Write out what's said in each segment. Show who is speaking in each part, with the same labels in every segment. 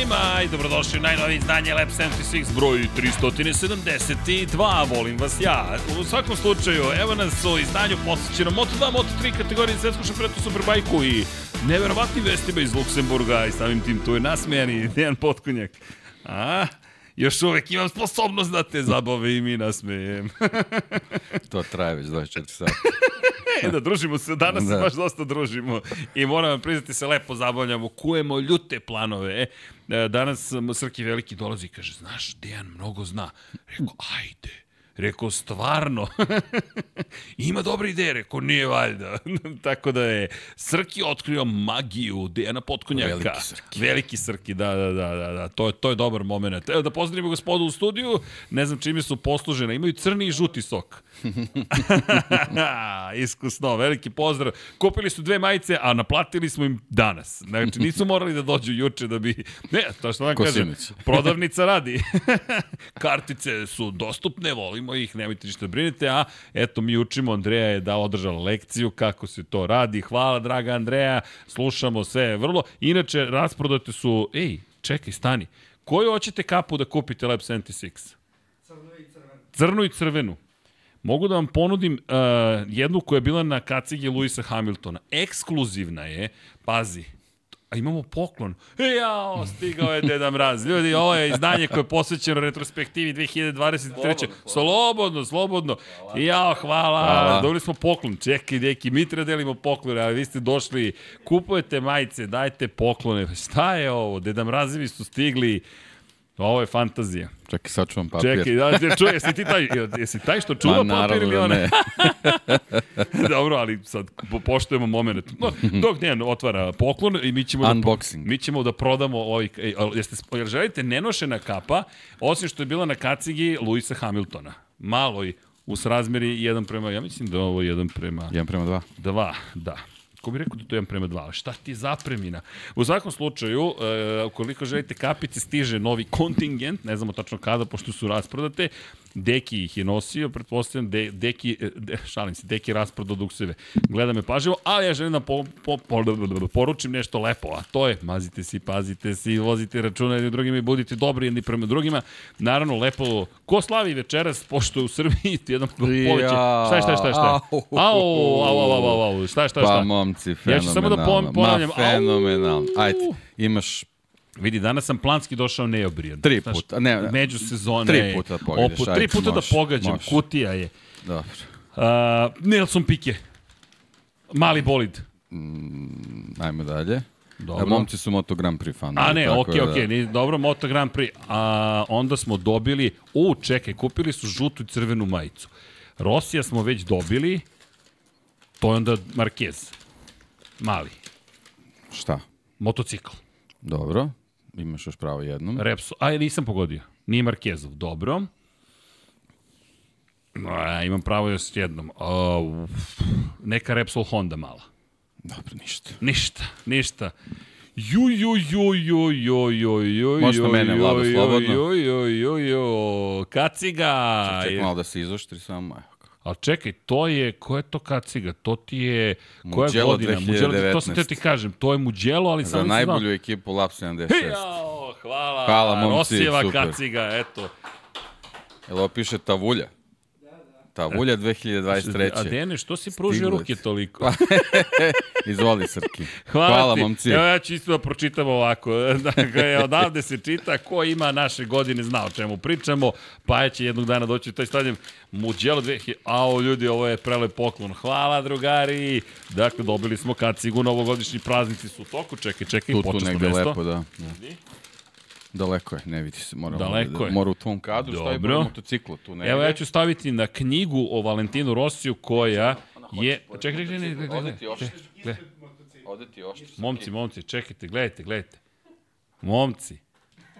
Speaker 1: Svima i dobrodošli u najnovije izdanje Lab 76 broj 372. Volim vas ja. U svakom slučaju, evo nas u izdanju posjećeno Moto2, Moto3 kategorije svetskog šampionata Superbajku i neverovatnim vestima iz Luksemburga i samim tim tu je nasmejani Dejan Potkonjak. A, još uvek imam sposobnost da te zabave i mi nasmejem.
Speaker 2: to traje već 24 sata.
Speaker 1: e, da družimo se, danas da. se baš dosta družimo i moram vam priznati se lepo zabavljamo, kujemo ljute planove. E, danas Srki Veliki dolazi i kaže, znaš, Dejan mnogo zna. Rekao, ajde. Rekao, stvarno. Ima dobre ideje, rekao, nije valjda. Tako da je Srki otkrio magiju Dejana Potkonjaka.
Speaker 2: Veliki Srki.
Speaker 1: Veliki Srki, da, da, da, da, da. To, je, to je dobar moment. Evo da pozdravimo gospodu u studiju, ne znam čime su poslužene. Imaju crni i žuti sok. Iskusno, veliki pozdrav. Kupili su dve majice, a naplatili smo im danas. Znači, nisu morali da dođu juče da bi... Ne, to što vam kažem, prodavnica radi. Kartice su dostupne, volimo ih, nemojte ništa da brinete, a eto, mi učimo, Andreja je da održala lekciju kako se to radi. Hvala, draga Andreja, slušamo sve vrlo. Inače, rasprodate su... Ej, čekaj, stani. Koju hoćete kapu da kupite Lab 76? Crnu i crvenu. Crnu i crvenu. Mogu da vam ponudim uh, jednu koja je bila na kacigi Luisa Hamiltona. Ekskluzivna je, pazi, a imamo poklon. E, jao, stigao je Deda Mraz. Ljudi, ovo je izdanje koje je posvećeno retrospektivi 2023. Slobodno, slobodno. slobodno. I jao, hvala. hvala. Dobili smo poklon. Čekaj, neki, mi treba delimo poklone, ali vi ste došli, kupujete majice, dajte poklone. Šta je ovo? Deda Mrazevi su stigli. Ovo je fantazija.
Speaker 2: Čekaj, sad čuvam papir.
Speaker 1: Čekaj, da, da čuje, jesi ti taj, jesi taj što čuva Ma, papir ili ona? Ne. Dobro, ali sad poštujemo moment. No, dok ne otvara poklon i mi ćemo
Speaker 2: Unboxing.
Speaker 1: da, mi ćemo da prodamo ovaj, ej, jeste, jel želite nenošena kapa, osim što je bila na kacigi Luisa Hamiltona. Malo i us razmeri 1 prema, ja mislim da ovo je 1 prema...
Speaker 2: 1 prema 2.
Speaker 1: 2, da ko bi rekao da to je 1 prema 2, šta ti zapremina? U svakom slučaju, e, ukoliko želite kapice, stiže novi kontingent, ne znamo tačno kada, pošto su rasprodate, Deki ih je nosio, pretpostavljam, de, Deki, e, de, šalim se, Deki rasprodao dukseve. Gleda me paživo, ali ja želim da po, po, po, poručim nešto lepo, a to je, mazite se, pazite se, vozite računa jedni drugima i budite dobri jedni prema drugima. Naravno, lepo, ko slavi večeras, pošto je u Srbiji jedan poveće. Šta je, šta je, šta je, šta je? Au, au, au, au, au, šta je, šta je, šta je?
Speaker 2: Pa, momci, fenomenalno. Ja ću samo da ponavljam. Ma, fenomenalno. Ajde, imaš
Speaker 1: Vidi, danas sam planski došao neobrijan.
Speaker 2: Tri puta, ne,
Speaker 1: ne. Među sezone.
Speaker 2: Tri puta pogađaš.
Speaker 1: Opu, tri puta da pogađam, može. kutija je.
Speaker 2: Dobro.
Speaker 1: Uh, Nelson Pique. Mali bolid.
Speaker 2: Mm, ajmo dalje. Dobro. A momci su Moto Grand Prix fanovi.
Speaker 1: A ne, okej, okay, okej, okay, da... dobro, Moto Grand Prix. A onda smo dobili, u, čekaj, kupili su žutu i crvenu majicu. Rosija smo već dobili, to je onda Marquez. Mali.
Speaker 2: Šta?
Speaker 1: Motocikl.
Speaker 2: Dobro. Imaš još pravo jednom.
Speaker 1: Repsol. Aj, nisam pogodio. Nije Markezov. Dobro. A, imam pravo još jednom. Uh, neka Repsol Honda mala.
Speaker 2: Dobro, ništa.
Speaker 1: Ništa, ništa. Ju, ju, ju, ju, ju, ju, ju,
Speaker 2: Možda mene, Vlado, slobodno.
Speaker 1: Ju, ju, ju, ju, kaciga.
Speaker 2: Čekaj malo da se izoštri samo.
Speaker 1: Ali čekaj, to je, ko je to kaciga? To ti je, koja Mugello godina? 2019. Mugello, to sam te ti kažem, to je Mugello, ali sam...
Speaker 2: Za najbolju znam... ekipu Lab 76.
Speaker 1: Jao, hvala,
Speaker 2: hvala momci,
Speaker 1: Rosijeva super. kaciga, eto.
Speaker 2: Jel piše Tavulja? Tavulja 2023.
Speaker 1: A Dene, što si pružio ruke toliko?
Speaker 2: Izvoli, Srki.
Speaker 1: Hvala,
Speaker 2: Hvala ti. momci.
Speaker 1: Evo ja ću isto da pročitam ovako. Dakle, odavde se čita, ko ima naše godine zna o čemu pričamo, pa će jednog dana doći u taj stadion Muđelo 2000. Ao, ljudi, ovo je prelep poklon. Hvala, drugari. Dakle, dobili smo kacigu, novogodišnji praznici su u toku. Čekaj, čekaj,
Speaker 2: tu, tu negde mesto. lepo, da. da. Daleko je, ne vidi se. Mora,
Speaker 1: Daleko
Speaker 2: da,
Speaker 1: je.
Speaker 2: Mora u tvom kadru Dobro. stavi motociklu tu negde.
Speaker 1: Evo ja ću staviti na knjigu o Valentinu Rosiju koja je... Čekaj, čekaj, čekaj, čekaj.
Speaker 2: Oštri. Ode ti.
Speaker 1: Momci, momci, čekajte, gledajte, gledajte. Momci.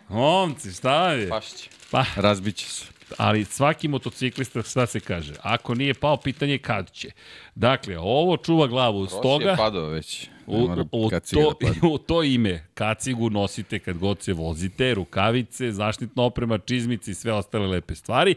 Speaker 1: Momci, šta je?
Speaker 2: Pašće. Pa. Razbiće se.
Speaker 1: Ali svaki motociklista, šta se kaže? Ako nije pao, pitanje je kad će. Dakle, ovo čuva glavu. Stoga... Rossi je
Speaker 2: padao već.
Speaker 1: U, u, to, da u to ime kacigu nosite kad god se vozite, rukavice, zaštitna oprema, čizmice i sve ostale lepe stvari.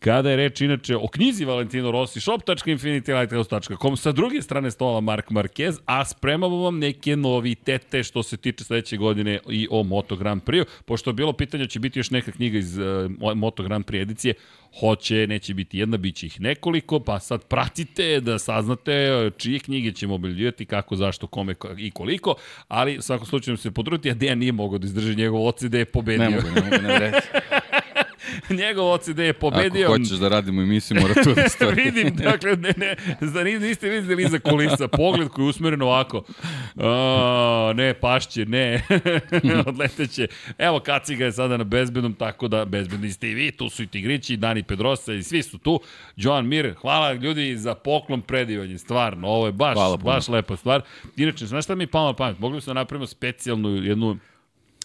Speaker 1: Kada je reč inače o knjizi Valentino Rossi, shop.infinitylighthouse.com, sa druge strane stola Mark Marquez, a spremamo vam neke novitete što se tiče sledeće godine i o Moto Grand Prix, pošto je bilo pitanje će biti još neka knjiga iz uh, Moto Grand Prix edicije, hoće, neće biti jedna, bit će ih nekoliko, pa sad pratite da saznate čije knjige ćemo objavljivati, kako, zašto, kome i koliko, ali u svakom slučaju se potruditi, a Dejan nije mogao da izdrži njegov oci da je pobedio.
Speaker 2: Ne mogu, ne mogu, ne reći.
Speaker 1: njegov OCD je pobedio.
Speaker 2: Ako hoćeš da radimo emisiju, mora tu da stoji.
Speaker 1: Vidim, dakle, ne, ne, za, niste videli iza kulisa, pogled koji je usmeren ovako. O, ne, pašće, ne, odleteće. Evo, Kaciga je sada na bezbednom, tako da bezbedni ste i vi, tu su i Tigrići, Dani Pedrosa i svi su tu. Joan Mir, hvala ljudi za poklon predivanje, stvarno, ovo je baš, baš lepa stvar. Inače, znaš šta mi je palo na pamet? Mogli smo da napravimo specijalnu jednu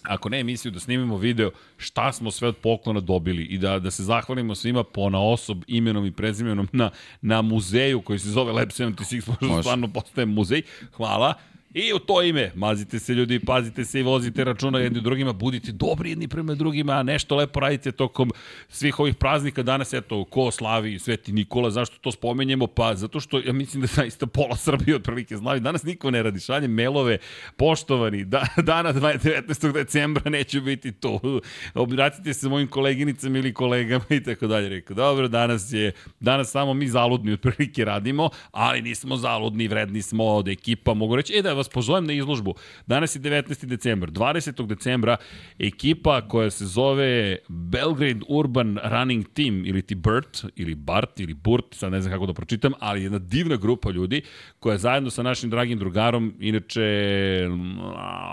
Speaker 1: ako ne emisiju, da snimimo video šta smo sve od poklona dobili i da, da se zahvalimo svima po na osob, imenom i prezimenom na, na muzeju koji se zove Lab 76, pošto stvarno postaje muzej. Hvala. I u to ime, mazite se ljudi, pazite se i vozite računa jedni drugima, budite dobri jedni prema drugima, nešto lepo radite tokom svih ovih praznika. Danas, eto, ko slavi Sveti Nikola, zašto to spomenjemo? Pa zato što ja mislim da zaista pola Srbije otprilike znaju. Danas niko ne radi, šalje mailove, poštovani, da, dana 19. decembra neću biti tu. Obratite se mojim koleginicama ili kolegama i tako dalje. Rekao, dobro, danas je, danas samo mi zaludni otprilike radimo, ali nismo zaludni, vredni smo od ekipa, mogu reći, e da vas pozovem na izložbu. Danas je 19. decembar. 20. decembra ekipa koja se zove Belgrade Urban Running Team ili ti BERT ili BART ili BURT, sad ne znam kako da pročitam, ali jedna divna grupa ljudi koja zajedno sa našim dragim drugarom, inače,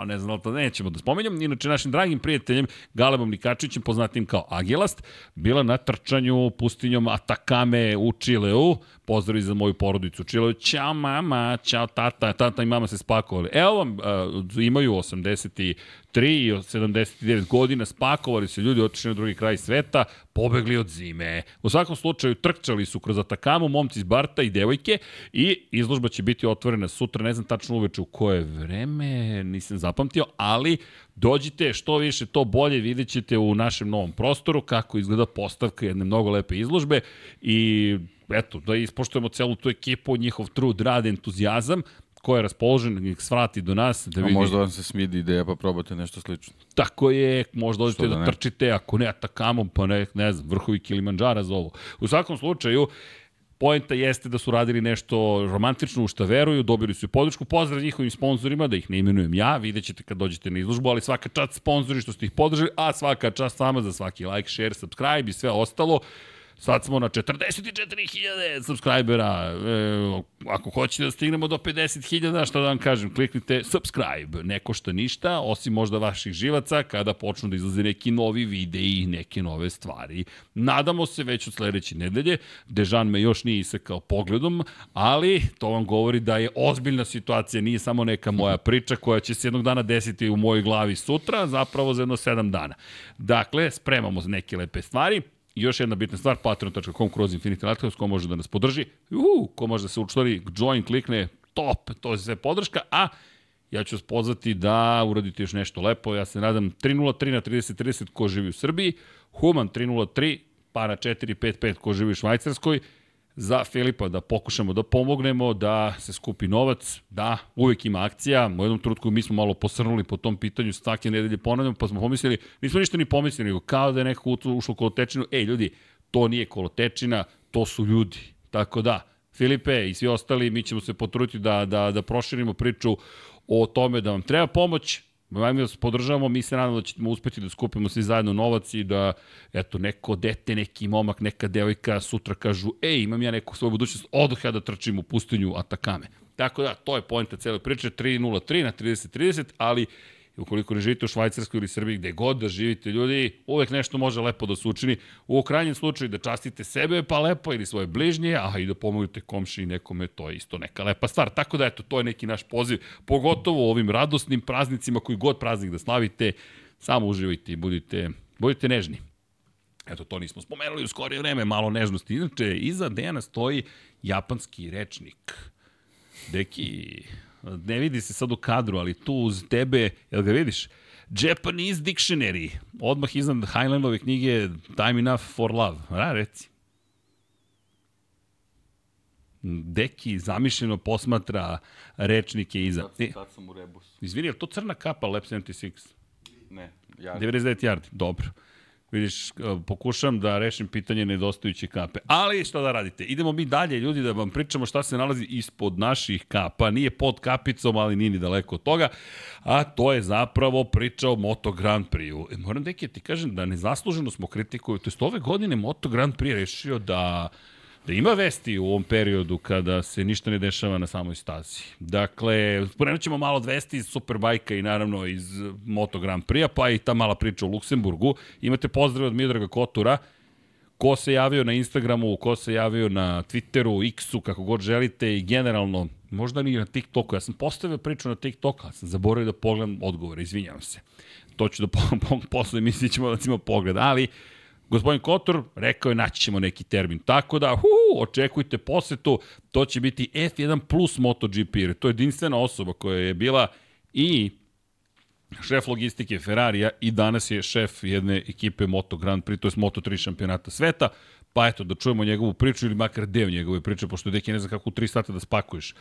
Speaker 1: ne znam, to nećemo da spomenjam, inače našim dragim prijateljem Galebom Nikačićem, poznatim kao Agilast, bila na trčanju pustinjom Atakame u Čileu, pozdrav za moju porodicu Čileu, ćao mama, ćao tata, tata i mama se spakovali. Evo vam, uh, imaju 83 i 79 godina, spakovali se ljudi, otišli na drugi kraj sveta, pobegli od zime. U svakom slučaju trčali su kroz Atakamu, momci iz Barta i devojke i izložba će biti otvorena sutra, ne znam tačno uveče u koje vreme, nisam zapamtio, ali dođite što više, to bolje vidjet ćete u našem novom prostoru kako izgleda postavka jedne mnogo lepe izložbe i eto, da ispoštujemo celu tu ekipu, njihov trud, rad, entuzijazam, ko je raspoložen, nek svrati do nas.
Speaker 2: Da vidi. A možda vam se smidi ideja pa probate nešto slično.
Speaker 1: Tako je, možda dođete da, da trčite, ako ne atakamom, pa ne, ne znam, vrhovi Kilimanđara za ovo. U svakom slučaju, Poenta jeste da su radili nešto romantično u šta veruju, dobili su i podršku. Pozdrav njihovim sponsorima, da ih ne imenujem ja, vidjet ćete kad dođete na izložbu, ali svaka čast sponzori što ste ih podržali, a svaka čast sama za svaki like, share, subscribe i sve ostalo. Sad smo na 44.000 subscribera. E, ako hoćete da stignemo do 50.000, šta da vam kažem, kliknite subscribe. Ne košta ništa, osim možda vaših živaca, kada počnu da izlaze neki novi videi i neke nove stvari. Nadamo se već od sledeće nedelje. Dežan me još nije isekao pogledom, ali to vam govori da je ozbiljna situacija, nije samo neka moja priča koja će se jednog dana desiti u mojoj glavi sutra, zapravo za jedno sedam dana. Dakle, spremamo neke lepe stvari, još jedna bitna stvar, patreon.com kroz Infinity Lighthouse, ko može da nas podrži, uhu, ko može da se učlani, join, klikne, top, to je sve podrška, a ja ću vas pozvati da uradite još nešto lepo, ja se nadam 303 na 3030 ko živi u Srbiji, Human 303, pa na 455 ko živi u Švajcarskoj, za Filipa da pokušamo da pomognemo, da se skupi novac, da uvek ima akcija. U jednom trutku mi smo malo posrnuli po tom pitanju, svake nedelje ponavljamo, pa smo pomislili, nismo ništa ni pomislili, nego kao da je neko ušlo kolotečinu, ej ljudi, to nije kolotečina, to su ljudi. Tako da, Filipe i svi ostali, mi ćemo se potruditi da, da, da proširimo priču o tome da vam treba pomoć, Ajmo da se podržavamo, mi se nadamo da ćemo uspeti da skupimo svi zajedno novac i da, eto, neko dete, neki momak, neka devojka sutra kažu, ej, imam ja neku svoju budućnost, odoh ja da trčim u pustinju Atakame. Tako da, to je pojenta cele priče, 3.03 na 30.30, ali ukoliko ne živite u Švajcarskoj ili Srbiji, gde god da živite ljudi, uvek nešto može lepo da se učini. U krajnjem slučaju da častite sebe pa lepo ili svoje bližnje, a i da pomognete komši i nekome, to je isto neka lepa stvar. Tako da eto, to je neki naš poziv, pogotovo u ovim radosnim praznicima, koji god praznik da slavite, samo uživajte i budite, budite nežni. Eto, to nismo spomenuli u skorije vreme, malo nežnosti. Inače, iza Dejana stoji japanski rečnik. Deki, ne vidi se sad u kadru, ali tu uz tebe, jel ga vidiš? Japanese Dictionary, odmah iznad Highlandove knjige Time Enough for Love. Ra, reci. Deki zamišljeno posmatra rečnike iza.
Speaker 2: Sad, sad sam u rebusu.
Speaker 1: Izvini, je to crna kapa Lab 76?
Speaker 2: Ne. Jardi.
Speaker 1: 99 yardi, dobro. Vidiš, pokušam da rešim pitanje nedostajuće kape. Ali što da radite? Idemo mi dalje, ljudi, da vam pričamo šta se nalazi ispod naših kapa. Nije pod kapicom, ali nije ni daleko od toga. A to je zapravo priča o Moto Grand Prix-u. E, moram da ti kažem da nezasluženo smo kritikuju. To je ove godine Moto Grand Prix rešio da da ima vesti u ovom periodu kada se ništa ne dešava na samoj stazi. Dakle, spomenut ćemo malo vesti iz Superbajka i naravno iz Moto Grand Prix-a, pa i ta mala priča u Luksemburgu. Imate pozdrav od Midraga Kotura, ko se javio na Instagramu, ko se javio na Twitteru, X-u, kako god želite i generalno, možda ni na TikToku. Ja sam postavio priču na TikToku, ali sam zaboravio da pogledam odgovore, izvinjavam se. To ću da po, po, posle mislim ćemo da ćemo pogled, ali Gospodin Kotor rekao je naći ćemo neki termin. Tako da, hu, očekujte posetu, to će biti F1 plus MotoGP, jer to je jedinstvena osoba koja je bila i šef logistike Ferrarija i danas je šef jedne ekipe Moto Grand Prix, to je Moto3 šampionata sveta. Pa eto, da čujemo njegovu priču ili makar deo njegove priče, pošto deki ne zna kako u 3 sata da spakuješ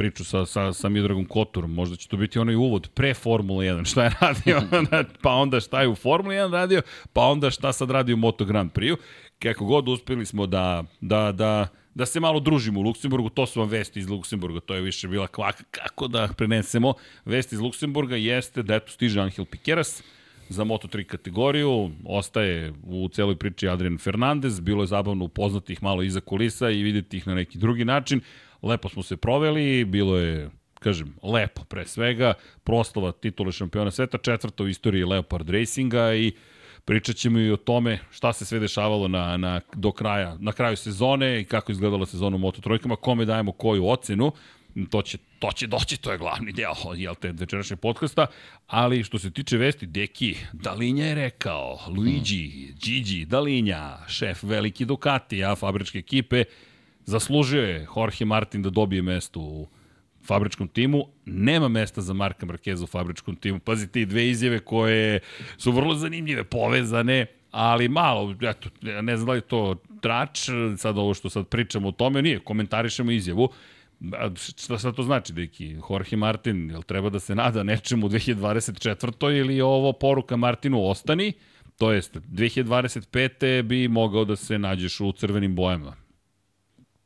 Speaker 1: priču sa, sa, sa Midragom Kotorom. Možda će to biti onaj uvod pre Formule 1. Šta je radio, pa onda šta je u Formule 1 radio, pa onda šta sad radi u Moto Grand Prix-u. Kako god uspeli smo da, da, da, da se malo družimo u Luksemburgu, to su vam vesti iz Luksemburga, to je više bila kvaka, kako da prenesemo. Vesti iz Luksemburga jeste da eto stiže Angel Piqueras, za Moto3 kategoriju, ostaje u celoj priči Adrian Fernandez, bilo je zabavno upoznati ih malo iza kulisa i videti ih na neki drugi način, lepo smo se proveli, bilo je kažem, lepo pre svega, proslava titule šampiona sveta, četvrta u istoriji Leopard Racinga i pričat ćemo i o tome šta se sve dešavalo na, na, do kraja, na kraju sezone i kako izgledala sezona u Moto Trojkama, kome dajemo koju ocenu, to će, to će doći, to je glavni deo jel te, večerašnje podcasta, ali što se tiče vesti, Deki, Dalinja je rekao, Luigi, Gigi, Dalinja, šef veliki Ducati, a fabričke ekipe, Zaslužio je Jorge Martin da dobije mesto u fabričkom timu. Nema mesta za Marka Markeza u fabričkom timu. Pazite, i dve izjave koje su vrlo zanimljive, povezane, ali malo, eto, ne znam da li to trač, sad ovo što sad pričamo o tome, nije, komentarišemo izjavu. Šta sad to znači, deki? Jorge Martin, jel treba da se nada nečemu u 2024. ili je ovo poruka Martinu ostani? To jest, 2025. bi mogao da se nađeš u crvenim bojama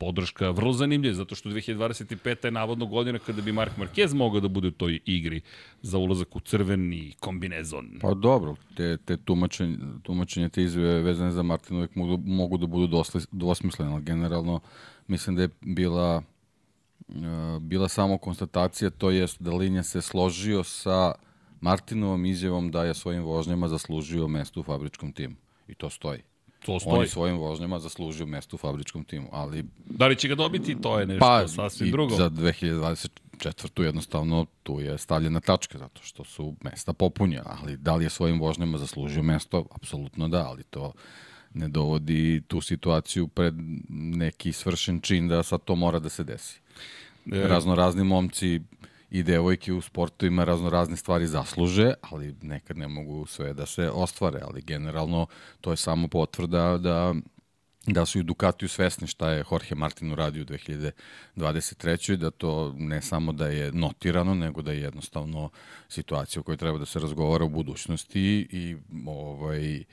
Speaker 1: podrška vrlo zanimljiva, zato što 2025. je navodno godina kada bi Mark Marquez mogao da bude u toj igri za ulazak u crveni kombinezon.
Speaker 2: Pa dobro, te, te tumačenje, tumačenje te izve vezane za Martina uvek mogu, mogu da budu dosli, dvosmislene, ali generalno mislim da je bila uh, bila samo konstatacija, to jest da Linja se složio sa Martinovom izjavom da je svojim vožnjama zaslužio mesto u fabričkom timu. I to stoji.
Speaker 1: To stoji. On
Speaker 2: je svojim vožnjama zaslužio mesto u fabričkom timu, ali...
Speaker 1: Da li će ga dobiti, to je nešto pa, sasvim drugo.
Speaker 2: za 2024. jednostavno tu je stavljena tačka, zato što su mesta popunjena, ali da li je svojim vožnjama zaslužio mesto? Apsolutno da, ali to ne dovodi tu situaciju pred neki svršen čin da sad to mora da se desi. E... Razno razni momci i devojke u sportu ima razno razne stvari zasluže, ali nekad ne mogu sve da se ostvare, ali generalno to je samo potvrda da da su i Ducatiju svesni šta je Jorge Martin uradio u 2023. da to ne samo da je notirano, nego da je jednostavno situacija o kojoj treba da se razgovara u budućnosti i ovaj,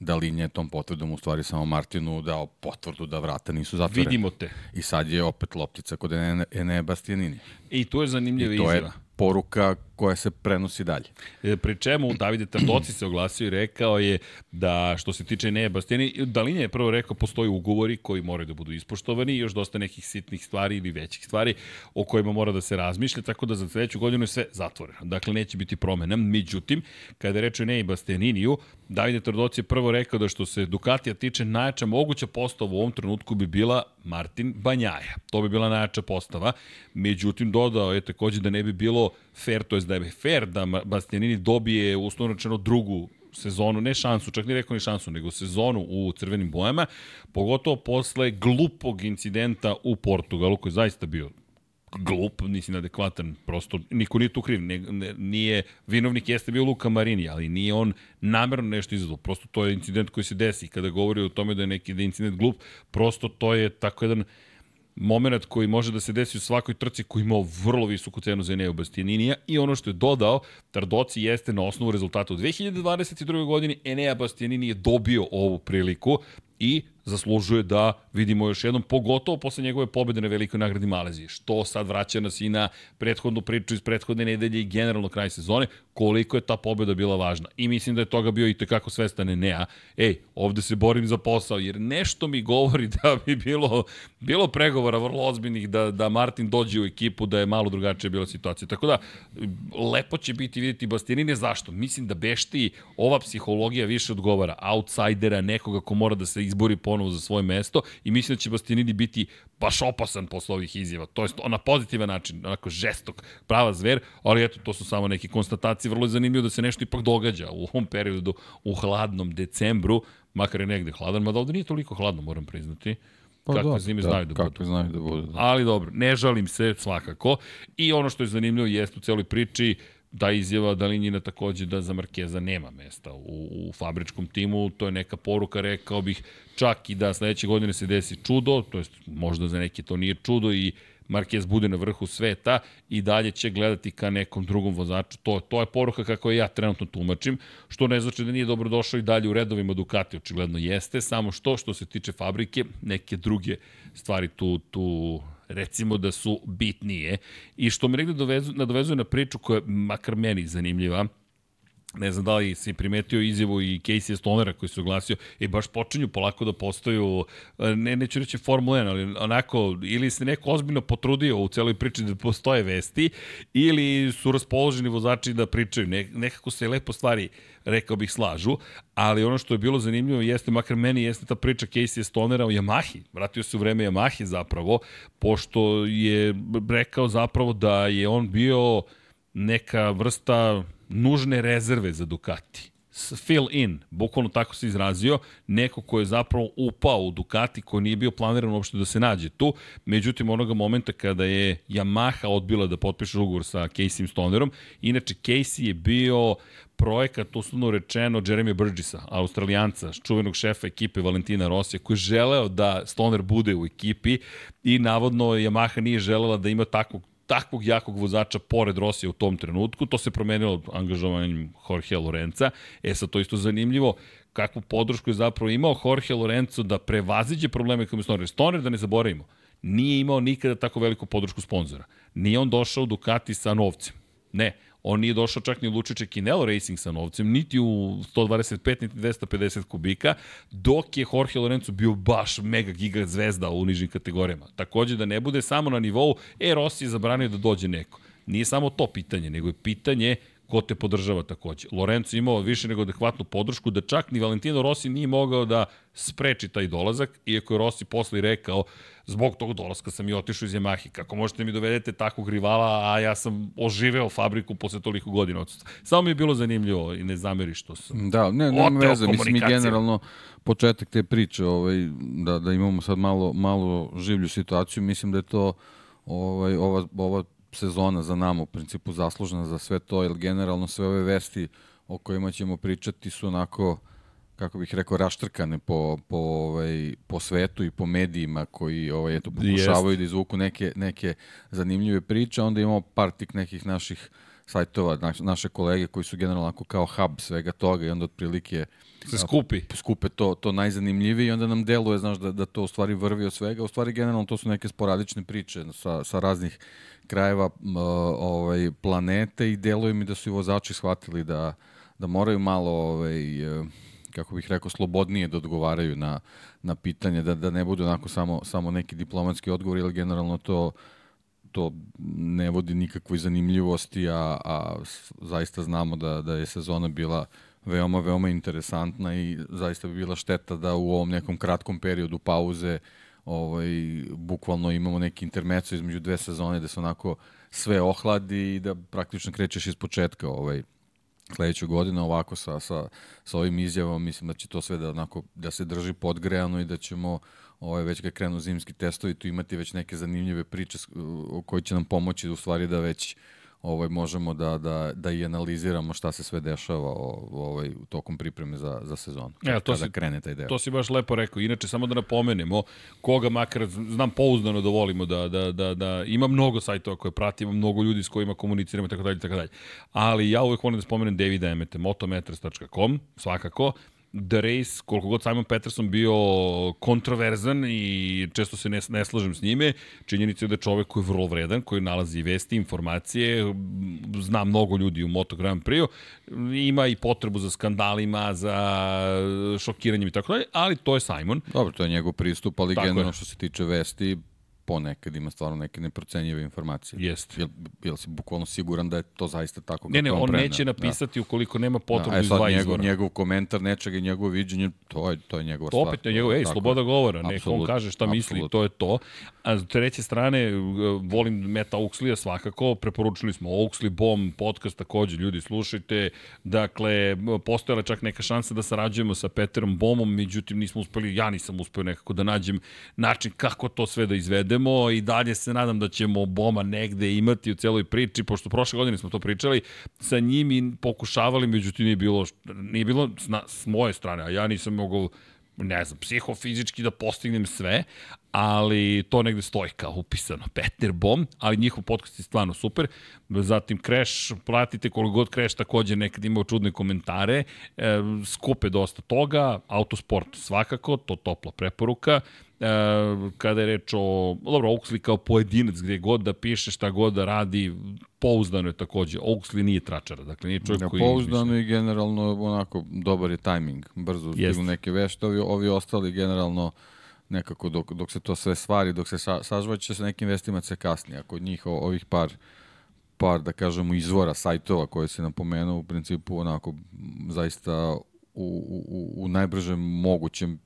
Speaker 2: da linje je tom potvrdom u stvari samo Martinu dao potvrdu da vrata nisu zatvorene.
Speaker 1: Vidimo te.
Speaker 2: I sad je opet loptica kod Ene Bastianini.
Speaker 1: I to je zanimljiva izjava.
Speaker 2: Poruka koja se prenosi dalje.
Speaker 1: E, pri čemu Davide Tardoci se oglasio i rekao je da što se tiče Neje Bastijani, Dalinja je prvo rekao postoji ugovori koji moraju da budu ispoštovani i još dosta nekih sitnih stvari ili većih stvari o kojima mora da se razmišlja, tako da za sledeću godinu je sve zatvoreno. Dakle, neće biti promena. Međutim, kada je reče Neje Bastianiniju, Davide Tardoci je prvo rekao da što se Ducatija tiče najjača moguća postava u ovom trenutku bi bila Martin Banjaja. To bi bila najjača postava. Međutim, dodao je takođe da ne bi bilo fair, to je da je fair da Bastianini dobije uslovno rečeno drugu sezonu, ne šansu, čak ni rekao ni šansu, nego sezonu u crvenim bojama, pogotovo posle glupog incidenta u Portugalu, koji je zaista bio glup, nisi adekvatan, prosto niko nije tu kriv, ne, ne, nije, vinovnik jeste bio Luka Marini, ali nije on namerno nešto izazvao, prosto to je incident koji se desi, kada govori o tome da je neki da incident glup, prosto to je tako jedan moment koji može da se desi u svakoj trci koji imao vrlo visoku cenu za Eneo Bastianinija i ono što je dodao, Tardoci jeste na osnovu rezultata u 2022. godini Enea Bastianini je dobio ovu priliku i zaslužuje da vidimo još jednom, pogotovo posle njegove pobede na velikoj nagradi Malezije, što sad vraća nas i na prethodnu priču iz prethodne nedelje i generalno kraj sezone, koliko je ta pobeda bila važna. I mislim da je toga bio i tekako svestan Enea. Ej, ovde se borim za posao, jer nešto mi govori da bi bilo, bilo pregovora vrlo ozbiljnih da, da Martin dođe u ekipu, da je malo drugačija bila situacija. Tako da, lepo će biti vidjeti Bastianine. Zašto? Mislim da Bešti ova psihologija više odgovara. Outsidera, nekoga ko mora da se izbori ponovo za svoje mesto i mislim da će Bastianini biti baš opasan posle ovih izjava. To je na pozitivan način, onako žestok, prava zver, ali eto, to su samo neke konstatacije. Vrlo je zanimljivo da se nešto ipak događa u ovom periodu, u hladnom decembru, makar je negde hladan, mada ovde nije toliko hladno, moram priznati. Pa kakve da, zime da, znaju da budu.
Speaker 2: Kakve znaju da budu. Da.
Speaker 1: Ali dobro, ne žalim se svakako. I ono što je zanimljivo jeste u celoj priči, da izjava Dalinjina takođe da za Markeza nema mesta u, u fabričkom timu, to je neka poruka, rekao bih, čak i da sledeće godine se desi čudo, to jest možda za neke to nije čudo i Marquez bude na vrhu sveta i dalje će gledati ka nekom drugom vozaču. To, to je poruka kako je ja trenutno tumačim, što ne znači da nije dobro došao i dalje u redovima Ducati, očigledno jeste, samo što što se tiče fabrike, neke druge stvari tu, tu recimo da su bitnije i što me negde dovezu, nadovezuje na priču koja je makar meni zanimljiva, ne znam da li si primetio izjavu i Casey Stonera koji se oglasio, i baš počinju polako da postaju, ne, neću reći Formula 1, ali onako, ili se neko ozbiljno potrudio u celoj priči da postoje vesti, ili su raspoloženi vozači da pričaju. Ne, nekako se lepo stvari, rekao bih, slažu, ali ono što je bilo zanimljivo jeste, makar meni jeste ta priča Casey Stonera o Yamahi. Vratio se u vreme Yamahi zapravo, pošto je rekao zapravo da je on bio neka vrsta nužne rezerve za Ducati. Fill in, bukvalno tako se izrazio, neko ko je zapravo upao u Ducati, ko nije bio planiran uopšte da se nađe tu, međutim onoga momenta kada je Yamaha odbila da potpiše ugovor sa Casey Stonerom, inače Casey je bio projekat, uslovno rečeno, Jeremy Burgessa, australijanca, čuvenog šefa ekipe Valentina Rosija, koji je želeo da Stoner bude u ekipi i navodno Yamaha nije želela da ima takvog takvog jakog vozača pored Rosija u tom trenutku. To se promenilo angažovanjem Jorge Lorenza. E sad, to isto zanimljivo kakvu podršku je zapravo imao Jorge Lorenzo da prevaziđe probleme koje ima Stoner. Stoner, da ne zaboravimo, nije imao nikada tako veliku podršku sponzora. Nije on došao Ducati sa novcem. Ne, On nije došao čak ni u Lučiće Kinelo Racing sa novcem, niti u 125, niti 250 kubika, dok je Jorge Lorenzo bio baš mega giga zvezda u nižim kategorijama. Takođe da ne bude samo na nivou, e, Rossi je zabranio da dođe neko. Nije samo to pitanje, nego je pitanje ko te podržava takođe. Lorenzo imao više nego adekvatnu podršku da čak ni Valentino Rossi nije mogao da spreči taj dolazak, iako je Rossi posle rekao zbog tog dolaska sam i otišao iz Yamahe. Kako možete mi dovedete takvog rivala, a ja sam oživeo fabriku posle toliko godina odsustva. Samo mi je bilo zanimljivo i ne zameri što sam.
Speaker 2: Da, ne, nema veze. Mislim i generalno početak te priče, ovaj, da, da imamo sad malo, malo življu situaciju, mislim da je to ovaj, ova, ova sezona za nama u principu zaslužena za sve to, jer generalno sve ove vesti o kojima ćemo pričati su onako kako bih rekao, raštrkane po, po, ovaj, po svetu i po medijima koji ovaj, eto, pokušavaju Jest. da izvuku neke, neke zanimljive priče. Onda imamo par tik nekih naših sajtova, naš, naše kolege koji su generalno kao hub svega toga i onda otprilike
Speaker 1: se skupi.
Speaker 2: Skupe to, to najzanimljivije i onda nam deluje, znaš, da, da to u stvari vrvi od svega. U stvari generalno to su neke sporadične priče sa, sa raznih krajeva ovaj, planete i deluje mi da su i vozači shvatili da, da moraju malo ovaj, kako bih rekao, slobodnije da odgovaraju na, na pitanje, da, da ne budu onako samo, samo neki diplomatski odgovor, ili generalno to to ne vodi nikakvoj zanimljivosti, a, a zaista znamo da, da je sezona bila veoma, veoma interesantna i zaista bi bila šteta da u ovom nekom kratkom periodu pauze ovaj, bukvalno imamo neki intermeco između dve sezone da se onako sve ohladi i da praktično krećeš iz početka ovaj, sledeću godinu ovako sa, sa, sa ovim izjavom, mislim da će to sve da, onako, da se drži podgrejano i da ćemo ovaj, već kad krenu zimski testovi tu imati već neke zanimljive priče koji će nam pomoći u stvari da već ovaj, možemo da, da, da i analiziramo šta se sve dešava ovaj, tokom pripreme za, za sezonu.
Speaker 1: Ja, to
Speaker 2: kada
Speaker 1: si,
Speaker 2: krene taj deo.
Speaker 1: To si baš lepo rekao. Inače, samo da napomenemo, koga makar, znam pouzdano da volimo, da, da, da, da ima mnogo sajtova koje pratimo, mnogo ljudi s kojima komuniciramo, tako dalje, tako dalje. Ali ja uvek volim da spomenem Davida Emete, motometers.com, svakako, The Race, koliko god Simon Peterson bio kontroverzan i često se ne, ne slažem s njime, činjenica je da je čovek koji je vrlo vredan, koji nalazi vesti, informacije, zna mnogo ljudi u Moto Grand Prix, ima i potrebu za skandalima, za šokiranjem i tako dalje, ali to je Simon.
Speaker 2: Dobro, to je njegov pristup, ali generalno što se tiče vesti, ponekad ima stvarno neke neprocenjive informacije.
Speaker 1: Jeste.
Speaker 2: Jel, jel si bukvalno siguran da je to zaista tako?
Speaker 1: Ne, ne, on
Speaker 2: prena?
Speaker 1: neće napisati da. ukoliko nema potrebu da,
Speaker 2: iz
Speaker 1: dva
Speaker 2: njegov,
Speaker 1: izvora.
Speaker 2: Njegov komentar nečega i njegovo viđenje, to je, to je njegova stvar.
Speaker 1: Opet je njegov, ej, sloboda govora, neko on kaže šta misli, to je to. A s treće strane, volim Meta Auxlija svakako, preporučili smo Auxley Bomb podcast takođe, ljudi slušajte, dakle, postojala čak neka šansa da sarađujemo sa Peterom Bomom, međutim nismo uspeli, ja nisam uspeo nekako da nađem način kako to sve da izvedemo i dalje se nadam da ćemo Boma negde imati u celoj priči, pošto prošle godine smo to pričali, sa njim i pokušavali, međutim nije bilo, nije bilo na, s moje strane, a ja nisam mogao ne znam, psihofizički da postignem sve, ali to negde stoji kao upisano. Peter Bom, ali njihov podcast je stvarno super. Zatim Crash, pratite koliko god Crash takođe nekad imao čudne komentare, e, skupe dosta toga, Autosport svakako, to topla preporuka. E, kada je reč o, dobro, Oakley kao pojedinac gde god da piše, šta god da radi, pouzdano je takođe. Oakley nije tračara, dakle nije čovjek
Speaker 2: ja,
Speaker 1: koji...
Speaker 2: Pouzdano i generalno onako dobar je tajming, brzo stigu neke vešte, ovi, ovi ostali generalno nekako dok, dok se to sve stvari, dok se sa, sažvaće sa nekim vestima se kasnije. Ako njih ovih par par, da kažemo, izvora sajtova koje se napomenuo, u principu onako zaista u, u, u najbržem mogućem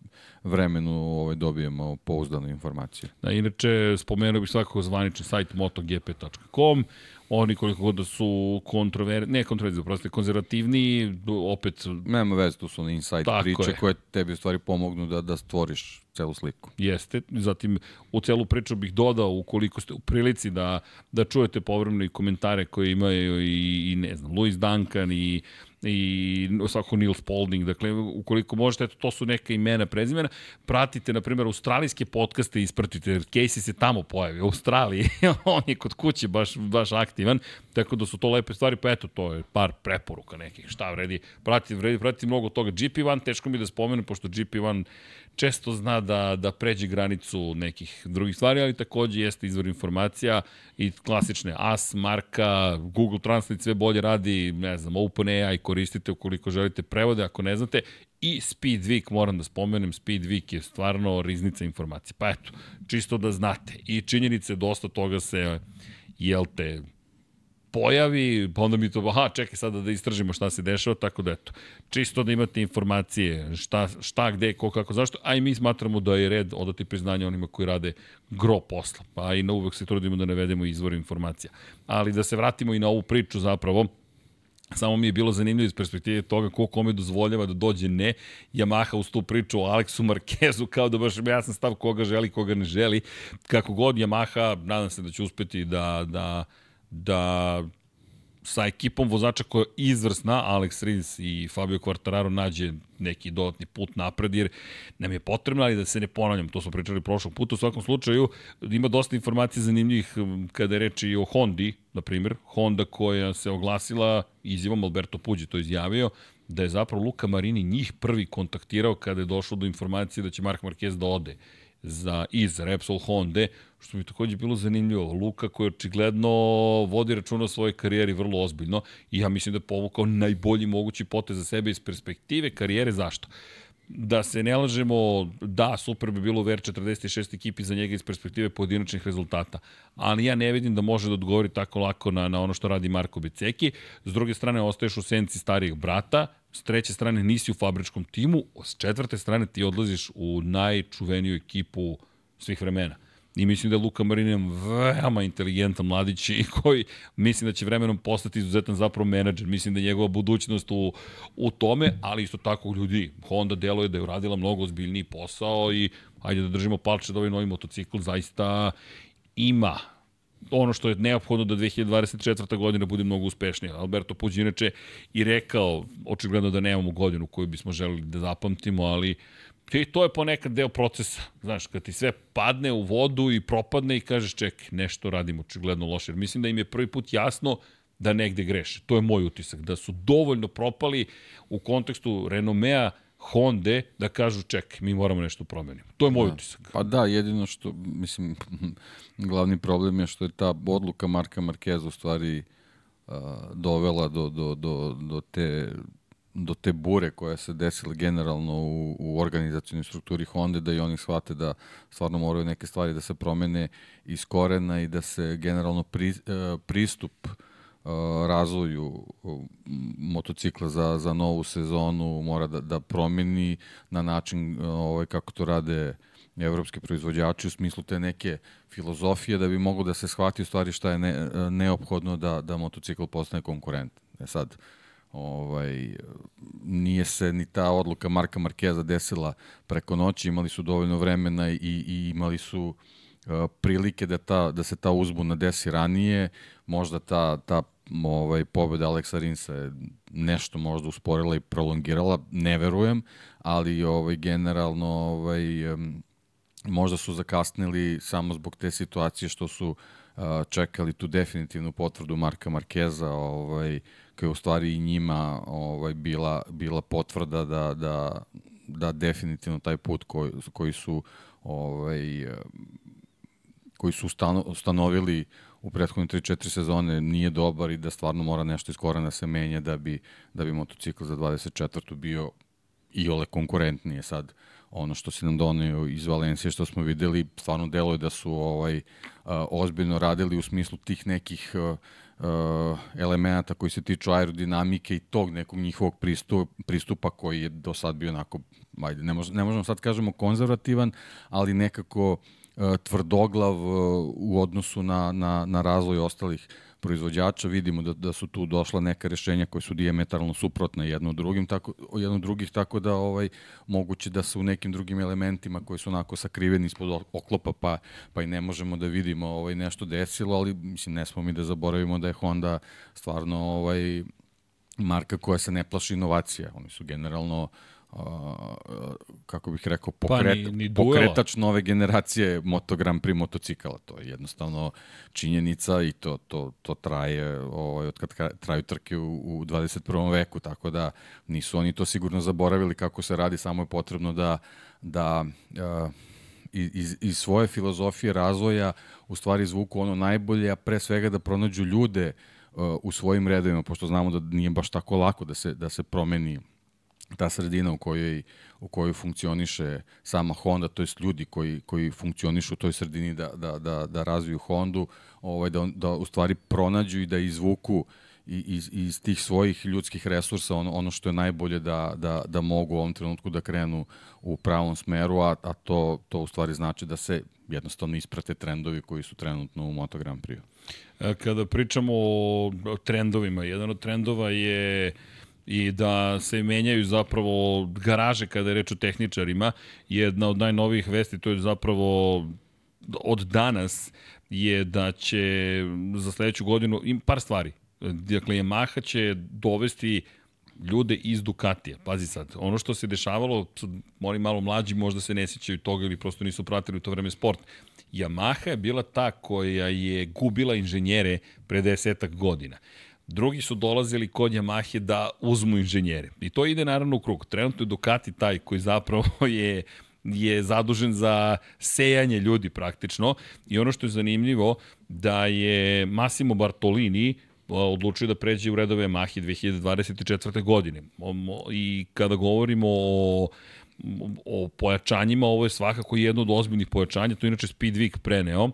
Speaker 2: vremenu ovaj, dobijemo pouzdanu informaciju.
Speaker 1: Da, inače, spomenuo bih svakako zvanični sajt motogp.com, oni koliko god da su kontroverzni, ne kontroverzni, prosto konzervativni, opet...
Speaker 2: Nema veze, tu su insight priče je. koje tebi u stvari pomognu da, da stvoriš celu sliku.
Speaker 1: Jeste, zatim u celu priču bih dodao ukoliko ste u prilici da, da čujete povremeno i komentare koje imaju i, i ne znam, Louis Duncan i i svako Neil Spalding, dakle, ukoliko možete, eto, to su neka imena, prezimena, pratite, na primjer, australijske podcaste i ispratite, jer Casey se tamo pojavi, u Australiji, on je kod kuće baš, baš aktivan, tako da su to lepe stvari, pa eto, to je par preporuka nekih, šta vredi, pratite, vredi, pratite mnogo toga. GP1, teško mi da spomenem, pošto GP1 često zna da, da pređe granicu nekih drugih stvari, ali takođe jeste izvor informacija i klasične AS, Marka, Google Translate sve bolje radi, ne znam, OpenAI koristite ukoliko želite prevode, ako ne znate, i Speedweek, moram da spomenem, Speedweek je stvarno riznica informacija. Pa eto, čisto da znate. I činjenice, dosta toga se, jel te, pojavi, pa onda mi to, aha, čekaj sada da istražimo šta se dešava, tako da eto, čisto da imate informacije šta, šta gde, ko, kako, zašto, a i mi smatramo da je red odati priznanje onima koji rade gro posla, pa i na uvek se trudimo da navedemo izvor informacija. Ali da se vratimo i na ovu priču zapravo, Samo mi je bilo zanimljivo iz perspektive toga ko kome dozvoljava da dođe ne. Yamaha uz tu priču o Aleksu Markezu kao da baš jasan stav koga želi, koga ne želi. Kako god Yamaha, nadam se da će uspeti da, da da sa ekipom vozača koja je izvrsna, Alex Rins i Fabio Quartararo nađe neki dodatni put napred, jer nam je potrebno, ali da se ne ponavljam, to smo pričali prošlog puta, u svakom slučaju ima dosta informacija zanimljivih kada je reči o Hondi, na primjer, Honda koja se oglasila izjavom, Alberto Puđi to izjavio, da je zapravo Luka Marini njih prvi kontaktirao kada je došlo do informacije da će Mark Marquez da ode za, iz Repsol Honda, što mi takođe bilo zanimljivo. Luka koji očigledno vodi računa o svojoj karijeri vrlo ozbiljno i ja mislim da je povukao najbolji mogući potez za sebe iz perspektive karijere. Zašto? Da se ne lažemo, da, super bi bilo ver 46 ekipi za njega iz perspektive pojedinačnih rezultata, ali ja ne vidim da može da odgovori tako lako na, na ono što radi Marko Beceki. S druge strane, ostaješ u senci starijeg brata, s treće strane nisi u fabričkom timu, s četvrte strane ti odlaziš u najčuveniju ekipu svih vremena. I mislim da je Luka Marinin veoma inteligentan mladić i koji mislim da će vremenom postati izuzetan zapravo menadžer. Mislim da je njegova budućnost u, u tome, ali isto tako ljudi. Honda deluje da je uradila mnogo ozbiljniji posao i ajde da držimo palče da ovaj novi motocikl zaista ima ono što je neophodno da 2024. godina bude mnogo uspešnija. Alberto Puđ inače i rekao, očigledno da nemamo godinu koju bismo želeli da zapamtimo, ali I to je ponekad deo procesa. Znaš, kad ti sve padne u vodu i propadne i kažeš čekaj, nešto radim očigledno loše. Jer mislim da im je prvi put jasno da negde greše. To je moj utisak. Da su dovoljno propali u kontekstu renomea Honda da kažu čekaj, mi moramo nešto promeniti. To je moj
Speaker 2: da.
Speaker 1: utisak.
Speaker 2: Pa da, jedino što, mislim, glavni problem je što je ta odluka Marka Markeza u stvari uh, dovela do, do, do, do te do te bure koja se desila generalno u, u organizacijnoj strukturi Honda, da i oni shvate da stvarno moraju neke stvari da se promene iz korena i da se generalno pri, uh, pristup uh, razvoju motocikla za, za novu sezonu mora da, da promeni na način ovaj, kako to rade evropski proizvođači u smislu te neke filozofije da bi moglo da se shvati u stvari šta je ne, neophodno da, da motocikl postane konkurent. E sad, ovaj, nije se ni ta odluka Marka Markeza desila preko noći, imali su dovoljno vremena i, i imali su uh, prilike da, ta, da se ta uzbuna desi ranije, možda ta, ta ovaj, pobeda Aleksa Rinsa je nešto možda usporila i prolongirala, ne verujem, ali ovaj, generalno ovaj, možda su zakasnili samo zbog te situacije što su uh, čekali tu definitivnu potvrdu Marka Markeza, ovaj, koja je u stvari i njima ovaj, bila, bila potvrda da, da, da definitivno taj put koji, koji su ovaj, koji su ustanovili u prethodne 3-4 sezone nije dobar i da stvarno mora nešto iz korana se menja da bi, da bi motocikl za 24. bio i ole konkurentnije sad ono što se nam donio iz Valencije što smo videli stvarno deluje da su ovaj ozbiljno radili u smislu tih nekih elemenata koji se tiču aerodinamike i tog nekog njihovog pristupa, pristupa koji je do sad bio onako ajde ne, mož, ne možemo sad kažemo konzervativan ali nekako tvrdoglav u odnosu na, na, na razvoj ostalih proizvođača. Vidimo da, da su tu došla neka rešenja koje su diametralno suprotne jedno drugim, tako, jedno drugih, tako da ovaj moguće da su u nekim drugim elementima koji su onako sakriveni ispod oklopa, pa, pa i ne možemo da vidimo ovaj nešto desilo, ali mislim ne smo mi da zaboravimo da je Honda stvarno ovaj marka koja se ne plaši inovacija. Oni su generalno uh, kako bih rekao, pokret, pa, ni, ni pokretač nove generacije Moto Grand Prix motocikala. To je jednostavno činjenica i to, to, to traje ovaj, od kad traju trke u, u 21. veku, tako da nisu oni to sigurno zaboravili kako se radi, samo je potrebno da, da uh, iz, iz svoje filozofije razvoja u stvari zvuku ono najbolje, a pre svega da pronađu ljude uh, u svojim redovima, pošto znamo da nije baš tako lako da se, da se promeni ta sredina u kojoj, u kojoj funkcioniše sama Honda, to jest ljudi koji, koji funkcionišu u toj sredini da, da, da, da razviju Hondu, ovaj, da, da u stvari pronađu i da izvuku iz, iz tih svojih ljudskih resursa ono, ono što je najbolje da, da, da mogu u ovom trenutku da krenu u pravom smeru, a, a to, to u stvari znači da se jednostavno isprate trendovi koji su trenutno u Moto Grand Prix.
Speaker 1: E, kada pričamo o trendovima, jedan od trendova je uh, i da se menjaju zapravo garaže kada je reč o tehničarima. Jedna od najnovijih vesti, to je zapravo od danas, je da će za sledeću godinu, im par stvari. Dakle, Yamaha će dovesti ljude iz Ducatija. Pazi sad, ono što se dešavalo, oni malo mlađi možda se ne sjećaju toga ili prosto nisu pratili u to vreme sport. Yamaha je bila ta koja je gubila inženjere pre desetak godina drugi su dolazili kod Yamahe da uzmu inženjere. I to ide naravno u krug. Trenutno je Ducati taj koji zapravo je je zadužen za sejanje ljudi praktično i ono što je zanimljivo da je Massimo Bartolini odlučio da pređe u redove Yamahe 2024. godine. I kada govorimo o o pojačanjima, ovo je svakako jedno od ozbiljnih pojačanja, to je inače Speedweek preneo.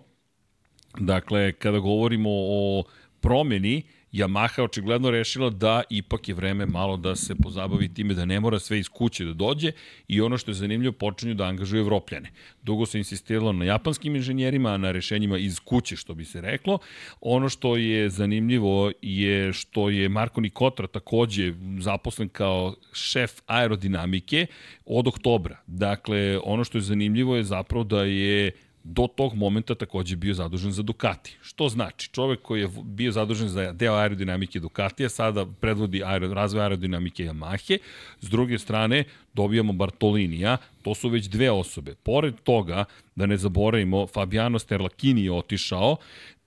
Speaker 1: Dakle, kada govorimo o promeni, Yamaha očigledno rešila da ipak je vreme malo da se pozabavi time da ne mora sve iz kuće da dođe i ono što je zanimljivo počinju da angažuju evropljane. Dugo se insistiralo na japanskim inženjerima, na rešenjima iz kuće što bi se reklo. Ono što je zanimljivo je što je Marko Nikotra takođe zaposlen kao šef aerodinamike od oktobra. Dakle, ono što je zanimljivo je zapravo da je do tog momenta takođe bio zadužen za Ducati. Što znači, čovek koji je bio zadužen za deo aerodinamike Ducatija, sada predvodi aero, razvoj aerodinamike Yamahe, s druge strane dobijamo Bartolinija, to su već dve osobe. Pored toga, da ne zaboravimo, Fabiano Sterlakini je otišao,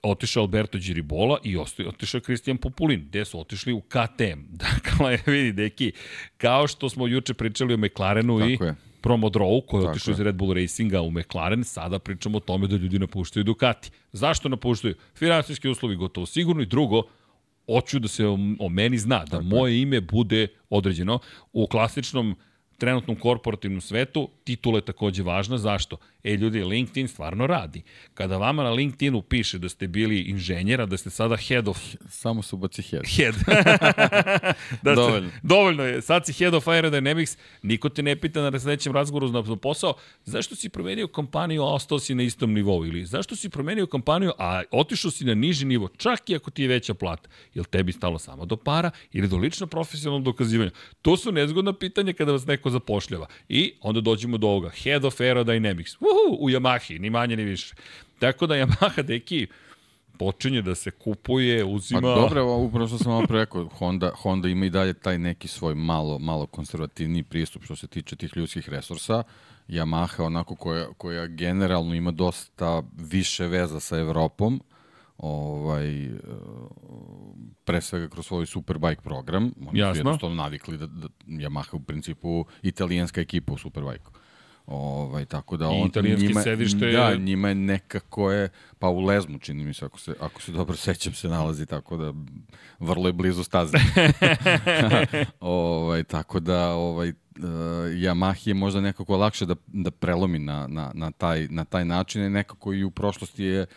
Speaker 1: otišao Alberto Giribola i otišao Kristijan Populin, gde su otišli u KTM. Dakle, vidi, deki, kao što smo juče pričali o McLarenu Tako i je promo draw koji je otišao iz Red Bull Racinga u McLaren, sada pričamo o tome da ljudi napuštaju Ducati. Zašto napuštaju? Finansijski uslovi gotovo sigurno i drugo, hoću da se o, o meni zna, da Tako moje ime bude određeno. U klasičnom trenutnom korporativnom svetu titula je takođe važna. Zašto? E, ljudi, LinkedIn stvarno radi. Kada vama na LinkedInu piše da ste bili inženjera, da ste sada head of...
Speaker 2: Samo su baci head.
Speaker 1: Head. da dovoljno. Ste, dovoljno je. Sad si head of aerodynamics, niko te ne pita na sledećem razgovoru za posao, zašto si promenio kompaniju, a ostao si na istom nivou? Ili zašto si promenio kompaniju, a otišao si na niži nivo, čak i ako ti je veća plata? Jel tebi stalo samo do para ili do lično profesionalnog dokazivanja? To su nezgodna pitanja kada vas neko zapošljava. I onda dođemo do ovoga. Head of Aerodynamics. Uhu, u Yamahi, ni manje ni više. Tako da Yamaha, deki, počinje da se kupuje, uzima... Pa
Speaker 2: dobro, upravo što sam vam rekao, Honda, Honda ima i dalje taj neki svoj malo, malo konservativni pristup što se tiče tih ljudskih resursa. Yamaha, onako koja, koja generalno ima dosta više veza sa Evropom, ovaj, pre svega kroz svoj Superbike program. Oni Jasno. su jednostavno navikli da, da Yamaha u principu italijanska ekipa u Superbike-u. Ovaj, tako da on,
Speaker 1: I italijanski njima, sedište
Speaker 2: da, njima je nekako je, pa u Lezmu čini mi se, ako se, ako se dobro sećam se nalazi, tako da vrlo je blizu staze. ovaj, tako da ovaj, uh, Yamaha je možda nekako lakše da, da prelomi na, na, na, taj, na taj način i nekako i u prošlosti je uh,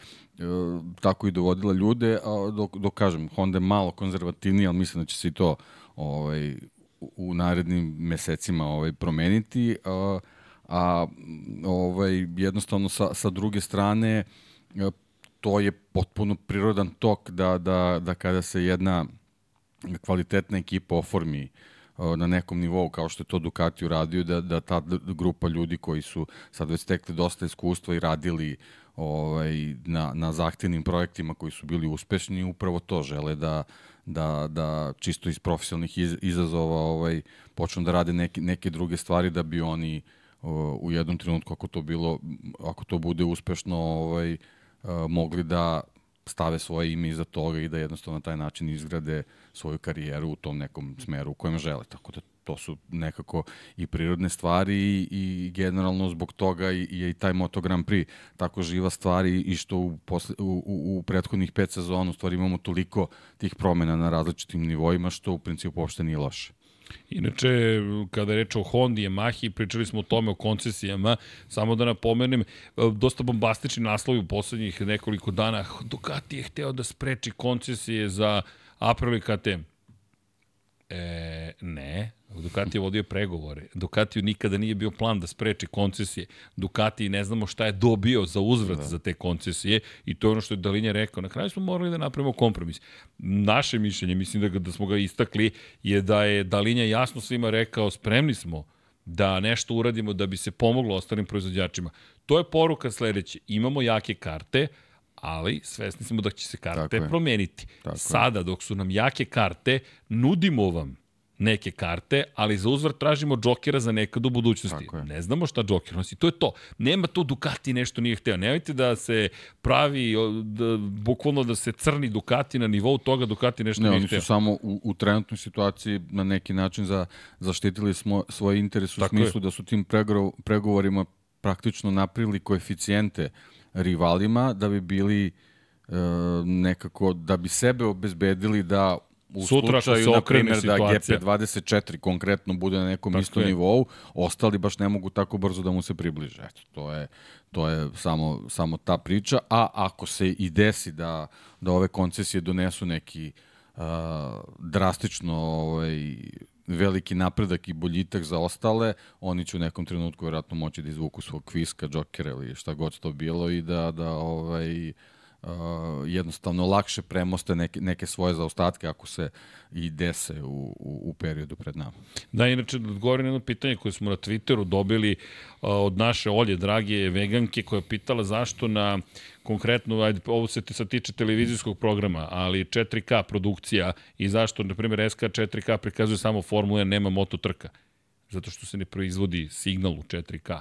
Speaker 2: tako i dovodila ljude, a dok, dok kažem, Honda je malo konzervativnija, ali mislim da će se i to ovaj, u, narednim mesecima ovaj, promeniti. Uh, a ovaj, jednostavno sa, sa druge strane e, to je potpuno prirodan tok da, da, da kada se jedna kvalitetna ekipa oformi e, na nekom nivou kao što je to Ducati uradio da, da ta grupa ljudi koji su sad već stekli dosta iskustva i radili ovaj, na, na zahtevnim projektima koji su bili uspešni upravo to žele da, da, da čisto iz profesionalnih iz, izazova ovaj, počnu da rade neke, neke druge stvari da bi oni u jednom trenutku ako to bilo ako to bude uspešno ovaj mogli da stave svoje ime iza toga i da jednostavno na taj način izgrade svoju karijeru u tom nekom smeru u kojem žele. Tako da to su nekako i prirodne stvari i, i generalno zbog toga i, i, i taj Moto Grand Prix tako živa stvari i što u, posle, u, u, u prethodnih pet sezona u stvari imamo toliko tih promena na različitim nivoima što u principu uopšte nije loše.
Speaker 1: Inače, kada je reč o Hondi, Yamahi, pričali smo o tome, o koncesijama, samo da napomenem, dosta bombastični naslovi u poslednjih nekoliko dana. Ducati je hteo da spreči koncesije za Aprilia KTM. E, ne, Ducati je vodio pregovore. Ducati nikada nije bio plan da spreči koncesije. Ducati ne znamo šta je dobio za uzvrat da. za te koncesije i to je ono što je Dalinja rekao. Na kraju smo morali da napravimo kompromis. Naše mišljenje, mislim da, ga, da smo ga istakli, je da je Dalinja jasno svima rekao spremni smo da nešto uradimo da bi se pomoglo ostalim proizvođačima. To je poruka sledeće. Imamo jake karte, ali svesni smo da će se karte Tako promeniti. Tako Sada, dok su nam jake karte, nudimo vam neke karte, ali za uzvrat tražimo džokera za nekad u budućnosti. Ne znamo šta džoker nosi, to je to. Nema to Ducati nešto nije hteo. Nemojte da se pravi, da, bukvalno da se crni Ducati na nivou toga Ducati nešto ne, nije hteo.
Speaker 2: Ne, oni su samo u, u trenutnoj situaciji na neki način za, zaštitili smo svoj interes u Tako smislu je. da su tim pregovorima praktično napravili koeficijente rivalima da bi bili e, nekako, da bi sebe obezbedili da u Sutra slučaju, na primjer, da GP24 konkretno bude na nekom tako istom je. nivou, ostali baš ne mogu tako brzo da mu se približe. Eto, to je, to je samo, samo ta priča. A ako se i desi da, da ove koncesije donesu neki uh, drastično ovaj, veliki napredak i boljitak za ostale, oni će u nekom trenutku vjerojatno moći da izvuku svog kviska, džokera ili šta god to bilo i da, da ovaj, jednostavno lakše premoste neke, neke svoje zaostatke ako se i dese u, u, u periodu pred nama.
Speaker 1: Da, inače, da odgovorim na jedno pitanje koje smo na Twitteru dobili uh, od naše Olje, drage veganke, koja je pitala zašto na konkretno, ajde, ovo se sad tiče televizijskog programa, ali 4K produkcija i zašto, na primjer, SK 4K prikazuje samo Formula nema moto trka. Zato što se ne proizvodi signal u 4K.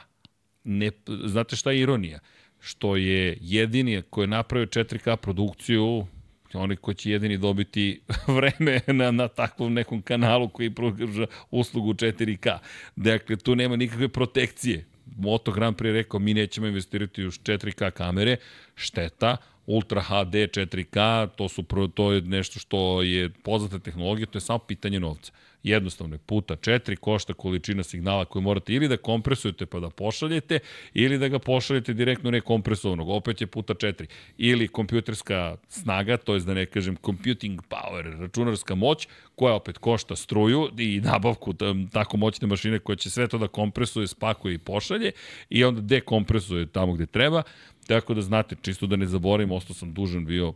Speaker 1: Ne, znate šta je ironija? Što je jedini koji je napravio 4K produkciju, oni koji će jedini dobiti vreme na, na takvom nekom kanalu koji pruža uslugu 4K. Dakle, tu nema nikakve protekcije. Moto Grand Prix rekao, mi nećemo investirati u 4K kamere, šteta, Ultra HD 4K, to, su, to je nešto što je poznata tehnologija, to je samo pitanje novca jednostavno puta 4 košta količina signala koju morate ili da kompresujete pa da pošaljete ili da ga pošaljete direktno nekompresovanog, opet je puta 4. Ili kompjuterska snaga, to je da ne kažem computing power, računarska moć koja opet košta struju i nabavku tako moćne mašine koja će sve to da kompresuje, spakuje i pošalje i onda dekompresuje tamo gde treba. Tako da znate, čisto da ne zaboravim, ostao sam dužan bio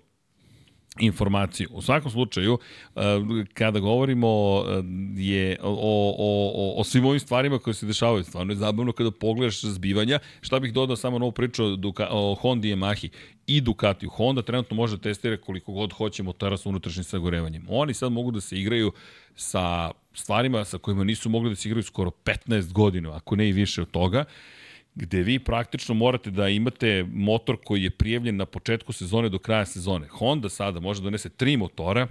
Speaker 1: informaciju. U svakom slučaju, eh, kada govorimo eh, je o, o, o, o svim ovim stvarima koje se dešavaju, stvarno je zabavno kada pogledaš zbivanja. Šta bih dodao samo novu priču o, Duka, o Hondi Yamahi i Ducatiju. Honda trenutno može da testira koliko god hoće motara sa unutrašnjim sagorevanjem. Oni sad mogu da se igraju sa stvarima sa kojima nisu mogli da se igraju skoro 15 godina, ako ne i više od toga gde vi praktično morate da imate motor koji je prijavljen na početku sezone do kraja sezone. Honda sada može da donese tri motora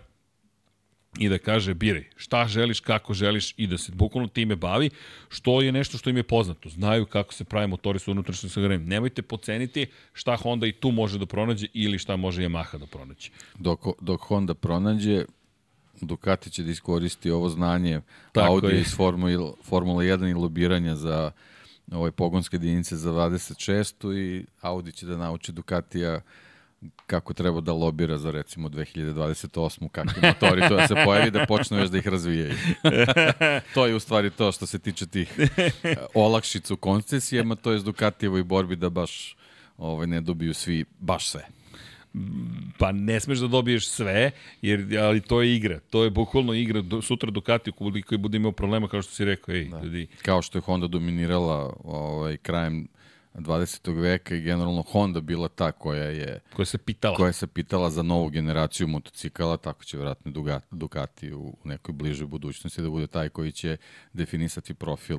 Speaker 1: i da kaže biraj šta želiš, kako želiš i da se bukvalno time bavi, što je nešto što im je poznato. Znaju kako se pravi motori sa unutrašnjim sagrevanjem. Nemojte poceniti šta Honda i tu može da pronađe ili šta može Yamaha da pronađe.
Speaker 2: Dok, dok Honda pronađe, Ducati će da iskoristi ovo znanje Tako Audi iz Formula, Formula 1 i lobiranja za ovaj, pogonske jedinice za 26. i Audi će da nauči Ducatija kako treba da lobira za recimo 2028. kakvi motori to da se pojavi da počnu još da ih razvijaju. to je u stvari to što se tiče tih eh, olakšica u koncesijama, to je s Ducatijevoj borbi da baš ovaj, ne dobiju svi baš sve
Speaker 1: pa ne smeš da dobiješ sve, jer, ali to je igra. To je bukvalno igra. Do, sutra Ducati, je bude imao problema, kao što si rekao, ej, da. ljudi.
Speaker 2: Kao što je Honda dominirala ovaj, krajem 20. veka i generalno Honda bila ta koja je
Speaker 1: koja se pitala
Speaker 2: koja se pitala za novu generaciju motocikala, tako će vjerojatno Ducati u nekoj bližoj budućnosti da bude taj koji će definisati profil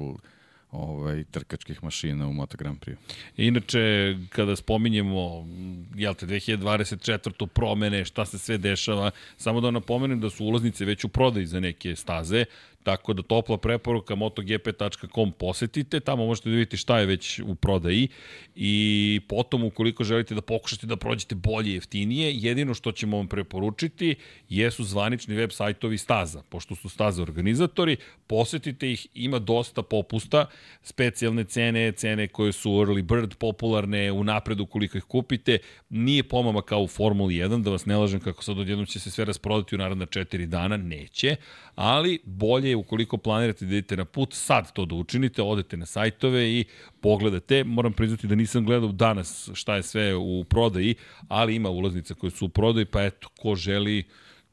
Speaker 2: ovaj, trkačkih mašina u Moto Grand Prix.
Speaker 1: Inače, kada spominjemo, jel te, 2024. promene, šta se sve dešava, samo da napomenem da su ulaznice već u prodaju za neke staze, Tako da topla preporuka motogp.com posetite, tamo možete da vidite šta je već u prodaji. I potom ukoliko želite da pokušate da prođete bolje i jeftinije, jedino što ćemo vam preporučiti jesu zvanični web sajtovi staza, pošto su staze organizatori, posetite ih, ima dosta popusta, specijalne cene, cene koje su early bird popularne, u napredu koliko ih kupite, nije pomama kao u Formuli 1, da vas ne lažem kako sad odjednom će se sve rasprodati u naredna 4 dana, neće, ali bolje je ukoliko planirate da idete na put, sad to da učinite, odete na sajtove i pogledate. Moram priznati da nisam gledao danas šta je sve u prodaji, ali ima ulaznica koje su u prodaji, pa eto, ko želi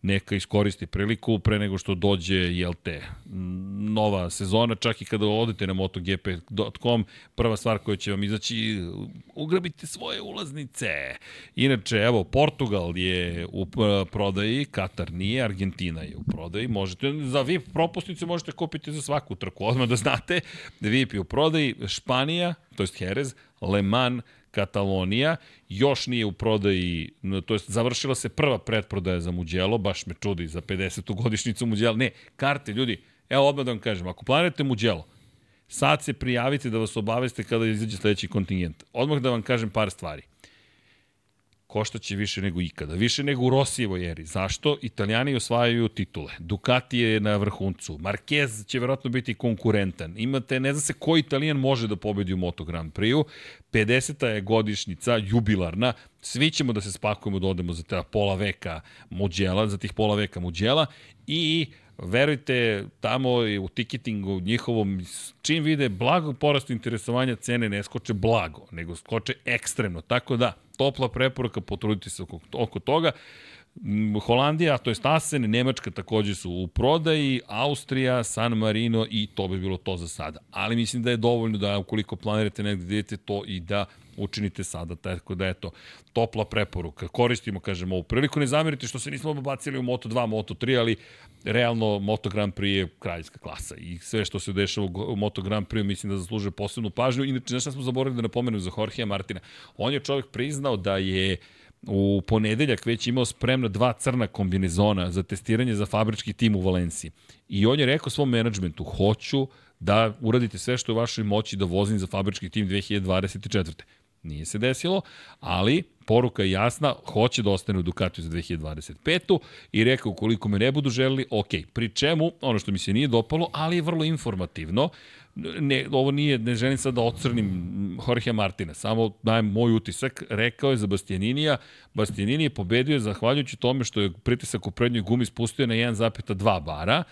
Speaker 1: neka iskoristi priliku pre nego što dođe, jel te, nova sezona, čak i kada odete na motogp.com, prva stvar koja će vam izaći, ugrabite svoje ulaznice. Inače, evo, Portugal je u prodaji, Katar nije, Argentina je u prodaji, možete, za VIP propustnice možete kupiti za svaku trku, odmah da znate, VIP je u prodaji, Španija, to jest Jerez, Le Mans, Katalonija, još nije u prodaji, to jest završila se prva pretprodaja za Muđelo, baš me čudi za 50. godišnicu Muđela. Ne, karte, ljudi, evo odmah da vam kažem, ako planirate Muđelo, sad se prijavite da vas obaveste kada izađe sledeći kontingent. Odmah da vam kažem par stvari koštaće više nego ikada, više nego u Rosijevoj eri. Zašto? Italijani osvajaju titule. Ducati je na vrhuncu. Marquez će verovatno biti konkurentan. Imate, ne zna se koji Italijan može da pobedi u Moto Grand Prix-u. 50. je godišnjica, jubilarna, Svi ćemo da se spakujemo da odemo za ta pola veka muđela, za tih pola veka muđela i verujte, tamo u tiketingu njihovom, čim vide blago porastu interesovanja, cene ne skoče blago, nego skoče ekstremno. Tako da, topla preporuka, potrudite se oko, oko toga. Holandija, to je Asen, Nemačka takođe su u prodaji, Austrija, San Marino i to bi bilo to za sada. Ali mislim da je dovoljno da ukoliko planirate negde da idete to i da učinite sada. Tako da eto, topla preporuka. Koristimo, kažemo, ovu priliku. Ne zamerite što se nismo obacili u Moto2, Moto3, ali realno Moto Grand Prix je kraljska klasa i sve što se dešava u Moto Grand Prix mislim da zaslužuje posebnu pažnju. Inače, šta smo zaboravili da napomenem za Jorgea Martina? On je čovjek priznao da je u ponedeljak već imao spremno dva crna kombinezona za testiranje za fabrički tim u Valenciji. I on je rekao svom menadžmentu, hoću da uradite sve što je u vašoj moći da vozim za fabrički tim 2024. Nije se desilo, ali poruka je jasna, hoće da ostane u Ducatiju za 2025. i rekao, ukoliko me ne budu želeli, ok. Pri čemu, ono što mi se nije dopalo, ali je vrlo informativno, ne, ovo nije, ne želim sad da ocrnim Jorge Martina, samo dajem moj utisak, rekao je za Bastianinija, Bastianini je pobedio zahvaljujući tome što je pritisak u prednjoj gumi spustio na 1,2 bara,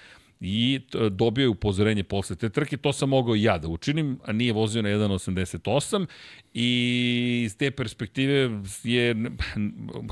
Speaker 1: i dobio je upozorenje posle te trke, to sam mogao i ja da učinim, a nije vozio na 1.88 i iz te perspektive je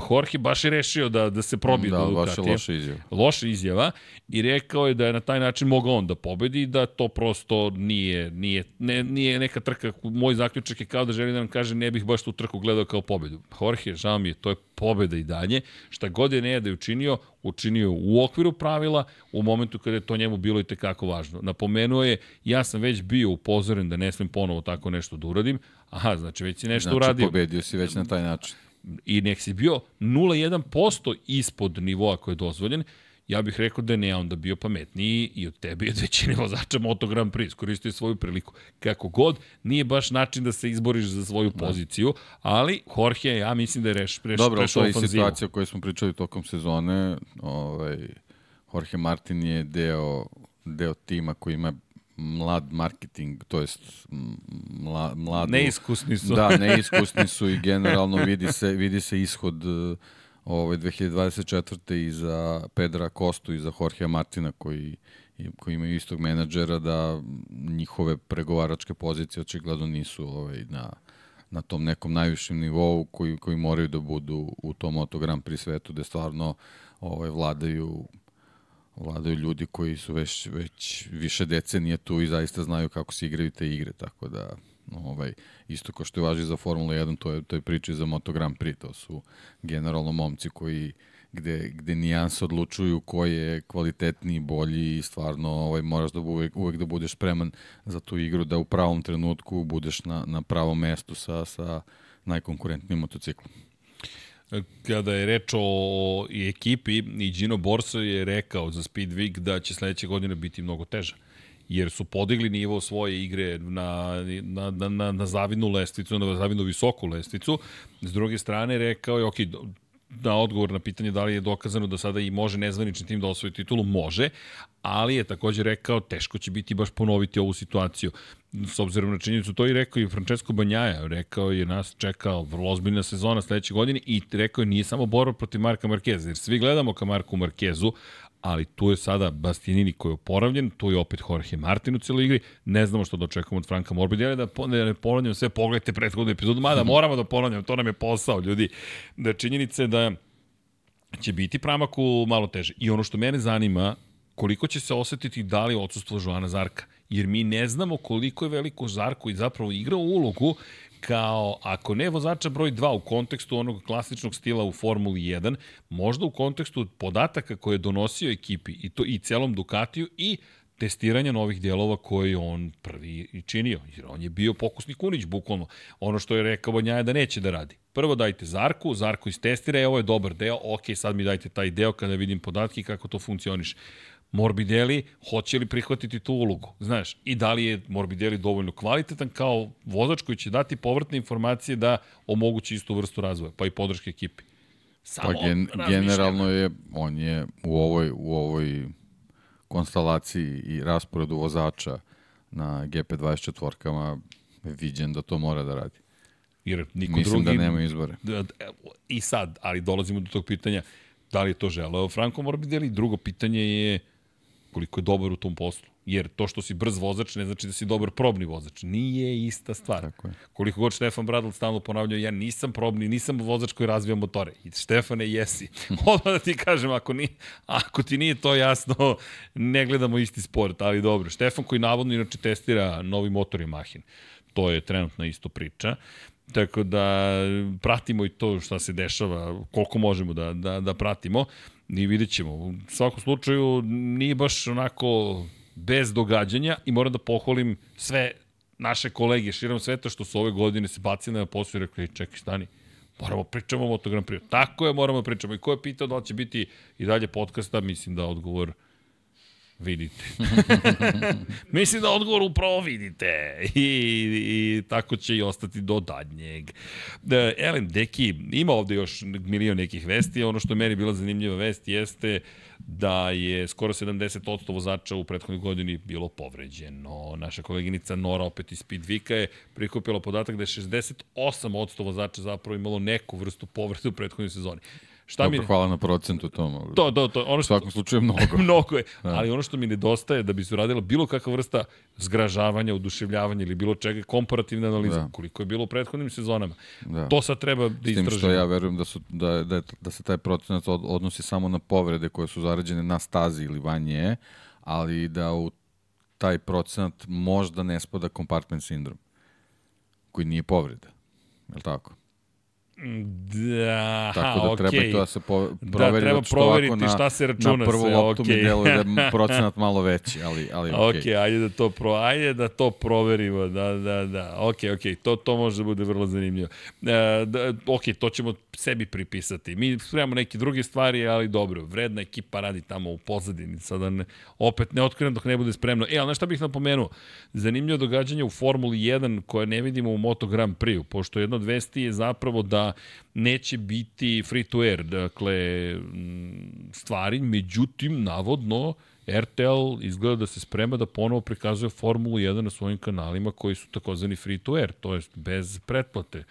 Speaker 1: Jorge baš je rešio da, da se probije
Speaker 2: da,
Speaker 1: do
Speaker 2: Ducatija. Da, baš je loša izjava.
Speaker 1: Loša izjava i rekao je da je na taj način mogao on da pobedi i da to prosto nije, nije, ne, nije neka trka. Moj zaključak je kao da želi da nam kaže ne bih baš tu trku gledao kao pobedu. Jorge, žao mi je, to je pobeda i dalje. Šta god je ne da je učinio, učinio u okviru pravila u momentu kada je to njemu bilo i tekako važno. Napomenuo je, ja sam već bio upozoren da ne smem ponovo tako nešto da uradim, Aha, znači već si nešto
Speaker 2: znači,
Speaker 1: uradio.
Speaker 2: Znači pobedio si već na taj način.
Speaker 1: I nek si bio 0,1% ispod nivoa koji je dozvoljen, ja bih rekao da je ne onda bio pametniji i od tebe i od većine vozača Moto Grand Prix, iskoristio svoju priliku. Kako god, nije baš način da se izboriš za svoju da. poziciju, ali Jorge, ja mislim da je reš, reš,
Speaker 2: Dobro, to je situacija o kojoj smo pričali tokom sezone. Ovaj, Jorge Martin je deo, deo tima koji ima mlad marketing, to jest mla, mladu...
Speaker 1: Neiskusni su.
Speaker 2: Da, neiskusni su i generalno vidi se, vidi se ishod ove ovaj, 2024. i za Pedra Kostu i za Jorge Martina koji koji imaju istog menadžera da njihove pregovaračke pozicije očigledno nisu ovaj, na, na tom nekom najvišem nivou koji, koji moraju da budu u tom Moto Grand Prix svetu gde stvarno ovaj, vladaju vladaju ljudi koji su već, već više decenije tu i zaista znaju kako se igraju te igre, tako da ovaj, isto kao što je važi za Formula 1, to je, to je priča za Moto Grand Prix, to su generalno momci koji gde, gde nijanse odlučuju ko je kvalitetniji, bolji i stvarno ovaj, moraš da uvek, uvek da budeš spreman za tu igru, da u pravom trenutku budeš na, na pravom mestu sa, sa najkonkurentnijim motociklom.
Speaker 1: Kada je reč o i ekipi i Gino Borso je rekao za Speed Week da će sledeće godine biti mnogo teža jer su podigli nivo svoje igre na, na, na, na, na zavidnu lestvicu, na zavidnu visoku lestvicu. S druge strane, rekao je, ok, na odgovor na pitanje da li je dokazano da sada i može nezvanični tim da osvoji titulu, može, ali je takođe rekao teško će biti baš ponoviti ovu situaciju. S obzirom na činjenicu, to i rekao i Francesco Banjaja, rekao je nas čekao vrlo ozbiljna sezona sledeće godine i rekao je nije samo borba protiv Marka Markeza, jer svi gledamo ka Marku Markezu, ali tu je sada Bastianini koji je oporavljen, tu je opet Jorge Martin u cijeloj igri, ne znamo što da očekujemo od Franka Morbidelli, da, da ne ponavljam sve, pogledajte prethodnu epizodu, mada moramo da ponavljam, to nam je posao, ljudi, da činjenice da će biti pramaku malo teže. I ono što mene zanima, koliko će se osetiti da li odsustvo Joana Zarka, jer mi ne znamo koliko je veliko Zarko i zapravo igrao ulogu kao, ako ne vozača broj 2 u kontekstu onog klasičnog stila u Formuli 1, možda u kontekstu podataka koje je donosio ekipi i to i celom Ducatiju i testiranja novih dijelova koje on prvi i činio. Jer on je bio pokusni kunić, bukvalno. Ono što je rekao Banjaja je da neće da radi. Prvo dajte Zarku, Zarko istestira, e, ovo je dobar deo, ok, sad mi dajte taj deo kada vidim podatke kako to funkcioniše. Morbidelli hoće li prihvatiti tu ulogu, znaš, i da li je Morbidelli dovoljno kvalitetan kao vozač koji će dati povratne informacije da omogući istu vrstu razvoja, pa i podrške ekipi.
Speaker 2: Samo pa gen, generalno je, on je u ovoj, u ovoj konstelaciji i rasporedu vozača na GP24-kama viđen da to mora da radi.
Speaker 1: Jer niko
Speaker 2: Mislim
Speaker 1: drugi...
Speaker 2: da nema izbore.
Speaker 1: I sad, ali dolazimo do tog pitanja da li je to želeo Franko Morbidelli. Drugo pitanje je koliko je dobar u tom poslu. Jer to što si brz vozač ne znači da si dobar probni vozač. Nije ista stvar.
Speaker 2: Tako je.
Speaker 1: Koliko god Štefan Bradl stalno ponavljao, ja nisam probni, nisam vozač koji razvija motore. I Štefane, jesi. Odmah da ti kažem, ako, ni, ako ti nije to jasno, ne gledamo isti sport, ali dobro. Štefan koji navodno inače testira novi motor Yamahin. To je trenutno isto priča. Tako da pratimo i to šta se dešava, koliko možemo da, da, da pratimo i vidjet ćemo. U svakom slučaju nije baš onako bez događanja i moram da pohvalim sve naše kolege širom sveta što su ove godine se bacili na posao i rekli čekaj stani, moramo pričamo o Moto Grand. Tako je, moramo da pričamo. I ko je pitao da će biti i dalje podcasta, mislim da odgovor vidite. Mislim da odgovor upravo vidite. I, I tako će i ostati do dadnjeg. Da, Elem, Deki, ima ovde još milion nekih vesti. Ono što meni bila zanimljiva vest jeste da je skoro 70% vozača u prethodnoj godini bilo povređeno. Naša koleginica Nora opet iz Speedvika je prikupila podatak da je 68% vozača zapravo imalo neku vrstu povrede u prethodnoj sezoni.
Speaker 2: Šta Dobro, mi... hvala na procentu tom.
Speaker 1: To, to, to. Ono
Speaker 2: što... U svakom slučaju mnogo.
Speaker 1: mnogo je. Da. Ali ono što mi nedostaje da bi se uradila bilo kakva vrsta zgražavanja, oduševljavanja ili bilo čega, komparativna analiza, da. koliko je bilo u prethodnim sezonama. Da. To sad treba da istražimo. S tim
Speaker 2: što ja verujem da, su, da, da, da se taj procenat odnosi samo na povrede koje su zarađene na stazi ili van nje, ali da u taj procenat možda ne spada compartment sindrom, koji nije povreda. Je li tako?
Speaker 1: Da,
Speaker 2: Tako da
Speaker 1: okay.
Speaker 2: treba to da se po, proveri.
Speaker 1: Da, treba proveriti
Speaker 2: na,
Speaker 1: šta se računa
Speaker 2: na prvu
Speaker 1: sve,
Speaker 2: loptu
Speaker 1: okay.
Speaker 2: mi deluje da je procenat malo veći, ali, ali ok.
Speaker 1: Ok, ajde da to, pro, ajde da to proverimo, da, da, da, ok, ok, to, to može da bude vrlo zanimljivo. E, da, ok, to ćemo sebi pripisati. Mi spremamo neke druge stvari, ali dobro, vredna ekipa radi tamo u pozadini, sada ne, opet ne otkrenem dok ne bude spremno. E, ali šta bih napomenuo? Zanimljivo događanje u Formuli 1 koje ne vidimo u Moto Grand Prix, pošto jedno od vesti je zapravo da neće biti free to air, dakle, stvari, međutim, navodno, RTL izgleda da se sprema da ponovo prikazuje Formulu 1 na svojim kanalima koji su takozvani free to air, to jest bez pretplate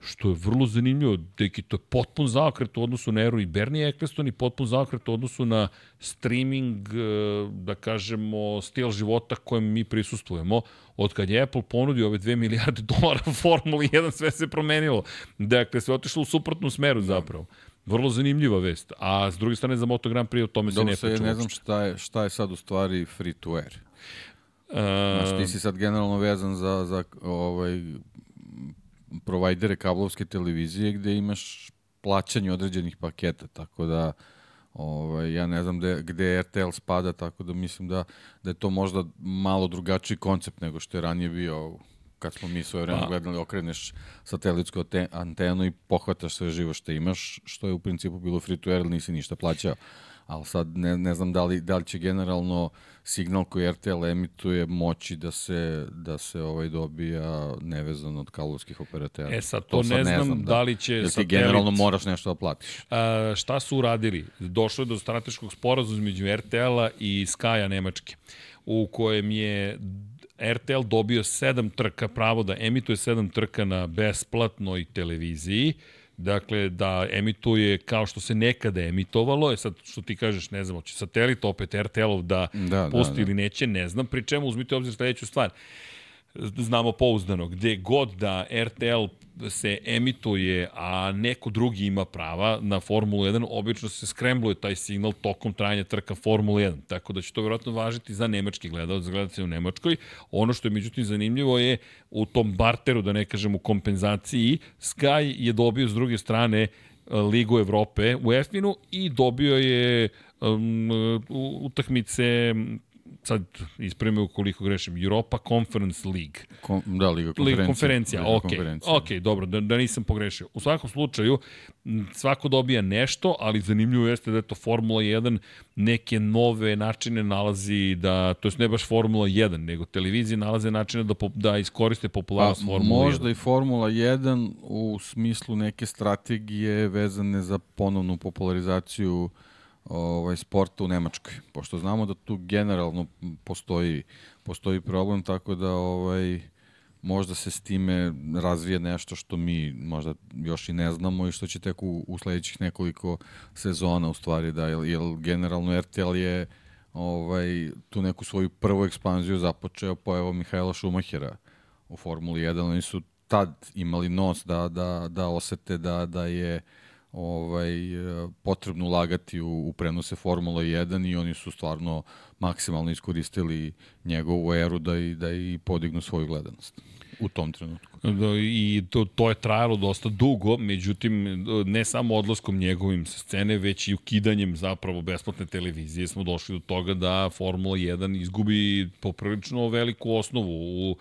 Speaker 1: što je vrlo zanimljivo, deki to je potpun zaokret u odnosu na Eru i Bernie Eccleston i potpun zaokret u odnosu na streaming, e, da kažemo, stil života kojem mi prisustujemo. Od kad je Apple ponudio ove 2 milijarde dolara Formuli 1, sve se promenilo. Dakle, sve otišlo u suprotnom smeru zapravo. Vrlo zanimljiva vest. A s druge strane za Moto Grand Prix o tome se ne priča.
Speaker 2: ne znam šta je, šta je sad u stvari free to air. Uh, Znaš, ti si sad generalno vezan za, za ovaj, provajdere kablovske televizije gde imaš plaćanje određenih paketa, tako da ovaj, ja ne znam gde, gde RTL spada, tako da mislim da, da je to možda malo drugačiji koncept nego što je ranije bio kad smo mi svoje vreme pa. gledali, okreneš satelitsku antenu i pohvataš sve živo što imaš, što je u principu bilo free to air, nisi ništa plaćao ali sad ne, ne znam da li, da li će generalno signal koji RTL emituje moći da se, da se ovaj dobija nevezano od kablovskih operatera.
Speaker 1: E sad, to, to sad ne, znam, ne znam da, da li će
Speaker 2: Jer ti generalno moraš nešto da platiš.
Speaker 1: A, šta su uradili? Došlo je do strateškog sporazuma između RTL-a i Skaja Nemačke, u kojem je RTL dobio sedam trka, pravo da emituje sedam trka na besplatnoj televiziji, Dakle, da emituje kao što se nekada emitovalo, je sad što ti kažeš, ne znam, će satelit opet RTL-ov da, da pusti da, da. ili neće, ne znam, pri čemu uzmite obzir sledeću stvar znamo pouzdano, gde god da RTL se emituje, a neko drugi ima prava na Formulu 1, obično se skrembluje taj signal tokom trajanja trka Formula 1. Tako da će to vjerojatno važiti za nemački gledalac, za gledalce u Nemačkoj. Ono što je međutim zanimljivo je u tom barteru, da ne kažem u kompenzaciji, Sky je dobio s druge strane Ligu Evrope u Efinu i dobio je um, utakmice sad ispremio ukoliko grešim, Europa Conference League.
Speaker 2: Kom, da, Liga konferencija.
Speaker 1: Liga konferencija, Liga ok, konferencija. ok, dobro, da, da nisam pogrešio. U svakom slučaju, svako dobija nešto, ali zanimljivo jeste da je to Formula 1 neke nove načine nalazi da, to je ne baš Formula 1, nego televizije nalaze načine da, da iskoriste popularnost pa, Formula
Speaker 2: 1. Možda i Formula 1 u smislu neke strategije vezane za ponovnu popularizaciju uh, ovaj, sporta u Nemačkoj, pošto znamo da tu generalno postoji, postoji problem, tako da ovaj, možda se s time razvije nešto što mi možda još i ne znamo i što će tek u, u sledećih nekoliko sezona u stvari da, jer, jer generalno RTL je ovaj, tu neku svoju prvu ekspanziju započeo pojavom Mihajla Šumahera u Formuli 1, oni su tad imali nos da, da, da osete da, da je ovaj, potrebno ulagati u, u prenose Formula 1 i oni su stvarno maksimalno iskoristili njegovu eru da i, da i podignu svoju gledanost u tom trenutku.
Speaker 1: Da, I to, to je trajalo dosta dugo, međutim, ne samo odlaskom njegovim sa scene, već i ukidanjem zapravo besplatne televizije smo došli do toga da Formula 1 izgubi poprilično veliku osnovu. U,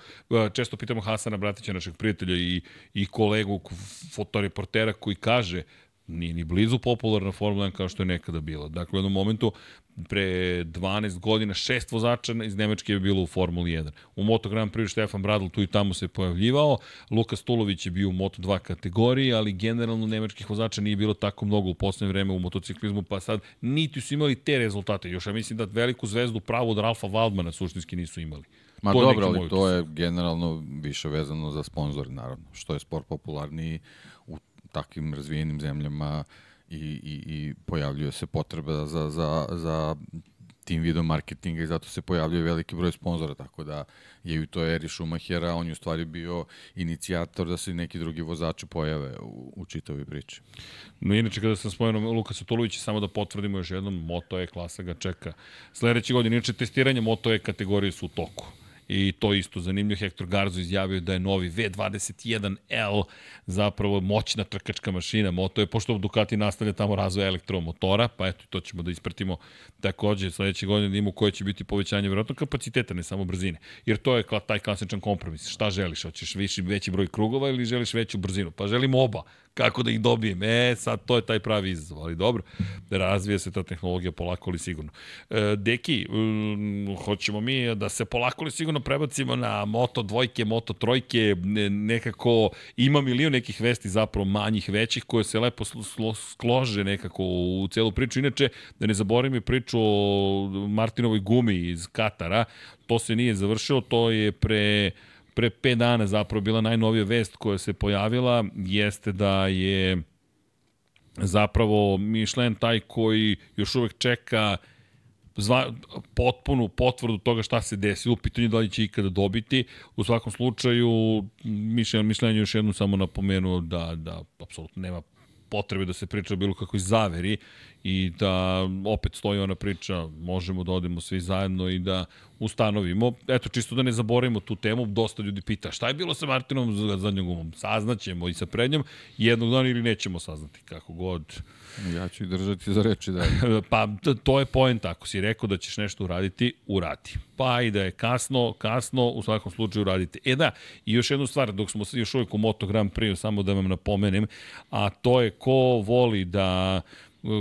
Speaker 1: često pitamo Hasana Bratića, našeg prijatelja i, i kolegu fotoreportera koji kaže nije ni blizu popularna Formula 1 kao što je nekada bila. Dakle, u jednom momentu pre 12 godina šest vozača iz Nemačke je bilo u Formuli 1. U Moto Grand Prix Stefan Bradl tu i tamo se pojavljivao, Luka Stulović je bio u Moto 2 kategoriji, ali generalno nemačkih vozača nije bilo tako mnogo u poslednje vreme u motociklizmu, pa sad niti su imali te rezultate. Još ja mislim da veliku zvezdu pravu od Ralfa Waldmana suštinski nisu imali.
Speaker 2: Ma to dobro, ali to je generalno više vezano za sponzor, naravno. Što je sport popularniji takvim razvijenim zemljama, i, i, i pojavljuje se potreba za, za, za tim vidom marketinga i zato se pojavljuje veliki broj sponzora, tako da je u toj eri Schumachera, on je u stvari bio inicijator da se neki drugi vozači pojave u, u čitavi priči.
Speaker 1: No inače, kada sam spomenuo Lukasa Tolovića, samo da potvrdimo još jednom, Moto E klasa ga čeka. Sledeće godine, inače testiranje Moto E kategorije su u toku i to isto zanimljivo. Hector Garzo izjavio da je novi V21L zapravo moćna trkačka mašina. Moto je, pošto Ducati nastavlja tamo razvoj elektromotora, pa eto, to ćemo da ispratimo takođe sledeće godine da imamo koje će biti povećanje vjerojatno kapaciteta, ne samo brzine. Jer to je taj klasičan kompromis. Šta želiš? Hoćeš viši, veći broj krugova ili želiš veću brzinu? Pa želimo oba kako da ih dobijem. E, sad to je taj pravi izazov, ali dobro, razvija se ta tehnologija polako ali sigurno. E, deki, um, hoćemo mi da se polako ali sigurno prebacimo na moto dvojke, moto trojke, nekako ima milion nekih vesti zapravo manjih, većih, koje se lepo sklože nekako u celu priču. Inače, da ne zaboravim i priču o Martinovoj gumi iz Katara, to se nije završilo, to je pre pre 5 dana zapravo bila najnovija vest koja se pojavila, jeste da je zapravo Michelin taj koji još uvek čeka zva, potpunu potvrdu toga šta se desilo, u pitanju da li će ikada dobiti. U svakom slučaju, Michelin, Michelin je još jednu samo napomenuo da, da apsolutno nema potrebe da se priča o bilo kakvoj zaveri i da opet stoji ona priča, možemo da odemo svi zajedno i da ustanovimo. Eto, čisto da ne zaboravimo tu temu, dosta ljudi pita šta je bilo sa Martinom za zadnjom gumom. Saznaćemo i sa prednjom, jednog dana ili nećemo saznati, kako god.
Speaker 2: Ja ću i držati za reči da.
Speaker 1: pa to je point, ako si rekao da ćeš nešto uraditi, uradi. Pa i da je kasno, kasno, u svakom slučaju uradite. E da, i još jednu stvar, dok smo još uvijek u Moto Grand Prix, samo da vam napomenem, a to je ko voli da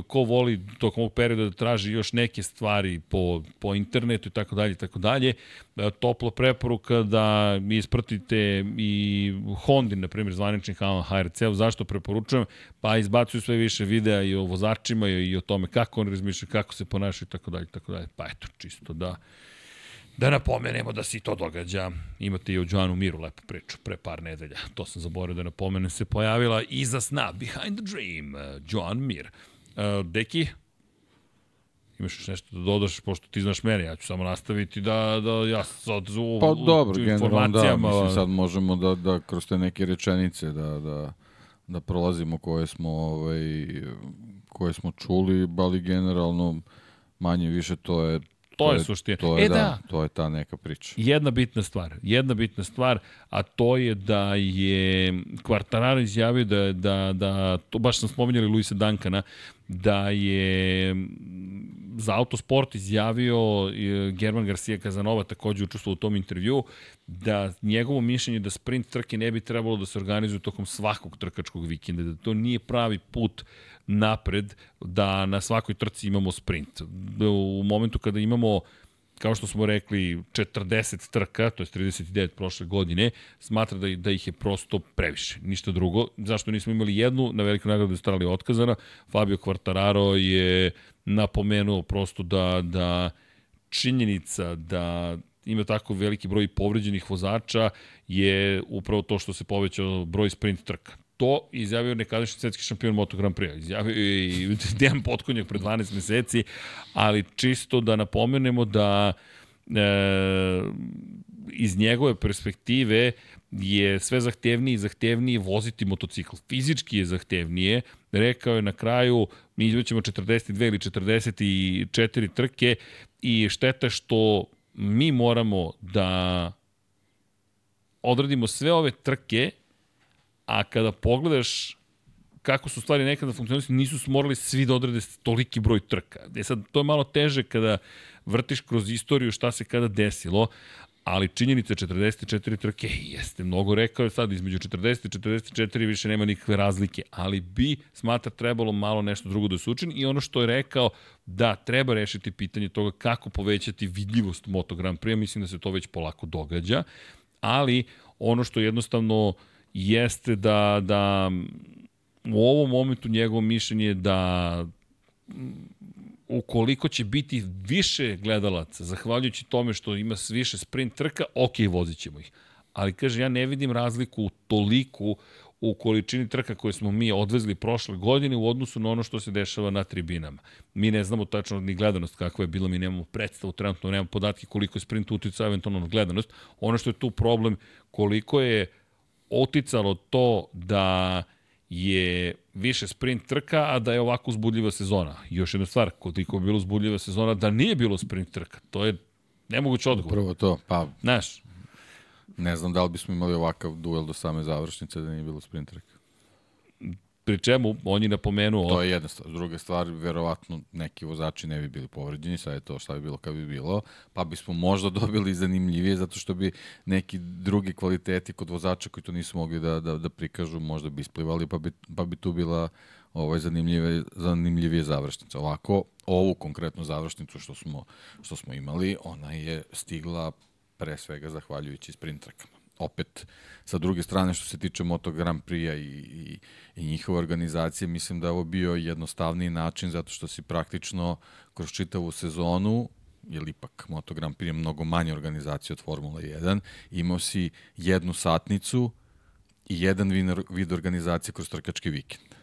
Speaker 1: ko voli tokom ovog perioda da traži još neke stvari po, po internetu i tako dalje i tako dalje, e, topla preporuka da mi ispratite i Hondi, na primjer, zvanični kanal HRC, zašto preporučujem? Pa izbacuju sve više videa i o vozačima i o tome kako oni razmišljaju, kako se ponašaju i tako dalje i tako dalje. Pa eto, čisto da Da napomenemo da se i to događa. Imate i o Joanu Miru lepu priču pre par nedelja. To sam zaboravio da napomenem. Se pojavila iza sna, Behind the Dream, Joan Mir. Uh, Deki, imaš još nešto da dodaš, pošto ti znaš mene, ja ću samo nastaviti da, da ja sad u,
Speaker 2: pa, dobro, informacijama... Da, mislim, sad možemo da, da kroz te neke rečenice da, da, da prolazimo koje smo, ovaj, koje smo čuli, ali generalno manje više to je
Speaker 1: To, to je suština.
Speaker 2: To je, e, da, da, to je ta neka priča.
Speaker 1: Jedna bitna stvar, jedna bitna stvar, a to je da je Quartararo izjavio da, da, da to baš sam spominjali Luisa Dankana, da je za autosport izjavio e, German Garcia Kazanova takođe učestvovao u tom intervju da njegovo mišljenje da sprint trke ne bi trebalo da se organizuje tokom svakog trkačkog vikenda, da to nije pravi put napred da na svakoj trci imamo sprint. U momentu kada imamo kao što smo rekli, 40 trka, to je 39 prošle godine, smatra da, da ih je prosto previše, ništa drugo. Zašto nismo imali jednu, na veliku nagradu je strali otkazana, Fabio Quartararo je napomenuo prosto da, da činjenica da ima tako veliki broj povređenih vozača je upravo to što se povećao broj sprint trka. To izjavio nekadašnji svetski šampion Moto Grand Prix. Izjavio i Dejan Potkonjak pre 12 meseci, ali čisto da napomenemo da e, iz njegove perspektive je sve zahtevniji i zahtevniji voziti motocikl. Fizički je zahtevnije. Rekao je na kraju, mi izvećemo 42 ili 44 trke i šteta što mi moramo da odradimo sve ove trke, a kada pogledaš kako su stvari nekada funkcionisali, nisu morali svi da odrade toliki broj trka. E sad, to je malo teže kada vrtiš kroz istoriju šta se kada desilo, ali činjenica 44 trke jeste mnogo rekao sad između 40 i 44 više nema nikakve razlike, ali bi smatra trebalo malo nešto drugo da se učini i ono što je rekao da treba rešiti pitanje toga kako povećati vidljivost Moto Grand Prix, mislim da se to već polako događa, ali ono što jednostavno jeste da, da u ovom momentu njegovo mišljenje je da ukoliko će biti više gledalaca, zahvaljujući tome što ima više sprint trka, ok, vozit ćemo ih. Ali kaže, ja ne vidim razliku toliku u količini trka koje smo mi odvezli prošle godine u odnosu na ono što se dešava na tribinama. Mi ne znamo tačno ni gledanost kakva je bila, mi nemamo predstavu, trenutno nemamo podatke koliko je sprint uticao eventualno na gledanost. Ono što je tu problem, koliko je oticalo to da je više sprint trka, a da je ovako uzbudljiva sezona. Još jedna stvar, koliko bi bilo uzbudljiva sezona da nije bilo sprint trka. To je nemoguće odgovor.
Speaker 2: Prvo to, pa...
Speaker 1: Znaš,
Speaker 2: Ne znam da li bismo imali ovakav duel do same završnice da nije bilo sprint trka.
Speaker 1: Pri čemu on je napomenuo...
Speaker 2: To je jedna stvar. Druga stvar, verovatno neki vozači ne bi bili povređeni, sad je to šta bi bilo kad bi bilo, pa bismo možda dobili zanimljivije zato što bi neki drugi kvaliteti kod vozača koji to nisu mogli da, da, da prikažu možda bi isplivali, pa bi, pa bi tu bila ovaj zanimljive, zanimljivije završnice. Ovako, ovu konkretnu završnicu što smo, što smo imali, ona je stigla pre svega zahvaljujući sprint trkama opet sa druge strane što se tiče Moto Grand Prix-a i, i, i njihove organizacije, mislim da je ovo bio jednostavniji način zato što si praktično kroz čitavu sezonu jer ipak Moto Grand Prix je mnogo manje organizacije od Formula 1, imao si jednu satnicu i jedan vid organizacije kroz trkački vikend.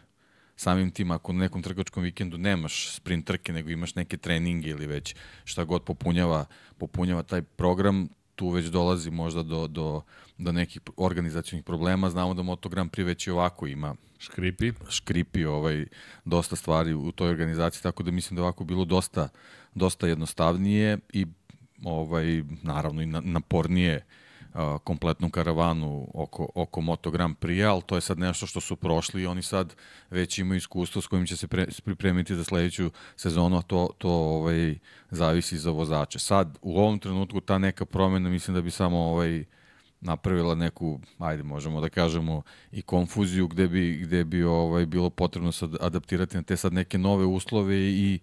Speaker 2: Samim tim, ako na nekom trkačkom vikendu nemaš sprint trke, nego imaš neke treninge ili već šta god popunjava, popunjava taj program, tu već dolazi možda do, do, do nekih organizacijnih problema. Znamo da Moto Grand Prix već i ovako ima
Speaker 1: škripi.
Speaker 2: škripi ovaj, dosta stvari u toj organizaciji, tako da mislim da ovako bilo dosta, dosta jednostavnije i ovaj, naravno i napornije uh, kompletnu karavanu oko, oko Moto Grand Prix, ali to je sad nešto što su prošli i oni sad već imaju iskustvo s kojim će se pre, pripremiti za sledeću sezonu, a to, to ovaj, zavisi za vozače. Sad, u ovom trenutku ta neka promena mislim da bi samo ovaj, napravila neku, ajde možemo da kažemo i konfuziju gde bi, gde bi ovaj, bilo potrebno sad adaptirati na te sad neke nove uslove i,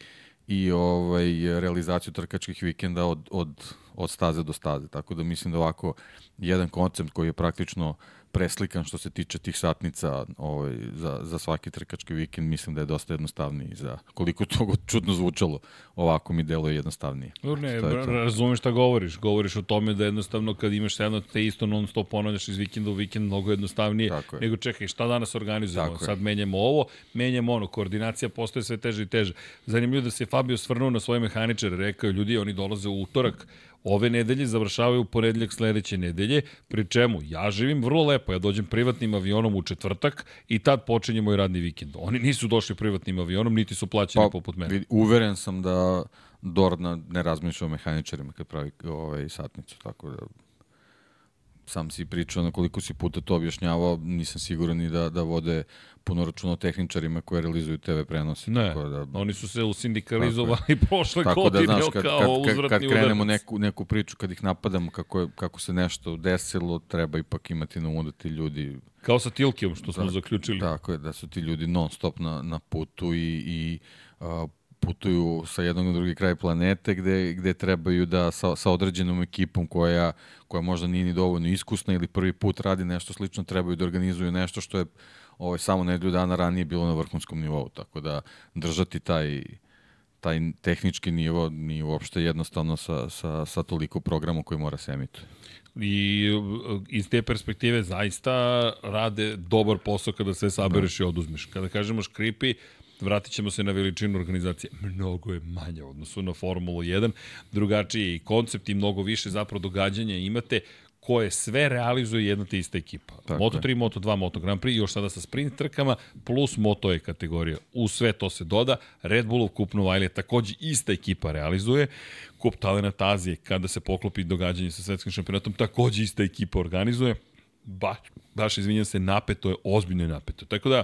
Speaker 2: i ovaj, realizaciju trkačkih vikenda od, od, od staze do staze. Tako da mislim da ovako jedan koncept koji je praktično preslikan što se tiče tih satnica ovaj, za, za svaki trkački vikend, mislim da je dosta jednostavniji za koliko to čudno zvučalo, ovako mi deluje jednostavnije.
Speaker 1: Ne, razumeš šta govoriš. Govoriš o tome da jednostavno kad imaš jedno te isto non stop ponavljaš iz vikenda u vikend mnogo jednostavnije, nego čekaj šta danas organizujemo, Tako sad je. menjamo ovo, menjamo ono, koordinacija postoje sve teže i teže. Zanimljivo da se Fabio svrnuo na svoje mehaničare, rekao ljudi, oni dolaze u utorak, ove nedelje završavaju u ponedeljak sledeće nedelje, pri čemu ja živim vrlo lepo, ja dođem privatnim avionom u četvrtak i tad počinje moj radni vikend. Oni nisu došli privatnim avionom, niti su plaćeni pa, poput mene.
Speaker 2: Uveren sam da Dorna ne razmišlja o mehaničarima kad pravi ovaj satnicu, tako da sam si pričao na koliko si puta to objašnjavao, nisam siguran ni da, da vode puno računa o tehničarima koji realizuju TV prenose.
Speaker 1: Ne,
Speaker 2: tako da,
Speaker 1: oni su se usindikalizovali prošle tako godine da, znaš, kad, kao kad,
Speaker 2: kad, kad krenemo neku, neku priču, kad ih napadamo kako, je, kako se nešto desilo, treba ipak imati na umu da ti ljudi...
Speaker 1: Kao sa Tilkijom što smo da, zaključili.
Speaker 2: Tako je, da su ti ljudi non stop na, na putu i, i putuju sa jednog na drugi kraj planete gde, gde trebaju da sa, sa određenom ekipom koja, koja možda nije ni dovoljno iskusna ili prvi put radi nešto slično, trebaju da organizuju nešto što je ovaj, samo nedelju dana ranije bilo na vrhunskom nivou. Tako da držati taj, taj tehnički nivo nije uopšte jednostavno sa, sa, sa toliko programa koji mora se emituje.
Speaker 1: I iz te perspektive zaista rade dobar posao kada sve sabereš da. i oduzmeš. Kada kažemo škripi, vratit ćemo se na veličinu organizacije. Mnogo je manja odnosu na Formulu 1, drugačiji i koncept i mnogo više zapravo događanja imate koje sve realizuje jedna te ista ekipa. Tako Moto3, je. Moto2, Moto Grand Prix, još sada sa sprint trkama, plus Moto E kategorija. U sve to se doda. Red Bullov kup Novajlija takođe ista ekipa realizuje. Kup Talenat Azije, kada se poklopi događanje sa svetskim šampionatom, takođe ista ekipa organizuje. Ba, baš, izvinjam se, napeto je, ozbiljno je napeto. Tako da,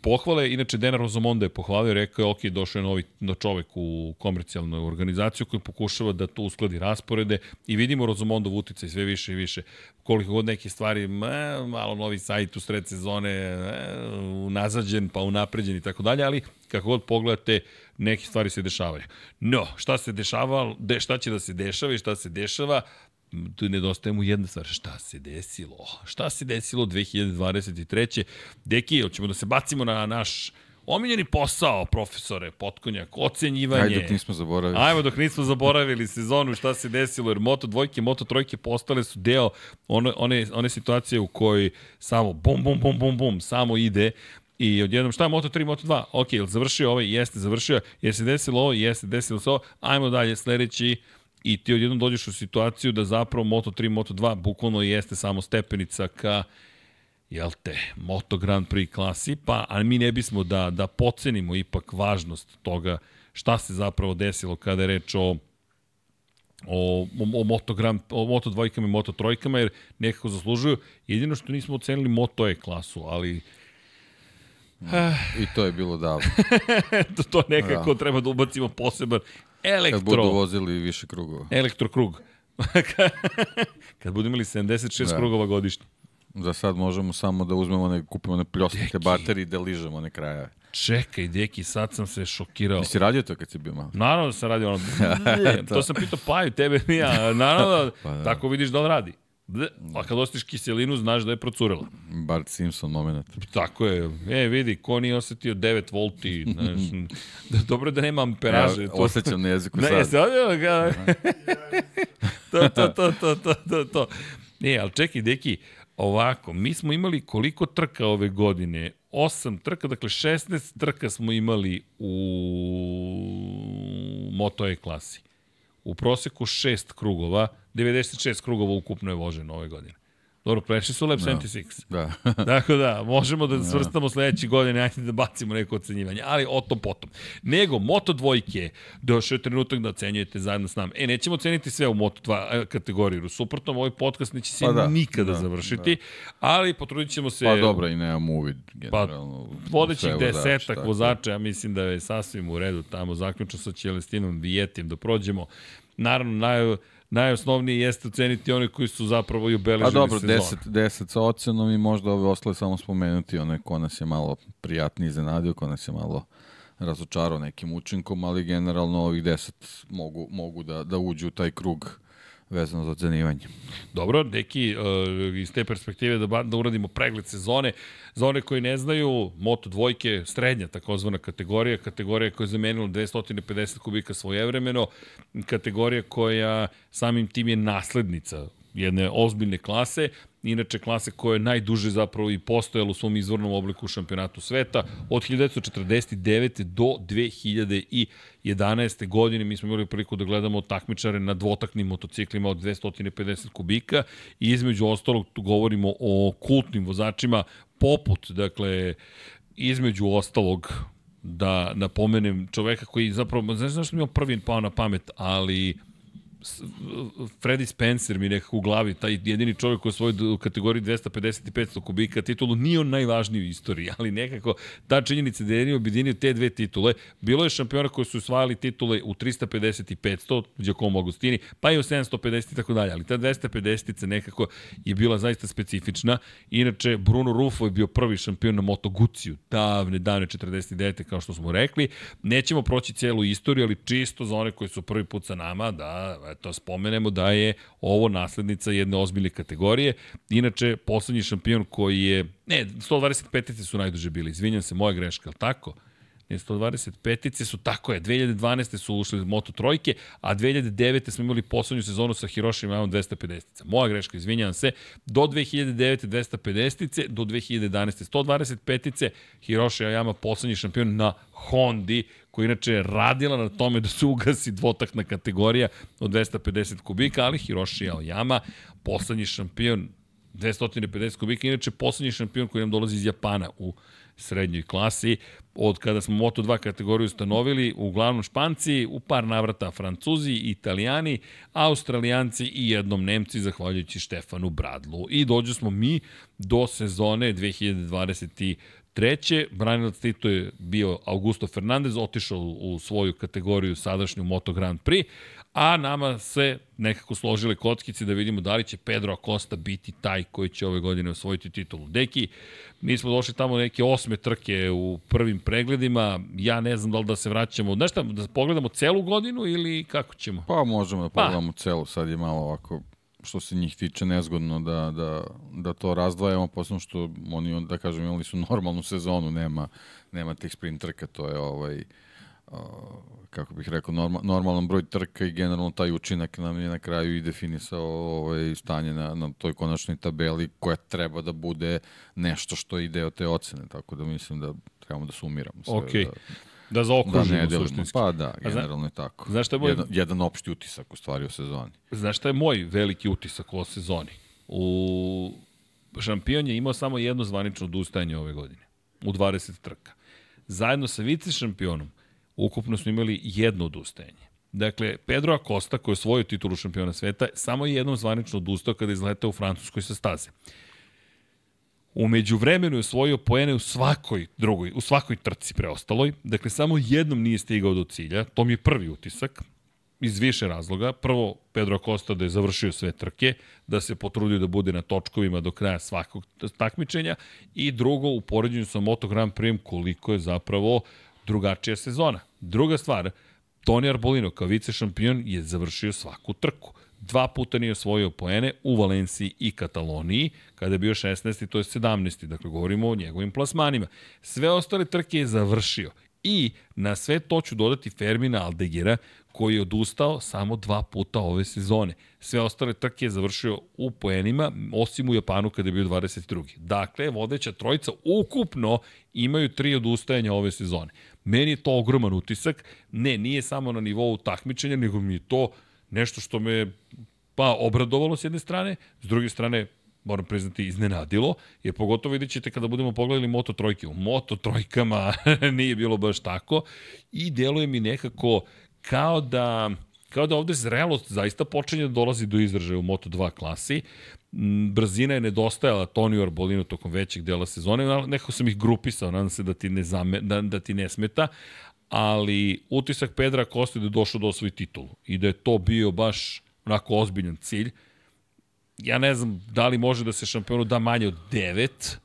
Speaker 1: pohvale, inače Dena Rozomonda je pohvalio, rekao je, ok, došao je novi no čovek u komercijalnu organizaciju koji pokušava da to uskladi rasporede i vidimo Rozomondov uticaj sve više i više. Koliko god neke stvari, ma, malo novi sajt u sred sezone, ma, unazađen pa unapređen i tako dalje, ali kako god pogledate, neke stvari se dešavaju. No, šta se dešava, de, šta će da se dešava i šta se dešava, tu nedostaje mu jedna stvar. Šta se desilo? Šta se desilo 2023. Deki, hoćemo da se bacimo na naš omiljeni posao, profesore, potkonjak, ocenjivanje.
Speaker 2: Ajde dok nismo zaboravili.
Speaker 1: Ajmo dok nismo zaboravili sezonu, šta se desilo, jer Moto dvojke, Moto trojke postale su deo one, one, one situacije u kojoj samo bum, bum, bum, bum, bum, samo ide I odjednom šta Moto 3, Moto 2? Ok, ili završio ovaj? Jeste, završio. Jeste desilo ovo? Jeste, desilo se ovo. Ajmo dalje, sledeći i ti odjednom dođeš u situaciju da zapravo Moto3, Moto2 bukvalno jeste samo stepenica ka jel te, Moto Grand Prix klasi, pa a mi ne bismo da, da pocenimo ipak važnost toga šta se zapravo desilo kada je reč o o, o, o Moto, Grand, o Moto dvojkama i Moto trojkama, jer nekako zaslužuju. Jedino što nismo ocenili Moto E klasu, ali
Speaker 2: I to je bilo davno.
Speaker 1: to, to nekako da. treba da ubacimo poseban elektro...
Speaker 2: Kad budu vozili više krugova.
Speaker 1: Elektrokrug. Kad budu imali 76 da. krugova godišnje.
Speaker 2: Za sad možemo samo da uzmemo, ne, kupimo ne pljosnite baterije i da ližemo one krajeve.
Speaker 1: Čekaj, deki, sad sam se šokirao.
Speaker 2: Ti si radio to kad si bio malo?
Speaker 1: Naravno da sam radio ono... to. to sam pitao Paju, tebe i ja. Naravno da, pa, da. tako vidiš da on radi. A kad ostiš kiselinu, znaš da je procurela.
Speaker 2: Bart Simpson moment.
Speaker 1: Tako je. E, vidi, ko nije osetio 9 volti. Znaš, da, dobro da nema amperaže. Ja,
Speaker 2: osjećam na jeziku ne, sad.
Speaker 1: Jeste odio ga? to, to, to, to, to, to, to. Ne, ali čekaj, deki, ovako, mi smo imali koliko trka ove godine? 8 trka, dakle 16 trka smo imali u Moto E klasi. U proseku 6 krugova, 96 krugova ukupno je voženo ove godine. Dobro, prešli su Lab 76.
Speaker 2: Da.
Speaker 1: da. Dakle, da, možemo da, da svrstamo sledeće godine, ajde da bacimo neko ocenjivanje, ali o tom potom. Nego, Moto dvojke, došao je trenutak da ocenjujete zajedno s nama. E, nećemo oceniti sve u Moto 2 kategoriju, suprotno, ovaj podcast neće se pa da, nikada da, završiti, da. ali potrudit ćemo se...
Speaker 2: Pa dobro, i nemamo uvid generalno.
Speaker 1: Pa, vodećih desetak vozača, ja mislim da je sasvim u redu tamo, zaključno sa Ćelestinom Vijetim, da prođemo. Naravno, naj, najosnovnije jeste oceniti one koji su zapravo i obeležili sezonu. A dobro, 10,
Speaker 2: 10 sa ocenom i možda ove ostale samo spomenuti, one ko nas je malo prijatniji iznenadio, ko nas je malo razočarao nekim učinkom, ali generalno ovih 10 mogu, mogu da, da uđu u taj krug vezano za ocenivanje.
Speaker 1: Dobro, neki uh, iz te perspektive da, da uradimo pregled sezone. Za one koji ne znaju, Moto dvojke, srednja takozvana kategorija, kategorija koja je zamenila 250 kubika svojevremeno, kategorija koja samim tim je naslednica jedne ozbiljne klase, inače klase koja je najduže zapravo i postojala u svom izvornom obliku u šampionatu sveta, od 1949. do 2011. godine mi smo imali priliku da gledamo takmičare na dvotaknim motociklima od 250 kubika i između ostalog tu govorimo o kultnim vozačima poput, dakle, između ostalog da napomenem čoveka koji zapravo, ne znam zašto mi je prvi pao na pamet, ali Freddy Spencer mi nekako u glavi, taj jedini čovjek koji svoj u kategoriji 250 i 500 kubika titulu, nije on najvažniji u istoriji, ali nekako ta činjenica da je jedini objedinio te dve titule, bilo je šampiona koji su osvajali titule u 350 i 500, Giacomo Agostini, pa i u 750 i tako dalje, ali ta 250 nekako je bila zaista specifična. Inače, Bruno Rufo je bio prvi šampion na Moto Guziju, davne, davne 49. kao što smo rekli. Nećemo proći celu istoriju, ali čisto za one koji su prvi put sa nama, da to spomenemo da je ovo naslednica jedne ozbiljne kategorije. Inače, poslednji šampion koji je, ne, 125 su najduže bili, izvinjam se, moja greška, ali tako? 125 su, tako je, 2012. su ušli u Moto trojke, a 2009. smo imali poslednju sezonu sa Hiroshi imamo 250. Moja greška, izvinjavam se, do 2009. 250. do 2011. 125. Hiroshi Ayama poslednji šampion na Hondi, koja inače je radila na tome da se ugasi dvotakna kategorija od 250 kubika, ali Hiroshi Aoyama, poslednji šampion 250 kubika, inače poslednji šampion koji nam dolazi iz Japana u srednjoj klasi. Od kada smo Moto2 kategoriju ustanovili, uglavnom Španci, u par navrata Francuzi, Italijani, Australijanci i jednom Nemci, zahvaljujući Štefanu Bradlu. I dođu smo mi do sezone 2023. Treće, branilac Tito je bio Augusto Fernandez, otišao u svoju kategoriju sadašnju Moto Grand Prix, a nama se nekako složile kockice da vidimo da li će Pedro Acosta biti taj koji će ove godine osvojiti titulu. Deki, mi smo došli tamo neke osme trke u prvim pregledima, ja ne znam da li da se vraćamo, znaš šta, da pogledamo celu godinu ili kako ćemo?
Speaker 2: Pa možemo da pa. pogledamo pa. celu, sad je malo ovako što se njih tiče nezgodno da, da, da to razdvajamo, posebno što oni, da kažem, imali su normalnu sezonu, nema, nema tih sprint trka, to je ovaj, uh, kako bih rekao, norma, normalan broj trka i generalno taj učinak nam je na kraju i definisao ovaj, stanje na, na toj konačnoj tabeli koja treba da bude nešto što je deo te ocene, tako da mislim da trebamo da sumiramo sve.
Speaker 1: Okay. Da, da zaokružimo da ne suštinski.
Speaker 2: Pa da, generalno je tako.
Speaker 1: Znaš šta je moj...
Speaker 2: jedan, jedan opšti utisak u stvari o sezoni.
Speaker 1: Znaš šta je moj veliki utisak o sezoni? U šampion je imao samo jedno zvanično odustajanje ove godine. U 20 trka. Zajedno sa vice šampionom ukupno smo imali jedno odustajanje. Dakle, Pedro Acosta, koji je osvojio titulu šampiona sveta, samo je jednom zvanično odustao kada je izletao u Francuskoj sa staze. Umeđu vremenu je osvojio poene u svakoj drugoj, u svakoj trci preostaloj. Dakle, samo jednom nije stigao do cilja. To mi je prvi utisak iz više razloga. Prvo, Pedro Acosta da je završio sve trke, da se potrudio da bude na točkovima do kraja svakog takmičenja i drugo, u poređenju sa Moto Grand Prix koliko je zapravo drugačija sezona. Druga stvar, Toni Arbolino kao vice šampion je završio svaku trku. Dva puta nije osvojio poene u Valenciji i Kataloniji, kada je bio 16. to je 17. Dakle, govorimo o njegovim plasmanima. Sve ostale trke je završio. I na sve to ću dodati Fermina Aldegira, koji je odustao samo dva puta ove sezone. Sve ostale trke je završio u poenima, osim u Japanu kada je bio 22. Dakle, vodeća trojica ukupno imaju tri odustajanja ove sezone. Meni je to ogroman utisak. Ne, nije samo na nivou takmičenja, nego mi je to nešto što me pa obradovalo s jedne strane, s druge strane moram priznati, iznenadilo, jer pogotovo vidjet ćete kada budemo pogledali Moto trojke. U Moto trojkama nije bilo baš tako i deluje mi nekako kao da kao da ovde zrelost zaista počinje da dolazi do izražaja u Moto2 klasi. Brzina je nedostajala Toniju Arbolinu tokom većeg dela sezone, nekako sam ih grupisao, nadam se da ti ne, zame, da, da ti ne smeta, ali utisak Pedra Kosta da je došao do svoj titulu i da je to bio baš onako ozbiljan cilj. Ja ne znam da li može da se šampionu da manje od 9,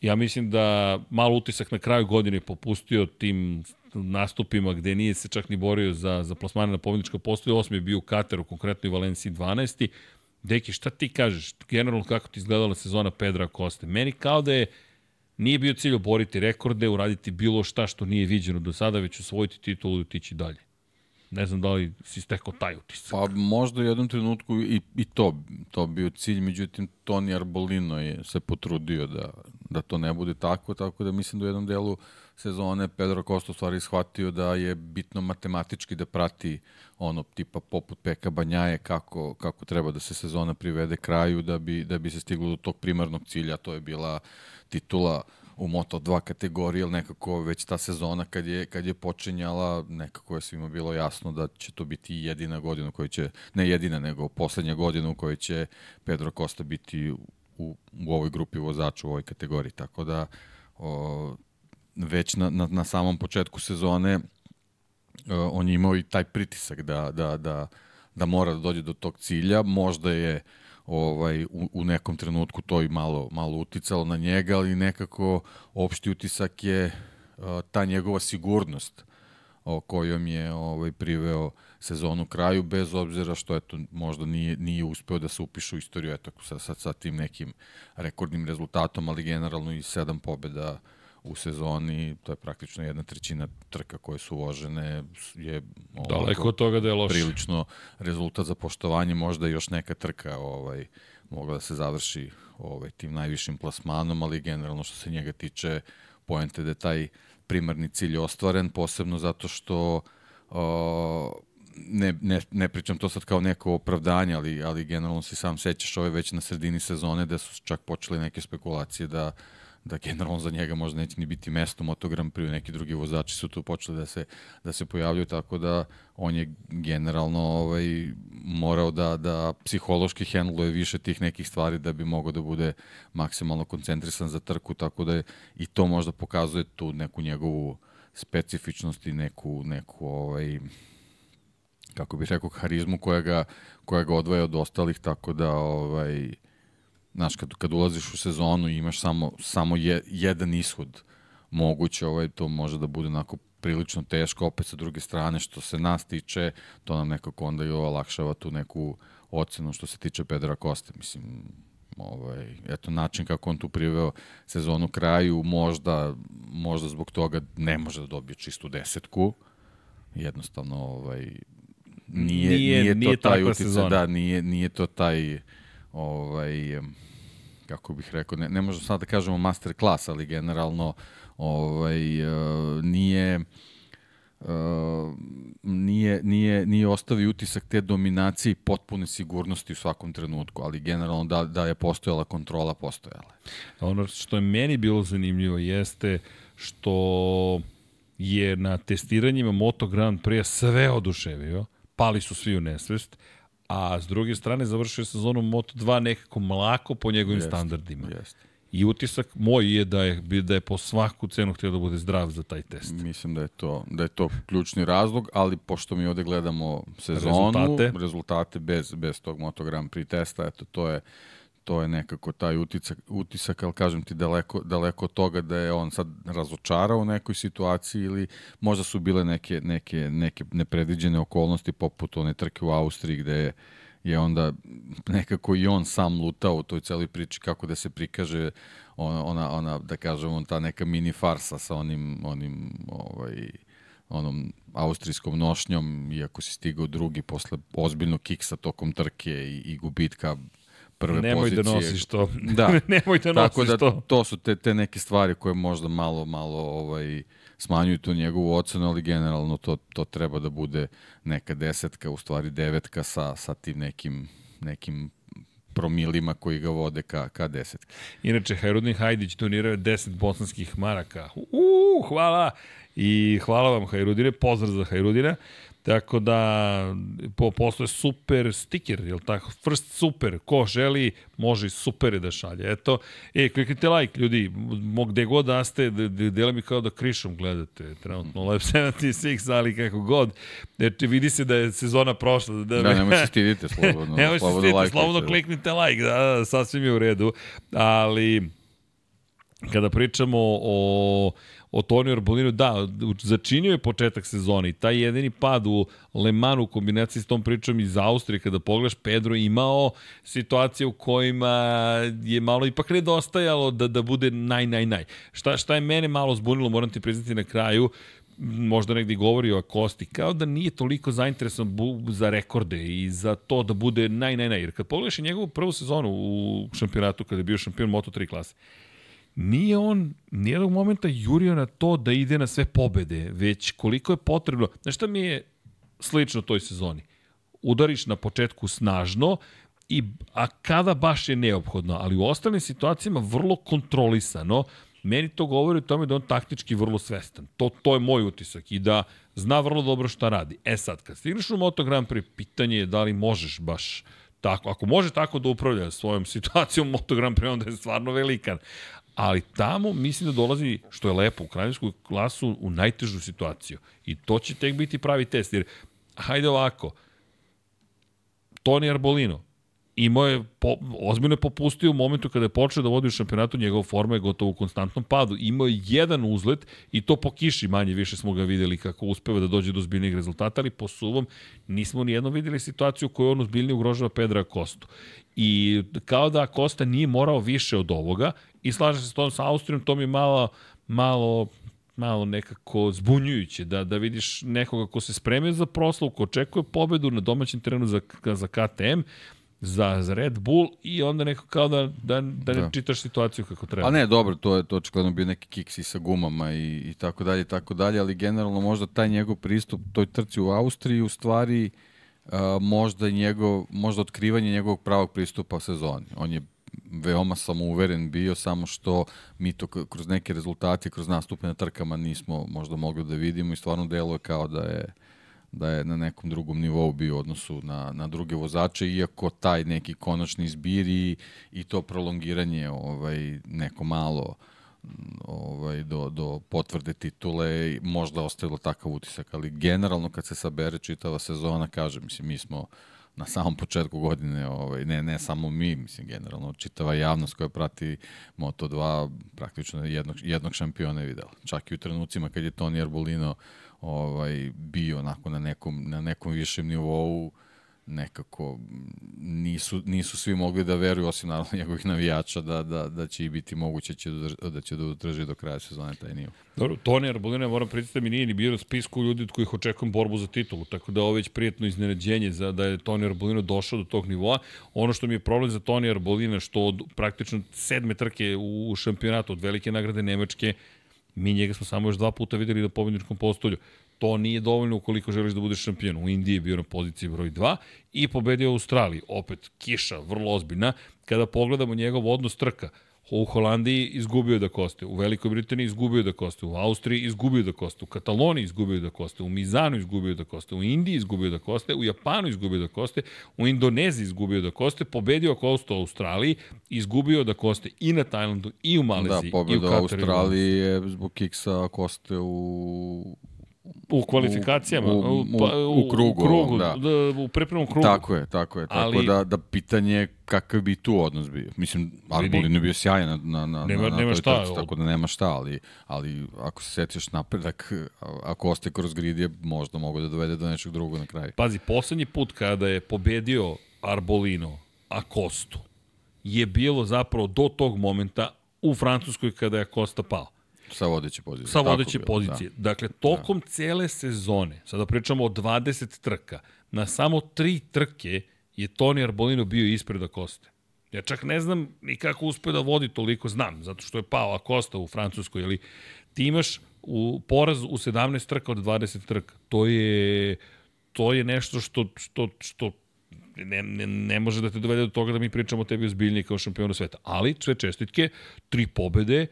Speaker 1: Ja mislim da malo utisak na kraju godine popustio tim nastupima gde nije se čak ni borio za, za plasmane na pobjedičko postoje. Osmi je bio u Kateru, konkretno i Valenciji 12. Deki, šta ti kažeš? Generalno kako ti izgledala sezona Pedra Koste? Meni kao da je nije bio cilj oboriti rekorde, uraditi bilo šta što nije viđeno do sada, već osvojiti titulu i otići dalje. Ne znam da li si stekao taj utisak.
Speaker 2: Pa možda u jednom trenutku i, i to, to bio cilj, međutim Toni Arbolino je se potrudio da, da to ne bude tako, tako da mislim da u jednom delu sezone Pedro Costa stvari shvatio da je bitno matematički da prati ono tipa poput Peka Banjaje kako, kako treba da se sezona privede kraju da bi, da bi se stiglo do tog primarnog cilja, to je bila titula u Moto2 kategoriji, ali nekako već ta sezona kad je, kad je počinjala, nekako je svima bilo jasno da će to biti jedina godina koja će, ne jedina, nego poslednja godina u kojoj će Pedro Costa biti u, u ovoj grupi vozača u ovoj kategoriji, tako da o, već na, na, na samom početku sezone o, on je imao i taj pritisak da, da, da, da mora da dođe do tog cilja, možda je ovaj, u, u nekom trenutku to i malo, malo uticalo na njega, ali nekako opšti utisak je ta njegova sigurnost o kojom je ovaj priveo sezonu kraju bez obzira što eto možda nije nije uspeo da se upiše u istoriju eto sa sa, sa tim nekim rekordnim rezultatom ali generalno i sedam pobeda u sezoni, to je praktično jedna trećina trka koje su vožene, je
Speaker 1: daleko od toga da je loše.
Speaker 2: Prilično rezultat za poštovanje, možda još neka trka ovaj, mogla da se završi ovaj, tim najvišim plasmanom, ali generalno što se njega tiče, pojente da je taj primarni cilj ostvaren, posebno zato što o, ne, ne, ne pričam to sad kao neko opravdanje, ali, ali generalno si sam sećaš ove već na sredini sezone da su čak počele neke spekulacije da da generalno za njega možda neće ni biti mesto Moto Grand Prix, neki drugi vozači su tu počeli da se, da se pojavljaju, tako da on je generalno ovaj, morao da, da psihološki hendluje više tih nekih stvari da bi mogao da bude maksimalno koncentrisan za trku, tako da je, i to možda pokazuje tu neku njegovu specifičnost i neku, neku ovaj, kako bih rekao, harizmu koja ga, koja ga odvaja od ostalih, tako da ovaj, Znaš, kad, kad ulaziš u sezonu i imaš samo, samo je, jedan ishod moguće, ovaj, to može da bude onako prilično teško, opet sa druge strane, što se nas tiče, to nam nekako onda i olakšava tu neku ocenu što se tiče Pedra Koste. Mislim, ovaj, eto način kako on tu priveo sezonu kraju, možda, možda zbog toga ne može da dobije čistu desetku, jednostavno ovaj, nije, nije, nije, nije to taj utjecaj, da, nije, nije to taj ovaj, kako bih rekao, ne, ne možemo sad da kažemo master klas, ali generalno ovaj, uh, nije Uh, nije, nije, nije ostavi utisak te dominacije i potpune sigurnosti u svakom trenutku, ali generalno da, da je postojala kontrola, postojala.
Speaker 1: Ono što je meni bilo zanimljivo jeste što je na testiranjima Moto Grand Prix sve oduševio, pali su svi u nesvest, a s druge strane završio sezonu Moto2 nekako mlako po njegovim jest, standardima. Jest. I utisak moj je da je da je po svaku cenu htio da bude zdrav za taj test.
Speaker 2: Mislim da je to da je to ključni razlog, ali pošto mi ovde gledamo sezonu, rezultate, rezultate bez bez tog Moto Grand Prix testa, eto to je to je nekako taj utisak, utisak, ali kažem ti daleko, daleko od toga da je on sad razočarao u nekoj situaciji ili možda su bile neke, neke, neke nepredviđene okolnosti poput one trke u Austriji gde je, je onda nekako i on sam lutao u toj celoj priči kako da se prikaže ona, ona, ona da kažemo, ta neka mini farsa sa onim, onim ovaj, onom austrijskom nošnjom, iako si stigao drugi posle ozbiljnog kiksa tokom trke i, i gubitka prve
Speaker 1: Nemoj
Speaker 2: pozicije.
Speaker 1: Nemoj da nosiš to. Da. Nemoj da
Speaker 2: nosiš
Speaker 1: Tako da,
Speaker 2: to. To su te, te neke stvari koje možda malo, malo ovaj, smanjuju tu njegovu ocenu, ali generalno to, to treba da bude neka desetka, u stvari devetka sa, sa tim nekim, nekim promilima koji ga vode ka, ka deset.
Speaker 1: Inače, Herudin Hajdić donirao je 10 bosanskih maraka. Uuu, hvala! I hvala vam, Hajrudine, pozdrav za Hajrudina. Tako da, po, postoje super stiker, jel tako? First super, ko želi, može i supere da šalje. Eto, e, kliknite like, ljudi, gde god da ste, dele mi kao da krišom gledate, trenutno Live 76, ali kako god. Znači, vidi se da je sezona prošla.
Speaker 2: Da, da nemoj se stidite, slobodno.
Speaker 1: nemoj se stidite, like slobodno kliknite like, da, da, sasvim je u redu. Ali, kada pričamo o o Toni Arbolinu, da, začinio je početak sezone i taj jedini pad u Le Manu u kombinaciji s tom pričom iz Austrije, kada pogledaš, Pedro imao situacije u kojima je malo ipak nedostajalo da, da bude naj, naj, naj. Šta, šta je mene malo zbunilo, moram ti priznati na kraju, možda negdje govori o Kosti, kao da nije toliko zainteresovan za rekorde i za to da bude naj, naj, naj. Jer kad pogledaš i njegovu prvu sezonu u šampionatu, kada je bio šampion Moto3 klase, nije on nijednog momenta jurio na to da ide na sve pobede, već koliko je potrebno. Znaš šta mi je slično toj sezoni? Udariš na početku snažno, i, a kada baš je neophodno, ali u ostalim situacijama vrlo kontrolisano, meni to govori o tome da on taktički vrlo svestan. To, to je moj utisak i da zna vrlo dobro šta radi. E sad, kad stigneš u Moto Grand Prix, pitanje je da li možeš baš tako, ako može tako da upravlja svojom situacijom Moto Grand Prix, onda je stvarno velikan ali tamo mislim da dolazi, što je lepo, u kraljevsku klasu u najtežu situaciju. I to će tek biti pravi test, jer hajde ovako, Toni Arbolino, imao je, po, ozbiljno je popustio u momentu kada je počeo da vodi u šampionatu, njegov forma je gotovo u konstantnom padu. Imao je jedan uzlet i to po kiši manje više smo ga videli kako uspeva da dođe do zbiljnih rezultata, ali po suvom nismo ni jednom videli situaciju koju on ozbiljnije ugrožava Pedra Kostu. I kao da Kosta nije morao više od ovoga i slaže se s tom sa Austrijom, to mi malo malo malo nekako zbunjujuće, da, da vidiš nekoga ko se spremio za proslav, ko očekuje pobedu na domaćem terenu za, za KTM, za, za Red Bull i onda neko kao da, da, da ne da. čitaš situaciju kako treba.
Speaker 2: A ne, dobro, to je to očigledno bio neki kiks sa gumama i, i tako dalje, tako dalje, ali generalno možda taj njegov pristup toj trci u Austriji u stvari uh, možda njegov, možda otkrivanje njegovog pravog pristupa sezoni. On je veoma samouveren bio, samo što mi to kroz neke rezultate, kroz nastupe na trkama nismo možda mogli da vidimo i stvarno deluje kao da je da je na nekom drugom nivou bio u odnosu na, na druge vozače, iako taj neki konačni izbir i, i to prolongiranje ovaj, neko malo ovaj, do, do potvrde titule možda ostavilo takav utisak, ali generalno kad se sabere čitava sezona, kaže, mislim, mi smo na samom početku godine, ovaj, ne, ne samo mi, mislim, generalno, čitava javnost koja prati Moto2, praktično jednog, jednog šampiona je videla. Čak i u trenucima kad je Toni Arbolino ovaj, bio onako na nekom, na nekom višem nivou, nekako nisu, nisu svi mogli da veruju, osim naravno njegovih navijača, da, da, da će i biti moguće će da, da će da drži do kraja sezone taj nivo.
Speaker 1: Dobro, Toni Arbolina, moram predstaviti, da mi nije ni bio u spisku ljudi od kojih očekujem borbu za titulu, tako da ovo već prijetno iznenađenje za da je Toni Arbolina došao do tog nivoa. Ono što mi je problem za Toni Arbolina, što od praktično sedme trke u šampionatu od velike nagrade Nemačke, mi njega smo samo još dva puta videli na pobedničkom postolju. To nije dovoljno ukoliko želiš da budeš šampion. U Indiji je bio na poziciji broj 2 i pobedio u Australiji. Opet, kiša, vrlo ozbiljna. Kada pogledamo njegov odnos trka, U Holandiji izgubio da koste, u Velikoj Britaniji izgubio da koste, u Austriji izgubio da koste, u Kataloniji izgubio da koste, u Mizanu izgubio da koste, u Indiji izgubio da koste, u Japanu izgubio da koste, u Indoneziji izgubio da koste, pobedio koste u Australiji, izgubio da koste i na Tajlandu i u Maleziji.
Speaker 2: Da, pobeda u Australiji je zbog kiksa koste u
Speaker 1: U kvalifikacijama,
Speaker 2: u, u, pa, u, u krugu,
Speaker 1: u, krugu da. da. u pripremnom krugu.
Speaker 2: Tako je, tako je. Tako Ali, da, da pitanje kakav bi tu odnos bio. Mislim, Arbolin je bio sjajan na, na, na, nema, na, nema šta, trci, tako da nema šta, ali, ali ako se setiš napredak, ako ostaje kroz grid je možda mogu da dovede do nečeg drugog na kraju.
Speaker 1: Pazi, poslednji put kada je pobedio Arbolino Akostu je bilo zapravo do tog momenta u Francuskoj kada je Acosta pao.
Speaker 2: Sa vodeće pozicije.
Speaker 1: Sa vodeće bilo, pozicije. Da. Dakle, tokom da. cele sezone, sada pričamo o 20 trka, na samo tri trke je Toni Arbolino bio ispred Akoste. Ja čak ne znam ni kako uspe da vodi toliko, znam, zato što je pao Akosta u Francuskoj, ali ti imaš u poraz u 17 trka od 20 trka. To je, to je nešto što, što, što ne, ne, ne može da te dovede do toga da mi pričamo o tebi ozbiljniji kao šampionu sveta. Ali, sve čestitke, tri pobede,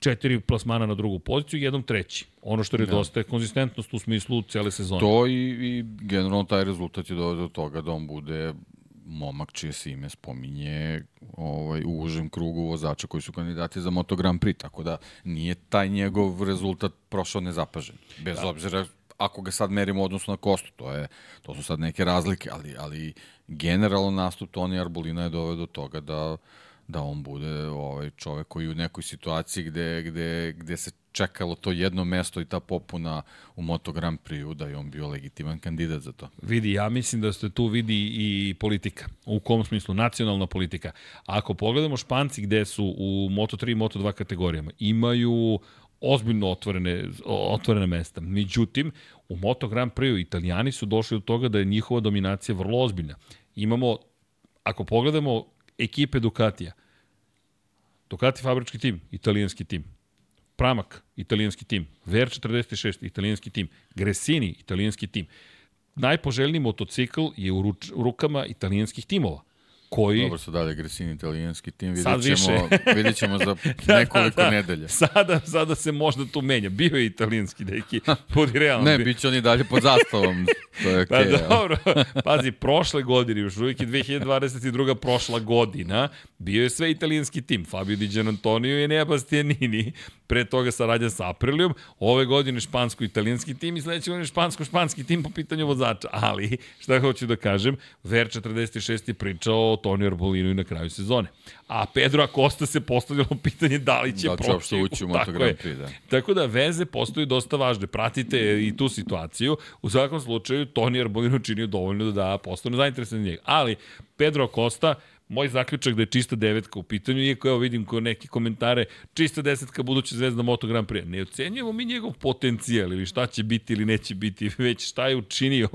Speaker 1: četiri plasmana na drugu poziciju, jednom treći. Ono što nedostaje da. konzistentnost u smislu cele sezone.
Speaker 2: To i, i generalno taj rezultat je dovede do toga da on bude momak čije se ime spominje ovaj, u užem krugu vozača koji su kandidati za Moto Grand Prix, tako da nije taj njegov rezultat prošao nezapažen. Bez da. obzira ako ga sad merimo u odnosu na Kostu, to, je, to su sad neke razlike, ali, ali generalno nastup Toni Arbolina je doveo do toga da da on bude ovaj čovek koji u nekoj situaciji gde, gde, gde se čekalo to jedno mesto i ta popuna u Moto Grand Prix-u, da je on bio legitiman kandidat za to.
Speaker 1: Vidi, ja mislim da ste tu vidi i politika. U kom smislu? Nacionalna politika. Ako pogledamo Španci gde su u Moto3 i Moto2 kategorijama, imaju ozbiljno otvorene, otvorene mesta. Međutim, u Moto Grand Prix-u italijani su došli do toga da je njihova dominacija vrlo ozbiljna. Imamo, ako pogledamo ekipe Ducatija. Ducati fabrički tim, italijanski tim. Pramak, italijanski tim. VR46, italijanski tim. Gresini, italijanski tim. Najpoželjniji motocikl je u, ruč, u rukama italijanskih timova koji...
Speaker 2: Dobro su dalje agresivni italijanski tim, vidjet ćemo, vidjet ćemo za da, nekoliko da, da. nedelja.
Speaker 1: Sada, sada se možda tu menja. Bio je italijanski deki, budi realno.
Speaker 2: ne, bit će oni dalje pod zastavom. To je okay,
Speaker 1: pa dobro, pazi, prošle godine, još uvijek je 2022. prošla godina, bio je sve italijanski tim. Fabio Di Antonio i Nea Bastianini, pre toga saradnja sa Aprilijom, ove godine špansko-italijanski tim i sledeće godine špansko-španski tim po pitanju vozača. Ali, šta hoću da kažem, Ver 46 je pričao o Toni Arbolinu i na kraju sezone. A Pedro Acosta se postavljalo pitanje da li će da proći. Da će
Speaker 2: ući u Moto Grand Prix, da.
Speaker 1: Tako da veze postoju dosta važne. Pratite i tu situaciju. U svakom slučaju, Toni Arbolinu činio dovoljno da da postane zainteresan njega. Ali, Pedro Acosta, moj zaključak da je čista devetka u pitanju, iako evo vidim ko neki komentare, čista desetka buduća zvezda Moto Grand Prix. Ne ocenjujemo mi njegov potencijal ili šta će biti ili neće biti, već šta je učinio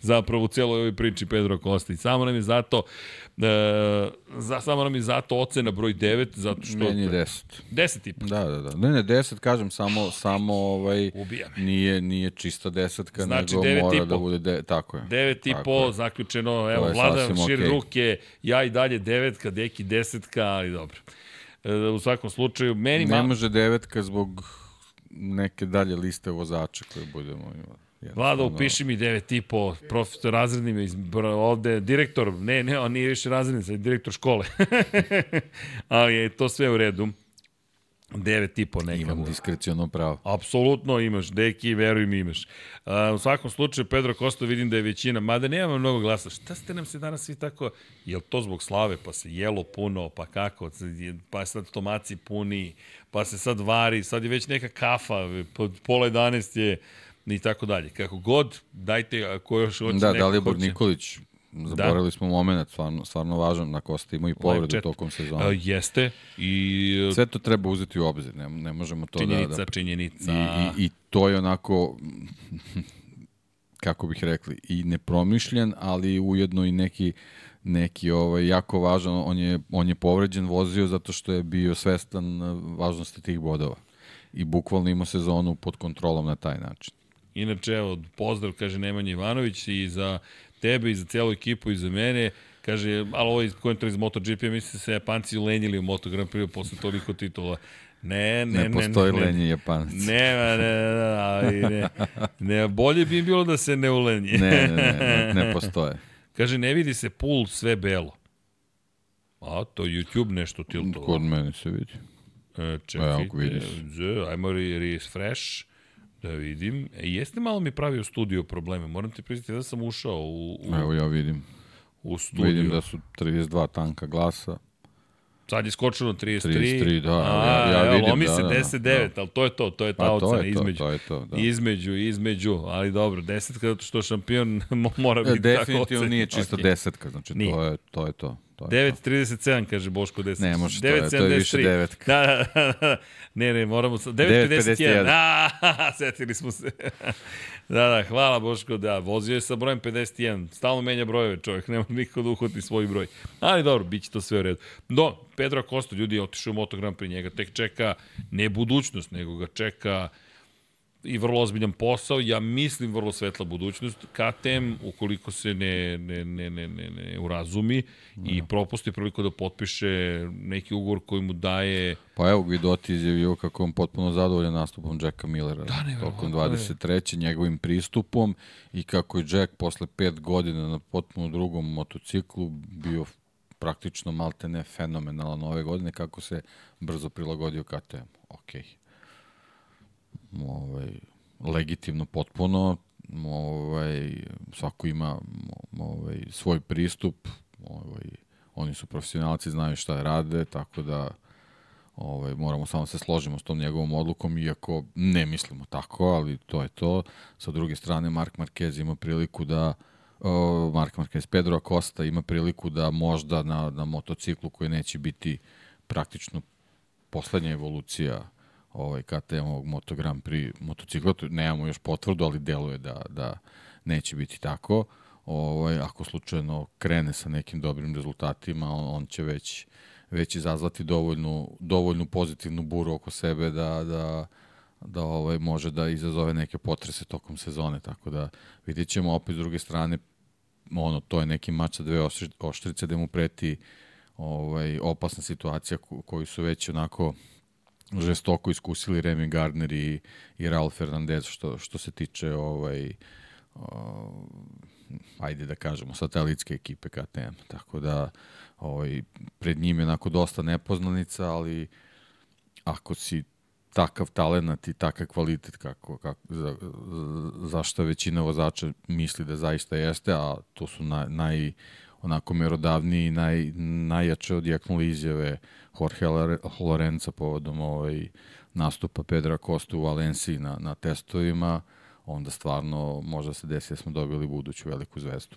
Speaker 1: zapravo u celoj ovoj priči Pedro Costa. I samo nam je zato e, za, samo nam je zato ocena broj 9, zato što...
Speaker 2: Meni je 10.
Speaker 1: 10 i
Speaker 2: Da, da, da. Ne, ne, 10 kažem, samo, samo ovaj,
Speaker 1: Ubija me.
Speaker 2: nije, nije čista desetka,
Speaker 1: Znači,
Speaker 2: nego mora da bude, de, tako je.
Speaker 1: 9 i po, zaključeno, evo, Vlada širi
Speaker 2: okej.
Speaker 1: ruke, ja i dalje devetka, Deki desetka, ali dobro. E, u svakom slučaju, meni
Speaker 2: Ne
Speaker 1: malo...
Speaker 2: može devetka zbog neke dalje liste vozača koje budemo imali.
Speaker 1: Vlada, upiši mi 9 i po, profesor razredni br- ovde, direktor, ne, ne, on nije više razredni, sad je direktor škole. Ali je to sve u redu. 9 i po neka.
Speaker 2: Imam
Speaker 1: bude.
Speaker 2: diskrecijono pravo.
Speaker 1: Apsolutno imaš, deki, veruj mi imaš. A, u svakom slučaju, Pedro Costa vidim da je većina, mada nema mnogo glasa. Šta ste nam se danas svi tako, je li to zbog slave, pa se jelo puno, pa kako, pa sad tomaci puni, pa se sad vari, sad je već neka kafa, pola 11 je i tako dalje. Kako god, dajte, ako još hoće
Speaker 2: Da,
Speaker 1: neko
Speaker 2: Dalibor
Speaker 1: hoće-
Speaker 2: Nikolić, zaboravili smo moment, stvarno, stvarno važan, na Kosta ima i povredu tokom
Speaker 1: A,
Speaker 2: sezona.
Speaker 1: jeste i
Speaker 2: Sve to treba uzeti u obzir, ne, ne možemo to
Speaker 1: činjenica,
Speaker 2: da... da
Speaker 1: činjenica.
Speaker 2: I, i, I to je onako, kako bih rekli, i nepromišljen, ali ujedno i neki neki ovaj jako važan, on je on je povređen vozio zato što je bio svestan važnosti tih bodova. I bukvalno ima sezonu pod kontrolom na taj način.
Speaker 1: Inače, evo, pozdrav, kaže Nemanja Ivanović i za tebe i za celu ekipu i za mene. Kaže, ali ovo je komentar iz MotoGP, misli da se Japanci ulenjili u Moto Grand Prix posle toliko titula. Ne, ne,
Speaker 2: Ne,
Speaker 1: ne.
Speaker 2: postoji
Speaker 1: ne,
Speaker 2: lenje Japanac.
Speaker 1: Ne, ne, ne, ne, ne, ne, bolje bi im bilo da se ne ulenji.
Speaker 2: Ne, ne, ne, ne, ne postoje.
Speaker 1: Kaže, ne vidi se pul sve belo. A, to YouTube nešto tiltovo.
Speaker 2: Kod mene se vidi.
Speaker 1: E, čekajte,
Speaker 2: Evo, vidi se.
Speaker 1: Z, ajmo re, refresh, da vidim. E, jeste malo mi pravio studio probleme, moram ti priznati da sam ušao u, u,
Speaker 2: Evo ja vidim.
Speaker 1: u studio.
Speaker 2: Vidim da su 32 tanka glasa.
Speaker 1: Sad je skočilo na 33.
Speaker 2: 33, da,
Speaker 1: A,
Speaker 2: ja- ja
Speaker 1: evo,
Speaker 2: vidim,
Speaker 1: lomi
Speaker 2: da,
Speaker 1: se
Speaker 2: da, da.
Speaker 1: 10-9, ali to je to, to je ta
Speaker 2: Pa
Speaker 1: ocena između.
Speaker 2: to je to, da.
Speaker 1: Između, između, ali dobro, 10 zato što šampion mora
Speaker 2: E,
Speaker 1: biti tako
Speaker 2: Definitivno
Speaker 1: ocenjen.
Speaker 2: nije čisto
Speaker 1: Okej.
Speaker 2: desetka, znači
Speaker 1: Nije.
Speaker 2: to je to. Je to. To je to.
Speaker 1: 9.37 kaže Boško 10.
Speaker 2: Ne može, to je- to je više
Speaker 1: 9.73.
Speaker 2: devetka.
Speaker 1: Da, da, da, ne, ne, moramo... sa- 9.51.
Speaker 2: 9.51.
Speaker 1: A, setili smo se. da, da, hvala Boško, da, vozio je sa brojem 51. Stalno menja brojeve čovjek, nema niko da uhvati svoj broj. Ali dobro, bit će to sve u redu. Do, Pedro Costa, ljudi, otišao u Moto Grand Prix, njega tek čeka ne budućnost, nego ga čeka i vrlo ozbiljan posao, ja mislim vrlo svetla budućnost. KTM, ukoliko se ne, ne, ne, ne, ne, ne urazumi i propusti priliku da potpiše neki ugovor koji mu daje
Speaker 2: Pa evo, Guidotti izjavio kako on potpuno zadovoljan nastupom Jacka Millera
Speaker 1: Da, nevjerovatno
Speaker 2: tokom
Speaker 1: je.
Speaker 2: 23. njegovim pristupom i kako je Jack posle pet godina na potpuno drugom motociklu bio praktično maltene fenomenalan ove godine, kako se brzo prilagodio KTM. Okej. Ovaj, legitimno potpuno, ovaj, svako ima ovaj, svoj pristup, ovaj, oni su profesionalci, znaju šta rade, tako da ovaj, moramo samo se složimo s tom njegovom odlukom, iako ne mislimo tako, ali to je to. Sa druge strane, Mark Marquez ima priliku da o, Mark Marquez, Pedro Acosta ima priliku da možda na, na motociklu koji neće biti praktično poslednja evolucija ovaj KTM-ovog Moto Grand Prix motocikla, to nemamo još potvrdu, ali deluje da, da neće biti tako. Ovaj, ako slučajno krene sa nekim dobrim rezultatima, on, on će već već izazvati dovoljnu, dovoljnu pozitivnu buru oko sebe da, da, da ovaj, može da izazove neke potrese tokom sezone, tako da vidjet ćemo opet s druge strane ono, to je neki mač sa dve oštri- oštrice da mu preti ovaj, opasna situacija ko- koju su već onako žestoko iskusili Remy Gardner i, i Raul Fernandez što, što se tiče ovaj, o, ajde da kažemo, satelitske ekipe KTM. Tako da ovaj, pred njim je onako dosta nepoznanica, ali ako si takav talenat i takav kvalitet kako, kako, za, za što većina vozača misli da zaista jeste, a to su na, naj, onako merodavniji i naj, najjače odjeknuli izjave Jorge Lore- Lorenza povodom ovaj, nastupa Pedra Costa u Valenciji na, na testovima, onda stvarno možda se desi da smo dobili buduću veliku zvezdu.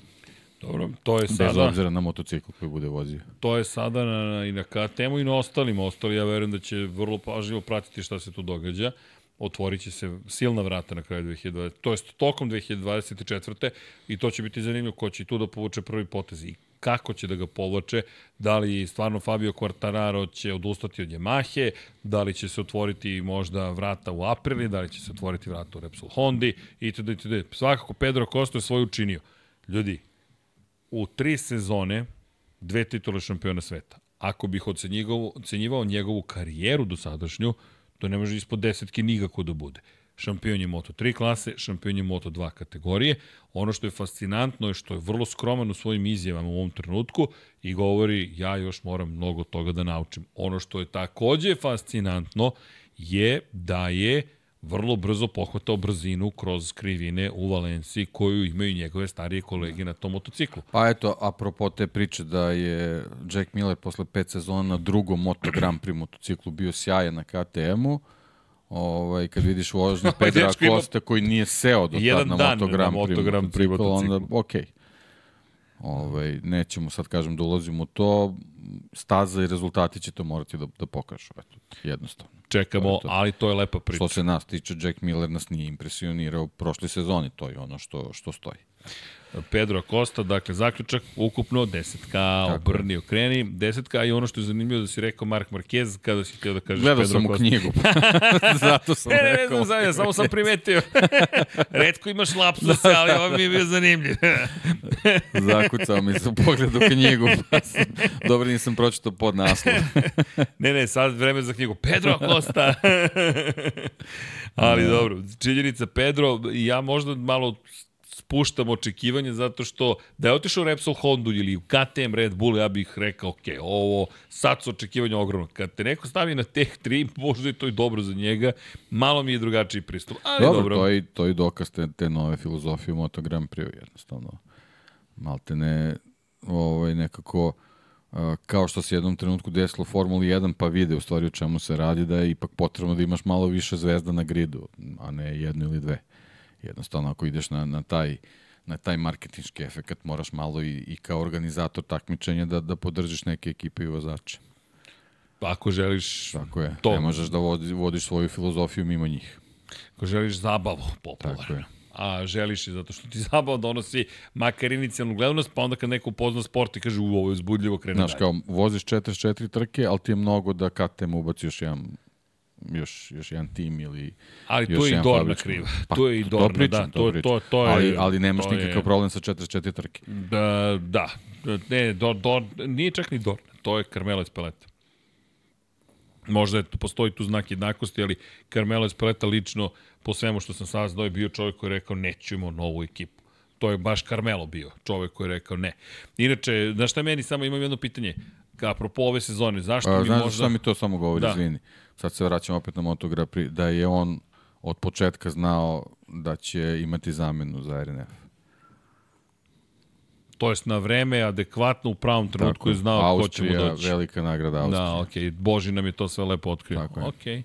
Speaker 1: Dobro, to je sada...
Speaker 2: Bez obzira na motocikl koji bude vozio.
Speaker 1: To je sada na, i na KTM-u i na ostalim. Ostali, ja verujem da će vrlo pažljivo pratiti šta se tu događa. Otvorit će se silna vrata na kraju 2020. To je tokom 2024. I to će biti zanimljivo ko će tu da povuče prvi potez i kako će da ga povlače, da li stvarno Fabio Quartararo će odustati od Yamahe, da li će se otvoriti možda vrata u Aprili, da li će se otvoriti vrata u Repsol Hondi, itd. itd. Svakako Pedro Costa je svoju učinio. Ljudi, u tri sezone dve titule šampiona sveta. Ako bih ocenjivao njegovu karijeru do sadašnju, to ne može ispod desetke nikako da bude. Šampion je Moto3 klase, šampion je Moto2 kategorije. Ono što je fascinantno je što je vrlo skroman u svojim izjavama u ovom trenutku i govori ja još moram mnogo toga da naučim. Ono što je takođe fascinantno je da je vrlo brzo pohvatao brzinu kroz krivine u Valenciji koju imaju njegove starije kolege na tom motociklu.
Speaker 2: Pa eto, apropo te priče da je Jack Miller posle pet sezona na drugom Moto Grand Prix motociklu bio sjajan na KTM-u, ovaj, kad vidiš vožnju Pedra Costa koji nije seo do tad na Moto Grand Prix motociklu, onda okej. Okay. Ovaj, nećemo sad kažem da ulazimo u to, staza i rezultati će to morati da, da pokažu, eto, jednostavno.
Speaker 1: Čekamo, to to. ali to je lepa priča.
Speaker 2: Što se nas tiče, Jack Miller nas nije impresionirao prošle sezoni, to je ono što, što stoji.
Speaker 1: Pedro Acosta, dakle, zaključak, ukupno, desetka, obrni, okreni, desetka i ono što je zanimljivo da si rekao Mark Marquez, kada si htio da kažeš
Speaker 2: Gledao
Speaker 1: Pedro
Speaker 2: sam u knjigu, zato sam
Speaker 1: ne,
Speaker 2: ne,
Speaker 1: rekao. Ne, znam, ja samo sam primetio. Redko imaš lapsus, ali ovo mi je bio zanimljiv.
Speaker 2: Zakucao mi se u pogledu knjigu, pa sam, dobro nisam pročitao pod naslov.
Speaker 1: ne, ne, sad vreme za knjigu. Pedro Acosta. ali dobro, činjenica Pedro, ja možda malo spuštam očekivanje zato što da je otišao Repsol Honda ili u KTM Red Bull, ja bih rekao, ok, ovo, sad su očekivanja ogromno. Kad te neko stavi na teh 3, možda je to i dobro za njega, malo mi je drugačiji pristup. Ali dobro, dobro.
Speaker 2: To, je, to je dokaz te, te nove filozofije u Moto Grand Prix, jednostavno. Malte ne, ovaj, nekako, kao što se jednom trenutku desilo Formuli 1, pa vide u stvari o čemu se radi, da je ipak potrebno da imaš malo više zvezda na gridu, a ne jednu ili dve. Jednostavno, ako ideš na, na taj na taj marketinški efekt moraš malo i, i kao organizator takmičenja da, da podržiš neke ekipe i vozače.
Speaker 1: Pa ako želiš
Speaker 2: Tako je, to. ne možeš da vodi, vodiš svoju filozofiju mimo njih.
Speaker 1: Ako želiš zabavu popularno. Tako je a želiš je zato što ti zabava donosi makar inicijalnu gledanost, pa onda kad neko upozna sport i kaže u ovo je uzbudljivo krene
Speaker 2: Znaš, kao voziš 44 trke, ali ti je mnogo da KTM ubaci još jedan još, još jedan tim ili
Speaker 1: Ali još to je i Dorna kriva. Pa, to je i Dorna, to pričam, da. To, to, to, to je,
Speaker 2: ali, ali nemaš nikakav je, problem sa 44 trke.
Speaker 1: Da, da. Ne, do, do, nije čak ni Dorna. To je Carmelo Espeleta. Možda je, postoji tu znak jednakosti, ali Carmelo Espeleta lično, po svemu što sam saznao, je bio čovjek koji je rekao nećemo novu ekipu. To je baš Carmelo bio, čovjek koji je rekao ne. Inače, znaš šta meni, samo imam jedno pitanje, apropo ove sezone, zašto A, mi
Speaker 2: znaš
Speaker 1: možda...
Speaker 2: Znaš šta mi to samo govori, da. izvini sad se vraćam opet na Moto Grand Prix, da je on od početka znao da će imati zamenu za RNF.
Speaker 1: To jest na vreme, adekvatno, u pravom trenutku je znao Austrija, ko će mu doći.
Speaker 2: velika nagrada Austrija.
Speaker 1: Da, okej. Okay. Boži nam je to sve lepo otkrio. Tako je. Okay.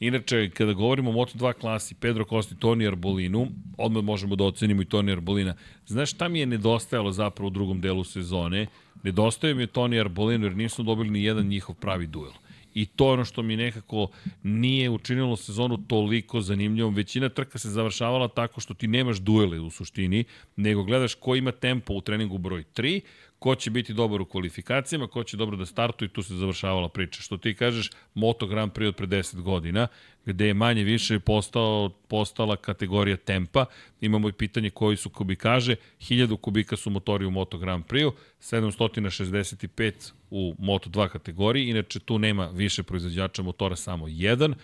Speaker 1: Inače, kada govorimo o Moto2 klasi, Pedro Costi, Toni Arbolinu, odmah možemo da ocenimo i Toni Arbolina. Znaš šta mi je nedostajalo zapravo u drugom delu sezone? Nedostaje mi je Toni Arbolinu jer nismo dobili ni jedan njihov pravi duel. I to je ono što mi nekako nije učinilo sezonu toliko zanimljivom. Većina trka se završavala tako što ti nemaš duele u suštini, nego gledaš ko ima tempo u treningu broj 3, ko će biti dobar u kvalifikacijama, ko će dobro da startuje tu se završavala priča. Što ti kažeš, Moto Grand Prix od pre 10 godina, gde je manje više postao, postala kategorija tempa. Imamo i pitanje koji su kubikaže. 1000 kubika su motori u Moto Grand Prix, 765 u Moto2 kategoriji. Inače, tu nema više proizvođača motora, samo jedan.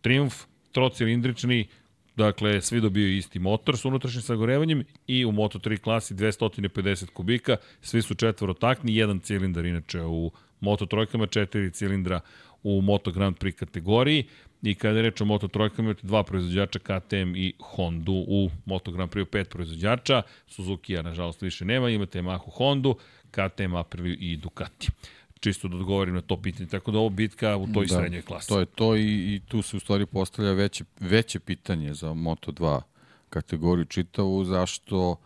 Speaker 1: Triumf, trocilindrični, Dakle, svi dobiju isti motor sa unutrašnjim sagorevanjem i u Moto3 klasi 250 kubika, svi su četvorotakni, jedan cilindar inače u Moto trojkama, četiri cilindra u Moto Grand Prix kategoriji. I kada je reč o Moto trojkama, imate dva proizvođača, KTM i Hondu u Moto Grand Prix pet proizvođača, Suzuki-a nažalost više nema, imate Yamahu Hondu, KTM, Aprilia i Ducati čisto da odgovorim na to pitanje. Tako da ovo bitka u toj da, srednjoj klasi.
Speaker 2: To je to i, i tu se u stvari postavlja veće, veće pitanje za Moto2 kategoriju čitavu, zašto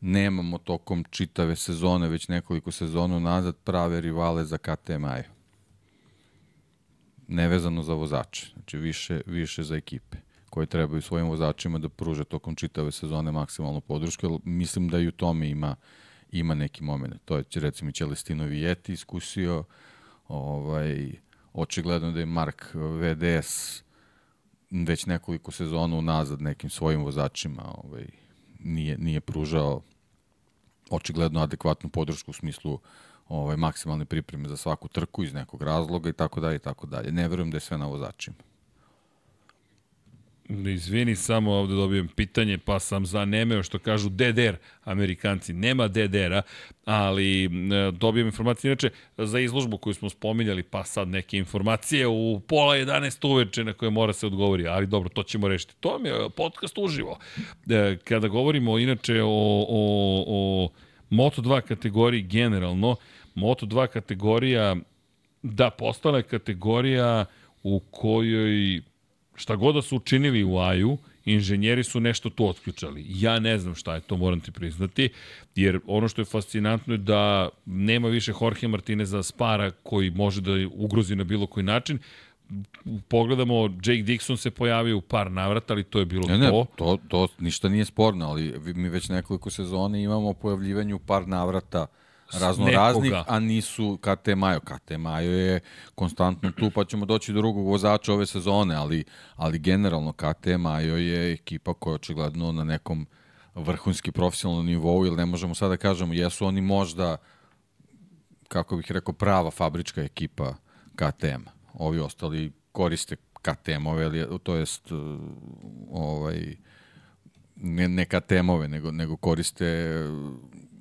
Speaker 2: nemamo tokom čitave sezone, već nekoliko sezona nazad, prave rivale za KTM Ajo. Nevezano za vozače, znači više, više za ekipe koje trebaju svojim vozačima da pruže tokom čitave sezone maksimalnu podršku, mislim da i u tome ima, ima neki moment. To je recimo Celestino Vijeti iskusio, ovaj, očigledno da je Mark VDS već nekoliko sezona unazad nekim svojim vozačima ovaj, nije, nije pružao očigledno adekvatnu podršku u smislu ovaj, maksimalne pripreme za svaku trku iz nekog razloga i tako dalje i tako dalje. Ne verujem da je sve na vozačima.
Speaker 1: Izvini, samo ovde dobijem pitanje, pa sam zanemeo što kažu DDR, amerikanci. Nema DDR-a, ali dobijem informacije. Inače, za izložbu koju smo spominjali, pa sad neke informacije u pola 11 uveče na koje mora se odgovori, ali dobro, to ćemo rešiti. To vam je podcast uživo. E, kada govorimo inače o, o, o Moto2 kategoriji generalno, Moto2 kategorija, da, postala je kategorija u kojoj šta god da su učinili u Aju, inženjeri su nešto tu otključali. Ja ne znam šta je to, moram ti priznati, jer ono što je fascinantno je da nema više Jorge Martineza Spara koji može da ugrozi na bilo koji način. Pogledamo, Jake Dixon se pojavio u par navrata, ali to je bilo
Speaker 2: ne, ne,
Speaker 1: to.
Speaker 2: to. To ništa nije sporno, ali mi već nekoliko sezone imamo pojavljivanje u par navrata uh, razno raznih, a nisu KT Majo. KT Majo je konstantno tu, pa ćemo doći do drugog vozača ove sezone, ali, ali generalno KT Majo je ekipa koja je očigledno na nekom vrhunski profesionalnom nivou, ili ne možemo sada da kažemo, jesu oni možda, kako bih rekao, prava fabrička ekipa KTM. Ovi ostali koriste KTM-ove, to jest ovaj, ne, ne KTM-ove, nego, nego koriste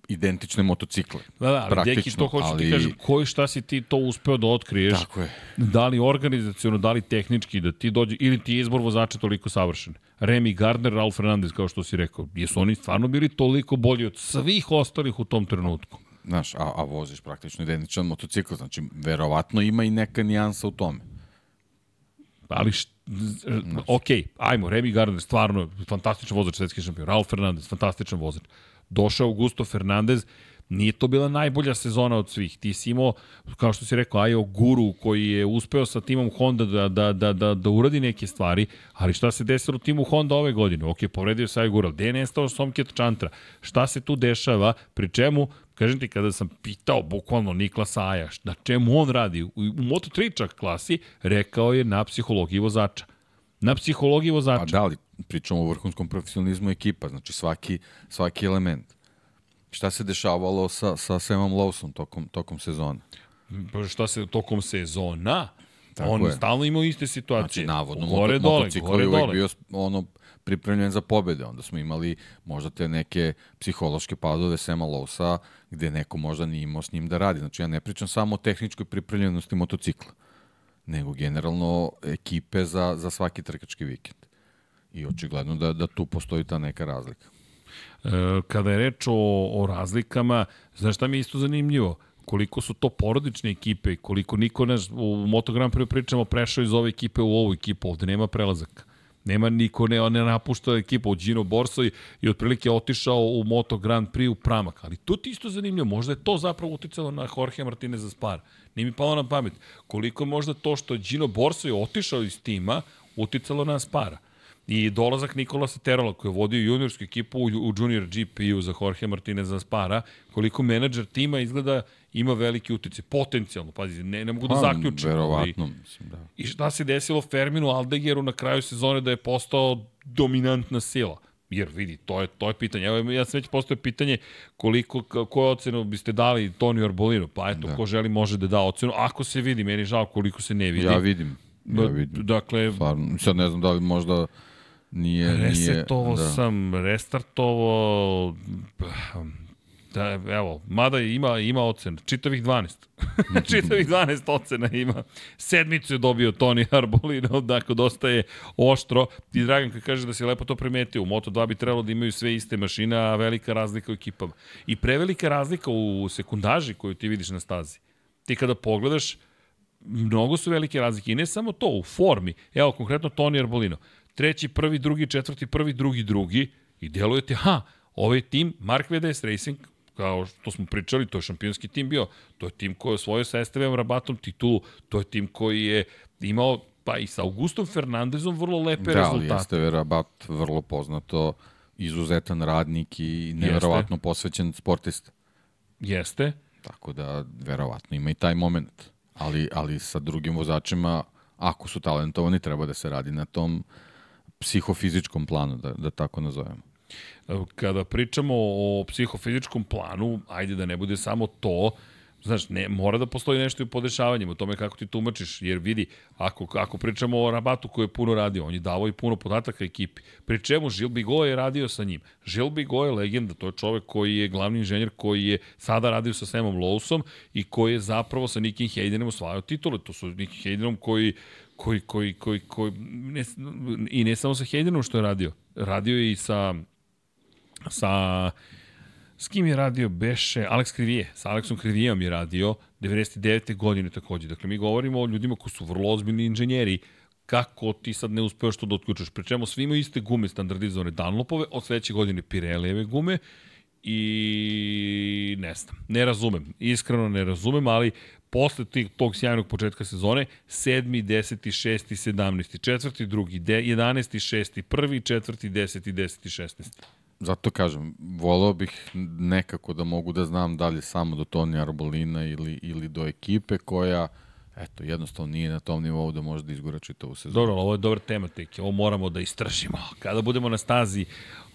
Speaker 2: identične motocikle.
Speaker 1: Da, da, ali Deki, to hoću ali... ti kažem, koji šta si ti to uspeo da otkriješ?
Speaker 2: Tako je.
Speaker 1: Da li organizacijono, da li tehnički, da ti dođe, ili ti je izbor vozača toliko savršen? Remy Gardner, Ralf Fernandez, kao što si rekao, jesu oni stvarno bili toliko bolji od svih ostalih u tom trenutku?
Speaker 2: Znaš, a, a voziš praktično identičan motocikl, znači verovatno ima i neka nijansa u tome.
Speaker 1: Ali št, ok, ajmo, Remy Gardner, stvarno fantastičan vozač, svetski šampion, Ralf Fernandez, fantastičan vozač došao Augusto Fernandez, nije to bila najbolja sezona od svih. Ti si imao, kao što si rekao, Ajo Guru koji je uspeo sa timom Honda da, da, da, da, da uradi neke stvari, ali šta se desilo timu Honda ove godine? Ok, povredio se Ajo Guru, gde je nestao Somket Čantra? Šta se tu dešava? Pri čemu, kažem ti, kada sam pitao bukvalno Niklasa Aja, na čemu on radi? U, u Moto3 čak klasi, rekao je na psihologiji vozača. Na psihologiji vozača.
Speaker 2: Pa da li, pričamo o vrhunskom profesionalizmu ekipa, znači svaki, svaki element. Šta se dešavalo sa, sa Samom Lawson tokom, tokom sezona?
Speaker 1: Pa šta se tokom sezona? Tako on je. stalno imao iste situacije.
Speaker 2: Znači, navodno, gore, moto, dole, motocikl gore, je uvek dole. bio ono, pripremljen za pobede. Onda smo imali možda te neke psihološke padove Sema Lowsa, gde neko možda nije imao s njim da radi. Znači, ja ne pričam samo o tehničkoj pripremljenosti motocikla, nego generalno ekipe za, za svaki trkački vikend. I očigledno da, da tu postoji ta neka razlika.
Speaker 1: E, kada je reč o, o razlikama, znaš šta mi je isto zanimljivo? koliko su to porodične ekipe i koliko niko ne, u Moto Grand Prix pričamo prešao iz ove ekipe u ovu ekipu, ovde nema prelazaka. Nema niko, ne, ne napušta ekipa od Gino Borso i, i otprilike otišao u Moto Grand Prix u Pramak. Ali to ti isto zanimljivo, možda je to zapravo uticalo na Jorge Martinez za Spar. Nije mi palo na pamet. Koliko je možda to što Gino Borso je otišao iz tima uticalo na Spara. I dolazak Nikola Terola koji je vodio juniorsku ekipu u, u junior GP-u za Jorge Martinez Spara, koliko menadžer tima izgleda ima veliki utice, potencijalno, pazi, ne, ne mogu da pa, zaključim.
Speaker 2: Verovatno, mislim, da.
Speaker 1: I šta se desilo Ferminu Aldegeru na kraju sezone da je postao dominantna sila? Jer vidi, to je, to je pitanje. Evo, ja sam već postoje pitanje koliko, koju ocenu biste dali Toni Arbolino. Pa eto, da. ko želi može da da ocenu. Ako se vidi, meni žao koliko se ne vidi.
Speaker 2: Ja vidim. Ja vidim.
Speaker 1: Dakle,
Speaker 2: Stvarno, sad ne znam da li možda Nije,
Speaker 1: Resetovao
Speaker 2: nije,
Speaker 1: da. sam, restartovao, da, evo, mada ima, ima ocena, čitavih 12. čitavih 12 ocena ima. Sedmicu je dobio Toni Arbolino, dakle, dosta je oštro. I Dragan kad kaže da si lepo to primetio, u Moto2 bi trebalo da imaju sve iste mašine, a velika razlika u ekipama. I prevelika razlika u sekundaži koju ti vidiš na stazi. Ti kada pogledaš, mnogo su velike razlike. I ne samo to, u formi. Evo, konkretno Toni Arbolino treći, prvi, drugi, četvrti, prvi, drugi, drugi i delujete, ha, Ovaj tim, Mark VDS Racing, kao što smo pričali, to je šampionski tim bio, to je tim koji je osvojio sa Estevom Rabatom titulu, to je tim koji je imao pa i sa Augustom Fernandezom vrlo lepe da, rezultate. Da,
Speaker 2: Esteve Rabat vrlo poznato, izuzetan radnik i neverovatno posvećen sportista.
Speaker 1: Jeste.
Speaker 2: Tako da, verovatno ima i taj moment. Ali, ali sa drugim vozačima, ako su talentovani, treba da se radi na tom psihofizičkom planu, da, da tako nazovemo.
Speaker 1: Kada pričamo o psihofizičkom planu, ajde da ne bude samo to, Znaš, ne, mora da postoji nešto i u podešavanjima, o tome kako ti tumačiš, jer vidi, ako, ako pričamo o Rabatu koji je puno radio, on je davao i puno podataka ekipi. Pri čemu Žil Bigo je radio sa njim. Žil Bigo je legenda, to je čovek koji je glavni inženjer koji je sada radio sa Samom Lowsom i koji je zapravo sa Nikim Haydenom osvajao titule. To su Nikim Haydenom koji koji, koji, koji, koji ne, i ne samo sa Haydenom što je radio, radio je i sa sa S kim je radio Beše? Alex Krivije. Sa Aleksom Krivijom je radio 99. godine takođe. Dakle, mi govorimo o ljudima koji su vrlo ozbiljni inženjeri. Kako ti sad ne uspeš to da otključaš? Pričemu, svi imaju iste gume standardizovane Dunlopove, od sledeće godine Pirelijeve gume i ne znam, ne razumem, iskreno ne razumem, ali posle tih, tog sjajnog početka sezone, 7. 10. 6. 17. 4. 2. 11. 6. 1. 4. 10. 10. 16.
Speaker 2: Zato kažem, volao bih nekako da mogu da znam da li samo do Toni Arbolina ili, ili do ekipe koja eto, jednostavno nije na tom nivou da može da izgura čitavu sezonu.
Speaker 1: Dobro, ovo je dobra tema, teki. Ovo moramo da istražimo. Kada budemo na stazi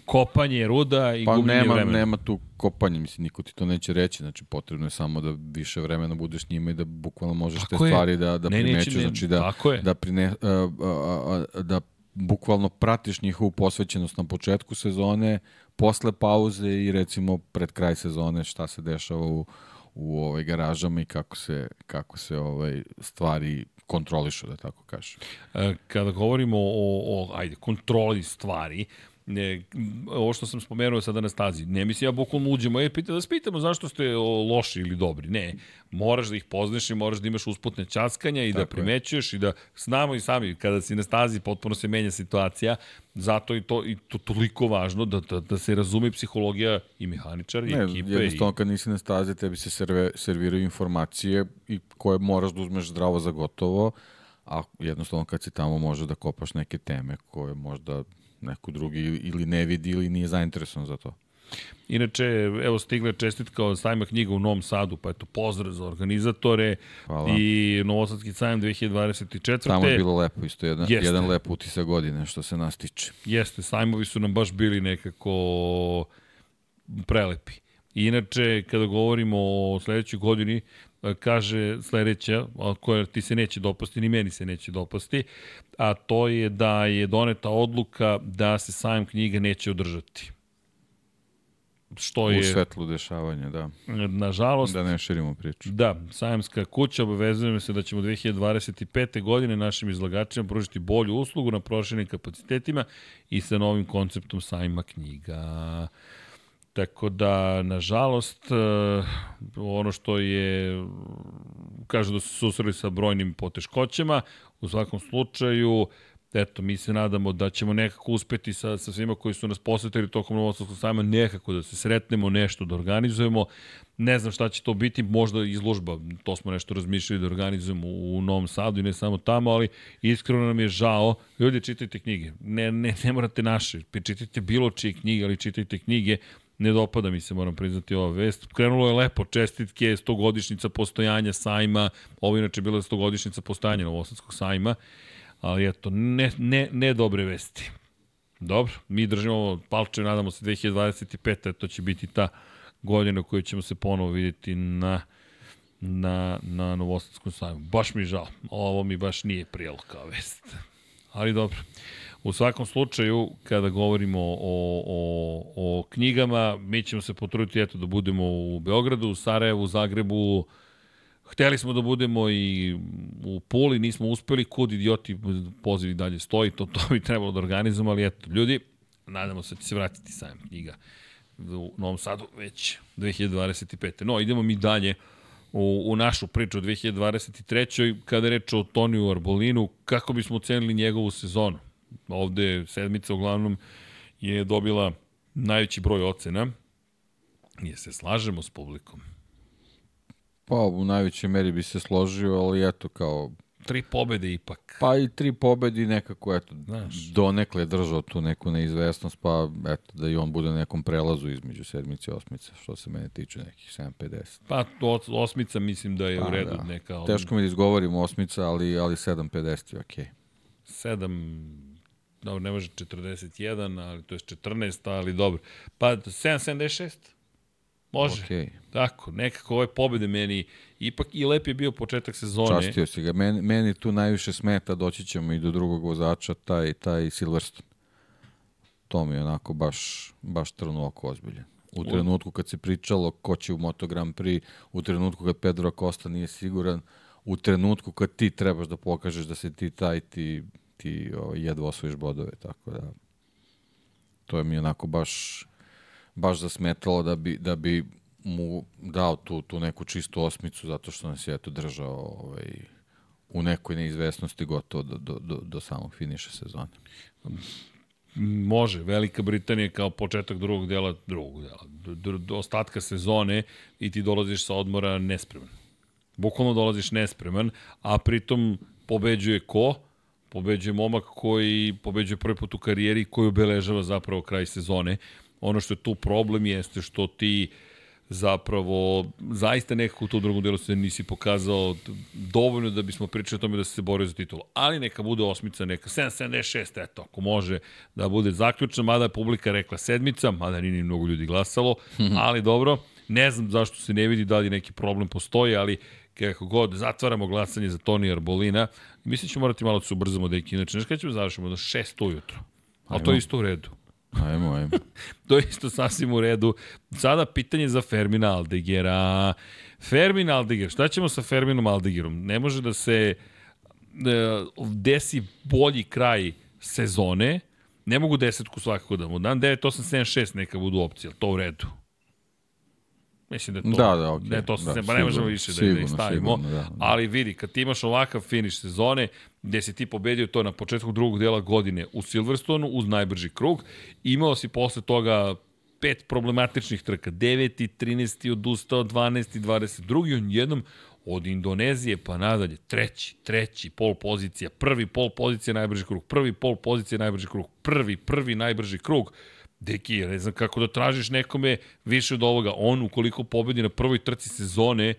Speaker 1: kopanje ruda i
Speaker 2: pa
Speaker 1: gubljenje
Speaker 2: nema,
Speaker 1: vremena.
Speaker 2: nema tu kopanje, mislim, niko ti to neće reći, znači potrebno je samo da više vremena budeš njima i da bukvalno možeš tako te je. stvari da, da ne, ne, znači da, da, prine, uh, uh, uh, da bukvalno pratiš njihovu posvećenost na početku sezone, posle pauze i recimo pred kraj sezone šta se dešava u, u ovaj garažama i kako se, kako se ovaj stvari kontrolišu, da tako kažem.
Speaker 1: E, kada govorimo o, o ajde, kontroli stvari, ne, ovo što sam spomenuo sada na stazi, ne mislim ja bukvalno uđemo, e, pita, da spitamo zašto ste loši ili dobri. Ne, moraš da ih poznaš i moraš da imaš usputne časkanja i da Tako da primećuješ je. i da znamo i sami, kada si na stazi potpuno se menja situacija, zato i to i to toliko važno da, da, da se razume psihologija i mehaničara i ne, ekipe.
Speaker 2: Jednostavno i... kad nisi na stazi tebi se serve, serviraju informacije i koje moraš da uzmeš zdravo za gotovo, a jednostavno kad si tamo može da kopaš neke teme koje možda neko drugi ili ne vidi ili nije zainteresovan za to.
Speaker 1: Inače, evo stigle čestitka od sajma knjiga u Novom Sadu, pa eto pozdrav za organizatore Hvala. i Novosadski sajam 2024.
Speaker 2: Tamo je bilo lepo, isto jedan, Jeste. jedan lep utisak godine što se nas tiče.
Speaker 1: Jeste, sajmovi su nam baš bili nekako prelepi. Inače, kada govorimo o sledećoj godini, kaže sledeća, koja ti se neće dopasti, ni meni se neće dopasti, a to je da je doneta odluka da se sajam knjiga neće održati.
Speaker 2: Što je... U svetlu dešavanja, da.
Speaker 1: Nažalost...
Speaker 2: Da ne širimo priču.
Speaker 1: Da, sajamska kuća obavezujemo se da ćemo 2025. godine našim izlagačima pružiti bolju uslugu na prošenim kapacitetima i sa novim konceptom sajma knjiga. Tako da, nažalost, eh, ono što je, kažu da su susreli sa brojnim poteškoćama, u svakom slučaju, eto, mi se nadamo da ćemo nekako uspeti sa, sa svima koji su nas posetili tokom Novosadskog sajma, nekako da se sretnemo, nešto da organizujemo. Ne znam šta će to biti, možda izložba, to smo nešto razmišljali da organizujemo u Novom Sadu i ne samo tamo, ali iskreno nam je žao. Ljudi, čitajte knjige. Ne, ne, ne morate naše, čitajte bilo čije knjige, ali čitajte knjige ne dopada mi se, moram priznati ova vest. Krenulo je lepo, čestitke, 100 godišnica postojanja sajma, ovo inače bila 100 godišnica postojanja Novosadskog sajma, ali eto, ne, ne, ne dobre vesti. Dobro, mi držimo palče, nadamo se 2025. To će biti ta godina koju ćemo se ponovo vidjeti na na, na Novosadskom sajmu. Baš mi žao. Ovo mi baš nije prijelo kao vest. Ali dobro. U svakom slučaju, kada govorimo o, o, o knjigama, mi ćemo se potruditi eto, da budemo u Beogradu, u Sarajevu, u Zagrebu, Hteli smo da budemo i u Puli, nismo uspeli, kud idioti pozivi dalje stoji, to, to bi trebalo da organizujemo, ali eto, ljudi, nadamo se da će se vratiti sajam knjiga u Novom Sadu već 2025. No, idemo mi dalje u, u našu priču o 2023. Kada je reč o Toniju Arbolinu, kako bismo ocenili njegovu sezonu? Ovde sedmica uglavnom je dobila najveći broj ocena. Je se slažemo s publikom.
Speaker 2: Pa, u najvećoj meri bi se složio, ali eto, kao
Speaker 1: tri pobede ipak.
Speaker 2: Pa i tri pobede nekako, eto, Znaš. donekle držao tu neku neizvesnost, pa eto, da i on bude na nekom prelazu između sedmice i osmice, što se mene tiče nekih 7.50.
Speaker 1: Pa osmica mislim da je pa, u redu da. neka.
Speaker 2: Teško mi da izgovorim osmica, ali, ali 7.50 je okej.
Speaker 1: Okay. 7, dobro, ne može 41, ali to je 14, ali dobro. Pa 7.76? Može. Okay. Tako, nekako ove pobede meni ipak i lep je bio početak sezone.
Speaker 2: Častio si ga. Meni, meni tu najviše smeta, doći ćemo i do drugog vozača, taj, taj Silverstone. To mi je onako baš, baš trnu oko ozbiljen. U trenutku kad se pričalo ko će u Moto Grand Prix, u trenutku kad Pedro Acosta nije siguran, u trenutku kad ti trebaš da pokažeš da se ti taj, ti, ti o, jedva osvojiš bodove, tako da to je mi onako baš baš zasmetalo da bi, da bi mu dao tu, tu neku čistu osmicu zato što nas je eto držao ovaj, u nekoj neizvesnosti gotovo do, do, do, do samog finiša sezone.
Speaker 1: Može, Velika Britanija kao početak drugog dela, drugog dela, do, do ostatka sezone i ti dolaziš sa odmora nespreman. Bukvalno dolaziš nespreman, a pritom pobeđuje ko? Pobeđuje momak koji pobeđuje prvi put u karijeri koji obeležava zapravo kraj sezone. Ono što je tu problem jeste što ti zapravo zaista nekako u tom drugom delu se nisi pokazao dovoljno da bismo pričali o tome da se borio za titulu. Ali neka bude osmica, neka 776, eto, ako može da bude zaključna, mada je publika rekla sedmica, mada nije ni mnogo ljudi glasalo, ali dobro, ne znam zašto se ne vidi da li neki problem postoji, ali kako god, zatvaramo glasanje za Toni Arbolina. Mislim da ćemo morati malo da se ubrzamo, da inače, nešto kada ćemo završimo, do 6 ujutro. Ali to je isto u redu.
Speaker 2: Ajmo, ajmo.
Speaker 1: to je isto sasvim u redu. Sada pitanje za Fermina Aldegera. Fermin Aldeger, šta ćemo sa Ferminom Aldegerom? Ne može da se e, desi bolji kraj sezone, ne mogu desetku svakako da mu dam, 9, 8, 7, 6 neka budu opcije, to u redu. Mislim da je to,
Speaker 2: da, da, okay.
Speaker 1: ne, to da, se, pa ne možemo više sigurno, da, da ih stavimo, sigurno, da, da. ali vidi, kad ti imaš ovakav finiš sezone, gde si ti pobedio to na početku drugog dela godine u Silverstonu uz najbrži krug, imao si posle toga pet problematičnih trka, 9. 13. odustao, 12. 22. on jednom od Indonezije pa nadalje, treći, treći, pol pozicija, prvi pol pozicija najbrži krug, prvi pol pozicija najbrži krug, prvi, prvi najbrži krug, Deki, ja ne znam kako da tražiš nekome više od ovoga. On, ukoliko pobedi na prvoj trci sezone,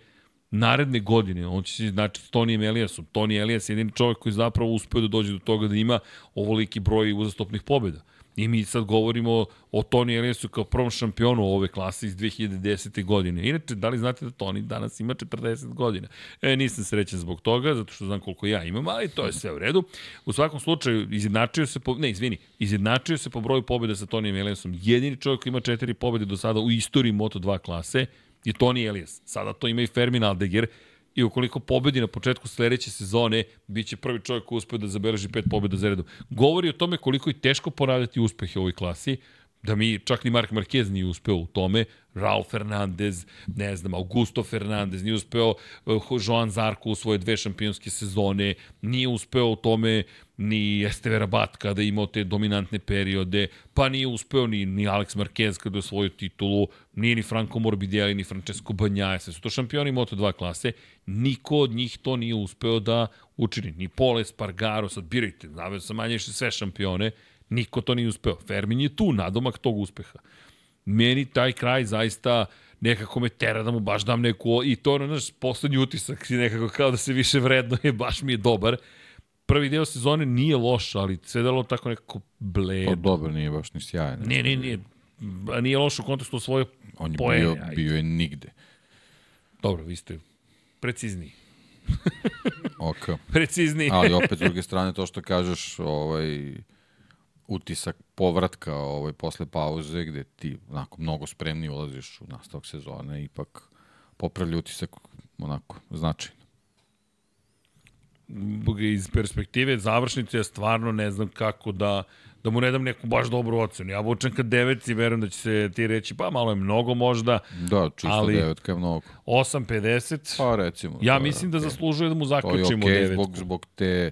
Speaker 1: naredne godine, on će se znači s Tonijem Eliasom. Toni Elias je jedini čovjek koji zapravo uspeo da dođe do toga da ima ovoliki broj uzastopnih pobjeda. I mi sad govorimo o Toni Eliasu kao prvom šampionu ove klase iz 2010. godine. Inače, da li znate da Toni danas ima 40 godina? E, nisam srećan zbog toga, zato što znam koliko ja imam, ali to je sve u redu. U svakom slučaju, izjednačio se po, ne, izvini, izjednačio se po broju pobjeda sa Tonijem Eliasom. Jedini čovjek koji ima četiri pobjede do sada u istoriji Moto2 klase je Toni Elias. Sada to ima i Fermin Aldeger, i ukoliko pobedi na početku sledeće sezone, bit će prvi čovjek koji uspeo da zabeleži pet pobjeda za redom. Govori o tome koliko je teško ponavljati uspehe u ovoj klasi, da mi čak ni Mark Marquez nije uspeo u tome, Raul Fernandez, ne znam, Augusto Fernandez, nije uspeo uh, Joan Zarko u svoje dve šampionske sezone, nije uspeo u tome ni Esteve Rabat kada je imao te dominantne periode, pa nije uspeo ni, ni Alex Marquez kada je svoju titulu, nije ni Franco Morbidelli, ni Francesco Banjaje, sve su to šampioni Moto2 klase, niko od njih to nije uspeo da učini, ni Pole Spargaro, sad birajte, naveo sam manje sve šampione, niko to nije uspeo. Fermin je tu, nadomak tog uspeha meni taj kraj zaista nekako me tera da mu baš dam neku, i to ono, naš poslednji utisak, nekako kao da se više vredno je, baš mi je dobar. Prvi deo sezone nije loš, ali sve delo tako nekako bledo.
Speaker 2: Pa dobro, nije baš ni sjajan.
Speaker 1: Nije, nije, nije. Nije loš u kontekstu svoje
Speaker 2: On je poene, bio, ajde. bio je nigde.
Speaker 1: Dobro, vi ste precizniji.
Speaker 2: ok.
Speaker 1: Precizniji.
Speaker 2: ali opet, s druge strane, to što kažeš, ovaj, utisak povratka ovaj, posle pauze gde ti onako mnogo spremni ulaziš u nastavak sezone ipak popravlja utisak onako značajno.
Speaker 1: Iz perspektive završnice ja stvarno ne znam kako da da mu ne dam neku baš dobru ocenu. Ja vučem ka devetci, verujem da će se ti reći, pa malo je mnogo možda.
Speaker 2: Da, čisto ali devetka je mnogo.
Speaker 1: 8.50.
Speaker 2: Pa recimo.
Speaker 1: Ja mislim da, da zaslužuje da mu zaključimo
Speaker 2: okay,
Speaker 1: devetku.
Speaker 2: Zbog, zbog te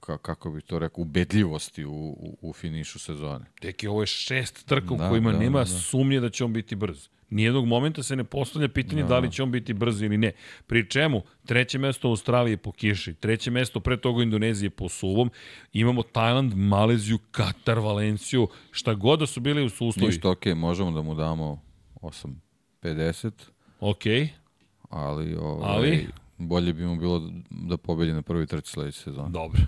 Speaker 2: ka, kako bih to rekao, ubedljivosti u, u, u finišu sezone.
Speaker 1: Deki, ovo je šest trka u da, kojima da, nema da. sumnje da će on biti brz. Nijednog momenta se ne postavlja pitanje da. da li će on biti brz ili ne. Pri čemu, treće mesto u Australiji po kiši, treće mesto pre toga u Indoneziji po suvom, imamo Tajland, Maleziju, Katar, Valenciju, šta god da su bili u uslovi.
Speaker 2: Ništa, okej, okay, možemo da mu damo 8.50.
Speaker 1: Okej. Okay.
Speaker 2: Ali, ovaj, ali Bolje bi mu bilo da pobedi na prvi trci sledeće sezone.
Speaker 1: Dobro.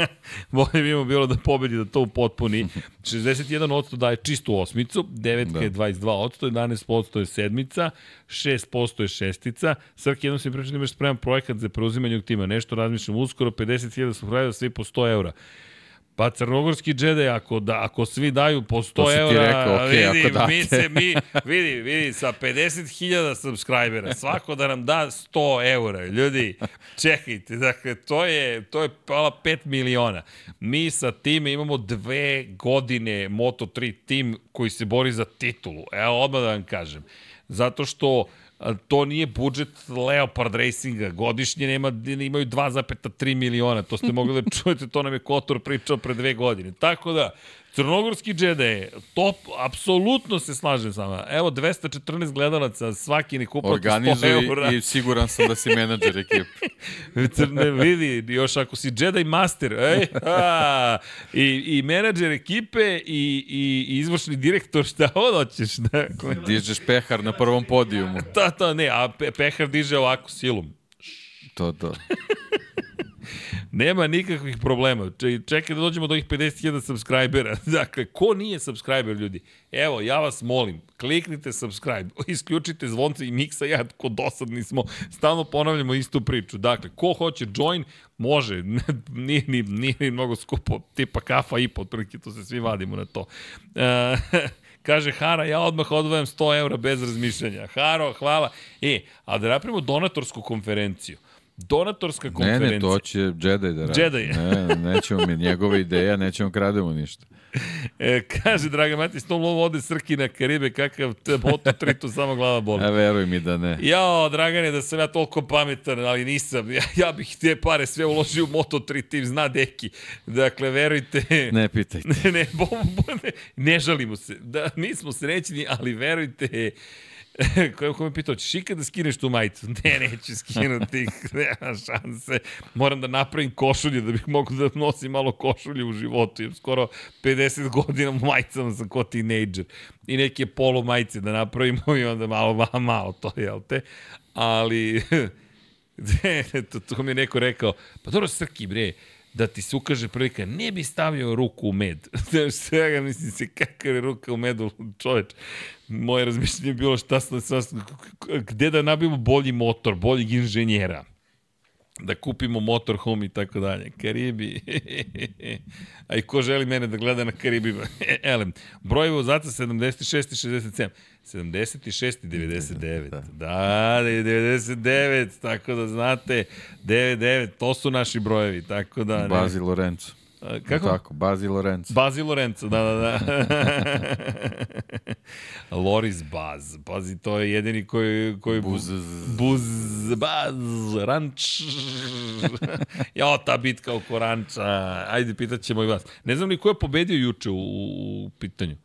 Speaker 1: Bolje bi mu bilo da pobedi da to upotpuni. 61% daje čistu osmicu, 9 da. je 22%, 11% je sedmica, 6% je šestica. Srki, jednom se pričao da imaš spreman projekat za preuzimanje tima. Nešto razmišljam uskoro, 50.000 su pravili svi po 100 eura. Pa crnogorski džede, ako, da, ako svi daju po 100 eura, rekao, okay, vidi, ako mi se, mi, vidi, vidi, sa 50.000 subscribera, svako da nam da 100 eura. Ljudi, čekajte, dakle, to je, to je pala 5 miliona. Mi sa time imamo dve godine Moto3 tim koji se bori za titulu. Evo, odmah da vam kažem. Zato što to nije budžet Leopard Racinga. Godišnje nema, imaju 2,3 miliona. To ste mogli da čujete, to nam je Kotor pričao pre dve godine. Tako da, Crnogorski džede top, apsolutno se slažem sa vama. Evo, 214 gledalaca, svaki ne kupa 100 eura.
Speaker 2: i siguran sam da si menadžer ekipe.
Speaker 1: Crne, vidi, još ako si Jedi Master, ej, a, i, i menadžer ekipe i, i, i izvršni direktor, šta od hoćeš?
Speaker 2: Dakle. Dižeš pehar na prvom podijumu.
Speaker 1: Ta, ta, ne, a pe, pehar diže ovako silom.
Speaker 2: To, to.
Speaker 1: Nema nikakvih problema. Čekaj da dođemo do ovih 50.000 subscribera. Dakle, ko nije subscriber, ljudi? Evo, ja vas molim, kliknite subscribe, isključite zvonce i miksa, ja ko dosadni smo, stalno ponavljamo istu priču. Dakle, ko hoće join, može, nije ni, nije ni mnogo skupo, tipa kafa i po, to se svi vadimo na to. E, kaže Hara, ja odmah odvajam 100 eura bez razmišljanja. Haro, hvala. E, a da napravimo donatorsku konferenciju donatorska konferencija.
Speaker 2: Ne, ne, to će Jedi da radi.
Speaker 1: Jedi.
Speaker 2: ne, nećemo mi, njegove ideja, nećemo krademo ništa.
Speaker 1: E, kaže, draga Mati, s tom lovom ode Srki na Karibe, kakav te boto tritu, samo glava boli.
Speaker 2: E, veruj mi da ne.
Speaker 1: Jao, Dragane, da sam ja toliko pametan, ali nisam. Ja, ja bih te pare sve uložio u Moto3 tim, zna deki. Dakle, verujte...
Speaker 2: Ne pitajte.
Speaker 1: Ne, ne, bo, bo, ne, ne žalimo se. Da, nismo srećni, ali verujte, Ko, ko me pitao, ćeš ikada da skineš tu majicu? Ne, neću skinuti, nema šanse. Moram da napravim košulje da bih mogu da nosim malo košulje u životu, jer skoro 50 godina u majicama sam ko tinejdžer. I neke polo majice da napravimo i onda malo, malo, malo to, jel te? Ali, to, to mi je neko rekao, pa dobro, Srki, bre, da ti se ukaže prilika, ne bi stavio ruku u med. Znaš, svega mislim se kakav je ruka u medu, čoveč. Moje razmišljenje je bilo šta sam, gde da nabijemo bolji motor, boljeg inženjera da kupimo motorhome i tako dalje. Karibi. A i ko želi mene da gleda na Karibima? Elem, broj vozaca 76 i 67. 76 i 99. Da, da 99, tako da znate, 99, to su naši brojevi, tako da...
Speaker 2: Ne. Bazi Lorenzo.
Speaker 1: Kako?
Speaker 2: Tako, Bazi Lorenzo.
Speaker 1: Bazi Lorenzo, da, da, da. Loris Baz. Pazi, to je jedini koji... koji
Speaker 2: buz.
Speaker 1: Buz, baz, ranč. jo, ta bitka oko ranča. Ajde, pitat ćemo i vas. Ne znam ni ko je pobedio juče u, u pitanju.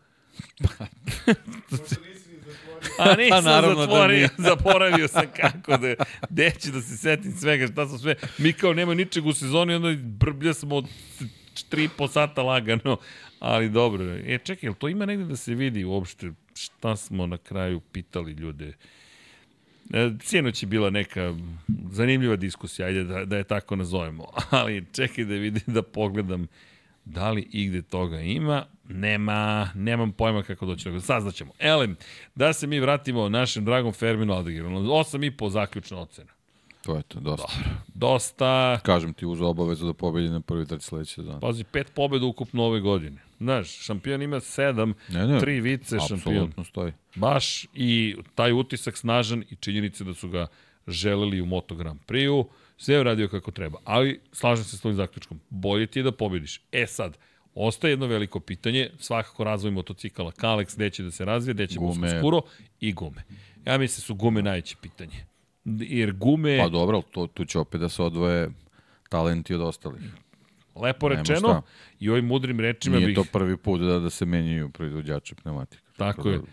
Speaker 1: A nisam pa, Naravno da zatvorio, da zaboravio sam kako da, deći da se setim svega, šta sam sve. Mi kao nema ničeg u sezoni, onda brblja smo od 3,5 sata lagano, ali dobro. E, čekaj, to ima negde da se vidi uopšte šta smo na kraju pitali ljude? E, Cijenoć je bila neka zanimljiva diskusija, ajde da, da je tako nazovemo, ali čekaj da vidim, da pogledam da li igde toga ima. Nema, nemam pojma kako doći toga. Saznaćemo. Elem, da se mi vratimo našem dragom Ferminu Aldegiru. 8,5 zaključna ocena.
Speaker 2: To je to, dosta.
Speaker 1: Dobro, dosta.
Speaker 2: Kažem ti uz obavezu da pobedi na prvi trč sledeće sezone.
Speaker 1: Pazi, pet pobeda ukupno ove godine. Znaš, šampion ima sedam, ne, ne, tri vice šampion. Apsolutno
Speaker 2: stoji.
Speaker 1: Baš i taj utisak snažan i činjenice da su ga želeli u Moto Grand Prix-u. Sve je radio kako treba. Ali, slažem se s tvojim zaključkom. Bolje ti je da pobediš. E sad, ostaje jedno veliko pitanje. Svakako razvoj motocikala. Kalex, gde će da se razvije, gde će gume. skuro i gume. Ja mislim da su gume najveće pitanje jer gume...
Speaker 2: Pa dobro, to, tu će opet da se odvoje talenti od ostalih.
Speaker 1: Lepo rečeno i ovim mudrim rečima
Speaker 2: Nije
Speaker 1: bih...
Speaker 2: to prvi put da, da se menjaju proizvođači pneumatika.
Speaker 1: Tako je. Da...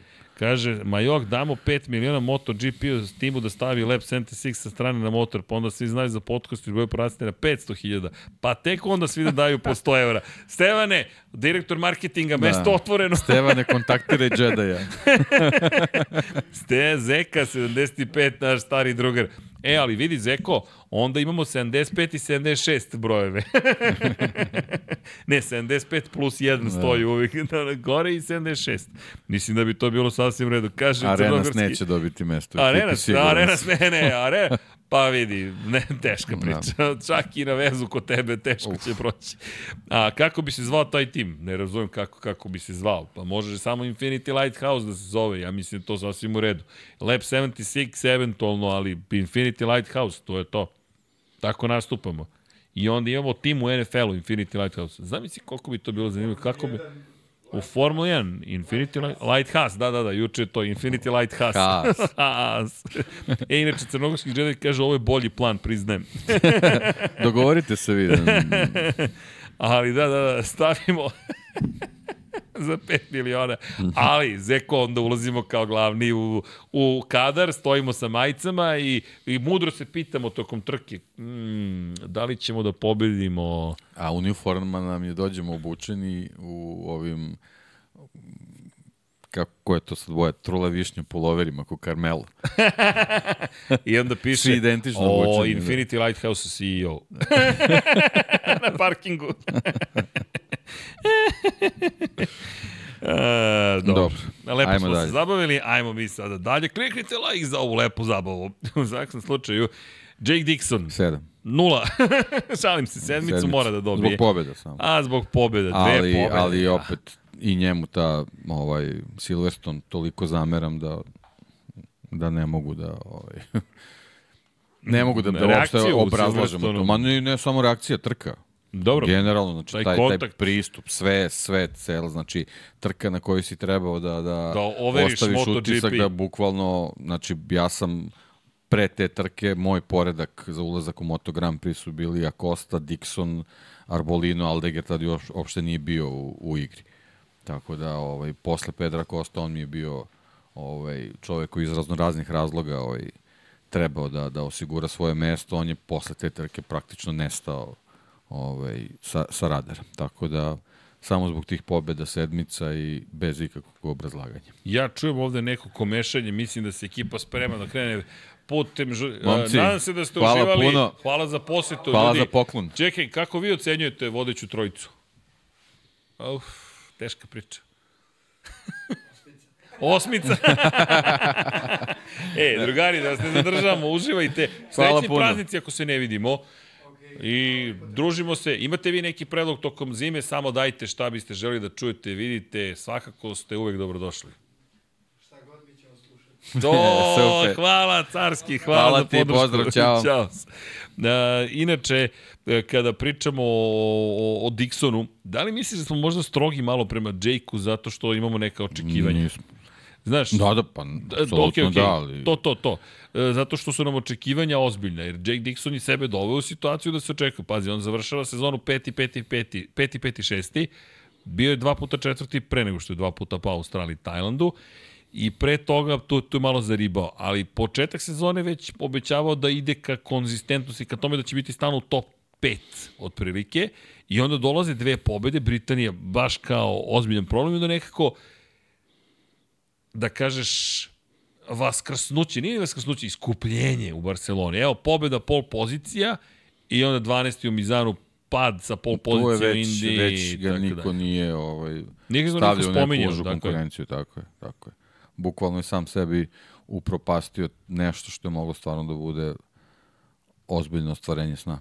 Speaker 1: Kaže, Majok, damo 5 miliona MotoGP timu da stavi Lab 76 sa strane na motor, pa onda svi znaju za podcast i boju porasti na 500.000. Pa tek onda svi da daju po 100 evra. Stevane, direktor marketinga, da. mesto otvoreno.
Speaker 2: Stevane, kontaktire Jedi-a.
Speaker 1: Ste, Zeka, 75, naš stari drugar. E, ali vidi, Zeko, onda imamo 75 i 76 brojeve. ne, 75 plus 1 da. stoji uvijek gore i 76. Mislim da bi to bilo sasvim redu. Kaže,
Speaker 2: Arenas neće dobiti mesto.
Speaker 1: Arenas, Arenas, ne, ne, Arenas, Pa vidi, ne, teška da. priča. Da. Čak i na vezu kod tebe teško Uf. će proći. A kako bi se zvao taj tim? Ne razumem kako, kako bi se zvao. Pa može samo Infinity Lighthouse da se zove. Ja mislim da to sasvim u redu. Lab 76 eventualno, ali Infinity Lighthouse, to je to. Tako nastupamo. I onda imamo tim u NFL-u, Infinity Lighthouse. Znam si koliko bi to bilo zanimljivo, kako bi... U Formula 1, Infinity Light, Lighthouse, da, da, da, juče je to, Infinity Lighthouse. Haas. e, inače, Crnogorski Jedi kaže, ovo je bolji plan, priznajem.
Speaker 2: Dogovorite se vi.
Speaker 1: Ali da, da, da, stavimo za 5 miliona. Ali, Zeko, onda ulazimo kao glavni u, u kadar, stojimo sa majicama i, i mudro se pitamo tokom trke, mm, da li ćemo da pobedimo...
Speaker 2: A uniforma nam je dođemo obučeni u ovim kako je to sad boja, trula višnja puloverima, ko Carmelo.
Speaker 1: I onda piše,
Speaker 2: Svi identično
Speaker 1: o, obučeni, da. Infinity da. Lighthouse CEO. Na parkingu. E, dobro. dobro. Lepo ajmo smo dalje. se zabavili, ajmo mi sada dalje. Kliknite like za ovu lepu zabavu. U svakom slučaju, Jake Dixon.
Speaker 2: 7.
Speaker 1: Nula. Šalim se, sedmicu, sedmicu mora da dobije.
Speaker 2: Zbog pobjeda samo.
Speaker 1: A, zbog pobjeda, dve
Speaker 2: ali,
Speaker 1: pobjede.
Speaker 2: Ali opet i njemu ta ovaj Silverstone toliko zameram da da ne mogu da ovaj ne mogu da, da uopšte obrazlažemo to. Ma ne, ne samo reakcija trka.
Speaker 1: Dobro.
Speaker 2: Generalno, znači taj, taj, taj pristup, sve, sve, cel, znači trka na kojoj si trebao da, da,
Speaker 1: da ostaviš utisak
Speaker 2: da bukvalno, znači ja sam pre te trke, moj poredak za ulazak u Moto Grand Prix su bili Acosta, Dixon, Arbolino, Aldeger tad još uopšte nije bio u, u igri. Tako da, ovaj, posle Pedra Costa on mi je bio ovaj, čovek koji iz razno raznih razloga ovaj, trebao da, da osigura svoje mesto, on je posle te trke praktično nestao ovaj, sa, sa radara. Tako da, samo zbog tih pobjeda sedmica i bez ikakvog obrazlaganja.
Speaker 1: Ja čujem ovde neko komešanje, mislim da se ekipa sprema da krene putem... Žu... Momci, Nadam se da ste hvala uživali. Puno. Hvala za posetu.
Speaker 2: Hvala ljudi. za poklon.
Speaker 1: Čekaj, kako vi ocenjujete vodeću trojicu? Uf, teška priča. Osmica. e, drugari, da vas ne zadržavamo, uživajte. Srećni praznici ako se ne vidimo. I družimo se. Imate vi neki predlog tokom zime, samo dajte šta biste želi da čujete, vidite, svakako ste uvek dobrodošli.
Speaker 3: Šta god mi ćemo slušati.
Speaker 1: To, hvala carski, hvala, hvala
Speaker 2: ti, podršku. pozdrav, čao.
Speaker 1: čao. Uh, inače, e, kada pričamo o, o, o Dixonu, da li misliš da smo možda strogi malo prema Jakeu zato što imamo neka očekivanja?
Speaker 2: Nismo.
Speaker 1: Znaš,
Speaker 2: da, da, pa, apsolutno okay, okay. da, ali...
Speaker 1: To, to, to. E, zato što su nam očekivanja ozbiljna, jer Jake Dixon je sebe doveo u situaciju da se očekuje. Pazi, on završava sezonu 5. 5. 5. 5. 5. 6. Bio je dva puta četvrti pre nego što je dva puta pao u Australiji i Tajlandu. I pre toga tu, tu je malo zaribao, ali početak sezone već obećavao da ide ka konzistentnosti, ka tome da će biti stalno u top 5 otprilike i onda dolaze dve pobede, Britanija baš kao ozbiljan problem i da nekako da kažeš vaskrsnuće, nije vaskrsnuće, iskupljenje u Barceloni. Evo, pobeda pol pozicija i onda 12. u Mizanu pad sa pol pozicije u Indiji.
Speaker 2: Već ga niko da. nije ovaj, stavljao u neku užu konkurenciju, tako je, tako je. Bukvalno je sam sebi upropastio nešto što je moglo stvarno da bude ozbiljno ostvarenje sna.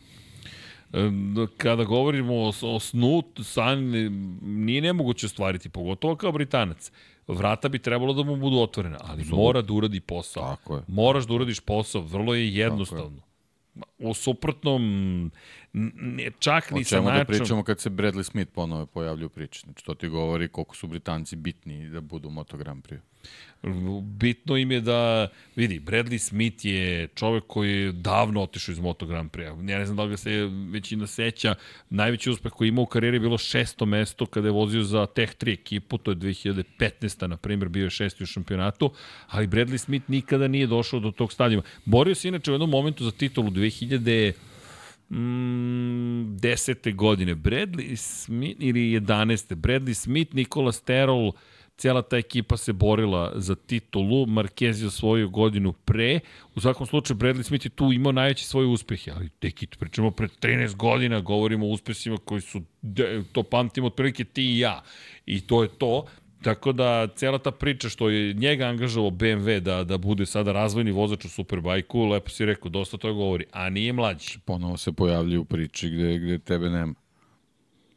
Speaker 1: Kada govorimo o, o snu, san nije nemoguće ostvariti, pogotovo kao Britanac vrata bi trebalo da mu budu otvorena, ali Absolut. mora da uradi posao.
Speaker 2: Tako je.
Speaker 1: Moraš da uradiš posao, vrlo je jednostavno. Je. U suprotnom, ne, čak ni
Speaker 2: O
Speaker 1: sa
Speaker 2: čemu da
Speaker 1: načom...
Speaker 2: pričamo kad se Bradley Smith ponovo pojavlja u priči? Znači, to ti govori koliko su Britanci bitni da budu u Moto Grand Prix.
Speaker 1: Bitno im je da, vidi, Bradley Smith je čovek koji je davno otišao iz Moto Grand Prix. Ja ne znam da li ga se većina seća. Najveći uspeh koji ima u karijeri je bilo šesto mesto kada je vozio za Tech 3 ekipu, to je 2015. na primjer, bio je šesti u šampionatu, ali Bradley Smith nikada nije došao do tog stadijuma. Borio se inače u jednom momentu za titulu 2000 mm, desete godine. Bradley Smith, ili 11. Bradley Smith, Nikola Sterol, cijela ta ekipa se borila za titulu, Marquez je osvojio godinu pre, u svakom slučaju Bradley Smith je tu imao najveći svoje uspehe, ali teki, pričamo pred 13 godina, govorimo o uspesima koji su, to pamtimo otprilike ti i ja, i to je to, Tako da, cijela ta priča što je njega angažovao BMW da, da bude sada razvojni vozač u Superbajku, lepo si rekao, dosta to govori, a nije mlađi.
Speaker 2: Ponovo se pojavlja u priči gde, gde tebe nema.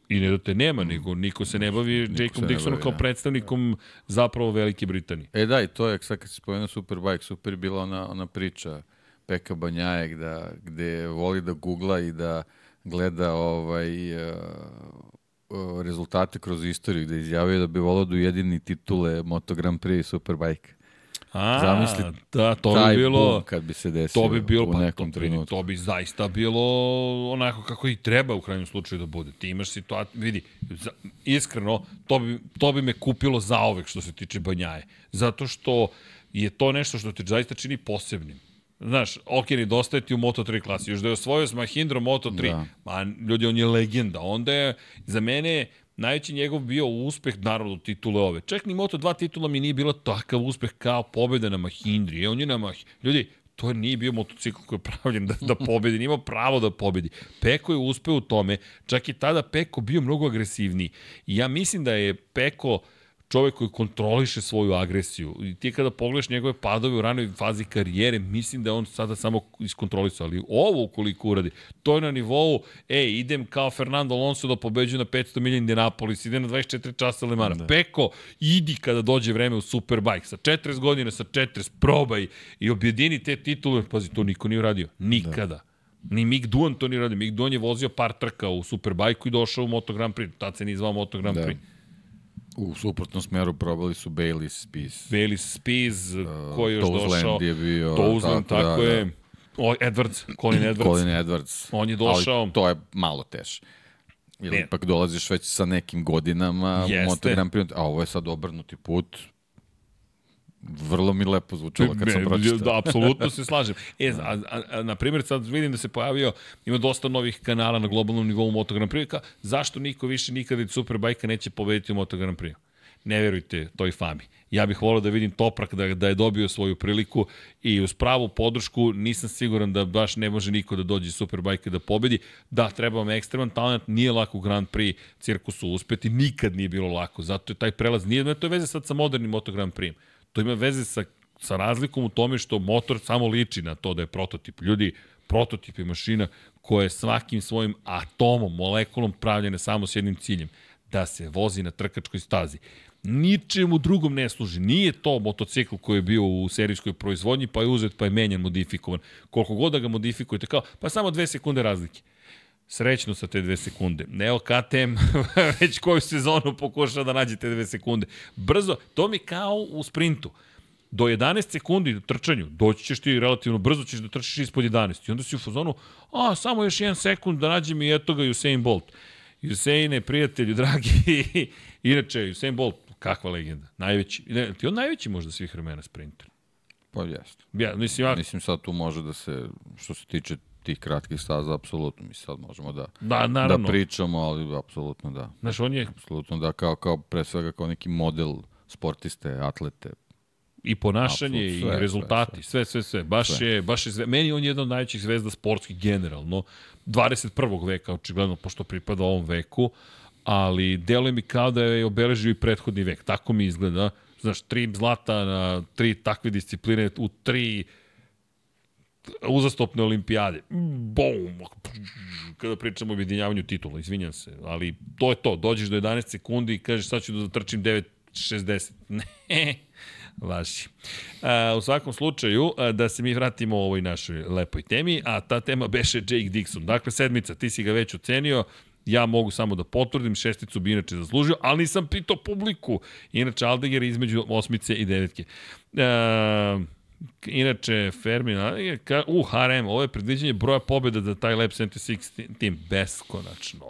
Speaker 1: I ne da te nema, nego niko se ne bavi Jakeom Dixonom kao
Speaker 2: da.
Speaker 1: predstavnikom zapravo Velike Britanije.
Speaker 2: E da, i to je, sad kad si spomenuo Superbike, super je bila ona, ona priča Peka Banjajek, da, gde voli da googla i da gleda ovaj, uh, rezultate kroz istoriju, gde izjavio da bi volao da ujedini titule Moto Grand Prix i Superbike.
Speaker 1: A,
Speaker 2: Zamisli
Speaker 1: da, to
Speaker 2: Taj
Speaker 1: bi bilo...
Speaker 2: boom kad bi se desio
Speaker 1: To bi bilo,
Speaker 2: u
Speaker 1: pa,
Speaker 2: nekom
Speaker 1: to,
Speaker 2: trenutku.
Speaker 1: to bi zaista bilo onako kako i treba u krajnjem slučaju da bude. Ti imaš situaciju, vidi, za, iskreno, to bi, to bi me kupilo zaovek što se tiče Banjaje. Zato što je to nešto što te zaista čini posebnim. Znaš, ok, ne dostaje ti u Moto3 klasi. Još da je osvojio s Mahindro Moto3,
Speaker 2: Da.
Speaker 1: ma ljudi, on je legenda. Onda je, za mene, najveći njegov bio uspeh, naravno, titule ove. Čak ni Moto2 titula mi nije bila takav uspeh kao pobjeda na Mahindri. E, on je na Mahindri. Ljudi, to nije bio motocikl koji je pravljen da, da pobedi, nije imao pravo da pobedi. Peko je uspeo u tome, čak i tada Peko bio mnogo agresivniji. I ja mislim da je Peko čovek koji kontroliše svoju agresiju. I ti kada pogledaš njegove padove u ranoj fazi karijere, mislim da on sada samo iskontrolisao. Ali ovo ukoliko uradi, to je na nivou, ej, idem kao Fernando Alonso da pobeđu na 500 milija Indianapolis, idem na 24 časa Le Mans. Da. Peko, idi kada dođe vreme u Superbike, sa 40 godina, sa 40, probaj i objedini te titule. Pazi, to niko nije uradio. Nikada. Da. Ni Mick Duan to nije radio. Mick Duan je vozio par trka u Superbike i došao u Moto Grand Prix. Tad se nije zvao Moto Grand
Speaker 2: Da. U suprotnom smeru probali su Bailey Spies.
Speaker 1: Bailey Spies, uh, ko je još
Speaker 2: Touzland
Speaker 1: došao.
Speaker 2: je bio,
Speaker 1: Touzland,
Speaker 2: tako
Speaker 1: tako,
Speaker 2: da,
Speaker 1: je. O, Edwards, Colin Edwards.
Speaker 2: Colin Edwards.
Speaker 1: On je došao.
Speaker 2: Ali to je malo teže. Jer
Speaker 1: Ne.
Speaker 2: ipak dolaziš već sa nekim godinama
Speaker 1: Jeste.
Speaker 2: u Moto Grand Prix, a ovo je sad obrnuti put. Vrlo mi lepo zvučalo kad sam pročitao.
Speaker 1: Da, apsolutno se slažem. E, a, a, a, na primjer, sad vidim da se pojavio, ima dosta novih kanala na globalnom nivou Moto Grand Prix, ka, zašto niko više nikada iz Superbajka neće pobediti u Moto Grand Prix? Ne verujte toj fami. Ja bih volio da vidim Toprak da, da je dobio svoju priliku i uz pravu podršku nisam siguran da baš ne može niko da dođe iz Superbajka da pobedi. Da, treba vam ekstreman talent, nije lako u Grand Prix cirkusu uspeti, nikad nije bilo lako. Zato je taj prelaz, nije, to je veze sad sa modernim Moto Grand Prix. To ima veze sa, sa razlikom u tome što motor samo liči na to da je prototip. Ljudi, prototip je mašina koja je svakim svojim atomom, molekulom pravljena samo s jednim ciljem, da se vozi na trkačkoj stazi. Ničemu drugom ne služi. Nije to motocikl koji je bio u serijskoj proizvodnji, pa je uzet, pa je menjan, modifikovan. Koliko god da ga modifikujete, kao, pa samo dve sekunde razlike. Srećno sa te dve sekunde. Neo KTM već koju sezonu pokušao da nađe te dve sekunde. Brzo, to mi kao u sprintu. Do 11 sekundi u trčanju, doći ćeš ti relativno brzo, ćeš da trčiš ispod 11. I onda si u fazonu, a, samo još jedan sekund da nađem i eto ga Usain Bolt. Usaine, prijatelju, dragi, inače, Usain Bolt, kakva legenda, najveći, ne, ti on najveći možda svih vremena sprinter.
Speaker 2: Pa jeste.
Speaker 1: Ja, mislim, ja,
Speaker 2: Mislim sad tu može da se, što se tiče tih kratkih staza, apsolutno, mi sad možemo da,
Speaker 1: da, naravno.
Speaker 2: da pričamo, ali apsolutno da.
Speaker 1: Znaš, on je
Speaker 2: Apsolutno da, kao, kao pre svega kao neki model sportiste, atlete.
Speaker 1: i ponašanje
Speaker 2: Apsolutno,
Speaker 1: i
Speaker 2: sve,
Speaker 1: rezultati, sve, sve, sve. Baš
Speaker 2: Sve.
Speaker 1: je, baš je zve... meni on je jedan od najvećih zvezda sportskih generalno, 21. veka, očigledno, pošto pripada ovom veku, ali deluje mi kao da je obeležio i prethodni vek. Tako mi izgleda. Znaš, tri zlata na tri takve discipline u tri uzastopne olimpijade. Bum! Kada pričamo o objedinjavanju titula, izvinjam se, ali to je to. Dođeš do 11 sekundi i kažeš sad ću da zatrčim 9.60. Ne, Vaši. A, u svakom slučaju, a, da se mi vratimo ovoj našoj lepoj temi, a ta tema beše Jake Dixon. Dakle, sedmica, ti si ga već ocenio, ja mogu samo da potvrdim, šesticu bi inače zaslužio, ali nisam pitao publiku. Inače, Aldeger između osmice i devetke. E, inače, Fermin, ka, u, HRM, ovo je predviđanje broja pobjeda za taj Lab 76 tim. Beskonačno.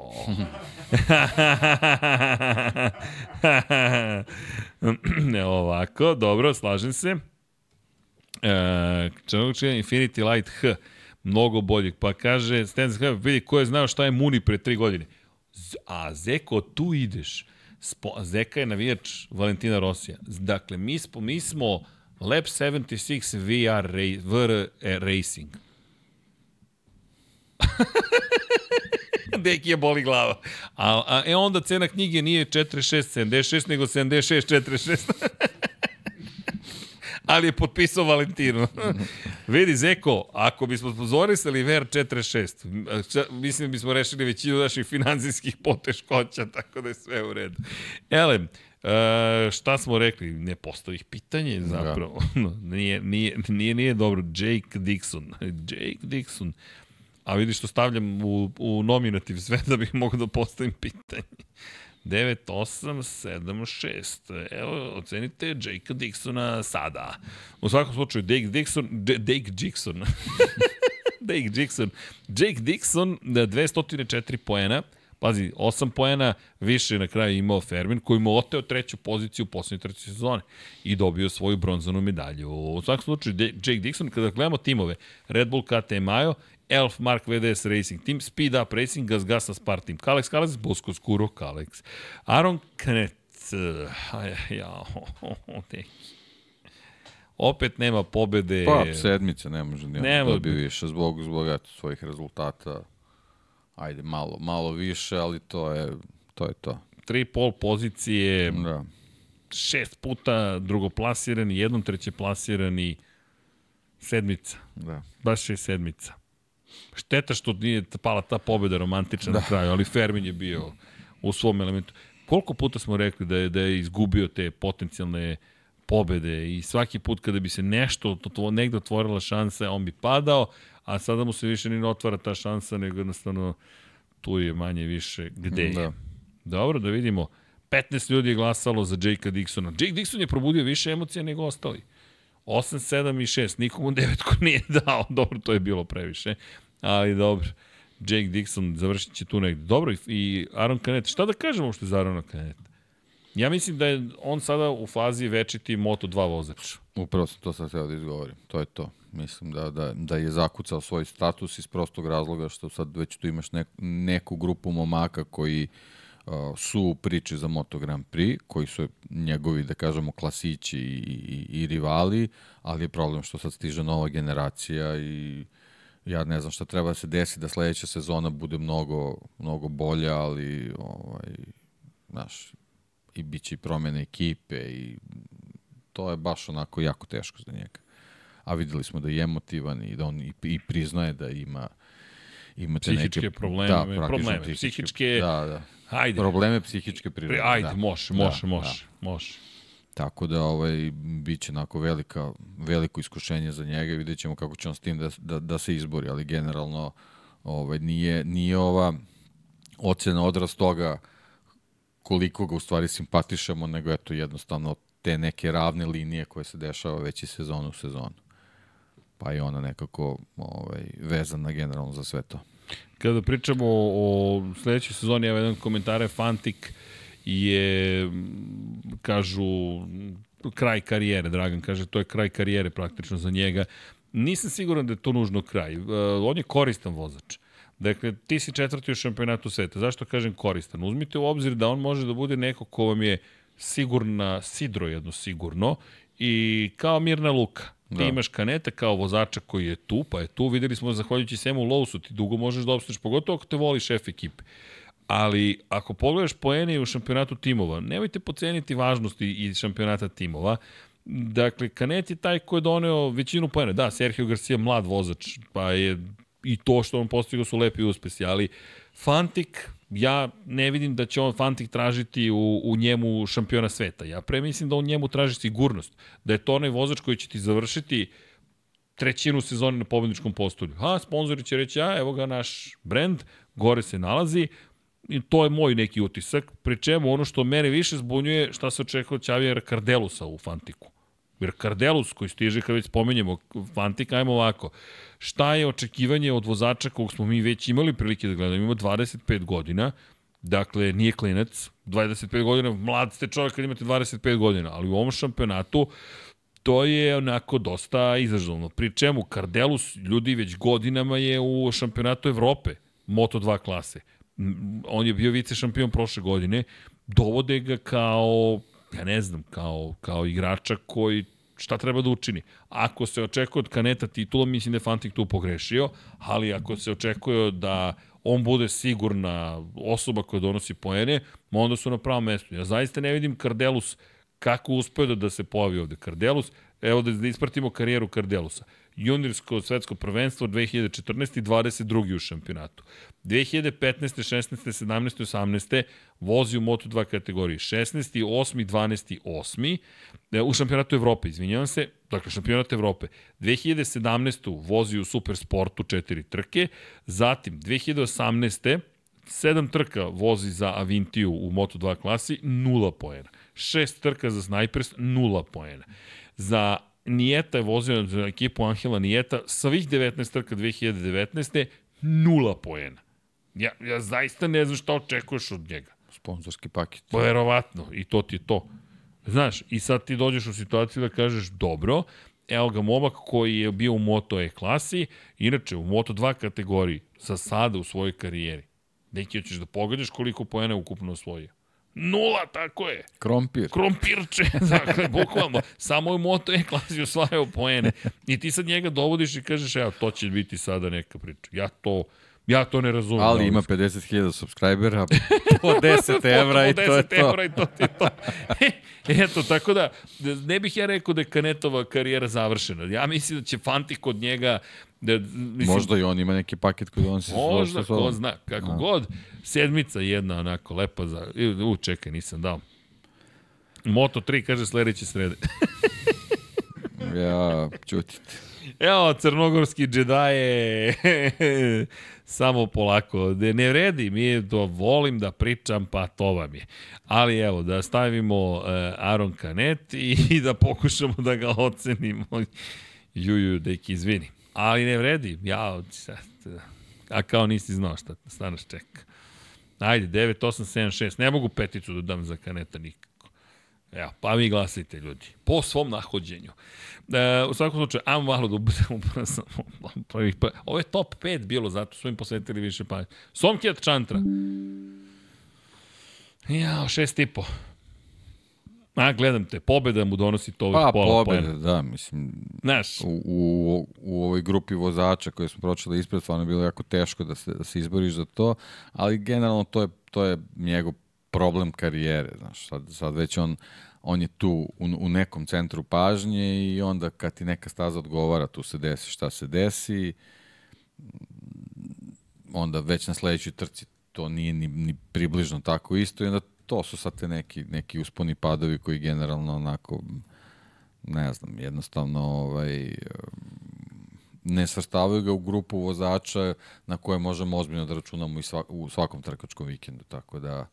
Speaker 1: ne, ovako, dobro, slažem se. E, Čanog Infinity Light H mnogo boljeg. Pa kaže, Stanley Skrab, vidi ko je znao šta je Muni pre tri godine. A Zeko, tu ideš. Spo, Zeka je navijač Valentina Rosija. Dakle, mi smo, mi smo Lab 76 VR VR Racing. Deki je boli glava. A, a, e onda cena knjige nije 46, 76, nego 76, 46. ali je potpisao Valentinu. Vidi, Zeko, ako bismo pozorisali VR 46, mislim da bismo rešili većinu naših finansijskih poteškoća, tako da je sve u redu. Elem, E, šta smo rekli? Ne postoji pitanje da. zapravo. Da. nije, nije, nije, nije dobro. Jake Dixon. Jake Dixon. A vidi što stavljam u, u nominativ sve da bih mogao da postavim pitanje. 9, 8, 7, 6. Evo, ocenite Jake Dixona sada. U svakom slučaju, Jake Dixon, D Jake Dixon. Jake Dixon. Jake Dixon, 204 poena. Pazi, 8 poena više na kraju imao Fermin, koji mu oteo treću poziciju u poslednjoj trećoj sezoni i dobio svoju bronzanu medalju. U svakom slučaju, Jake Dixon, kada gledamo timove, Red Bull KTM Mayo, Elf Mark VDS Racing Team, Speed Up Racing, Gas Gasa Spart Team, Kalex Kalex, Bosko Skuro Kalex, Aaron Knet, uh, ja, Opet nema pobede.
Speaker 2: Pa, sedmica ne može ni nema... dobiti više zbog, zbog eto, svojih rezultata. Ajde, malo, malo više, ali to je to. Je to.
Speaker 1: Tri pol pozicije, da. šest puta drugoplasirani, jednom treće plasirani, sedmica. Da. Baš je sedmica. Šteta što nije pala ta pobeda romantična da. na kraju, ali Fermin je bio u svom elementu. Koliko puta smo rekli da je, da je izgubio te potencijalne pobede i svaki put kada bi se nešto, to, negde otvorila šansa, on bi padao, a sada mu se više ni ne otvara ta šansa, nego jednostavno tu je manje više gde je. Da. Dobro, da vidimo. 15 ljudi je glasalo za Jakea Dixona. Jake Dixon je probudio više emocija nego ostali. 8, 7 i 6. Nikomu devetku nije dao. Dobro, to je bilo previše ali dobro. Jake Dixon završit će tu negde. Dobro, i Aaron Canet. Šta da kažemo je za Aaron Canet? Ja mislim da je on sada u fazi večiti Moto2 vozač.
Speaker 2: Upravo sam to sad htio da izgovorim. To je to. Mislim da, da, da je zakucao svoj status iz prostog razloga što sad već tu imaš nek, neku grupu momaka koji uh, su u priči za Moto Grand Prix, koji su njegovi, da kažemo, klasići i, i, i rivali, ali je problem što sad stiže nova generacija i ja ne znam šta treba da se desi da sledeća sezona bude mnogo, mnogo bolja, ali ovaj, znaš, i bit će i promene ekipe i to je baš onako jako teško za njega. A videli smo da je emotivan i da on i, i priznaje da ima ima
Speaker 1: te psihičke neke, probleme, da, probleme, psihičke, psihičke,
Speaker 2: da, da. Ajde. Probleme psihičke prirode.
Speaker 1: Ajde, da. može, može, da, može, da. može.
Speaker 2: Tako da ovaj, bit će onako velika, veliko iskušenje za njega i vidjet ćemo kako će on s tim da, da, da se izbori, ali generalno ovaj, nije, nije ova ocena odraz toga koliko ga u stvari simpatišemo, nego eto jednostavno te neke ravne linije koje se dešava već i sezonu u sezonu. Pa je ona nekako ovaj, vezana generalno za sve to.
Speaker 1: Kada pričamo o, sledećoj sezoni, evo jedan komentar je Fantik, je, kažu, kraj karijere, Dragan kaže, to je kraj karijere praktično za njega. Nisam siguran da je to nužno kraj. Uh, on je koristan vozač. Dakle, ti si četvrti u šampionatu sveta. Zašto kažem koristan? Uzmite u obzir da on može da bude neko ko vam je sigurna, sidro jedno sigurno, i kao Mirna Luka. Ti da. imaš kaneta kao vozača koji je tu, pa je tu. Videli smo, zahvaljujući Semu Lowsu, ti dugo možeš da obstaviš, pogotovo ako te voli šef ekipe ali ako pogledaš poene u šampionatu timova, nemojte poceniti važnost i šampionata timova. Dakle, Kanet je taj ko je doneo većinu poena. Da, Sergio Garcia mlad vozač, pa je i to što on postigao su lepi uspesi, ali Fantik, ja ne vidim da će on Fantik tražiti u, u njemu šampiona sveta. Ja pre mislim da on njemu traži sigurnost. Da je to onaj vozač koji će ti završiti trećinu sezone na pobedničkom postolju. Ha, sponzori će reći, a evo ga naš brend, gore se nalazi, i to je moj neki utisak, pri čemu ono što mene više zbunjuje šta se očekuje od Ćavijera Kardelusa u Fantiku. Jer Kardelus koji stiže kad već spomenjemo Fantik, ajmo ovako. Šta je očekivanje od vozača kog smo mi već imali prilike da gledamo? Ima 25 godina, dakle nije klinac, 25 godina, mlad ste čovjek kad imate 25 godina, ali u ovom šampionatu to je onako dosta izazovno. Pri čemu Kardelus ljudi već godinama je u šampionatu Evrope, Moto2 klase. On je bio vice šampion prošle godine, dovode ga kao ja ne znam, kao, kao igrača koji šta treba da učini. Ako se očekuje od Kaneta titula, mislim da je Fantik tu pogrešio, ali ako se očekuje da on bude sigurna osoba koja donosi poene, onda su na pravom mestu. Ja zaista ne vidim Kardelus kako uspeo da, da se pojavi ovde. Kardelus, evo da, da ispratimo karijeru Kardelusa juniorsko svetsko prvenstvo 2014. i 22. u šampionatu. 2015. 16. 17. 18. vozi u Moto2 kategoriji. 16. 8. 12. 8. u šampionatu Evrope, izvinjavam se, dakle šampionat Evrope. 2017. vozi u Supersportu 4 trke, zatim 2018. 7 trka vozi za Avintiju u Moto2 klasi, 0 poena. 6 trka za Snipers, 0 poena. Za Nijeta je vozio za ekipu Angela Nijeta, svih 19 trka 2019. nula poena. Ja, ja zaista ne znam šta očekuješ od njega.
Speaker 2: Sponzorski paket.
Speaker 1: Verovatno, i to ti je to. Znaš, i sad ti dođeš u situaciju da kažeš, dobro, evo ga momak koji je bio u Moto E klasi, inače u Moto 2 kategoriji, za sada u svojoj karijeri. Neki hoćeš da pogledaš koliko poena ukupno osvojio. Nula, tako je.
Speaker 2: Krompir.
Speaker 1: Krompirče, dakle, bukvalno. Samo je Moto E klasi osvajao poene. I ti sad njega dovodiš i kažeš, evo, to će biti sada neka priča. Ja to, ja to ne razumem.
Speaker 2: Ali ima 50.000 subscribera, po 10 evra i to je to. evra
Speaker 1: i to je to. Eto, tako da, ne bih ja rekao da je Kanetova karijera završena. Ja mislim da će Fanti kod njega Da,
Speaker 2: mislim, Možda i on ima neki paket koji on se
Speaker 1: Možda, ko zna, kako A. god. Sedmica jedna onako lepa za... U, čekaj, nisam dao. Moto 3 kaže sledeće srede.
Speaker 2: ja, čutite.
Speaker 1: Evo, crnogorski džedaje, samo polako, ne, ne vredi, mi to volim da pričam, pa to vam je. Ali evo, da stavimo uh, Aron Kanet i, i da pokušamo da ga ocenimo. Juju, deki, izvini. Ali ne vredi, ja, a kao nisi znao šta, šta nas čeka. Ajde, 9, 8, 7, 6, ne mogu peticu da dam za kaneta nikako. Evo, pa vi glasite ljudi, po svom nahođenju. E, u svakom slučaju, ajmo malo da ubudemo prvih, pa, ovo je top 5 bilo, zato su im posvetili više pa. Somkjet Čantra. Ja, šest i po. A, gledam te, pobeda mu donosi to
Speaker 2: pa,
Speaker 1: pola
Speaker 2: pobeda, poena. da, mislim,
Speaker 1: Znaš.
Speaker 2: U, u, u ovoj grupi vozača koje smo pročeli ispred, stvarno je bilo jako teško da se, da se izboriš za to, ali generalno to je, to je njegov problem karijere, znaš, sad, sad već on, on je tu u, u nekom centru pažnje i onda kad ti neka staza odgovara, tu se desi šta se desi, onda već na sledećoj trci to nije ni, ni približno tako isto i onda to su sad te neki, neki usponi padovi koji generalno onako, ne znam, jednostavno ovaj, ne svrstavaju ga u grupu vozača na koje možemo ozbiljno da računamo i svak, u svakom trkačkom vikendu, tako da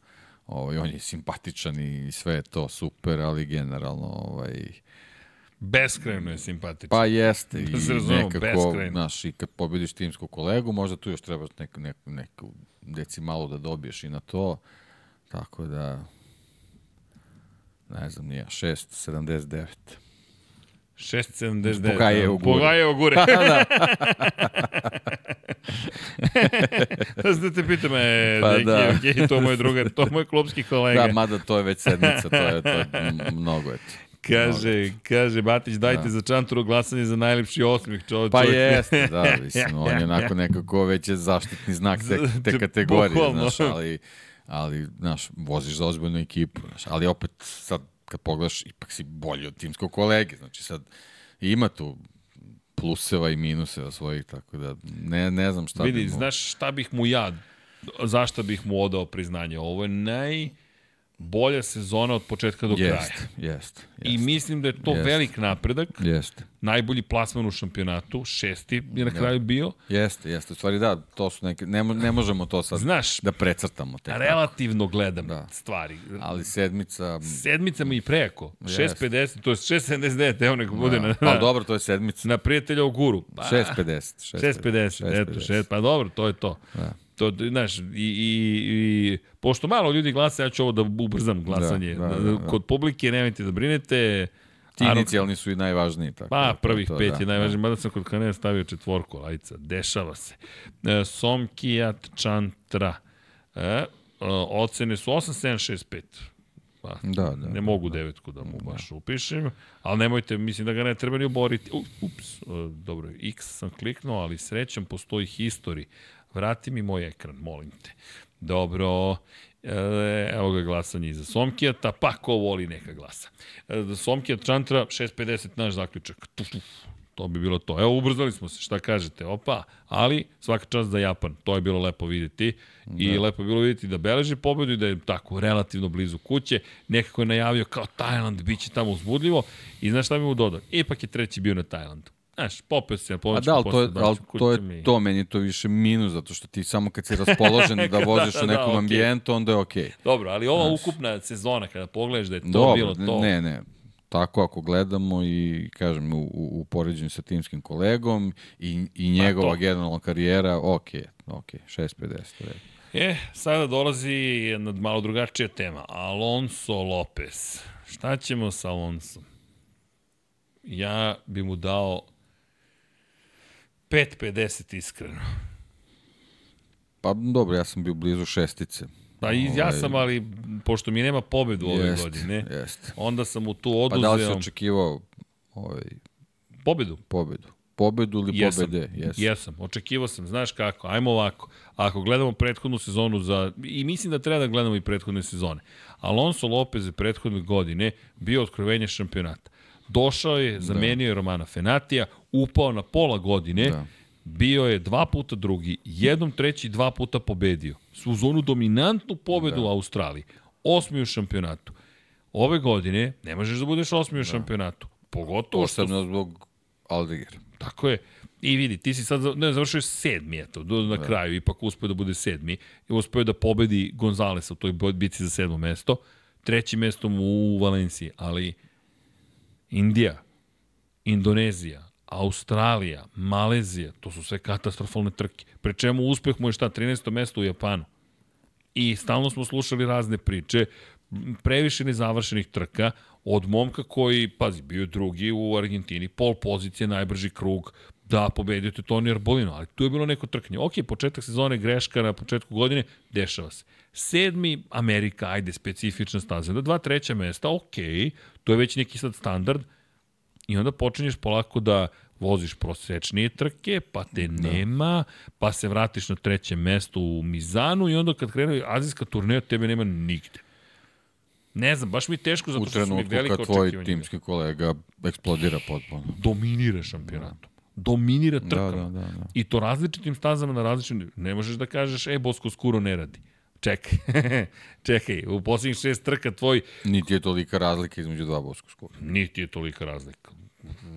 Speaker 2: ovaj, on je simpatičan i sve je to super, ali generalno ovaj,
Speaker 1: Beskrajno je simpatičan.
Speaker 2: Pa jeste. Da se razumemo, nekako, znaš, i kad pobediš timsku kolegu, možda tu još treba neku, neku, neku decimalu da dobiješ i na to. Tako da, ne znam, nije, 6,79.
Speaker 1: 6,79.
Speaker 2: Pogajevo gure.
Speaker 1: Pogajevo gure. da. da se te pitam, e, pa neki, da. okay, to je moj drugar, to je moj klubski kolega.
Speaker 2: Da, mada to je već sedmica, to je, to je mnogo je to.
Speaker 1: Kaže, kaže Batić, dajte da. za Čanturu glasanje za najlepši osmih čovjek.
Speaker 2: Pa jeste, da, mislim, on je onako nekako već je zaštitni znak te, te kategorije, znaš, ali ali, znaš, voziš za ozbiljnu ekipu, znaš, ali opet sad kad pogledaš, ipak si bolji od timskog kolege, znači sad ima tu pluseva i minuseva svojih, tako da ne, ne znam šta
Speaker 1: Vidi,
Speaker 2: bi mu...
Speaker 1: znaš šta bih mu ja, zašto bih mu odao priznanje? Ovo je naj bolja sezona od početka do kraja.
Speaker 2: Jest, jest,
Speaker 1: I
Speaker 2: jest,
Speaker 1: mislim da je to
Speaker 2: Jest.
Speaker 1: velik napredak.
Speaker 2: Jeste.
Speaker 1: Najbolji plasman u šampionatu, šesti je na kraju bio.
Speaker 2: Jeste, jeste. U stvari da, to su neke, ne, ne možemo to sad
Speaker 1: Znaš,
Speaker 2: da precrtamo. Tek tako.
Speaker 1: relativno gledam
Speaker 2: Da.
Speaker 1: stvari.
Speaker 2: Ali sedmica...
Speaker 1: Sedmica mi i preko.
Speaker 2: Jeste.
Speaker 1: 6.50, to je 6.79, evo nek bude
Speaker 2: Da.
Speaker 1: na,
Speaker 2: Ali dobro, to je sedmica.
Speaker 1: na prijatelja u guru. Pa,
Speaker 2: 6.50.
Speaker 1: 6.50, eto, 6, pa dobro, to je to.
Speaker 2: Da.
Speaker 1: To, znaš, i, i, i, pošto malo ljudi glasa, ja ću ovo da ubrzam glasanje.
Speaker 2: Da, da, da, da.
Speaker 1: Kod publike nemojte da brinete.
Speaker 2: Ti
Speaker 1: Aaron-
Speaker 2: inicijalni su i najvažniji. Tako
Speaker 1: Pa,
Speaker 2: da,
Speaker 1: prvih
Speaker 2: to,
Speaker 1: pet
Speaker 2: da.
Speaker 1: je najvažnije, mada sam kod Kanea stavio četvorku, ajca, dešava se. E, Somkijat Čantra. E, e, ocene su 8, 7, 6, 5. Pa,
Speaker 2: Da, da,
Speaker 1: ne mogu devetku da mu baš upišem, ali nemojte, mislim da ga ne treba ni oboriti. U, ups, e, dobro, X sam kliknuo, ali srećom postoji history. Vrati mi moj ekran, molim te. Dobro, e, evo ga glasanje iza Somkijata, pa ko voli neka glasa. E, Somkijat Čantra, 6.50 naš zaključak. Tuf, tuf. To bi bilo to. Evo, ubrzali smo se, šta kažete? Opa, ali svaka čast za Japan. To je bilo lepo videti. I lepo je bilo videti da beleži pobedu i da je tako relativno blizu kuće. Nekako je najavio kao Tajland, bit će tamo uzbudljivo. I znaš šta bi mu dodao? Ipak je treći bio na Tajlandu. Znaš, popeo se na
Speaker 2: A
Speaker 1: pomoćku
Speaker 2: da, ali to je, ali to je to, meni je to više minus, zato što ti samo kad si raspoložen da voziš
Speaker 1: Da,
Speaker 2: u
Speaker 1: da,
Speaker 2: nekom
Speaker 1: okej.
Speaker 2: ambijentu, onda je okej. Okay.
Speaker 1: Dobro, ali ova ukupna sezona, kada pogledaš da je to
Speaker 2: Dobro,
Speaker 1: bilo to...
Speaker 2: ne, ne. Tako ako gledamo i kažem u, u, u poređenju sa timskim kolegom i, i njegova
Speaker 1: Pa to.
Speaker 2: generalna karijera, ok, ok, 6.50. u redu.
Speaker 1: E, sada dolazi jedna malo drugačija tema. Alonso Lopez. Šta ćemo sa Alonsom? Ja bi mu dao 5.50 iskreno.
Speaker 2: Pa dobro, ja sam bio blizu šestice.
Speaker 1: Pa i ja
Speaker 2: Ovaj,
Speaker 1: sam, ali pošto mi nema pobedu ove
Speaker 2: Jest,
Speaker 1: godine,
Speaker 2: jest.
Speaker 1: onda sam mu tu
Speaker 2: Pa
Speaker 1: oduzeo
Speaker 2: da li si očekivao ovaj,
Speaker 1: pobedu.
Speaker 2: pobedu? Pobedu ili
Speaker 1: Jesam,
Speaker 2: pobede? Jesam.
Speaker 1: jesam, očekivao sam, znaš kako, ajmo ovako, ako gledamo prethodnu sezonu za, i mislim da treba da gledamo i prethodne sezone, Alonso Lopez je prethodne godine bio otkrovenje šampionata. Došao je, zamenio je Romana Fenatija, upao na pola godine,
Speaker 2: Da.
Speaker 1: bio je dva puta drugi, jednom treći, dva puta pobedio. Su uz onu dominantnu pobedu u Australiji. Osmi u šampionatu. Ove godine ne možeš da budeš osmi u šampionatu. Pogotovo što
Speaker 2: Posebno zbog Aldegera.
Speaker 1: Tako je. I vidi, ti si sad, ne, završio sedmi, eto, do, na kraju, ipak uspeo da bude sedmi. I uspeo da pobedi Gonzalesa u toj bici za sedmo mesto. Treći mesto mu u Valenciji, ali Indija, Indonezija, Australija, Malezija, to su sve katastrofalne trke. Pre čemu uspeh mu je šta, 13. mesto u Japanu. I stalno smo slušali razne priče, previše nezavršenih trka, od momka koji, pazi, bio drugi u Argentini, pol pozicije, najbrži krug, da, pobedio te Toni Arbolino, ali tu je bilo neko trkanje. Ok, početak sezone, greška na početku godine, dešava se. Sedmi, Amerika, ajde, specifična staza. Da dva treća mesta, ok, to je već neki sad standard, i onda počinješ polako da voziš prosečnije trke, pa te da. nema, pa se vratiš na treće mesto u Mizanu i onda kad krene azijska turneja, tebe nema nigde. Ne znam, baš mi je teško zato
Speaker 2: U
Speaker 1: što su mi
Speaker 2: trenutku
Speaker 1: velike
Speaker 2: kad tvoj timski kolega eksplodira potpuno.
Speaker 1: Dominira šampionatom. Dominira
Speaker 2: Da,
Speaker 1: trkama.
Speaker 2: da, da, da.
Speaker 1: I to različitim stazama na različitim... Ne možeš da kažeš, e, Bosko Skuro ne radi. Čekaj, čekaj, u posljednjih šest trka tvoj
Speaker 2: Niti je tolika razlika između dva boskog skupa.
Speaker 1: niti je tolika razlika.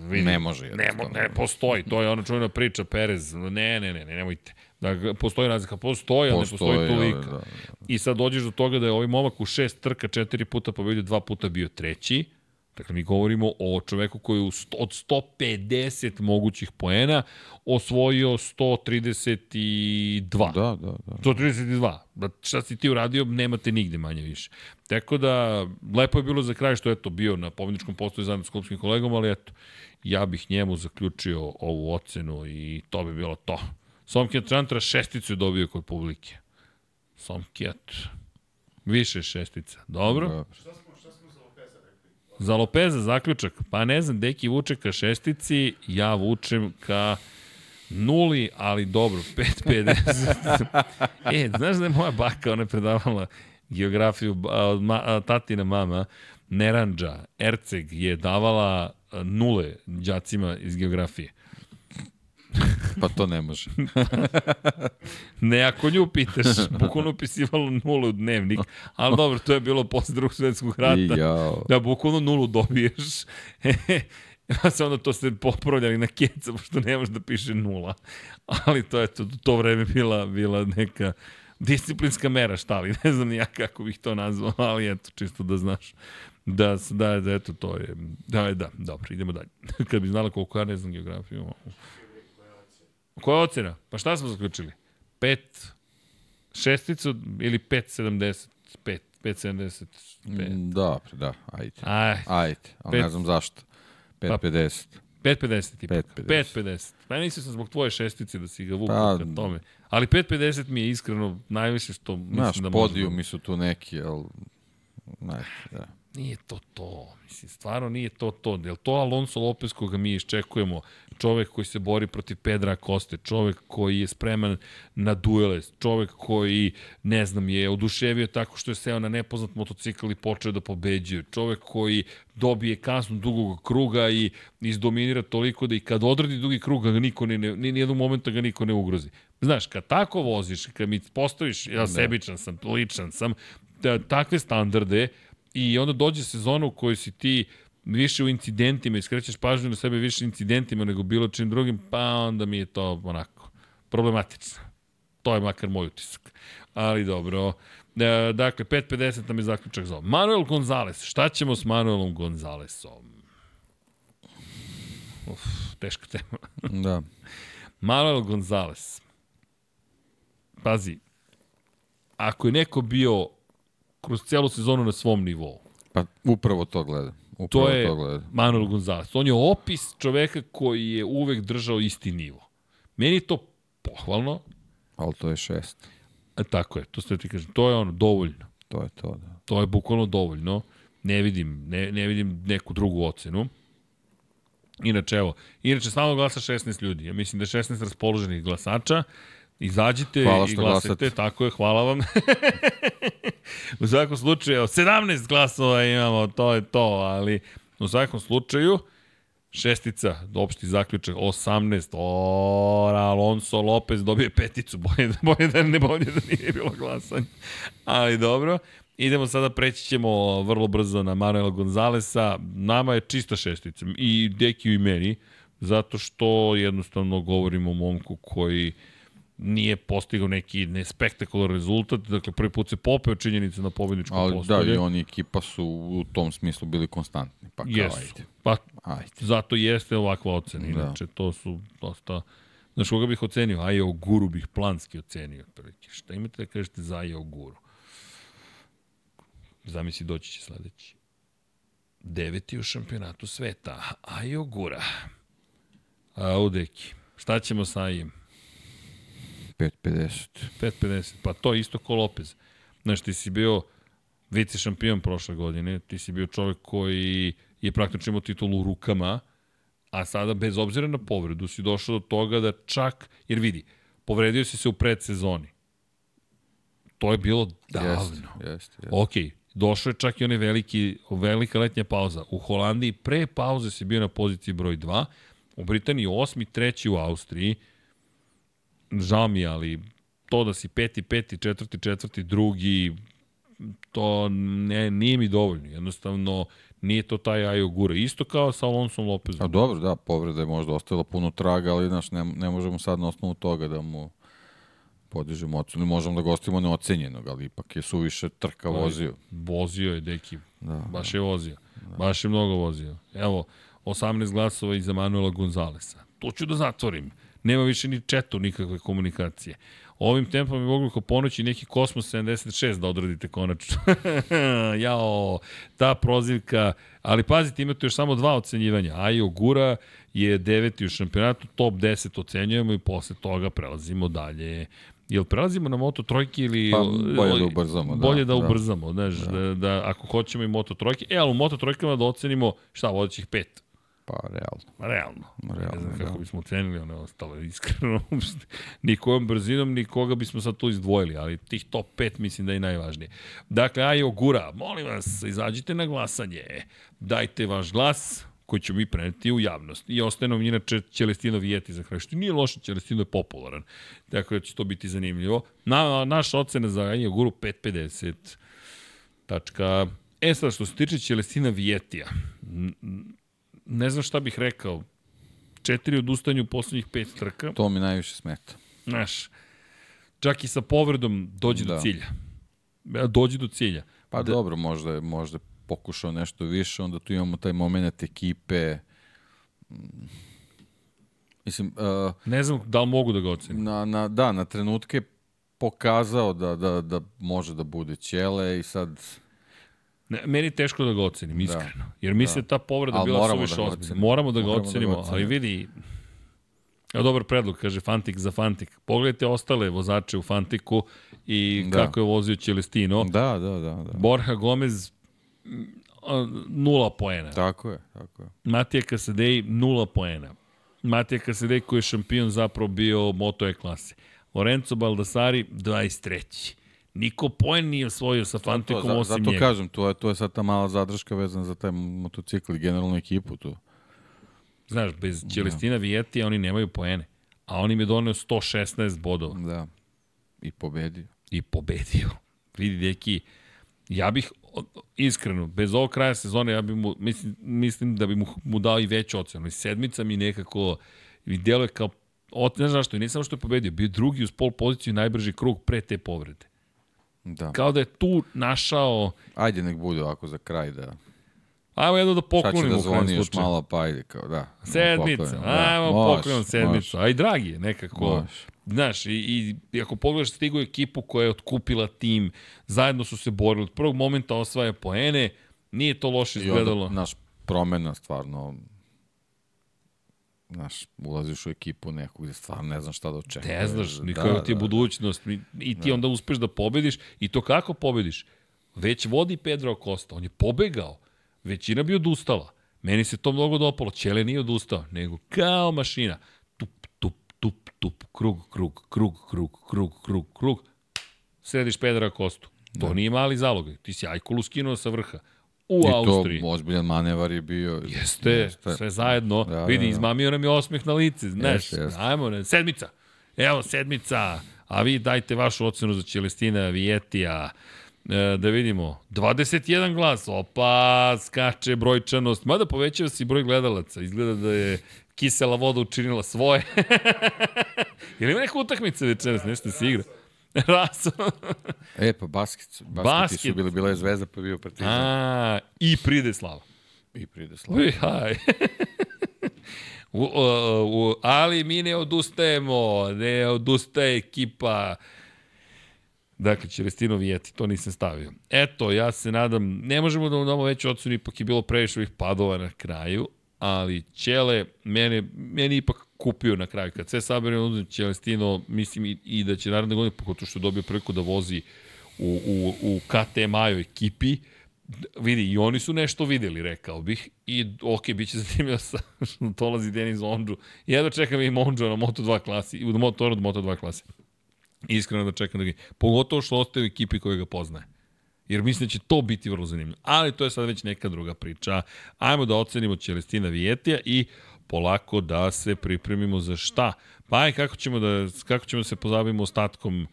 Speaker 1: Vidi,
Speaker 2: Ne može
Speaker 1: Ne, mo- ne postoji, to je ona čuvena priča Perez. Ne, ne, ne, ne, nemojte. Da, postoji razlika, postoji, ali ne postoji tolika.
Speaker 2: da, da.
Speaker 1: I sad dođeš do toga da je ovaj momak u šest trka četiri puta pobedio, dva puta bio treći. Dakle, mi govorimo o čoveku koji od 150 mogućih poena osvojio 132.
Speaker 2: Da, da, da.
Speaker 1: 132. Da šta si ti uradio, nemate nigde manje više. Tako da, lepo je bilo za kraj što je to bio na pobjedničkom postoju zajedno s klubskim kolegom, ali eto, ja bih njemu zaključio ovu ocenu i to bi bilo to. Somkijat Čantra šesticu je dobio kod publike. Somkijat. Više šestica. Dobro.
Speaker 2: Da.
Speaker 1: Za Lopeza zaključak. Pa ne znam, Deki vuče ka šestici, ja vučem ka nuli, ali dobro, 5.50. e, znaš da je moja baka, ona je predavala geografiju, od ma, tatina mama, Neranđa, Erceg je davala nule đacima iz geografije.
Speaker 2: Pa to ne može.
Speaker 1: ne, ako nju pitaš, bukvalno upisivalo nulu u dnevnik, ali dobro, to je bilo posle drugog svetskog rata.
Speaker 2: Jao.
Speaker 1: Da, bukvalno nulu dobiješ. Ja se onda to ste popravljali na keca, pošto ne može da piše nula. Ali to je to, to vreme bila, bila neka disciplinska mera, šta li, ne znam ja kako bih to nazvao, ali eto, čisto da znaš. Da, da, da, eto, to je, da, da, dobro, idemo dalje. Kad bi znala koliko ja ne znam geografiju. Koja ocena? Pa šta smo zaključili? 5, šesticu ili 5,75? 5,75.
Speaker 2: Mm, Da, da, ajde.
Speaker 1: Aj,
Speaker 2: Ajde, ali
Speaker 1: Pet-
Speaker 2: ne znam zašto. 5.50.
Speaker 1: 5.50 ipak.
Speaker 2: 5.50.
Speaker 1: 5.50. Pa mislio sam zbog tvoje šestice da si ga vukao
Speaker 2: Pa,
Speaker 1: ka tome. Ali 5.50 mi je iskreno najviše što mislim
Speaker 2: Znaš,
Speaker 1: da može
Speaker 2: podijumi su tu neki, ali... Ne, da.
Speaker 1: Nije to to. Mislim, stvarno nije to to. Je to Alonso Lopez koga mi iščekujemo? Čovek koji se bori protiv Pedra Koste, čovek koji je spreman na duele, čovek koji, ne znam, je oduševio tako što je seo na nepoznat motocikl i počeo da pobeđuje, čovek koji dobije kaznu dugog kruga i izdominira toliko da i kad odradi dugi krug ga niko ne, ne, ni nijednog momenta ga niko ne ugrozi. Znaš, kad tako voziš, kad mi postaviš, ja sebičan sam, ličan sam, da, takve standarde, I onda dođe sezona u kojoj si ti više u incidentima i skrećeš pažnju na sebe više incidentima nego bilo čim drugim, pa onda mi je to onako problematično. To je makar moj utisak. Ali dobro. E, dakle, 5.50 nam je zaključak za ovo. Manuel Gonzalez. Šta ćemo s Manuelom Gonzalesom? Uf, teška tema.
Speaker 2: Da.
Speaker 1: Manuel Gonzalez. Pazi, ako je neko bio kroz celu sezonu na svom nivou,
Speaker 2: Pa upravo to gledam. Upravo
Speaker 1: to je
Speaker 2: to gledam.
Speaker 1: Manuel Gonzalez. On je opis čoveka koji je uvek držao isti nivo. Meni to pohvalno,
Speaker 2: Ali to je šest.
Speaker 1: a tako je, to ste ti kažem, to je ono, dovoljno.
Speaker 2: To je to, da.
Speaker 1: To je bukvalno dovoljno. Ne vidim, ne, ne vidim neku drugu ocenu. Inače, evo, inače samo glasa 16 ljudi. Ja mislim da je 16 raspoloženih glasača. Izađite i glasajte,
Speaker 2: glasate.
Speaker 1: tako je, hvala vam. u svakom slučaju, evo, 17 glasova imamo, to je to, ali u svakom slučaju, šestica, opšti zaključak, 18, ora, Alonso Lopez dobije peticu, bolje da, bolje da ne bolje da nije bilo glasanja. Ali dobro, idemo sada, preći ćemo vrlo brzo na Manuela Gonzalesa, nama je čista šestica, i Dekiju i meni, zato što jednostavno govorimo o momku koji nije postigao neki nespektakularan rezultat, dakle prvi put se popeo činjenica na pobedničkom
Speaker 2: Ali da,
Speaker 1: postolju.
Speaker 2: i oni ekipa su u tom smislu bili konstantni. Pa kao,
Speaker 1: Jesu.
Speaker 2: ajde.
Speaker 1: Pa
Speaker 2: Ajde.
Speaker 1: zato jeste ovakva ocena. Inače, to su dosta... Znaš, koga bih ocenio? Ajo Guru bih planski ocenio. Otprilike. Šta imate da kažete za Ajo Guru? Zamisli, doći će sledeći. Deveti u šampionatu sveta. Ajo Gura. A, udeki. Šta ćemo sa Ajem?
Speaker 2: 5.50.
Speaker 1: 5.50. Pa to je isto ko Lopez. Znaš, ti si bio vice šampion prošle godine, ti si bio čovek koji je praktično imao titulu u rukama, a sada bez obzira na povredu si došao do toga da čak, jer vidi, povredio si se u predsezoni. To je bilo davno.
Speaker 2: Jeste, jeste. jeste.
Speaker 1: Ok, došao je čak i onaj veliki, velika letnja pauza. U Holandiji pre pauze si bio na poziciji broj 2, u Britaniji osmi, treći u Austriji. Žao mi je, ali to da si peti, peti, četvrti, četvrti, drugi, to ne, nije mi dovoljno. Jednostavno, nije to taj Ajo Gura. Isto kao sa Alonsom Lopezom.
Speaker 2: A dobro, da, povreda je možda ostavila puno traga, ali znaš, ne, ne možemo sad na osnovu toga da mu podižemo ocenu. Možemo da gostimo neocenjenog, ali ipak je suviše trka vozio.
Speaker 1: Vozio je, deki.
Speaker 2: Da,
Speaker 1: Baš je vozio. Baš je mnogo vozio. Evo, 18 glasova iza Manuela Gonzalesa. To ću da zatvorim. Nema više ni četu nikakve komunikacije. Ovim tempom bi mogli ko ponoći neki Kosmos 76 da odradite konačno. Jao, ta prozivka. Ali pazite, imate još samo dva ocenjivanja. Ajo Gura je deveti u šampionatu, top 10 ocenjujemo i posle toga prelazimo dalje. Jel prelazimo na Moto trojke ili...
Speaker 2: Pa, bolje da ubrzamo, da,
Speaker 1: Bolje da,
Speaker 2: da.
Speaker 1: ubrzamo, znaš, da. Da, da, ako hoćemo i Moto trojke. E, ali u Moto trojkama da ocenimo, šta, vodećih pet.
Speaker 2: Pa, realno.
Speaker 1: Ma, Realno.
Speaker 2: Realno,
Speaker 1: ne znam
Speaker 2: da.
Speaker 1: kako bismo ocenili one ostale, iskreno. ni kojom brzinom, ni koga bismo sad tu izdvojili, ali tih top 5 mislim da je najvažnije. Dakle, Ajo Gura, molim vas, izađite na glasanje. Dajte vaš glas, koji ćemo mi preneti u javnost. I ostaje nam inače Celestino Vijeti za kraj, što nije loše, Celestino je popularan. Tako da će to biti zanimljivo. Na, naša ocena za Anja Guru 550. Tačka. E sad, što se tiče Celestina Vijetija, ne znam šta bih rekao. Četiri odustanju u poslednjih pet trka.
Speaker 2: To mi najviše smeta.
Speaker 1: Znaš, čak i sa povredom dođe da. do cilja. Dođe do cilja.
Speaker 2: Pa da, dobro, možda je, možda pokušao nešto više, onda tu imamo taj moment ekipe. Mislim, uh,
Speaker 1: ne znam da li mogu da ga ocenim.
Speaker 2: Na, na, da, na trenutke pokazao da, da, da može da bude ćele i sad...
Speaker 1: Ne, meni je teško da ga ocenim, da. iskreno. Da. Jer mi da. ta povreda ali bila suviše da ozbiljna. Moramo da ga moramo ocenimo, da ga ocenimo, ali vidi... Ja, dobar predlog, kaže Fantik za Fantik. Pogledajte ostale vozače u Fantiku i da. kako je vozio Celestino.
Speaker 2: Da, da, da. da.
Speaker 1: Borja Gomez nula poena.
Speaker 2: Tako je, tako je.
Speaker 1: Matija Kasadej nula poena. Matija Kasadej koji je šampion zapravo bio Moto E klase. Lorenzo Baldassari 23. Niko poen nije osvojio sa Fantikom to, to, osim
Speaker 2: zato
Speaker 1: njega.
Speaker 2: kažem, to je, to je sad ta mala zadrška vezana za taj motocikl i generalnu ekipu tu.
Speaker 1: Znaš, bez Čelestina da. Vijetija oni nemaju poene. A on im je donio 116 bodova.
Speaker 2: Da. I pobedio.
Speaker 1: I pobedio. Vidi, deki, ja bih iskreno, bez ovog kraja sezone, ja bih mu, mislim, mislim da bi mu, mu dao i veću ocenu. I sedmica mi nekako mi deluje kao, ne znam što, i nisam što je pobedio, bio drugi uz pol poziciju najbrži krug pre te povrede.
Speaker 2: Da.
Speaker 1: Kao da je tu našao...
Speaker 2: Ajde nek bude ovako za kraj da...
Speaker 1: Ajmo jedno da poklonimo.
Speaker 2: Sad će da zvoni još malo, pa ajde, kao da.
Speaker 1: Sedmica, da. ajmo da. poklonimo sedmicu. Aj dragi je nekako. Moš. Znaš, i, i, i ako pogledaš stigu ekipu koja je otkupila tim, zajedno su se borili, od prvog momenta osvaja poene, nije to loše izgledalo. I onda,
Speaker 2: naš promena stvarno, znaš, ulaziš u ekipu nekog gde stvarno ne znaš šta da očekuješ.
Speaker 1: Ne znaš, nikakva da, ti je da, budućnost i ti da. onda uspeš da pobediš i to kako pobediš? Već vodi Pedro Acosta, on je pobegao, većina bi odustala. Meni se to mnogo dopalo, Čele nije odustao, nego kao mašina tup, tup, krug, krug, krug, krug, krug, krug, krug, središ Pedra Kostu. To da. nije mali zalog. Ti si Ajkulu skinuo sa vrha. U I Austriji. I
Speaker 2: to ozbiljan manevar je bio.
Speaker 1: Jeste, jeste. sve zajedno. Da, Vidi, da, da. izmamio nam je osmeh na lice. Znaš, jeste, jeste. ajmo, ne, sedmica. Evo, sedmica. A vi dajte vašu ocenu za Čelestina Vijetija. E, da vidimo. 21 glas. Opa, skače brojčanost. Mada povećava se i broj gledalaca. Izgleda da je kisela voda učinila svoje. Ili ima neka utakmica večeras, nešto se igra? Raso.
Speaker 2: e, pa basket, basketi basket. su bili, bila je zvezda, pa bio partizan.
Speaker 1: A, i pride slava.
Speaker 2: I pride slava.
Speaker 1: Uj, haj. u, u, u, ali mi ne odustajemo, ne odustaje ekipa. Dakle, Čelestino Vijeti, to nisam stavio. Eto, ja se nadam, ne možemo da damo veću ocenu, ipak je bilo previše ovih padova na kraju, ali Ćele mene, mene ipak kupio na kraju. Kad sve sabere onda Ćelestino, mislim i, i da će naredne godine, pogotovo što je dobio priliku da vozi u, u, u KT Majo ekipi, vidi, i oni su nešto videli, rekao bih, i ok, bit će zanimljivo sa, dolazi Denis Ondžu. Jedno čekam i Ondžu na Moto2 klasi, u motoru Moto2 klasi. Iskreno da čekam da ga, pogotovo što ostaje u ekipi koja ga poznaje. Jer mislim da će to biti vrlo zanimljivo. Ali to je sad već neka druga priča. Ajmo da ocenimo Celestina Vijetija i polako da se pripremimo za šta. Pa aj, kako ćemo da, kako ćemo da se pozabavimo ostatkom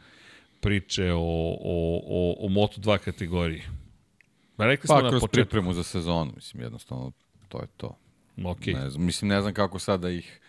Speaker 1: priče o, o, o, o Moto2 kategoriji?
Speaker 2: Pa rekli smo pa, kroz početku. pripremu za sezonu, mislim, jednostavno, to je to.
Speaker 1: Okay.
Speaker 2: Ne znam, mislim, ne znam kako sada ih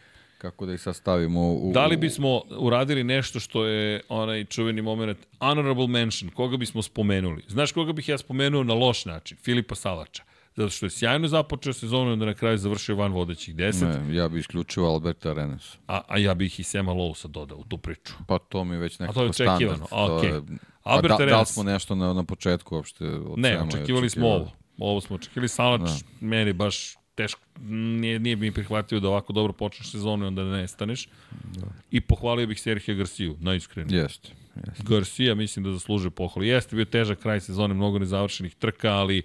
Speaker 2: kako da ih sastavimo u...
Speaker 1: Da li bismo uradili nešto što je onaj čuveni moment honorable mention, koga bismo spomenuli? Znaš koga bih ja spomenuo na loš način? Filipa Salača. Zato što je sjajno započeo sezonu i onda na kraju završio van vodećih 10.
Speaker 2: Ne, ja bih isključio Alberta Arenas.
Speaker 1: A, a ja bih i Sema Lousa dodao u tu priču.
Speaker 2: Pa to mi je već nekako standard. A to je očekivano,
Speaker 1: okej.
Speaker 2: Okay. Albert da, da li smo nešto na, na početku uopšte od
Speaker 1: Ne, očekivali smo ovo. Ovo smo očekivali. Salač, da. meni baš teško, nije, nije bi mi prihvatio da ovako dobro počneš sezonu i onda ne staneš. Da. I pohvalio bih Serhija Garciju, najiskrenije.
Speaker 2: Jeste. Jest.
Speaker 1: Garcia mislim da zaslužuje pohvalu. Jeste bio težak kraj sezone, mnogo nezavršenih trka, ali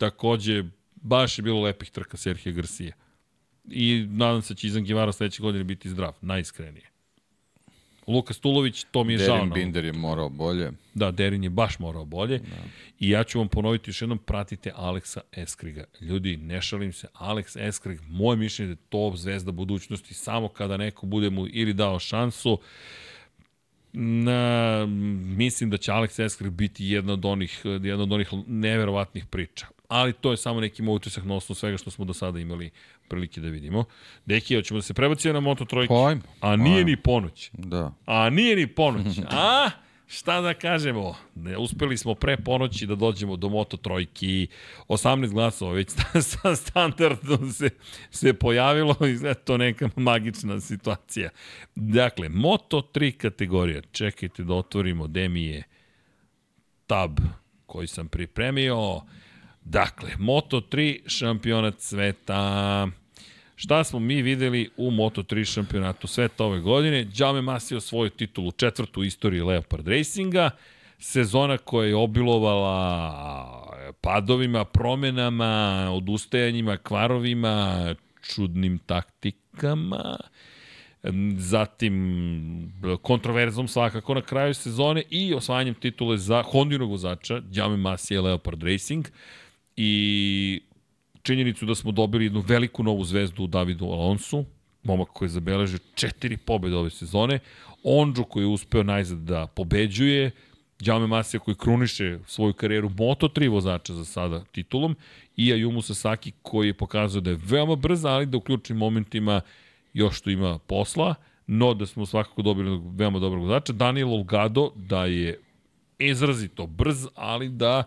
Speaker 1: takođe baš je bilo lepih trka Serhija Garcia. I nadam se da će Izan Givara sledeće godine biti zdrav, najiskrenije. Luka Stulović, to mi je žao.
Speaker 2: Derin Binder je morao bolje.
Speaker 1: Da, Derin je baš morao bolje. Da. I ja ću vam ponoviti još jednom, pratite Aleksa Eskriga. Ljudi, ne šalim se, Aleks Eskrig, moje mišljenje je da top zvezda budućnosti, samo kada neko bude mu ili dao šansu, na, mislim da će Alex Eskrig biti jedna od onih, jedna od onih neverovatnih priča. Ali to je samo neki moj utisak na osnovu svega što smo do sada imali prilike da vidimo. Deki, hoćemo da se prebacimo na Moto trojke.
Speaker 2: Pojmo.
Speaker 1: A nije ni ponoć.
Speaker 2: Da.
Speaker 1: A nije ni ponoć. A? Šta da kažemo? Ne, uspeli smo pre ponoći da dođemo do Moto trojki. 18 glasova već sa standardom se, se pojavilo i to neka magična situacija. Dakle, Moto 3 kategorija. Čekajte da otvorimo gde mi je tab koji sam pripremio. Dakle, Moto3 šampionat sveta. Šta smo mi videli u Moto3 šampionatu sveta ove godine? Jaume Masi osvojio titulu četvrtu u istoriji Leopard Racinga. Sezona koja je obilovala padovima, promenama, odustajanjima, kvarovima, čudnim taktikama zatim kontroverzom svakako na kraju sezone i osvajanjem titule za Hondinog vozača, Jaume Masi Leopard Racing i činjenicu da smo dobili jednu veliku novu zvezdu u Davidu Alonsu, momak koji je zabeležio četiri pobjede ove sezone, Onđo koji je uspeo najzad da pobeđuje, Jaume Masija koji kruniše svoju karijeru Moto3 vozača za sada titulom i Ayumu Sasaki koji je pokazao da je veoma brz, ali da u ključnim momentima još tu ima posla, no da smo svakako dobili veoma dobrog vozača. Daniel Olgado da je izrazito brz, ali da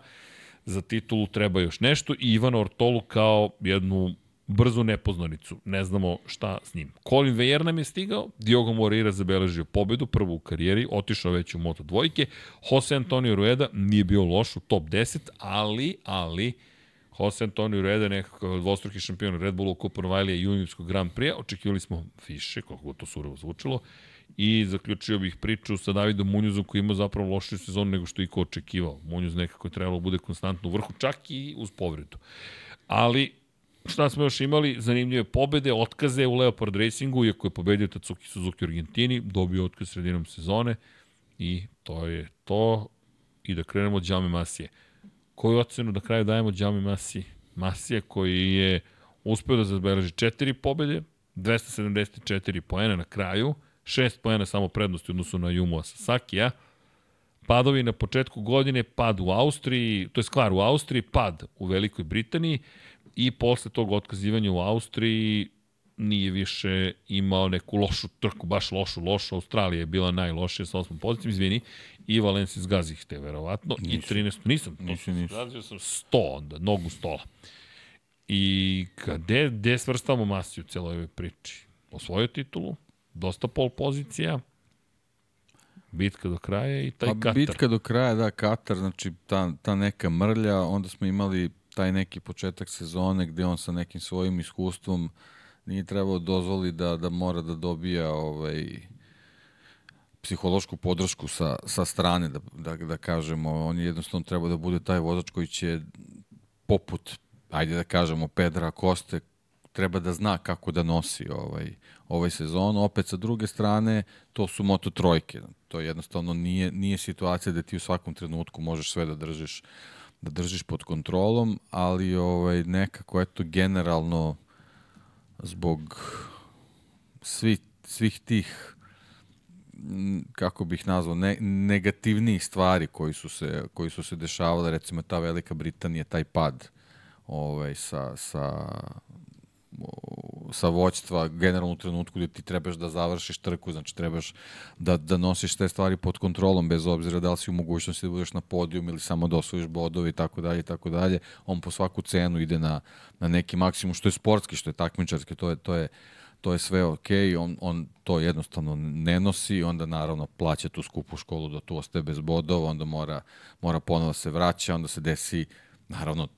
Speaker 1: za titulu treba još nešto i Ivan Ortolu kao jednu brzu nepoznanicu. Ne znamo šta s njim. Colin Vejer nam je stigao, Diogo Moreira zabeležio pobedu, prvu u karijeri, otišao već u Moto dvojke. Jose Antonio Rueda nije bio loš u top 10, ali, ali, Jose Antonio Rueda nekako dvostruki šampion Red Bullu, Kupa Novajlija i juniorskog Grand Prix, očekivali smo više, kako to surovo zvučilo, i zaključio bih priču sa Davidom Munjuzom koji ima zapravo lošiju sezonu nego što je ko očekivao. Munjuz nekako je trebalo da bude konstantno u vrhu, čak i uz povredu. Ali šta smo još imali? Zanimljive pobede, otkaze u Leopard Racingu, iako je pobedio Tatsuki Suzuki u Argentini, dobio otkaz sredinom sezone i to je to. I da krenemo od Jaume Masije. Koju ocenu da kraju dajemo Jaume Masije? Masije koji je uspeo da zabeleži četiri pobede, 274 poena na kraju, 6 poena samo prednosti odnosu na Jumu Sasakija. Padovi na početku godine, pad u Austriji, to je skvar u Austriji, pad u Velikoj Britaniji i posle tog otkazivanja u Austriji nije više imao neku lošu trku, baš lošu, lošu. Australija je bila najlošija sa osmom pozicijom, izvini, i Valencia zgazih te, verovatno. Nisu. I 13, nisam, nisu, nisu. zgazio sam 100 onda, nogu stola. I gde, gde svrstamo Masiju u celoj ovoj priči? Osvojio titulu, dosta pol pozicija, bitka do kraja i taj pa, Katar.
Speaker 2: Bitka do kraja, da, Katar, znači ta, ta neka mrlja, onda smo imali taj neki početak sezone gde on sa nekim svojim iskustvom nije trebao dozvoli da, da mora da dobija ovaj, psihološku podršku sa, sa strane, da, da, da kažemo. On je jednostavno trebao da bude taj vozač koji će poput, ajde da kažemo, Pedra Koste, treba da zna kako da nosi ovaj, ovaj sezon. Opet sa druge strane, to su moto trojke. To jednostavno nije, nije situacija da ti u svakom trenutku možeš sve da držiš da držiš pod kontrolom, ali ovaj nekako eto generalno zbog svi, svih tih kako bih nazvao ne, negativnijih stvari koji su se koji su se dešavale recimo ta Velika Britanija taj pad ovaj sa sa sa voćstva generalno u trenutku gde ti trebaš da završiš trku, znači trebaš da, da nosiš te stvari pod kontrolom bez obzira da li si u mogućnosti da budeš na podijum ili samo da osvojiš bodove i tako dalje i tako dalje. On po svaku cenu ide na, na neki maksimum što je sportski, što je takmičarski, to je, to je, to je sve ok, on, on to jednostavno ne nosi, onda naravno plaća tu skupu školu da tu ostaje bez bodova, onda mora, mora ponovo se vraća, onda se desi naravno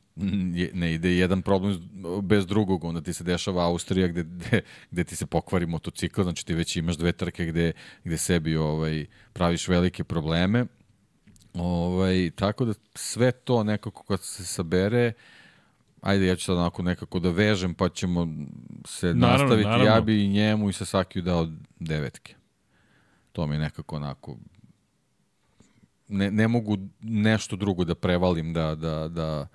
Speaker 2: ne ide jedan problem bez drugog, onda ti se dešava Austrija gde, gde, gde ti se pokvari motocikl, znači ti već imaš dve trke gde, gde sebi ovaj, praviš velike probleme. Ovaj, tako da sve to nekako kad se sabere, ajde ja ću sad onako nekako da vežem pa ćemo se naravno, nastaviti. Naravno. Ja bi i njemu i Sasakiju dao devetke. To mi nekako onako ne, ne mogu nešto drugo da prevalim da, da, da,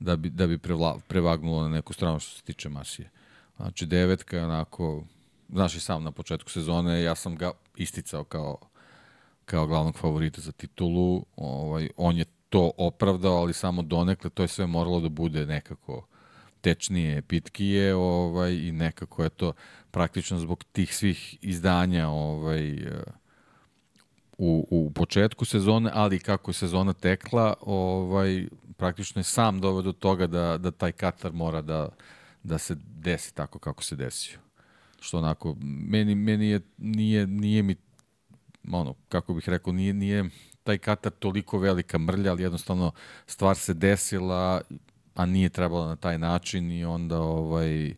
Speaker 2: da bi, da bi prevla, prevagnulo na neku stranu što se tiče Masije. Znači, devetka onako, znaš i sam na početku sezone, ja sam ga isticao kao, kao glavnog favorita za titulu. Ovaj, on je to opravdao, ali samo donekle, to je sve moralo da bude nekako tečnije, pitkije ovaj, i nekako je to praktično zbog tih svih izdanja ovaj, u, u početku sezone, ali kako je sezona tekla, ovaj, praktično je sam doveo do toga da, da taj Katar mora da, da se desi tako kako se desio. Što onako, meni, meni je, nije, nije mi, ono, kako bih rekao, nije, nije taj Katar toliko velika mrlja, ali jednostavno stvar se desila, a nije trebala na taj način i onda ovaj,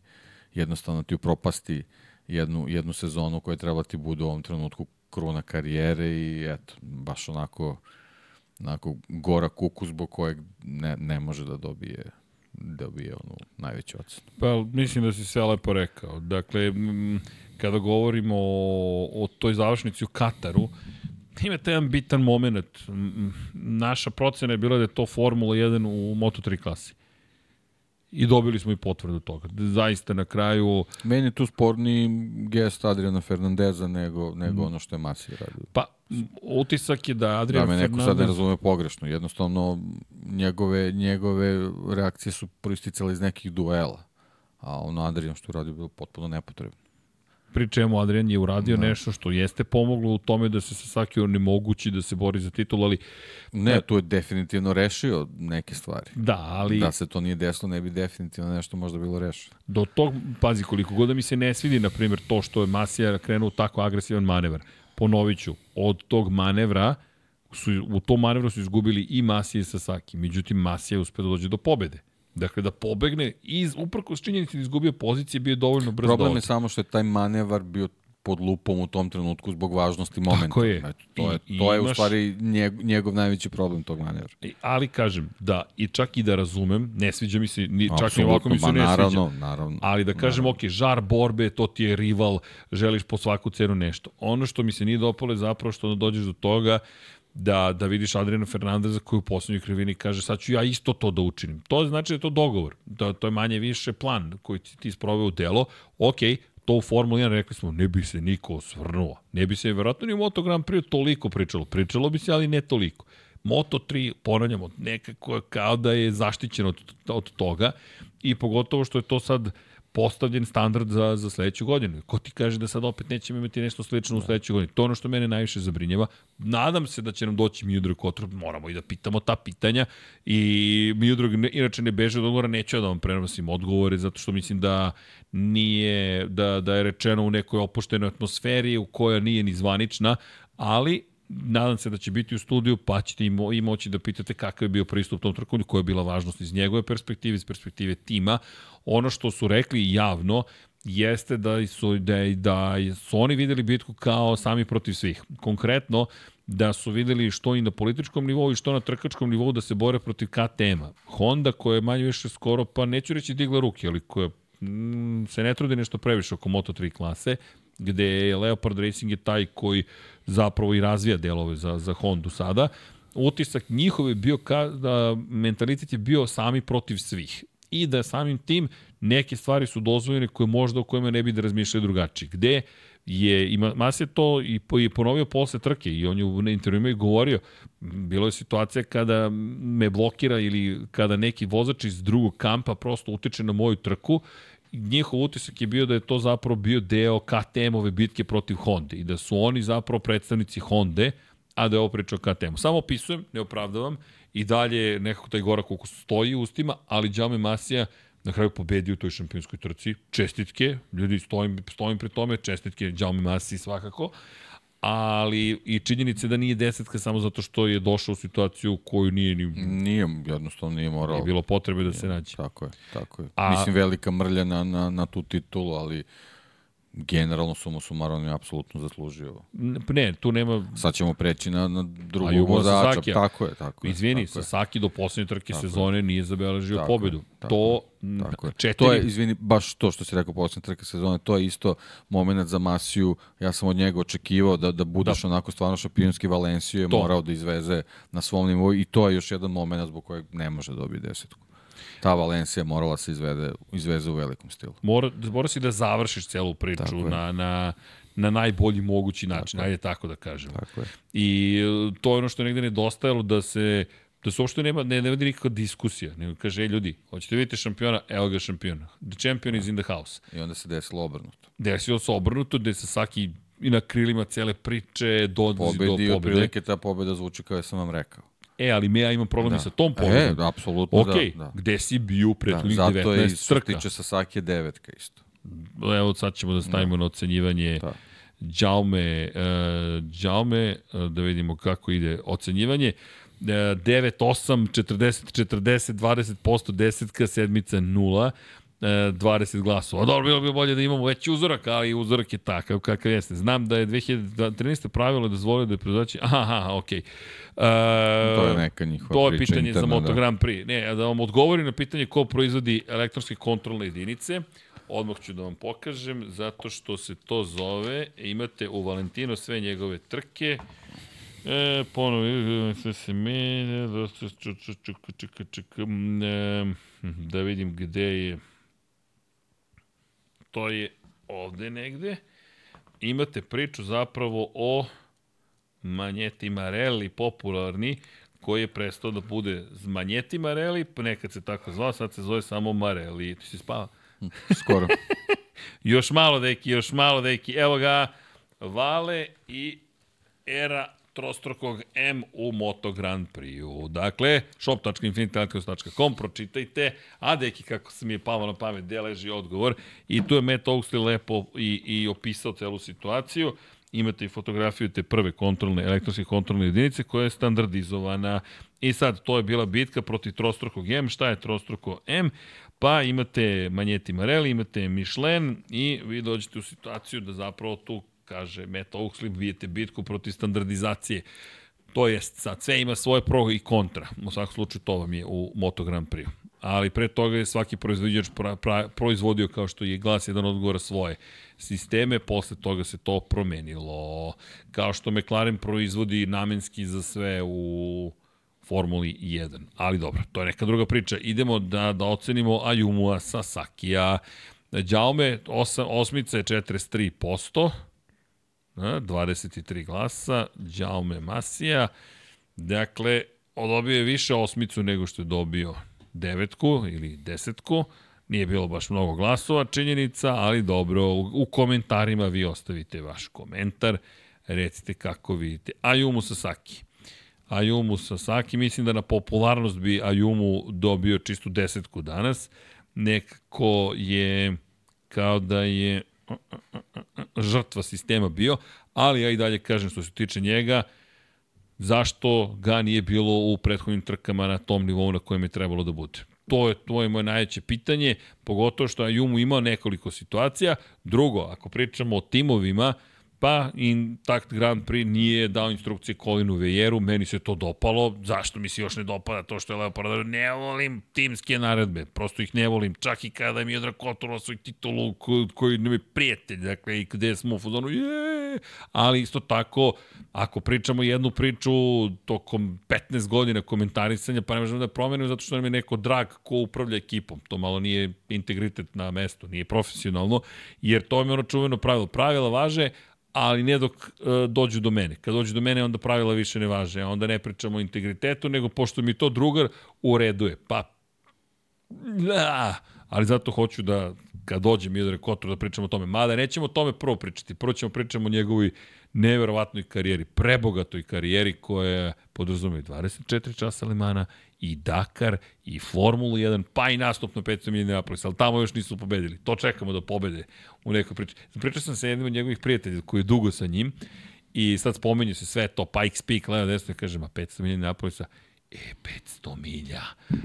Speaker 2: jednostavno ti upropasti jednu, jednu sezonu koja treba ti bude u ovom trenutku kruna karijere i eto, baš onako, onako gora kuku zbog kojeg ne, ne može da dobije dobije onu najveću ocenu.
Speaker 1: Pa mislim da si sve lepo rekao. Dakle, kada govorimo o, o toj završnici u Kataru, ima taj jedan bitan moment. Naša procena je bila da je to Formula 1 u Moto3 klasi. I dobili smo i potvrdu toga. Zaista na kraju...
Speaker 2: Meni je tu sporni gest Adriana Fernandeza nego, nego mm. ono što je Masi radio.
Speaker 1: Pa, utisak je da Adrian
Speaker 2: Fernandez... Da me neko
Speaker 1: sad
Speaker 2: ne razume pogrešno. Jednostavno, njegove, njegove reakcije su proisticale iz nekih duela. A ono Adrian što je radio bilo potpuno nepotrebno
Speaker 1: pri čemu Adrian je uradio da. nešto što jeste pomoglo u tome da se Sasaki onemogući da se bori za titul, ali...
Speaker 2: Ne, tu je definitivno rešio neke stvari.
Speaker 1: Da, ali...
Speaker 2: Da se to nije desilo, ne bi definitivno nešto možda bilo rešeno.
Speaker 1: Do tog, pazi, koliko god da mi se ne svidi, na primjer, to što je Masija krenuo tako agresivan manevar. Ponoviću, od tog manevra su, u tom manevru su izgubili i Masija i Sasaki. Međutim, Masija je uspio da dođe do pobede. Dakle, da pobegne, iz, uprko s činjenici da izgubio pozicije, bio dovoljno brzo
Speaker 2: Problem je samo što je taj manevar bio pod lupom u tom trenutku zbog važnosti momenta.
Speaker 1: Tako je.
Speaker 2: Znači, to je, I, to je imaš... u stvari njegov, njegov najveći problem tog manevra.
Speaker 1: Ali kažem, da, i čak i da razumem, ne sviđa mi se, ni, čak i ovako mi se ne
Speaker 2: naravno,
Speaker 1: sviđa.
Speaker 2: Naravno,
Speaker 1: Ali da kažem, naravno. ok, žar borbe, to ti je rival, želiš po svaku cenu nešto. Ono što mi se nije dopalo je zapravo što dođeš do toga da, da vidiš Adriana Fernandeza koji u poslednjoj krivini kaže sad ću ja isto to da učinim. To znači da je to dogovor, da to je manje više plan koji ti, ti sproveo u delo. Ok, to u Formuli 1 rekli smo, ne bi se niko osvrnuo. Ne bi se verovatno ni u Moto Grand Prix toliko pričalo. Pričalo bi se, ali ne toliko. Moto 3, ponavljamo, nekako kao da je zaštićeno od, od toga i pogotovo što je to sad postavljen standard za, za sledeću godinu. Ko ti kaže da sad opet nećemo imati nešto slično u sledećoj godini? To ono što mene najviše zabrinjava. Nadam se da će nam doći Miudrog Kotrub, moramo i da pitamo ta pitanja i Miudrog ne, inače ne beže od odgovora, neću da vam prenosim odgovore zato što mislim da nije, da, da je rečeno u nekoj opuštenoj atmosferi u koja nije ni zvanična, ali nadam se da će biti u studiju, pa ćete i, i moći da pitate kakav je bio pristup tom trkanju, koja je bila važnost iz njegove perspektive, iz perspektive tima. Ono što su rekli javno jeste da su, da, da su oni videli bitku kao sami protiv svih. Konkretno, da su videli što i na političkom nivou i što na trkačkom nivou da se bore protiv KTM-a. Honda koja je manje više skoro, pa neću reći digla ruke, ali koja mm, se ne trudi nešto previše oko Moto3 klase, gde je Leopard Racing je taj koji zapravo i razvija delove za, za Hondu sada. Utisak njihov je bio ka, da mentalitet je bio sami protiv svih i da samim tim neke stvari su dozvoljene koje možda o kojima ne bi da razmišljaju drugačije. Gde je, ima, Mas je to i, i ponovio posle trke i on je u intervjuima i govorio, bilo je situacija kada me blokira ili kada neki vozač iz drugog kampa prosto utiče na moju trku njihov utisak je bio da je to zapravo bio deo KTM-ove bitke protiv Honda i da su oni zapravo predstavnici Honda, a da je ovo priča o KTM-u. Samo opisujem, ne opravdavam, i dalje nekako taj gorak koliko stoji u ustima, ali Jaume Masija na kraju pobedio u toj šampionskoj trci. Čestitke, ljudi, stojim, stojim pri tome, čestitke Jaume Masiji svakako, ali i činjenice da nije desetka samo zato što je došao u situaciju koju nije ni...
Speaker 2: Nije, jednostavno nije morao.
Speaker 1: Nije bilo potrebe da se nađe.
Speaker 2: Tako je, tako je. A, Mislim, velika mrlja na, na, na tu titulu, ali generalno sumo sumarom on je apsolutno zaslužio.
Speaker 1: Ne, tu nema...
Speaker 2: Sad ćemo preći na, na drugog vozača. Tako je, tako je.
Speaker 1: Izvini,
Speaker 2: tako
Speaker 1: Sasaki do poslednje trke tako sezone je. nije zabeležio tako pobedu. Je, tako to,
Speaker 2: tako je. Četiri... To je, izvini, baš to što si rekao poslednje trke sezone, to je isto moment za Masiju. Ja sam od njega očekivao da, da budeš da. onako stvarno šampionski Valenciju je to. morao da izveze na svom nivou i to je još jedan moment zbog kojeg ne može dobiti desetku ta Valencija morala se izvede, izveze u velikom stilu.
Speaker 1: Mora, mora si da završiš celu priču na, na, na najbolji mogući način, tako ajde tako da kažemo. Tako je. I e, to je ono što je negde nedostajalo da se da se uopšte nema, ne, ne vodi nikakva diskusija, nego kaže, ej ljudi, hoćete vidjeti šampiona, evo ga šampiona. The champion is in the house.
Speaker 2: I onda se desilo obrnuto.
Speaker 1: Desilo se obrnuto, gde se Saki i na krilima cele priče dolazi do pobede.
Speaker 2: Pobedi, otprilike ta pobeda zvuči kao ja sam vam rekao.
Speaker 1: E, ali me ja imam problem
Speaker 2: da.
Speaker 1: sa tom pobedom.
Speaker 2: E, da, apsolutno
Speaker 1: okay,
Speaker 2: da, da.
Speaker 1: gde si bio prethodnih da, 19 trka? Zato je
Speaker 2: što tiče Sasaki devetka isto.
Speaker 1: Evo sad ćemo da stavimo da. na ocenjivanje da. Jaume, uh, Jaume, uh, da vidimo kako ide ocenjivanje. Uh, 9, 8, 40, 40, 20%, desetka, sedmica 0. 20 glasova. Dobro, bilo bi bolje da imamo veći uzorak, ali uzorak je takav kakav jeste. Znam da je 2013. pravilo dozvolio da je proizvođači... Aha, okej. Okay.
Speaker 2: Uh, to je neka njihova
Speaker 1: To je pitanje interna, za Moto da. Grand Prix. Ne, da vam odgovorim na pitanje ko proizvodi elektronske kontrolne jedinice, odmah ću da vam pokažem, zato što se to zove, imate u Valentino sve njegove trke, E, ponovo, sve se menja, da vidim gde je to je ovde negde. Imate priču zapravo o Manjeti Marelli, popularni, koji je prestao da bude Manjeti Marelli, nekad se tako zvao, sad se zove samo Marelli. Ti si spava?
Speaker 2: Skoro.
Speaker 1: još malo, deki, još malo, deki. Evo ga, Vale i Era trostrukog M u Moto Grand Prix-u. Dakle, shop.infinityalkos.com, pročitajte, a deki kako se mi je palo na pamet, gde leži odgovor. I tu je Matt Oaksley lepo i, i opisao celu situaciju. Imate i fotografiju te prve kontrolne, elektronske kontrolne jedinice koja je standardizovana. I sad, to je bila bitka protiv trostrukog M. Šta je trostruko M? Pa imate Manjeti Marelli, imate Michelin i vi dođete u situaciju da zapravo tu kaže Matt Oaksley, vidite bitku protiv standardizacije. To jest, sad sve ima svoje pro i kontra. U svakom slučaju to vam je u Moto Grand Prix. Ali pre toga je svaki proizvođač pra, pra, proizvodio, kao što je glas jedan odgovora svoje sisteme, posle toga se to promenilo. Kao što McLaren proizvodi namenski za sve u Formuli 1. Ali dobro, to je neka druga priča. Idemo da, da ocenimo Ayumua Sasakija. Đaume, osmica je 43%. 23 glasa, Đaume Masija. Dakle, odobio je više osmicu nego što je dobio devetku ili desetku. Nije bilo baš mnogo glasova, činjenica, ali dobro, u komentarima vi ostavite vaš komentar, recite kako vidite. Ayumu Sasaki. Ayumu Sasaki, mislim da na popularnost bi Ayumu dobio čistu desetku danas. Nekako je kao da je žrtva sistema bio, ali ja i dalje kažem što se tiče njega, zašto ga nije bilo u prethodnim trkama na tom nivou na kojem je trebalo da bude. To je, to je moje najveće pitanje, pogotovo što je Jumu imao nekoliko situacija. Drugo, ako pričamo o timovima, Pa Intact Grand Prix nije dao instrukcije Colinu Vejeru, meni se to dopalo, zašto mi se još ne dopada to što je Leopard, ne volim timske naredbe, prosto ih ne volim, čak i kada mi je Drakotor svoj titulu koji, koji nam je prijatelj, dakle, i gde smo u fuzonu, je, ali isto tako, ako pričamo jednu priču tokom 15 godina komentarisanja, pa ne možemo da promenimo zato što nam je neko drag ko upravlja ekipom, to malo nije integritet na mesto, nije profesionalno, jer to je ono čuveno pravilo. Pravila važe, ali ne dok uh, dođu do mene. Kad dođu do mene, onda pravila više ne važe. Onda ne pričamo o integritetu, nego pošto mi to drugar ureduje. Pa, da, ali zato hoću da, kad dođe Mildred Kotor, da pričamo o tome. Mada nećemo o tome prvo pričati. Prvo ćemo pričamo o njegovoj neverovatnoj karijeri, prebogatoj karijeri koja podrazume 24 časa Limana i Dakar i Formulu 1, pa i nastup na 500 milija Neapolis, ali tamo još nisu pobedili. To čekamo da pobede u nekoj priči. Pričao sam sa jednim od njegovih prijatelja koji je dugo sa njim i sad spomenju se sve to, Pikes Peak, Leo desno, kaže, ma 500 milija Neapolisa, e, 500 milja.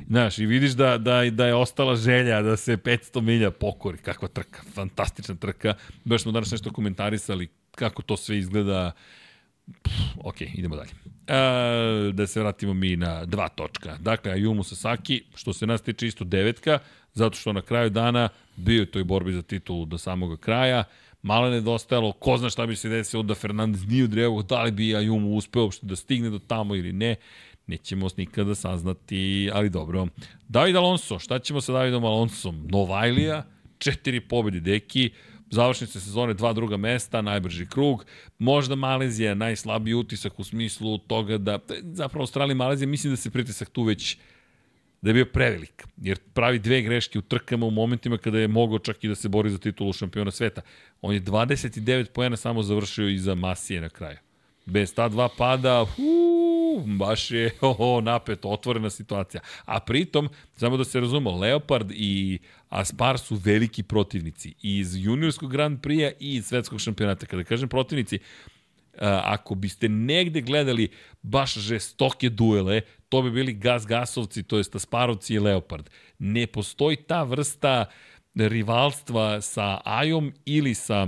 Speaker 1: Znaš, i vidiš da, da, da je ostala želja da se 500 milja pokori. Kakva trka, fantastična trka. Baš smo danas nešto komentarisali kako to sve izgleda. Pff, ok, idemo dalje. E, da se vratimo mi na dva točka. Dakle, Ayumu Sasaki, što se nas tiče isto devetka, zato što na kraju dana bio je toj borbi za titulu do samoga kraja. Malo nedostajalo, ko zna šta bi se desilo da Fernandez nije odreagovao, da li bi Ayumu uspeo uopšte da stigne do tamo ili ne. Nećemo nikada saznati, ali dobro. David Alonso, šta ćemo sa Davidom Alonsom? Novajlija, četiri pobedi deki, završnice sezone dva druga mesta, najbrži krug. Možda Malezija najslabiji utisak u smislu toga da, zapravo Australija i Malezija, mislim da se pritisak tu već da je bio prevelik, jer pravi dve greške u trkama u momentima kada je mogao čak i da se bori za titulu šampiona sveta. On je 29 pojena samo završio iza Masije na kraju. Bez ta dva pada, uu, baš je oh, napet, otvorena situacija. A pritom, samo da se razumemo, Leopard i Aspar su veliki protivnici iz juniorskog Grand Prix-a i iz svetskog šampionata. Kada kažem protivnici, ako biste negde gledali baš žestoke duele, to bi bili gas-gasovci, to jest Asparovci i Leopard. Ne postoji ta vrsta rivalstva sa Ajom ili sa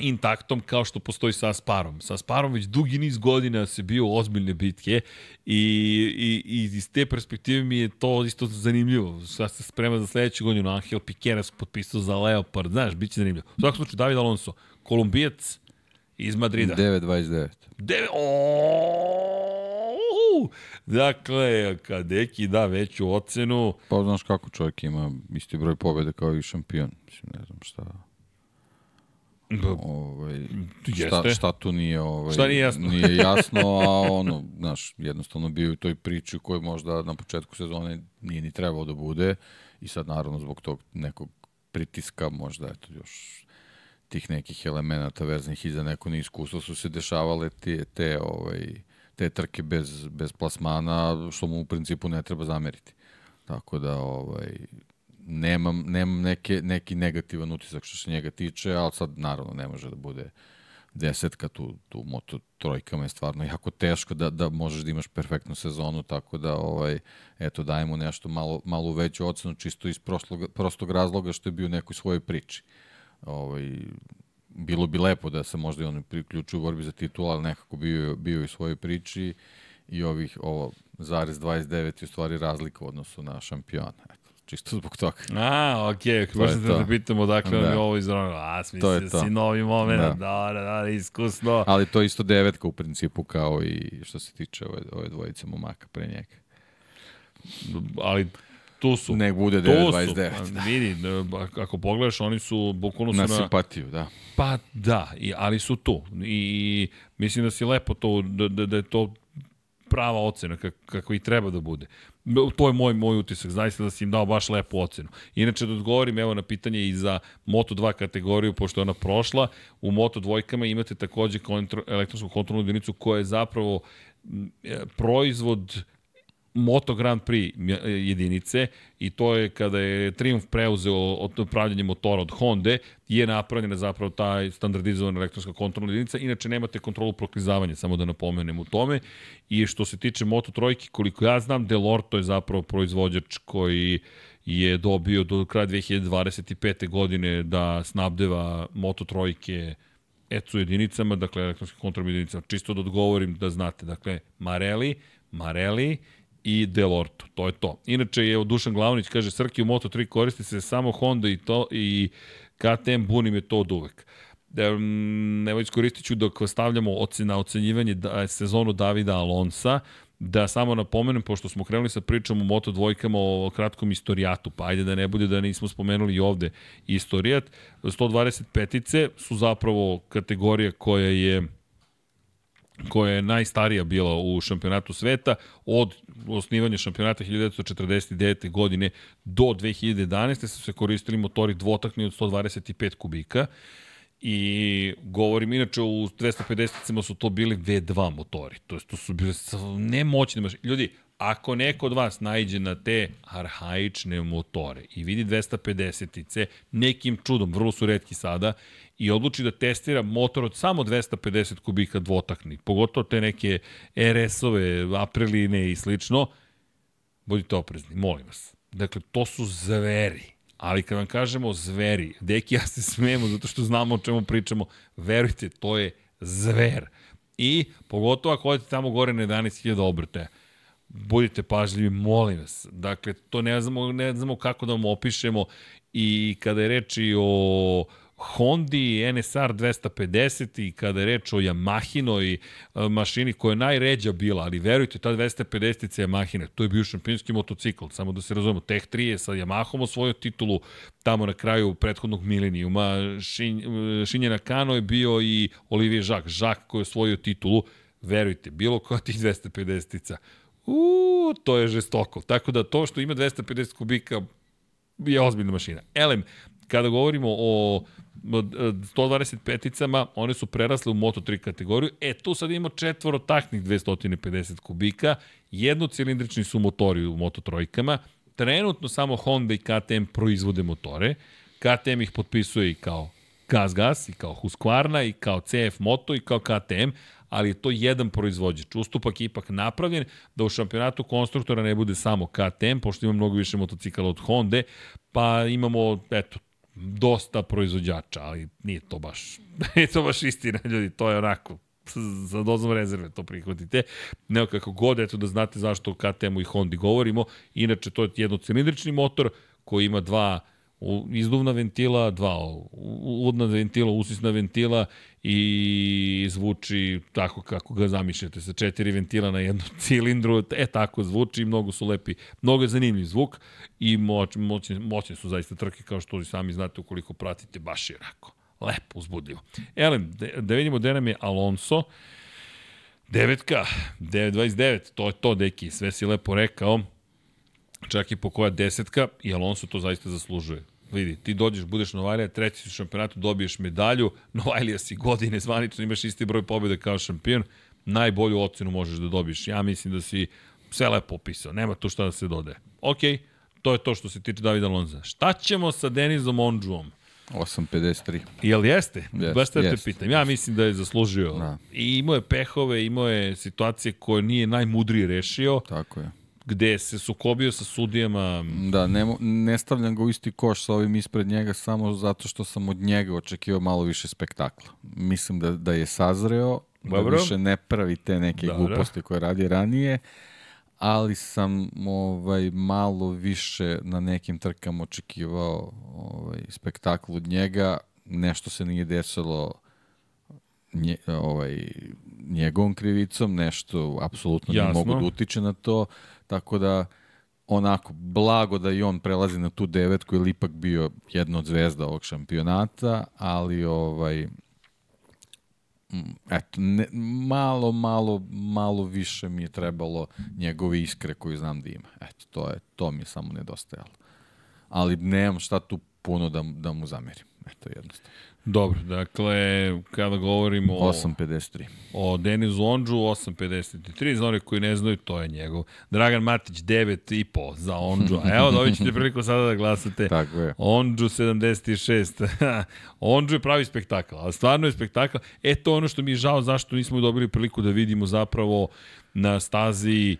Speaker 1: intaktom kao što postoji sa Asparom. Sa Asparom već dugi niz godina se bio ozbiljne bitke i, i, i iz te perspektive mi je to isto zanimljivo. Sad se sprema za sledeću godinu, Angel Piqueras potpisao za Leopard, znaš, bit će zanimljivo. U svakom slučaju, David Alonso, kolumbijac iz Madrida.
Speaker 2: 9.29.
Speaker 1: 9, Dakle, Kadeki da veću ocenu.
Speaker 2: Pa znaš kako čovjek ima isti broj pobjede kao i šampion. Mislim, ne znam šta... Ovaj, šta, šta tu nije, ovaj,
Speaker 1: šta nije jasno?
Speaker 2: nije jasno, a ono, znaš, jednostavno bio u toj priči koji možda na početku sezone nije ni trebao da bude i sad naravno zbog tog nekog pritiska možda eto još tih nekih elemenata veznih i za neko neiskustvo su se dešavale te, te, ovaj, te trke bez, bez plasmana, što mu u principu ne treba zameriti. Tako da, ovaj, nemam, nemam neke, neki negativan utisak što se njega tiče, ali sad naravno ne može da bude desetka, tu, tu moto trojkama je stvarno jako teško da, da možeš da imaš perfektnu sezonu, tako da ovaj, eto, dajemo nešto malo, malo veću ocenu, čisto iz proslog, prostog razloga što je bio u nekoj svojoj priči. Ovaj, bilo bi lepo da se možda i on priključio u borbi za titul, ali nekako bio, bio i svojoj priči i ovih, ovo, zarez 29 je u stvari razlika u odnosu na šampiona. Čisto zbog toga.
Speaker 1: A, okej, okay. možete da pitamo odakle da. on je ovo izravno. A, smisli da si novi moment, da. da, da, da, iskusno.
Speaker 2: Ali to je isto devetka u principu kao i što se tiče ove, ove dvojice momaka pre njega.
Speaker 1: Ali tu su.
Speaker 2: Nek bude 9.29.
Speaker 1: Da. Vidi, ako pogledaš, oni su bukvalno su na...
Speaker 2: Na simpatiju, da.
Speaker 1: Pa da, i, ali su tu. I mislim da si lepo to, da, da, da je to prava ocena kako i treba da bude. To je moj moj utisak, zaista da si im dao baš lepu ocenu. Inače da odgovorim evo na pitanje i za Moto2 kategoriju, pošto je ona prošla, u Moto2 imate takođe kontro, elektronsku kontrolnu jedinicu koja je zapravo e, proizvod Moto Grand Prix jedinice i to je kada je Triumph preuzeo od upravljanje motora od Honda je napravljena zapravo ta standardizovana elektronska kontrolna jedinica. Inače nemate kontrolu proklizavanja, samo da napomenem u tome. I što se tiče Moto Trojke, koliko ja znam, Delorto je zapravo proizvođač koji je dobio do kraja 2025. godine da snabdeva Moto Trojke ECU jedinicama, dakle elektronskim kontrolnim jedinicama. Čisto da odgovorim da znate. Dakle, Marelli, Marelli, i Delorto. To je to. Inače je Dušan Glavnić kaže Srki u Moto3 koristi se samo Honda i to i KTM bunim je to od uvek. Evo iskoristit ću dok stavljamo ocena ocenjivanje da, sezonu Davida Alonsa, da samo napomenem, pošto smo krenuli sa pričom o Moto dvojkama o kratkom istorijatu, pa ajde da ne bude da nismo spomenuli i ovde istorijat, 125-ice su zapravo kategorija koja je koja je najstarija bila u šampionatu sveta od osnivanja šampionata 1949. godine do 2011. su se koristili motori dvotakni od 125 kubika i govorim inače u 250 cima su to bili V2 motori, to, jest, to su bili nemoćni mašine. Ljudi, ako neko od vas najđe na te arhaične motore i vidi 250-ice, nekim čudom, vrlo su redki sada, i odluči da testira motor od samo 250 kubika dvotakni, pogotovo te neke RS-ove, Apriline i slično, budite oprezni, molim vas. Dakle, to su zveri. Ali kad vam kažemo zveri, deki ja se smijemo zato što znamo o čemu pričamo, verujte, to je zver. I pogotovo ako odete tamo gore na 11.000 obrtaja, budite pažljivi, molim vas. Dakle, to ne znamo, ne znamo kako da vam opišemo. I kada je reči o Hondi NSR 250 i kada je reč o Yamahinoj e, mašini koja je najređa bila, ali verujte, ta 250 Yamahine, to je bio šampionski motocikl, samo da se razumemo, Tech 3 je sa Yamahom osvojio titulu tamo na kraju prethodnog milenijuma, Šin, e, Šinjena Kano je bio i Olivier Jacques, Jacques koji je osvojio titulu, verujte, bilo koja tih 250-ica, uuu, to je žestoko. Tako da to što ima 250 kubika je ozbiljna mašina. Elem, kada govorimo o 125-icama, one su prerasle u Moto3 kategoriju. E, tu sad imamo četvorotaknih 250 kubika, jednocilindrični su motori u Moto3-kama, trenutno samo Honda i KTM proizvode motore, KTM ih potpisuje i kao Gas Gas, i kao Husqvarna, i kao CF Moto, i kao KTM, ali je to jedan proizvođač. Ustupak je ipak napravljen da u šampionatu konstruktora ne bude samo KTM, pošto ima mnogo više motocikala od Honda, pa imamo, eto, dosta proizvođača, ali nije to baš, nije to baš istina, ljudi, to je onako, za dozvom rezerve to prihvatite. Neo kako god, eto da znate zašto o KTM-u i Hondi govorimo. Inače, to je jednocilindrični motor koji ima dva izduvna ventila, dva uvodna ventila, usisna ventila i zvuči tako kako ga zamišljate, sa četiri ventila na jednom cilindru, e tako zvuči, mnogo su lepi, mnogo je zanimljiv zvuk i moć, moćne, moćne su zaista trke kao što sami znate ukoliko pratite, baš je rako. Lepo, uzbudljivo. Elem, da, da vidimo gde nam je Alonso, Devetka, 9.29, to je to, deki, sve si lepo rekao, čak i po koja desetka, i Alonso to zaista zaslužuje. Vidi, ti dođeš, budeš Novajlija, treći u šampionatu, dobiješ medalju, Novajlija si godine zvanično, imaš isti broj pobjeda kao šampion, najbolju ocenu možeš da dobiješ. Ja mislim da si sve lepo opisao, nema tu šta da se dodaje. Ok, to je to što se tiče Davida Lonza. Šta ćemo sa Denizom Ondžuom?
Speaker 2: 8.53.
Speaker 1: Jel jeste? Yes, Baš te yes, pitam. Ja mislim da je zaslužio. Da. I imao je pehove, imao je situacije koje nije najmudrije rešio.
Speaker 2: Tako je
Speaker 1: gde se sukobio sa sudijama.
Speaker 2: Da, ne, ne stavljam ga u isti koš sa ovim ispred njega samo zato što sam od njega očekivao malo više spektakla. Mislim da, da je sazreo, da Dobro. da više ne pravi te neke Dobro. gluposti koje radi ranije, ali sam ovaj malo više na nekim trkama očekivao ovaj spektakl od njega, nešto se nije desilo nje, ovaj njegovom krivicom, nešto apsolutno ne mogu da utiče na to. Tako da, onako, blago da i on prelazi na tu devetku, ili ipak bio jedna od zvezda ovog šampionata, ali ovaj, eto, ne, malo, malo, malo više mi je trebalo njegove iskre koju znam da ima. Eto, to, je, to mi je samo nedostajalo. Ali nemam šta tu puno da, da mu zamerim. Eto, jednostavno.
Speaker 1: Dobro, dakle, kada govorimo
Speaker 2: o... 8.53.
Speaker 1: O Denizu Ondžu, 8.53, za one koji ne znaju, to je njegov. Dragan Matić, 9.5 za Ondžu. A evo, dobit ćete priliku sada da glasate.
Speaker 2: Tako je.
Speaker 1: Ondžu 76. Ondžu je pravi spektakl, ali stvarno je spektakl. E, to ono što mi je žao, zašto nismo dobili priliku da vidimo zapravo na stazi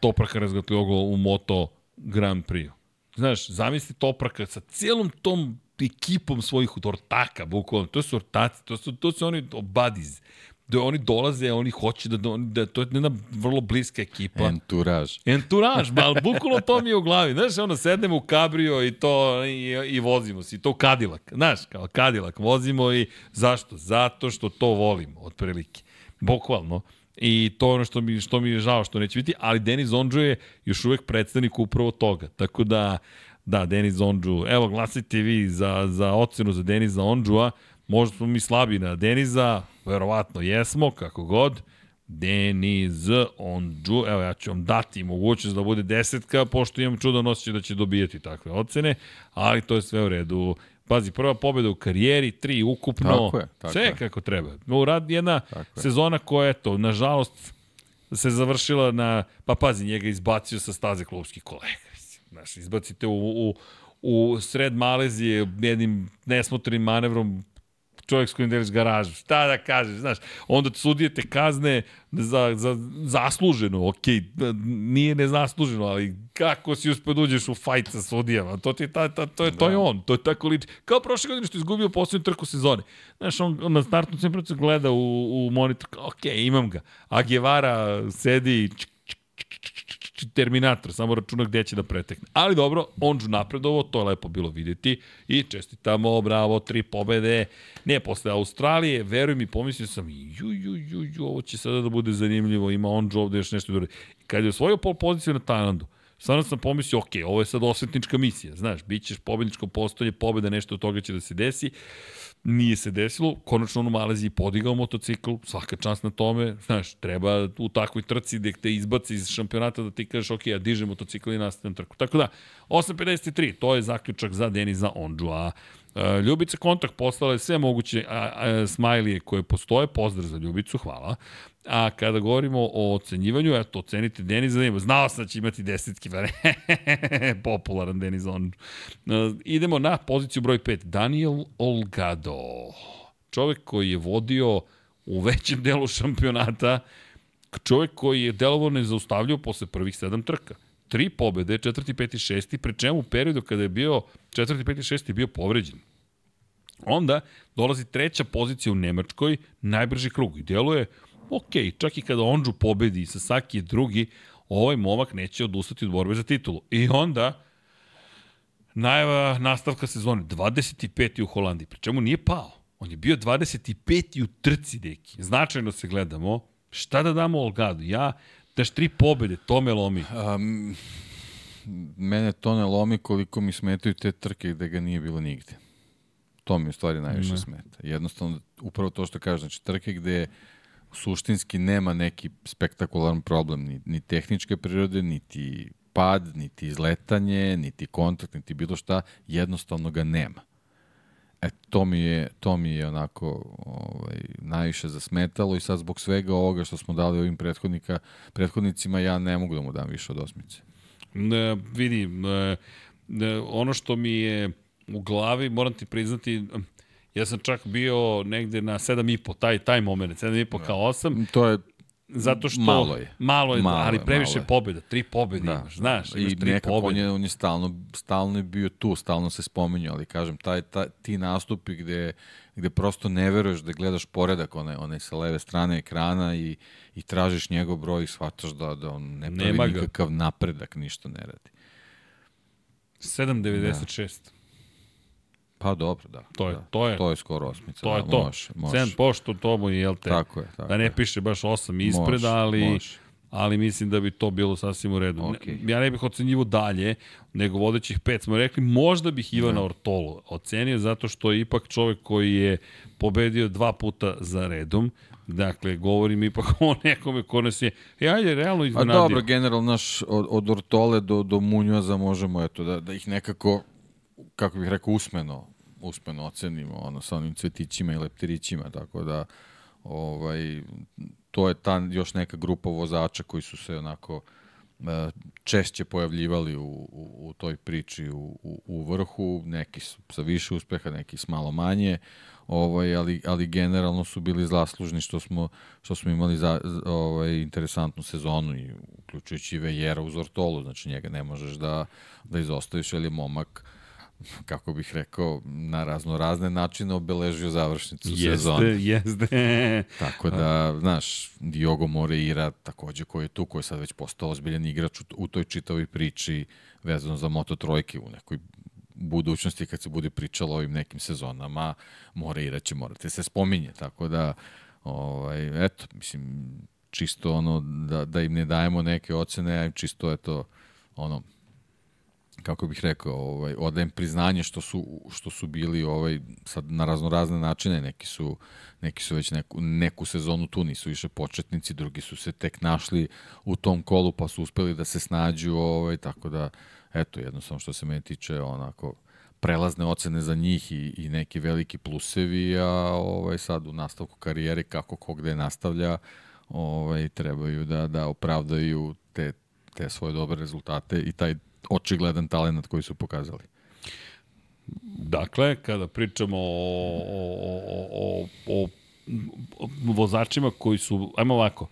Speaker 1: Topraka razgatljoglo u Moto Grand Prix. Znaš, zamisli Topraka sa cijelom tom ekipom svojih ortaka, bukvalno. To su ortaci, to su, to su oni buddies. Da oni dolaze, oni hoće da, da to je jedna vrlo bliska ekipa.
Speaker 2: Enturaž.
Speaker 1: Enturaž, ali bukvalno to mi je u glavi. Znaš, ono, sednemo u kabrio i to, i, i vozimo se. I to kadilak. Znaš, kao kadilak. Vozimo i zašto? Zato što to volimo, otprilike. Bukvalno. I to je ono što mi, što mi je žao što neće biti, ali Denis Ondžo je još uvek predstavnik upravo toga. Tako da, Da, Denis Ondžu. Evo, glasite vi za, za ocenu za Denisa Ondžua. Možda smo mi slabi na Deniza, verovatno jesmo, kako god. Deniz Ondžu, evo ja ću vam dati mogućnost da bude desetka, pošto imam čudan osjećaj da će dobijati takve ocene, ali to je sve u redu. Pazi, prva pobjeda u karijeri, tri ukupno,
Speaker 2: tako je, tako
Speaker 1: sve je. kako treba. Urad jedna tako sezona koja, eto, nažalost, se završila na, pa pazi, njega izbacio sa staze klubskih kolega. Znaš, izbacite u, u, u sred Malezije jednim nesmotrenim manevrom čovjek s kojim deliš garažu. Šta da kažeš, znaš, onda sudije te kazne za, za zasluženo, ok, nije nezasluženo, ali kako si uspio da uđeš u fajt sa sudijama, to, ti ta, ta, to, je, da. to je on, to je tako liči. Kao prošle godine što je izgubio poslednju trku sezone. Znaš, on, na startnu temperaturu gleda u, u monitor, ok, imam ga. A Guevara sedi, čk, Terminator, samo računa gde će da pretekne. Ali dobro, Onđu napredovo, to je lepo bilo videti i čestitamo, bravo, tri pobede. Ne, posle Australije, veruj mi, pomislio sam, ju, ju, ju, ju, ovo će sada da bude zanimljivo, ima Onđu ovde još nešto da Kad je osvojio pol poziciju na Tajlandu, Stvarno sam pomislio, ok, ovo je sad osvetnička misija, znaš, bit ćeš pobedničko postoje, pobeda, nešto od toga će da se desi. Nije se desilo, konačno on u Maleziji podigao motocikl, svaka čast na tome, znaš, treba u takvoj trci gde te izbaci iz šampionata da ti kažeš, ok, ja dižem motocikl i nastavim trku. Tako da, 8.53, to je zaključak za Deniza Ondžua. E, Ljubica Kontakt poslala je sve moguće smajlije koje postoje, pozdrav za Ljubicu, hvala. A kada govorimo o ocenjivanju, eto, ocenite Denis Zanima. Znao sam da će imati desetki, pa popularan Denis on. Idemo na poziciju broj 5. Daniel Olgado. Čovek koji je vodio u većem delu šampionata, čovek koji je delovo nezaustavljao posle prvih sedam trka. Tri pobede, četvrti, peti, šesti, pre čemu u periodu kada je bio četvrti, peti, šesti bio povređen. Onda dolazi treća pozicija u Nemačkoj, najbrži krug i djeluje ok, čak i kada Onđu pobedi i Sasaki je drugi, ovaj momak neće odustati od borbe za titulu. I onda, najava nastavka sezone, 25. u Holandiji, pri čemu nije pao. On je bio 25. u trci, deki. Značajno se gledamo. Šta da damo Olgadu? Ja, daš tri pobede, to me lomi. Um,
Speaker 2: mene to ne lomi koliko mi smetaju te trke gde ga nije bilo nigde. To mi u stvari najviše ne. smeta. Jednostavno, upravo to što kažeš, znači trke gde suštinski nema neki spektakularan problem, ni, ni tehničke prirode, niti pad, niti izletanje, niti kontakt, niti bilo šta, jednostavno ga nema. E, to mi je, to mi je onako ovaj, najviše zasmetalo i sad zbog svega ovoga što smo dali ovim prethodnika, prethodnicima, ja ne mogu da mu dam više od osmice.
Speaker 1: Ne, vidi, ne, ne, ono što mi je u glavi, moram ti priznati, Ja sam čak bio negde na 7,5, taj, taj moment, 7,5 da. kao 8.
Speaker 2: To je
Speaker 1: Zato što
Speaker 2: malo je.
Speaker 1: Malo je, malo ali previše je. pobjeda, tri pobjede da. imaš, znaš, imaš
Speaker 2: I tri nekako pobjede. on je, on je stalno, stalno je bio tu, stalno se spominju, ali kažem, taj, taj, ti nastupi gde, gde prosto ne veruješ da gledaš poredak onaj, onaj sa leve strane ekrana i, i tražiš njegov broj i shvataš da, da on ne pravi Nema nikakav ga. napredak, ništa ne radi.
Speaker 1: 7.96. Da.
Speaker 2: Pa dobro, da.
Speaker 1: To je,
Speaker 2: da.
Speaker 1: to je.
Speaker 2: To je skoro osmica.
Speaker 1: To je
Speaker 2: da,
Speaker 1: to.
Speaker 2: Može, može.
Speaker 1: 7 pošto to mu jel te.
Speaker 2: Tako je, tako
Speaker 1: Da ne piše baš 8 ispred, može, ali... Može ali mislim da bi to bilo sasvim u redu. Okay. Ja ne bih ocenjivo dalje, nego vodećih pet smo rekli, možda bih Ivana no. Ortolu ocenio zato što je ipak čovek koji je pobedio dva puta za redom, Dakle, govorim ipak o nekome ko nas je, e, ajde, realno iznenadio.
Speaker 2: A dobro, general naš, od, od Ortole do, do Munjoza možemo, eto, da, da ih nekako, kako bih rekao, usmeno uspeno ocenimo ono sa onim cvetićima i leptirićima, tako da ovaj, to je ta još neka grupa vozača koji su se onako e, češće pojavljivali u, u, u toj priči u, u, u vrhu, neki su sa više uspeha, neki s malo manje, ovaj, ali, ali generalno su bili zaslužni što smo, što smo imali za, ovaj, interesantnu sezonu i uključujući Vejera uz Ortolu, znači njega ne možeš da, da izostaviš, ali je momak kako bih rekao, na razno razne načine obeležio završnicu
Speaker 1: jeste,
Speaker 2: sezone.
Speaker 1: Jeste, jeste.
Speaker 2: Tako da, znaš, Diogo Moreira takođe koji je tu, koji je sad već postao ozbiljan igrač u, u toj čitavoj priči vezano za Moto Trojke u nekoj budućnosti kad se bude pričalo o ovim nekim sezonama, Moreira će morati se spominje, tako da ovaj, eto, mislim, čisto ono da, da im ne dajemo neke ocene, a čisto eto, ono, kako bih rekao, ovaj, odajem priznanje što su, što su bili ovaj, sad na raznorazne načine, neki su, neki su već neku, neku sezonu tu, nisu više početnici, drugi su se tek našli u tom kolu pa su uspeli da se snađu, ovaj, tako da, eto, jednostavno što se mene tiče, onako, prelazne ocene za njih i, i neki veliki plusevi, a ovaj, sad u nastavku karijere, kako ko gde nastavlja, ovaj, trebaju da, da opravdaju te, te svoje dobre rezultate i taj očigledan talent koji su pokazali.
Speaker 1: Dakle, kada pričamo o, o, o, o, o vozačima koji su, ajmo ovako,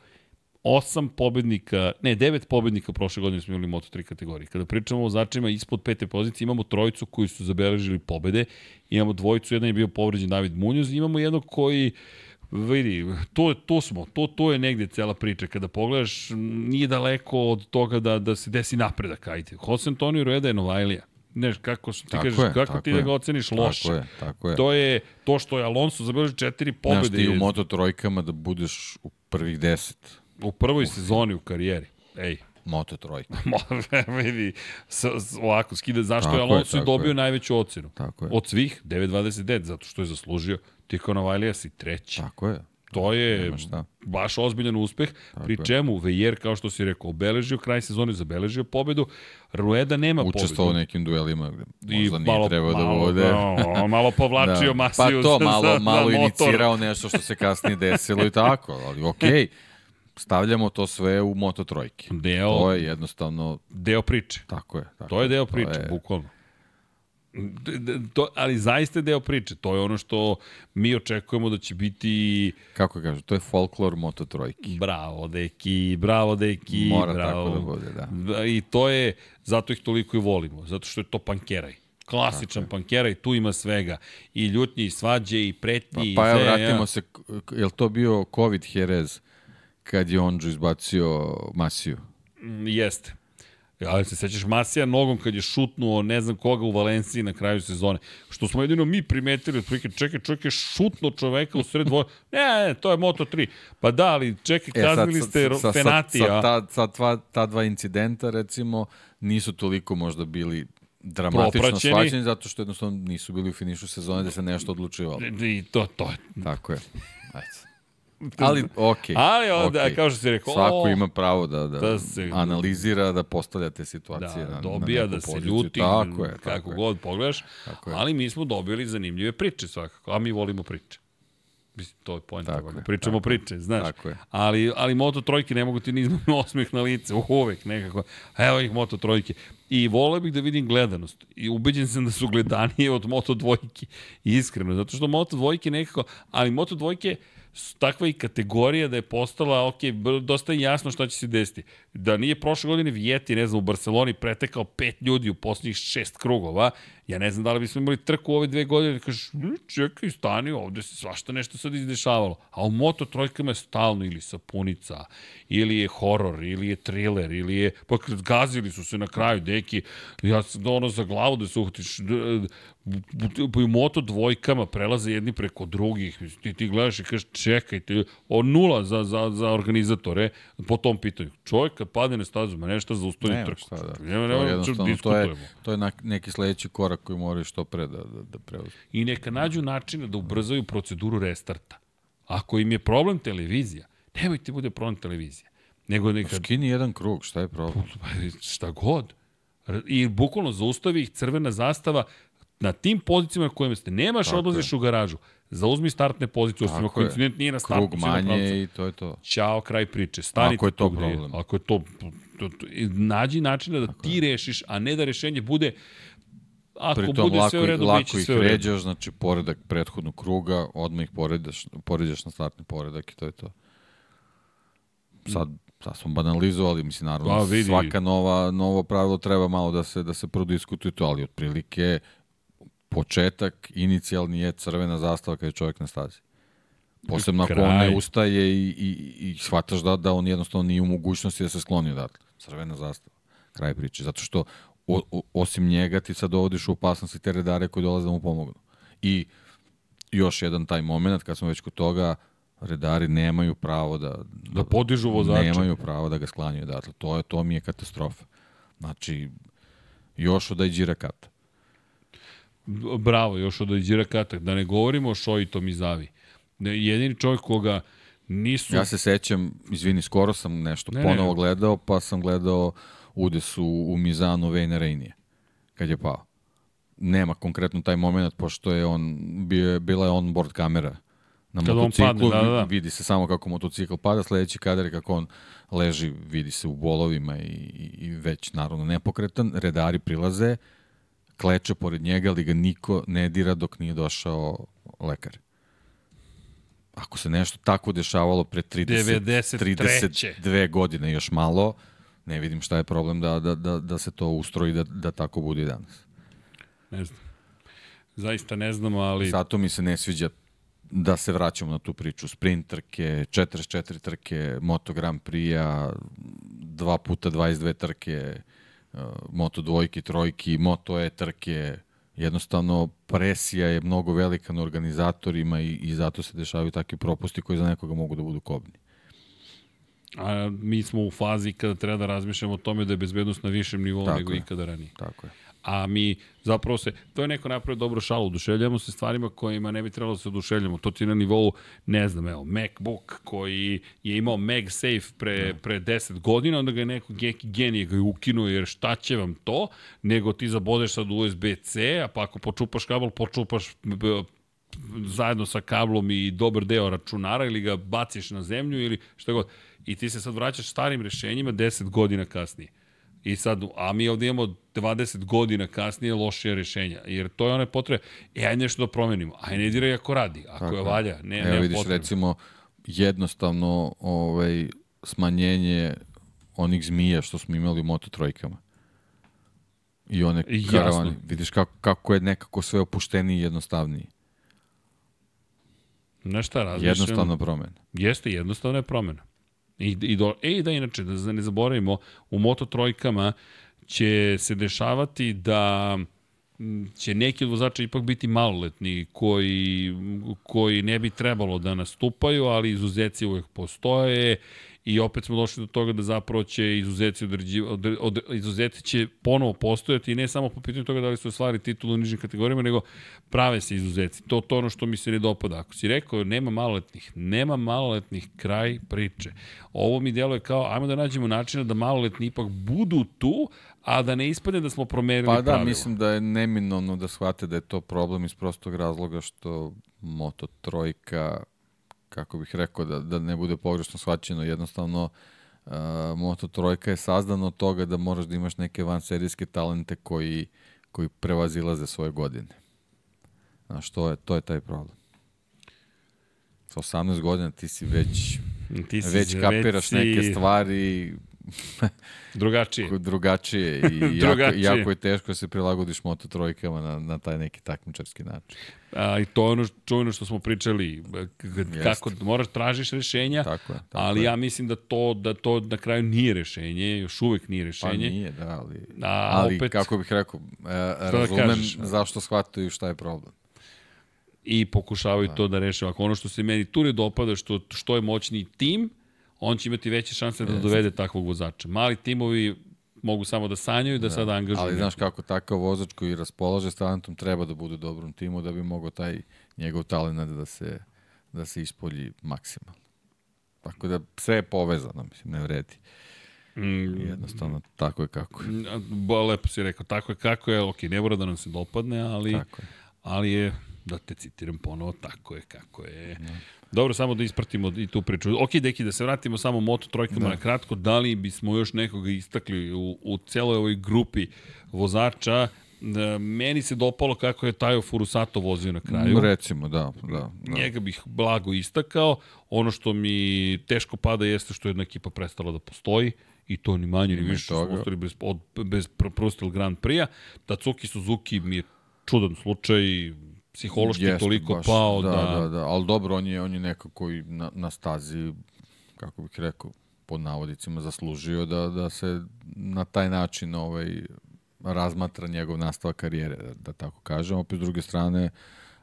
Speaker 1: osam pobednika, ne, devet pobednika prošle godine smo imali Moto3 kategorije. Kada pričamo o vozačima ispod pete pozicije, imamo trojicu koji su zabeležili pobede, imamo dvojicu, jedan je bio povređen David Munoz, imamo jednog koji vidi, to, to smo, to, to je negde cela priča. Kada pogledaš, nije daleko od toga da, da se desi napredak, ajde. Jose Antonio Rueda je Novajlija. Ne, kako ti tako kažeš, je, kako ti je. da ga oceniš loše.
Speaker 2: Tako je, tako je.
Speaker 1: To je to što je Alonso zabeležio četiri pobede. Znaš
Speaker 2: ti u Moto trojkama da budeš u prvih deset.
Speaker 1: U prvoj Uf. sezoni u karijeri. Ej,
Speaker 2: Moto trojka.
Speaker 1: vidi, s, s, ovako, skida, zašto tako je Alonso je, dobio je. najveću ocenu? Tako je. Od svih, 9.29, zato što je zaslužio. Ti kao Novajlija si treći.
Speaker 2: Tako je.
Speaker 1: To je baš ozbiljan uspeh, Tako pri čemu Vejer, kao što si rekao, obeležio kraj sezone, zabeležio pobedu, Rueda nema
Speaker 2: pobedu.
Speaker 1: Učestvovao
Speaker 2: u nekim duelima možda I nije malo, trebao da vode.
Speaker 1: Malo, malo povlačio da. Masiju
Speaker 2: pa to, malo, za, malo za inicirao nešto što se kasnije desilo i tako, ali okej. Okay stavljamo to sve u Moto trojke. Deo, to je jednostavno...
Speaker 1: Deo priče.
Speaker 2: Tako je. Tako
Speaker 1: to je deo priče, je... bukvalno. To, ali zaista je deo priče. To je ono što mi očekujemo da će biti...
Speaker 2: Kako kažu, to je folklor Moto trojke.
Speaker 1: Bravo, deki, bravo, deki.
Speaker 2: Mora
Speaker 1: bravo.
Speaker 2: tako da bude, da.
Speaker 1: I to je, zato ih toliko i volimo, zato što je to pankeraj klasičan pankeraj, tu ima svega. I ljutnje, i svađe, i pretnji.
Speaker 2: Pa, pa evo, vratimo ja. se, je li to bio COVID Jerez? kad je Ondžu izbacio Masiju.
Speaker 1: Mm, jeste. Ali se sećaš Masija nogom kad je šutnuo ne znam koga u Valenciji na kraju sezone. Što smo jedino mi primetili, otprilike, čekaj, čovjek je šutno čoveka u sred dvoje. Ne, ne, to je Moto3. Pa da, ali čekaj, kaznili e, ste sa, Fenatija.
Speaker 2: Sa, sa, ta, sa tva, ta dva incidenta, recimo, nisu toliko možda bili dramatično shvaćeni zato što jednostavno nisu bili u finišu sezone da se nešto odlučivalo.
Speaker 1: I to, to je.
Speaker 2: Tako je. Ajde. Ali. Okay,
Speaker 1: Ali onda, okay. kao što si rekao...
Speaker 2: Svako ima pravo da, da, da se, analizira, da postavlja te situacije.
Speaker 1: Da, na, dobija, na da se ljuti, tako je, kako tako god pogledaš. Tako ali mi smo dobili zanimljive priče svakako, a mi volimo priče. Mislim, to je pojent. Pričamo tako, priče, znaš. Tako je. Ali, ali Moto trojke ne mogu ti ni izmati osmeh na lice, uvek nekako. Evo ih Moto trojke. I voleo bih da vidim gledanost. I ubeđen sam da su gledanije od Moto dvojke. Iskreno, zato što Moto dvojke nekako, ali Moto dvojke, uh, takva i kategorija da je postala, ok, dosta jasno šta će se desiti. Da nije prošle godine Vijeti, ne znam, u Barceloni pretekao pet ljudi u poslednjih šest krugova, ja ne znam da li bismo imali trku ove dve godine, da kažeš, hm, čekaj, stani, ovde se svašta nešto sad izdešavalo. A u moto trojkama je stalno ili sapunica, ili je horor, ili je thriller, ili je, pa gazili su se na kraju, deki, ja sam ono za glavu da se uhvatiš, u moto dvojkama prelaze jedni preko drugih, ti, ti gledaš i kažeš čekajte, o nula za, za, za organizatore po tom pitanju. Čovjek kad padne na stazu, ma nešto za ustoji trku. Šta, da. Nema, nema,
Speaker 2: to, je to, je, je neki sledeći korak koji moraju što pre da, da, da preuzme.
Speaker 1: I neka nađu načina da ubrzaju proceduru restarta. Ako im je problem televizija, nemojte bude problem televizija. Nego neka...
Speaker 2: Skini jedan krug, šta je problem?
Speaker 1: Pa, šta god. I bukvalno zaustavi ih crvena zastava, na tim pozicijama na kojima ste nemaš, Tako odlaziš je. u garažu. Zauzmi startne pozicije, osim ako incident nije na startu.
Speaker 2: Krug manje i to je to.
Speaker 1: Ćao, kraj priče. Stani
Speaker 2: ako je to problem.
Speaker 1: Je, ako je to, to, to, nađi načina da Tako ti je. rešiš, a ne da rešenje bude ako Pritom, bude lako, sve u redu, lako ih
Speaker 2: ređaš, znači poredak prethodnog kruga, odmah ih poredaš, poređaš na startni poredak i to je to. Sad, sad smo banalizovali, mislim, naravno, pa, vidi. svaka nova, novo pravilo treba malo da se, da se prodiskutuje to, ali otprilike početak inicijalni je crvena zastava kada je čovjek na stazi. Posebno ako on ne ustaje i, i, i shvataš da, da on jednostavno nije u mogućnosti da se skloni odatle. Crvena zastava. Kraj priče. Zato što o, o, osim njega ti sad dovodiš u opasnosti te redare koji dolaze da mu pomognu. I još jedan taj moment, kad smo već kod toga, redari nemaju pravo da...
Speaker 1: Da, podižu vozača.
Speaker 2: Nemaju pravo da ga sklanjaju odatle. To, je, to mi je katastrofa. Znači, još od Ajđira Kata.
Speaker 1: Bravo, još od Iđira Katak. Da ne govorimo o Šoji Tomizavi. Jedini čovjek koga nisu...
Speaker 2: Ja se sećam, izvini, skoro sam nešto ne, ponovo ne. gledao, pa sam gledao udes u, u Mizanu Vejna Rejnije, kad je pao. Nema konkretno taj moment, pošto je on, bio, bila je on board kamera na
Speaker 1: Kad
Speaker 2: motociklu,
Speaker 1: padne, da, da, da.
Speaker 2: vidi se samo kako motocikl pada, sledeći kadar je kako on leži, vidi se u bolovima i, i, i već naravno nepokretan, redari prilaze, kleče pored njega, ali ga niko ne dira dok nije došao lekar. Ako se nešto tako dešavalo pre 30,
Speaker 1: 93..
Speaker 2: 32 godine još malo, ne vidim šta je problem da, da, da, da se to ustroji da, da tako bude danas.
Speaker 1: Ne znam. Zaista ne znam, ali...
Speaker 2: Zato mi se ne sviđa da se vraćamo na tu priču. Sprint trke, 44 trke, Moto Grand Prix-a, dva puta 22 trke, uh, Moto dvojki, trojki, Moto E trke. Jednostavno, presija je mnogo velika na organizatorima i, i zato se dešavaju takvi propusti koji za nekoga mogu da budu kobni.
Speaker 1: A mi smo u fazi kada treba da razmišljamo o tome da je bezbednost na višem nivou
Speaker 2: Tako
Speaker 1: nego
Speaker 2: je.
Speaker 1: ikada ranije.
Speaker 2: Tako je.
Speaker 1: A mi zapravo se, to je neko napravio dobro šalu, oduševljamo se stvarima kojima ne bi trebalo da se oduševljamo. To ti na nivou, ne znam, evo, MacBook koji je imao MagSafe pre, pre 10 godina, onda ga je neko geki genije ga je ukinuo jer šta će vam to, nego ti zabodeš sad USB-C, a pa ako počupaš kabel, počupaš zajedno sa kablom i dobar deo računara ili ga baciš na zemlju ili šta god. I ti se sad vraćaš starim rešenjima 10 godina kasnije. I sad, a mi ovdje imamo 20 godina kasnije lošije rešenja, jer to je one potrebe, e, ajde nešto da promenimo, aj ne diraj ako radi, ako
Speaker 2: Tako
Speaker 1: je valja, ne,
Speaker 2: Evo
Speaker 1: nema
Speaker 2: vidiš
Speaker 1: potrebe.
Speaker 2: recimo jednostavno ovaj, smanjenje onih zmija što smo imali u Moto trojkama. I one
Speaker 1: Jasno.
Speaker 2: karavane. Vidiš kako, kako je nekako sve opušteniji i jednostavniji.
Speaker 1: Znaš šta, razmišljam?
Speaker 2: Jednostavna promena.
Speaker 1: Jeste, jednostavna je promena. I, i do, e, da inače, da ne zaboravimo, u Moto trojkama će se dešavati da će neki od vozača ipak biti maloletni koji, koji ne bi trebalo da nastupaju, ali izuzeci uvek postoje i opet smo došli do toga da zapravo će izuzeci određiva, od, od, izuzeci će ponovo postojati i ne samo po pitanju toga da li su osvali titulu u nižim kategorijama, nego prave se izuzeci. To to ono što mi se ne dopada. Ako si rekao nema maloletnih, nema maloletnih kraj priče. Ovo mi djeluje kao ajmo da nađemo načina da maloletni ipak budu tu, a da ne ispadne da smo promenili
Speaker 2: Pa da,
Speaker 1: pravila.
Speaker 2: mislim da je neminovno da shvate da je to problem iz prostog razloga što Moto trojka, kako bih rekao, da, da ne bude pogrešno shvaćeno, jednostavno uh, Moto trojka je sazdana od toga da moraš da imaš neke vanserijske talente koji, koji prevazilaze svoje godine. Znaš, to je, to je taj problem. Sa 18 godina ti si već,
Speaker 1: Ti si
Speaker 2: već kapiraš
Speaker 1: si
Speaker 2: neke stvari,
Speaker 1: Drugačije.
Speaker 2: drugačije i jako,
Speaker 1: Drugačije.
Speaker 2: jako je teško da se prilagodiš moto trojkama na, na taj neki takmičarski način.
Speaker 1: A, I to je ono čuveno što smo pričali, kako moraš tražiš rešenja,
Speaker 2: Tako je. Tako
Speaker 1: ali
Speaker 2: je.
Speaker 1: ja mislim da to da to na kraju nije rešenje, još uvek nije
Speaker 2: Pa
Speaker 1: rešenje.
Speaker 2: nije, da, ali,
Speaker 1: A,
Speaker 2: ali
Speaker 1: opet-
Speaker 2: kako bih rekao, e,
Speaker 1: da
Speaker 2: razumem
Speaker 1: kažeš?
Speaker 2: zašto shvataju šta je problem.
Speaker 1: I pokušavaju to da reše. Ako ono što se meni tu ne dopada, što, što je moćniji tim, on će imati veće šanse da dovede takvog vozača. Mali timovi mogu samo da sanjaju da, sada angažuju.
Speaker 2: Ali znaš kako takav vozač koji raspolaže s talentom treba da bude u dobrom timu da bi mogao taj njegov talent da se, da se ispolji maksimalno. Tako da sve je povezano, mislim, ne vredi.
Speaker 1: Mm,
Speaker 2: Jednostavno, tako je kako je.
Speaker 1: Ba, lepo si rekao, tako je kako je, ok, ne mora da nam se dopadne, ali,
Speaker 2: Tako je.
Speaker 1: ali je, da te citiram ponovo, tako je kako je. Dobro, samo da ispratimo i tu priču. Ok, deki, da se vratimo samo moto trojkama da. na kratko, da li bismo još nekoga istakli u, u celoj ovoj grupi vozača, da, meni se dopalo kako je Tajo Furusato vozio na kraju.
Speaker 2: Recimo, da, da. da.
Speaker 1: Njega bih blago istakao. Ono što mi teško pada jeste što je jedna ekipa prestala da postoji i to ni manje ni više što
Speaker 2: toga.
Speaker 1: smo ostali bez, od, bez Prostel Grand Prix-a. Tatsuki Suzuki mi je čudan slučaj, psihološki
Speaker 2: Jeste,
Speaker 1: toliko
Speaker 2: baš,
Speaker 1: pao da...
Speaker 2: da... Da, da, ali dobro, on je, on je nekako i na, na stazi, kako bih rekao, pod navodicima zaslužio da, da se na taj način ovaj, razmatra njegov nastavak karijere, da, da tako kažem. Opet s druge strane,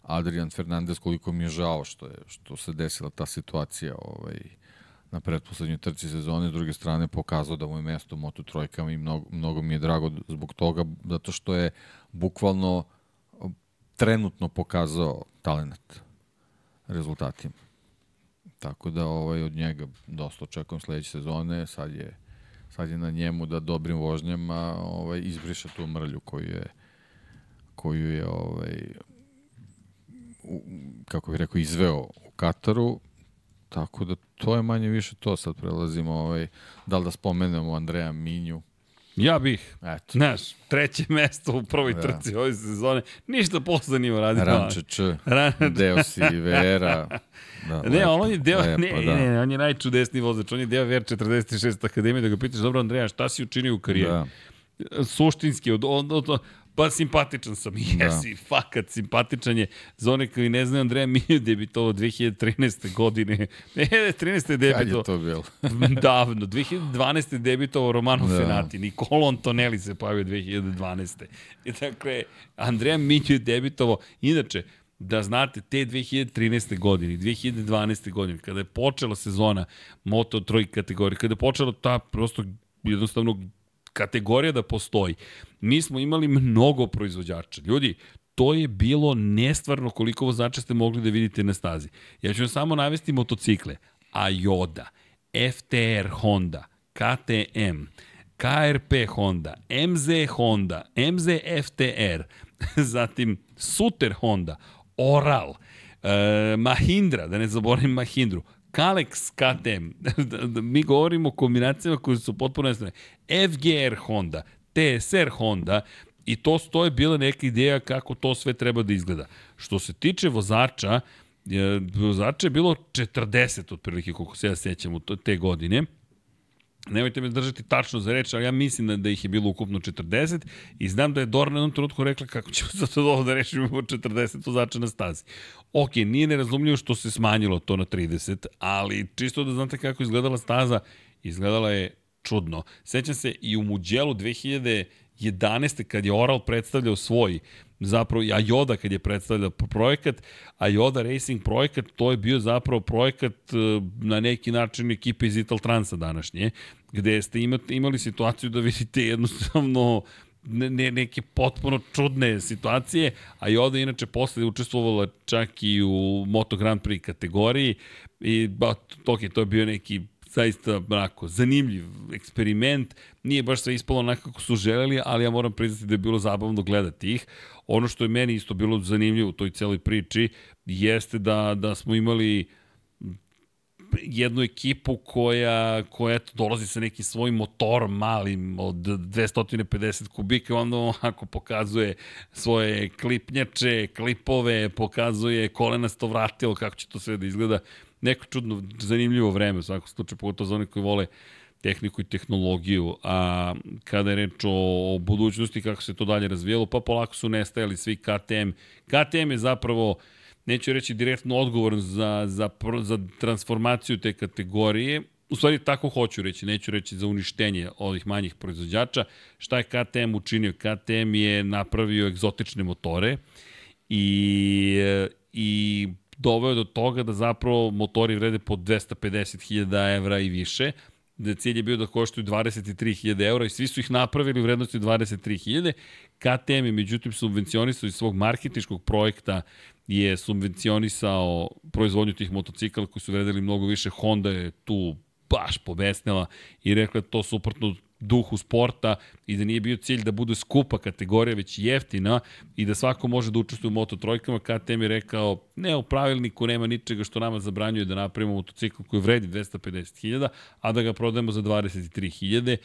Speaker 2: Adrian Fernandez, koliko mi je žao što, je, što se desila ta situacija ovaj, na pretposlednjoj trci sezone, s druge strane pokazao da mu je mesto u Moto trojkama i mnogo, mnogo mi je drago zbog toga, zato što je bukvalno trenutno pokazao talent rezultatima. Tako da ovaj od njega dosta očekujem sledeće sezone, sad je sad je na njemu da dobrim vožnjama ovaj izbriše tu mrlju koju je koju je ovaj u, kako bih rekao izveo u Kataru, tako da to je manje više to. Sad prelazimo, ovaj, da li da spomenemo Andreja Minju,
Speaker 1: Ja bih.
Speaker 2: Eto.
Speaker 1: Znaš, treće mesto u prvoj
Speaker 2: Da.
Speaker 1: trci ove sezone. Ništa posle nije radio.
Speaker 2: Rančeč,
Speaker 1: Ran-
Speaker 2: Deo Silveira. Da,
Speaker 1: Ne,
Speaker 2: lepo,
Speaker 1: on je deo,
Speaker 2: lepo,
Speaker 1: ne,
Speaker 2: da.
Speaker 1: ne, on je najčudesniji vozač, on je deo VR46 akademije, da ga pitaš, dobro Andreja, šta si učinio u karijeri?
Speaker 2: Da.
Speaker 1: Suštinski, od, od, od, pa simpatičan sam, jesi, da. fakat, simpatičan je. Za one koji ne znaju, Andreja Milju debitovao 2013. godine. Ne, 13. je
Speaker 2: Kad je
Speaker 1: debitovao.
Speaker 2: to bilo?
Speaker 1: Davno, 2012. je debitovao Romano da. Fenati, Nicolo Antonelli se pojavio 2012. I dakle, Andreja Milju je debitovao, inače, da znate, te 2013. godine, 2012. godine, kada je počela sezona Moto3 kategorije, kada je počela ta prosto jednostavno kategorija da postoji, mi smo imali mnogo proizvođača. Ljudi, to je bilo nestvarno koliko vozača ste mogli da vidite na stazi. Ja ću vam samo navesti motocikle. Ayoda, FTR Honda, KTM, KRP Honda, MZ Honda, MZ FTR, zatim Suter Honda, Oral, e, Mahindra, da ne zaboravim Mahindru, Kalex KTM, mi govorimo o kombinacijama koje su potpuno nestrane, FGR Honda, TSR Honda, i to stoje bila neka ideja kako to sve treba da izgleda. Što se tiče vozača, vozača je bilo 40 otprilike, koliko se ja sećam u to- te godine, nemojte me držati tačno za reč, ali ja mislim da, da ih je bilo ukupno 40 i znam da je Dora na jednom trenutku rekla kako ćemo sad to ovo da rešimo 40 vozača na stazi. Ok, nije nerazumljivo što se smanjilo to na 30, ali čisto da znate kako izgledala staza, izgledala je čudno. Sećam se i u Muđelu 2011. kad je Oral predstavljao svoj zapravo, a Yoda kad je predstavljao projekat, a Yoda Racing projekat, to je bio zapravo projekat e, na neki način ekipe iz Ital Transa današnje, gde ste imali situaciju da vidite jednostavno ne, ne, neke potpuno čudne situacije, a Yoda je inače posle učestvovala čak i u Moto Grand Prix kategoriji i ba, to, to je bio neki zaista onako, zanimljiv eksperiment. Nije baš sve ispalo onako kako su želeli, ali ja moram priznati da je bilo zabavno gledati ih. Ono što je meni isto bilo zanimljivo u toj celoj priči jeste da, da smo imali jednu ekipu koja, koja eto, dolazi sa nekim svojim motorom malim od 250 kubika i onda onako pokazuje svoje klipnjače, klipove, pokazuje kolenasto vratilo, kako će to sve da izgleda. Neko čudno, zanimljivo vreme u svakom pogotovo za one koji vole tehniku i tehnologiju, a kada je reč o, o budućnosti, kako se to dalje razvijalo, pa polako su nestajali svi KTM. KTM je zapravo neću reći direktno odgovoran za, za, za transformaciju te kategorije, u stvari tako hoću reći, neću reći za uništenje ovih manjih proizvođača. Šta je KTM učinio? KTM je napravio egzotične motore i, i doveo do toga da zapravo motori vrede po 250.000 evra i više, da cilj je bio da koštuju 23.000 eura i svi su ih napravili u vrednosti 23.000. KTM je međutim subvencionisao iz svog marketičkog projekta je subvencionisao proizvodnju tih motocikala koji su vredili mnogo više. Honda je tu baš pobesnila i rekla to suprotno duhu sporta i da nije bio cilj da bude skupa kategorija, već jeftina i da svako može da učestvuje u Moto trojkama. KTM je rekao, ne, u pravilniku nema ničega što nama zabranjuje da napravimo motocikl koji vredi 250.000, a da ga prodajemo za 23.000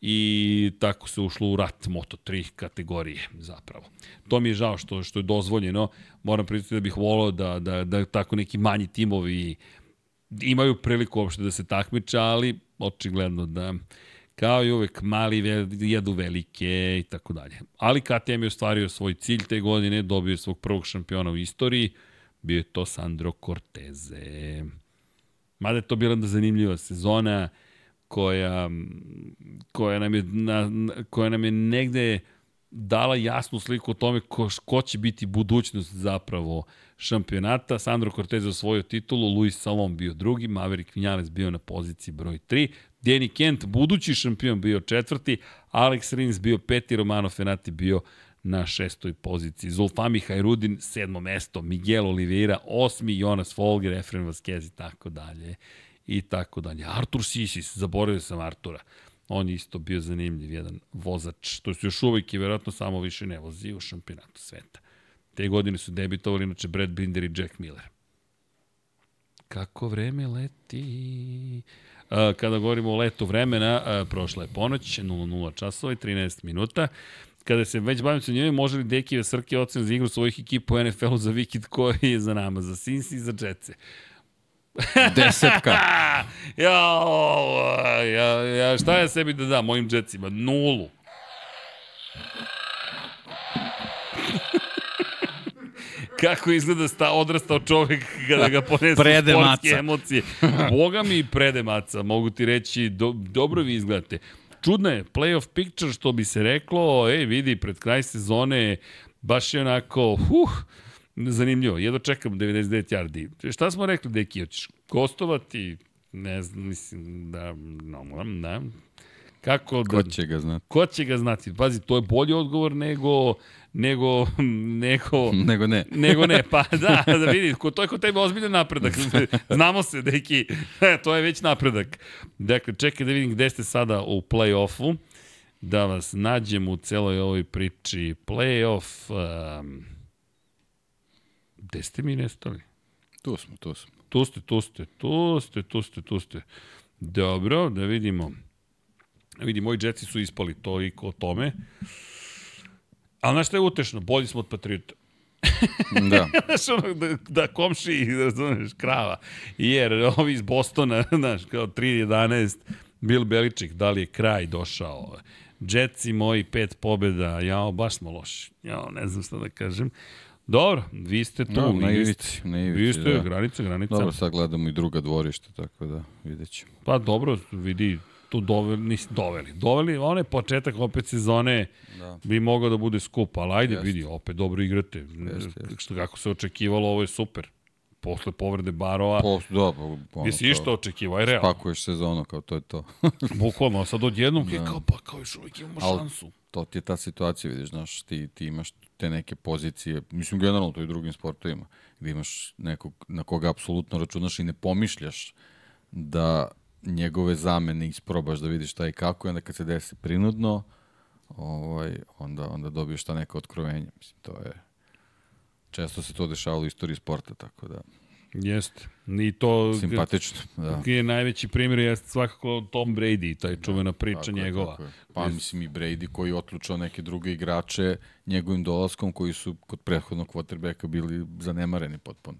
Speaker 1: i tako se ušlo u rat Moto3 kategorije zapravo. To mi je žao što, što je dozvoljeno. Moram priznati da bih volao da, da, da tako neki manji timovi imaju priliku uopšte da se takmiče, ali očigledno da kao i uvek mali jedu velike i tako dalje. Ali KTM je ostvario svoj cilj te godine, dobio je svog prvog šampiona u istoriji, bio je to Sandro Corteze. Mada je to bila jedna zanimljiva sezona koja, koja, nam, je, na- koja nam je negde dala jasnu sliku o tome ko, ko će biti budućnost zapravo šampionata. Sandro Cortez osvojio titulu, Luis Salom bio drugi, Maverick Vinales bio na poziciji broj 3, Danny Kent, budući šampion, bio četvrti, Alex Rins bio peti, Romano Fenati bio na šestoj poziciji. Zulfami Hajrudin, sedmo mesto, Miguel Oliveira, osmi, Jonas Folger, Efren Vasquez i tako dalje. I tako dalje. Artur Sisis, zaboravio sam Artura. On je isto bio zanimljiv, jedan vozač, to su još uvijek i verovatno samo više ne vozi u šampionatu sveta. Te godine su debitovali inače Brad Binder i Jack Miller. kako vreme leti. Kada govorimo o letu vremena, prošla je ponoć, 00 časova i 13 minuta. Kada se već bavim sa njoj, može li Dekive Srke ocen za igru svojih ekipa u NFL-u za vikend koji je za nama, za Sins i za Jetce?
Speaker 2: Desetka.
Speaker 1: ja, ja, ja, šta ja sebi da dam mojim Jetsima? Nulu. Kako izgleda sta odrastao čovjek kada ga ponesu
Speaker 2: Prede
Speaker 1: sportske
Speaker 2: maca.
Speaker 1: emocije. Boga mi prede maca, mogu ti reći, do, dobro vi izgledate. Čudno je, playoff picture, što bi se reklo, ej, vidi, pred kraj sezone, baš je onako, huh, zanimljivo. Jedno čekam 99 yardi. Šta smo rekli, Deki, hoćeš gostovati? Ne znam, mislim, da, no, moram, da. Kako da...
Speaker 2: Ko će ga znati?
Speaker 1: Ko će ga znati? Pazi, to je bolji odgovor nego nego, nego,
Speaker 2: Nego ne.
Speaker 1: nego ne, pa da, da vidi, ko, to je kod tebe ozbiljan napredak. Znamo se, deki, to je već napredak. Dakle, čekaj da vidim gde ste sada u play-offu, da vas nađem u celoj ovoj priči. Play-off, um, gde ste mi nestali?
Speaker 2: Tu smo, tu smo.
Speaker 1: Tu ste, tu ste, tu ste, tu ste, tu ste. Dobro, da vidimo. Vidi, moji džetci su ispali to i o tome. Ali znaš šta je utešno? Bolji smo od Patriota.
Speaker 2: Da.
Speaker 1: Znaš, ono, da, da komši, razumeš, krava. Jer ovi iz Bostona, znaš, kao 3-11, Bill Beličik, da li je kraj došao? Jetsi moji pet pobjeda, jao, baš smo loši. Jao, ne znam šta da kažem. Dobro, vi ste tu.
Speaker 2: No,
Speaker 1: vi
Speaker 2: na ivici, na ivici,
Speaker 1: Vi ste,
Speaker 2: da.
Speaker 1: granica, granica.
Speaker 2: Dobro, sad gledamo i druga dvorišta, tako da vidjet ćemo.
Speaker 1: Pa dobro, vidi, tu doveli, nisi doveli. Doveli, onaj početak opet sezone
Speaker 2: Da.
Speaker 1: bi mogao da bude skup, ali ajde,
Speaker 2: Jeste.
Speaker 1: vidi, opet dobro igrate.
Speaker 2: Jeste, jeste.
Speaker 1: Što kako se očekivalo, ovo je super. Posle povrede Barova,
Speaker 2: Po, da, pa, ono, kao,
Speaker 1: išta očekivao, aj realno.
Speaker 2: Spakuješ sezonu, kao to je to.
Speaker 1: Bukvalno, a sad odjednom da. kao, pa kao još uvijek imamo
Speaker 2: Al-
Speaker 1: šansu.
Speaker 2: to ti je ta situacija, vidiš, znaš, ti, ti imaš te neke pozicije, mislim generalno to i u drugim sportovima, gde imaš nekog na koga apsolutno računaš i ne pomišljaš da njegove zamene isprobaš da vidiš šta i kako i onda kad se desi prinudno, ovaj, onda, onda dobiješ ta neka otkrovenja. Mislim, to je... Često se to dešavalo u istoriji sporta, tako da
Speaker 1: Jeste. I to
Speaker 2: simpatično. Da.
Speaker 1: je najveći primjer je svakako Tom Brady, taj čuvena priča
Speaker 2: Tako je,
Speaker 1: njegova.
Speaker 2: tako je. Pa mislim i Brady koji je otlučao neke druge igrače njegovim dolaskom koji su kod prethodnog quarterbacka bili zanemareni potpuno.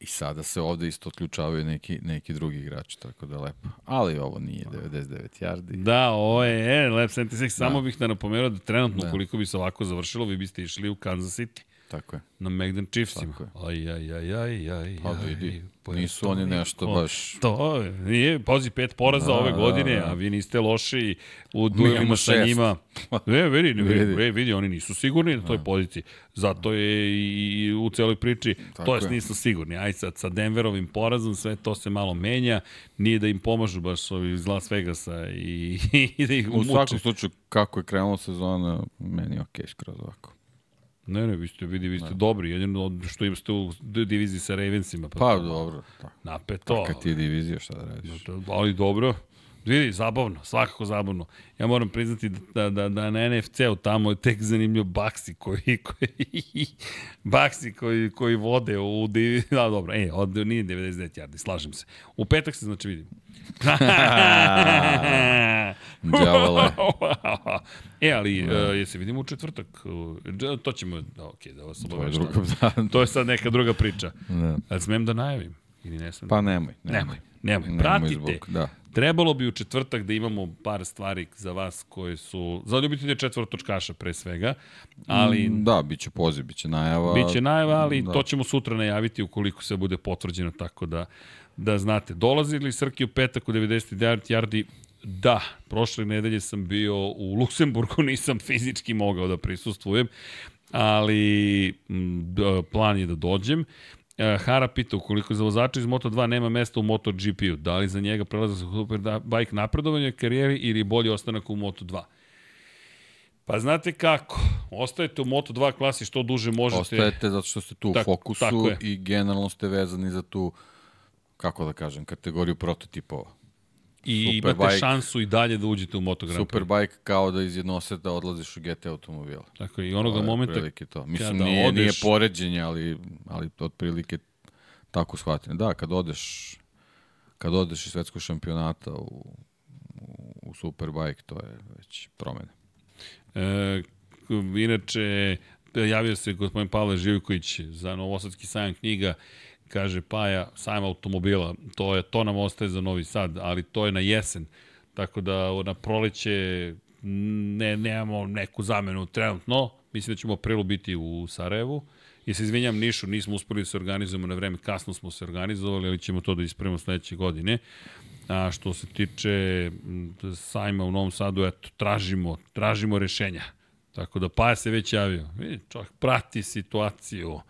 Speaker 2: I sada se ovde isto otključavaju neki, neki drugi igrači, tako da lepo. Ali ovo nije 99 yardi.
Speaker 1: Da, ovo je, e, Lab 76, samo bih da napomenuo da trenutno,
Speaker 2: Da.
Speaker 1: ukoliko bi se ovako završilo, vi biste išli u Kansas City.
Speaker 2: Tako je.
Speaker 1: Na Megdan Chiefsima.
Speaker 2: Tako
Speaker 1: Aj, aj, aj, aj, aj,
Speaker 2: Pa vidi, nisu oni nešto baš-
Speaker 1: To je, nije, pazi, pet poraza
Speaker 2: Da,
Speaker 1: ove
Speaker 2: da,
Speaker 1: godine,
Speaker 2: da.
Speaker 1: a vi niste loši u duelima sa njima. Ne, vidi, ne, vidi,
Speaker 2: Vidi.
Speaker 1: vidi, vidi, oni nisu sigurni na toj poziciji. Zato je i, u celoj priči,
Speaker 2: Tako
Speaker 1: to jest
Speaker 2: je.
Speaker 1: nisu sigurni. Aj sad, sa Denverovim porazom sve to se malo menja, nije da im pomažu baš ovi iz Las Vegasa i, i da ih
Speaker 2: U
Speaker 1: muče.
Speaker 2: svakom slučaju, kako je krenula sezona, meni je okej skroz ovako.
Speaker 1: Ne, ne, vi ste, vidi, vi ste dobri, jedino što im ste u diviziji sa Ravensima.
Speaker 2: Pa
Speaker 1: to-
Speaker 2: dobro, tako.
Speaker 1: Napeto.
Speaker 2: Kad ti je divizija, šta da radiš?
Speaker 1: Ali dobro. Vidi, zabavno, svakako zabavno. Ja moram priznati da, da, da na NFC-u tamo je tek zanimljivo Baksi koji, koji, Baksi koji, koji vode u divi... Da, dobro, e, od, nije 99 yardi, slažem se. U petak se znači vidim.
Speaker 2: Đavole.
Speaker 1: e, ali da. uh, jesi vidimo u četvrtak? Uh, to ćemo, da, ok, da vas
Speaker 2: To je drugo, da.
Speaker 1: To je sad neka druga priča.
Speaker 2: Da.
Speaker 1: Ali smem da najavim? Ili ne smem?
Speaker 2: Pa nemoj, nemoj.
Speaker 1: Nemoj, nemoj.
Speaker 2: Nemoj
Speaker 1: Pratite.
Speaker 2: zbog- da.
Speaker 1: Trebalo bi u četvrtak da imamo par stvari za vas koje su, za ljubitelje četvrtočkaša pre svega, ali
Speaker 2: Mm, Da, bit će poziv, bit će najava.
Speaker 1: biće najava, ali
Speaker 2: da.
Speaker 1: to ćemo sutra najaviti ukoliko se bude potvrđeno, tako da, da znate. Dolazi li Srki u petak u 99 yardi? Da, prošle nedelje sam bio u Luksemburgu, nisam fizički mogao da prisustvujem, ali plan je da dođem. E, Hara pita, ukoliko za vozača iz Moto2 nema mesta u MotoGP-u, da li za njega prelazak u Superbike napredovanje karijeri ili bolji ostanak u Moto2? Pa znate kako, ostajete u Moto2 klasi što duže možete.
Speaker 2: Ostajete zato što ste tu u fokusu
Speaker 1: tako je.
Speaker 2: i generalno ste vezani za tu, kako da kažem, kategoriju prototipova.
Speaker 1: I
Speaker 2: Superbike.
Speaker 1: imate šansu i dalje da uđete u Moto Grand Prix.
Speaker 2: Superbike kao da iz jednoseta odlaziš u GT automobila.
Speaker 1: Tako je, i onoga
Speaker 2: To je
Speaker 1: momenta
Speaker 2: to. Mislim,
Speaker 1: kada
Speaker 2: nije, nije
Speaker 1: odeš-
Speaker 2: poređenje, ali, ali otprilike tako shvatim. Da, kad odeš kad odeš iz svetskog šampionata u, u, u Superbike, to je već promene.
Speaker 1: E, inače, javio se gospodin Pavle Živković za Novosadski sajam knjiga, kaže Paja, sajam automobila, to, je, to nam ostaje za Novi Sad, ali to je na jesen, tako da na proleće ne, nemamo neku zamenu trenutno, mislim da ćemo aprilu biti u Sarajevu, I se izvinjam Nišu, nismo uspeli da se organizujemo na vreme, kasno smo se organizovali, ali ćemo to da ispravimo sledeće godine. A što se tiče sajma u Novom Sadu, eto, tražimo, tražimo rešenja. Tako da Paja se već javio. Vidi, čovjek prati situaciju.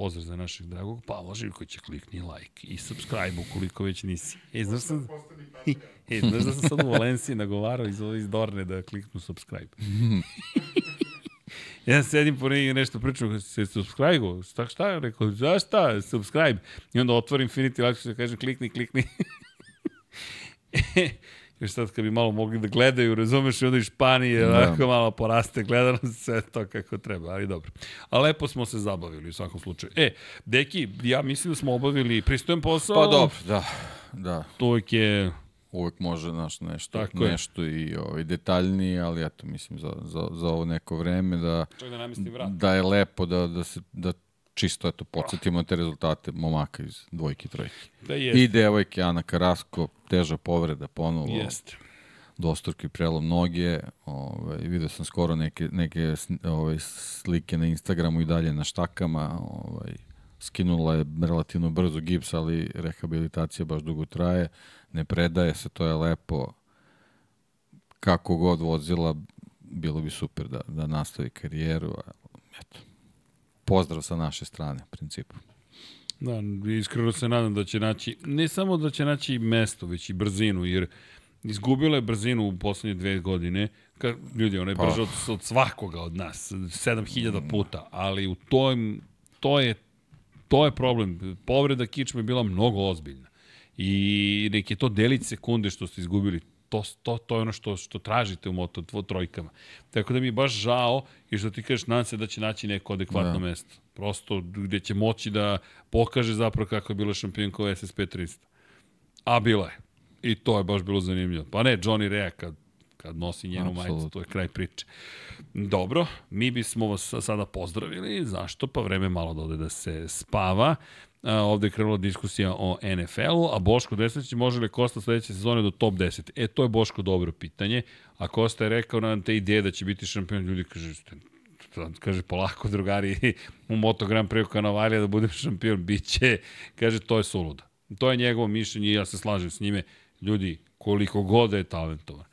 Speaker 1: Pozdrav za našeg dragog Pavla Živkovića, klikni like i subscribe ukoliko već nisi. E, znaš sam, e, znaš da sam sad u Valenciji nagovarao iz, iz Dorne da kliknu subscribe. ja sedim po negdje nešto pričam, se subscribe šta, šta je, rekao, zašta, subscribe, i onda otvorim Infinity Life, se kažem, klikni, klikni. Još sad kad bi malo mogli da gledaju, razumeš, i onda i Španije, da. onako malo poraste gledanost, sve to kako treba, ali dobro. A lepo smo se zabavili u svakom slučaju. E, deki, ja mislim da smo obavili pristojen posao.
Speaker 2: Pa dobro, da, da.
Speaker 1: To je
Speaker 2: uvek može naš nešto, Tako nešto je. i ovaj, detaljniji, ali eto, mislim, za, za, za ovo neko vreme da,
Speaker 1: da,
Speaker 2: da je lepo da, da, se, da čisto eto, podsjetimo te rezultate momaka iz dvojke i trojke.
Speaker 1: Da
Speaker 2: I devojke Ana Karasko, teža povreda ponovo.
Speaker 1: Jeste
Speaker 2: dosturki prelom noge. Ovaj, vidio sam skoro neke, neke ovaj, slike na Instagramu i dalje na štakama. Ovaj, skinula je relativno brzo gips, ali rehabilitacija baš dugo traje. Ne predaje se, to je lepo. Kako god vozila, bilo bi super da, da nastavi karijeru. Eto, pozdrav sa naše strane, u principu.
Speaker 1: Da, iskreno se nadam da će naći, ne samo da će naći mesto, već i brzinu, jer izgubila je brzinu u poslednje dve godine, Ka, ljudi, ona je pa. brža od, od svakoga od nas, 7000 puta, ali u tom, to je to je problem. Povreda kičme je bila mnogo ozbiljna. I neke to delić sekunde što ste izgubili, to, to, to je ono što, što tražite u moto tvo, trojkama. Tako da mi je baš žao i što ti kažeš, nadam se da će naći neko adekvatno da. mesto. Prosto gde će moći da pokaže zapravo kako je bila šampionka u SSP 300. A bila je. I to je baš bilo zanimljivo. Pa ne, Johnny Rea kad kad nosi njenu majicu, to je kraj priče. Dobro, mi bismo vas sada pozdravili, zašto? Pa vreme malo da ode da se spava. A, ovde je krenula diskusija o NFL-u, a Boško Desnić može li Kosta sledeće sezone do top 10? E, to je Boško dobro pitanje. A Kosta je rekao nam te ideje da će biti šampion, ljudi kaže, kaže polako drugari u Moto Grand Prix Kanavalija da budem šampion, biće, kaže to je suludo. To je njegovo mišljenje i ja se slažem s njime. Ljudi, koliko god da je talentovan,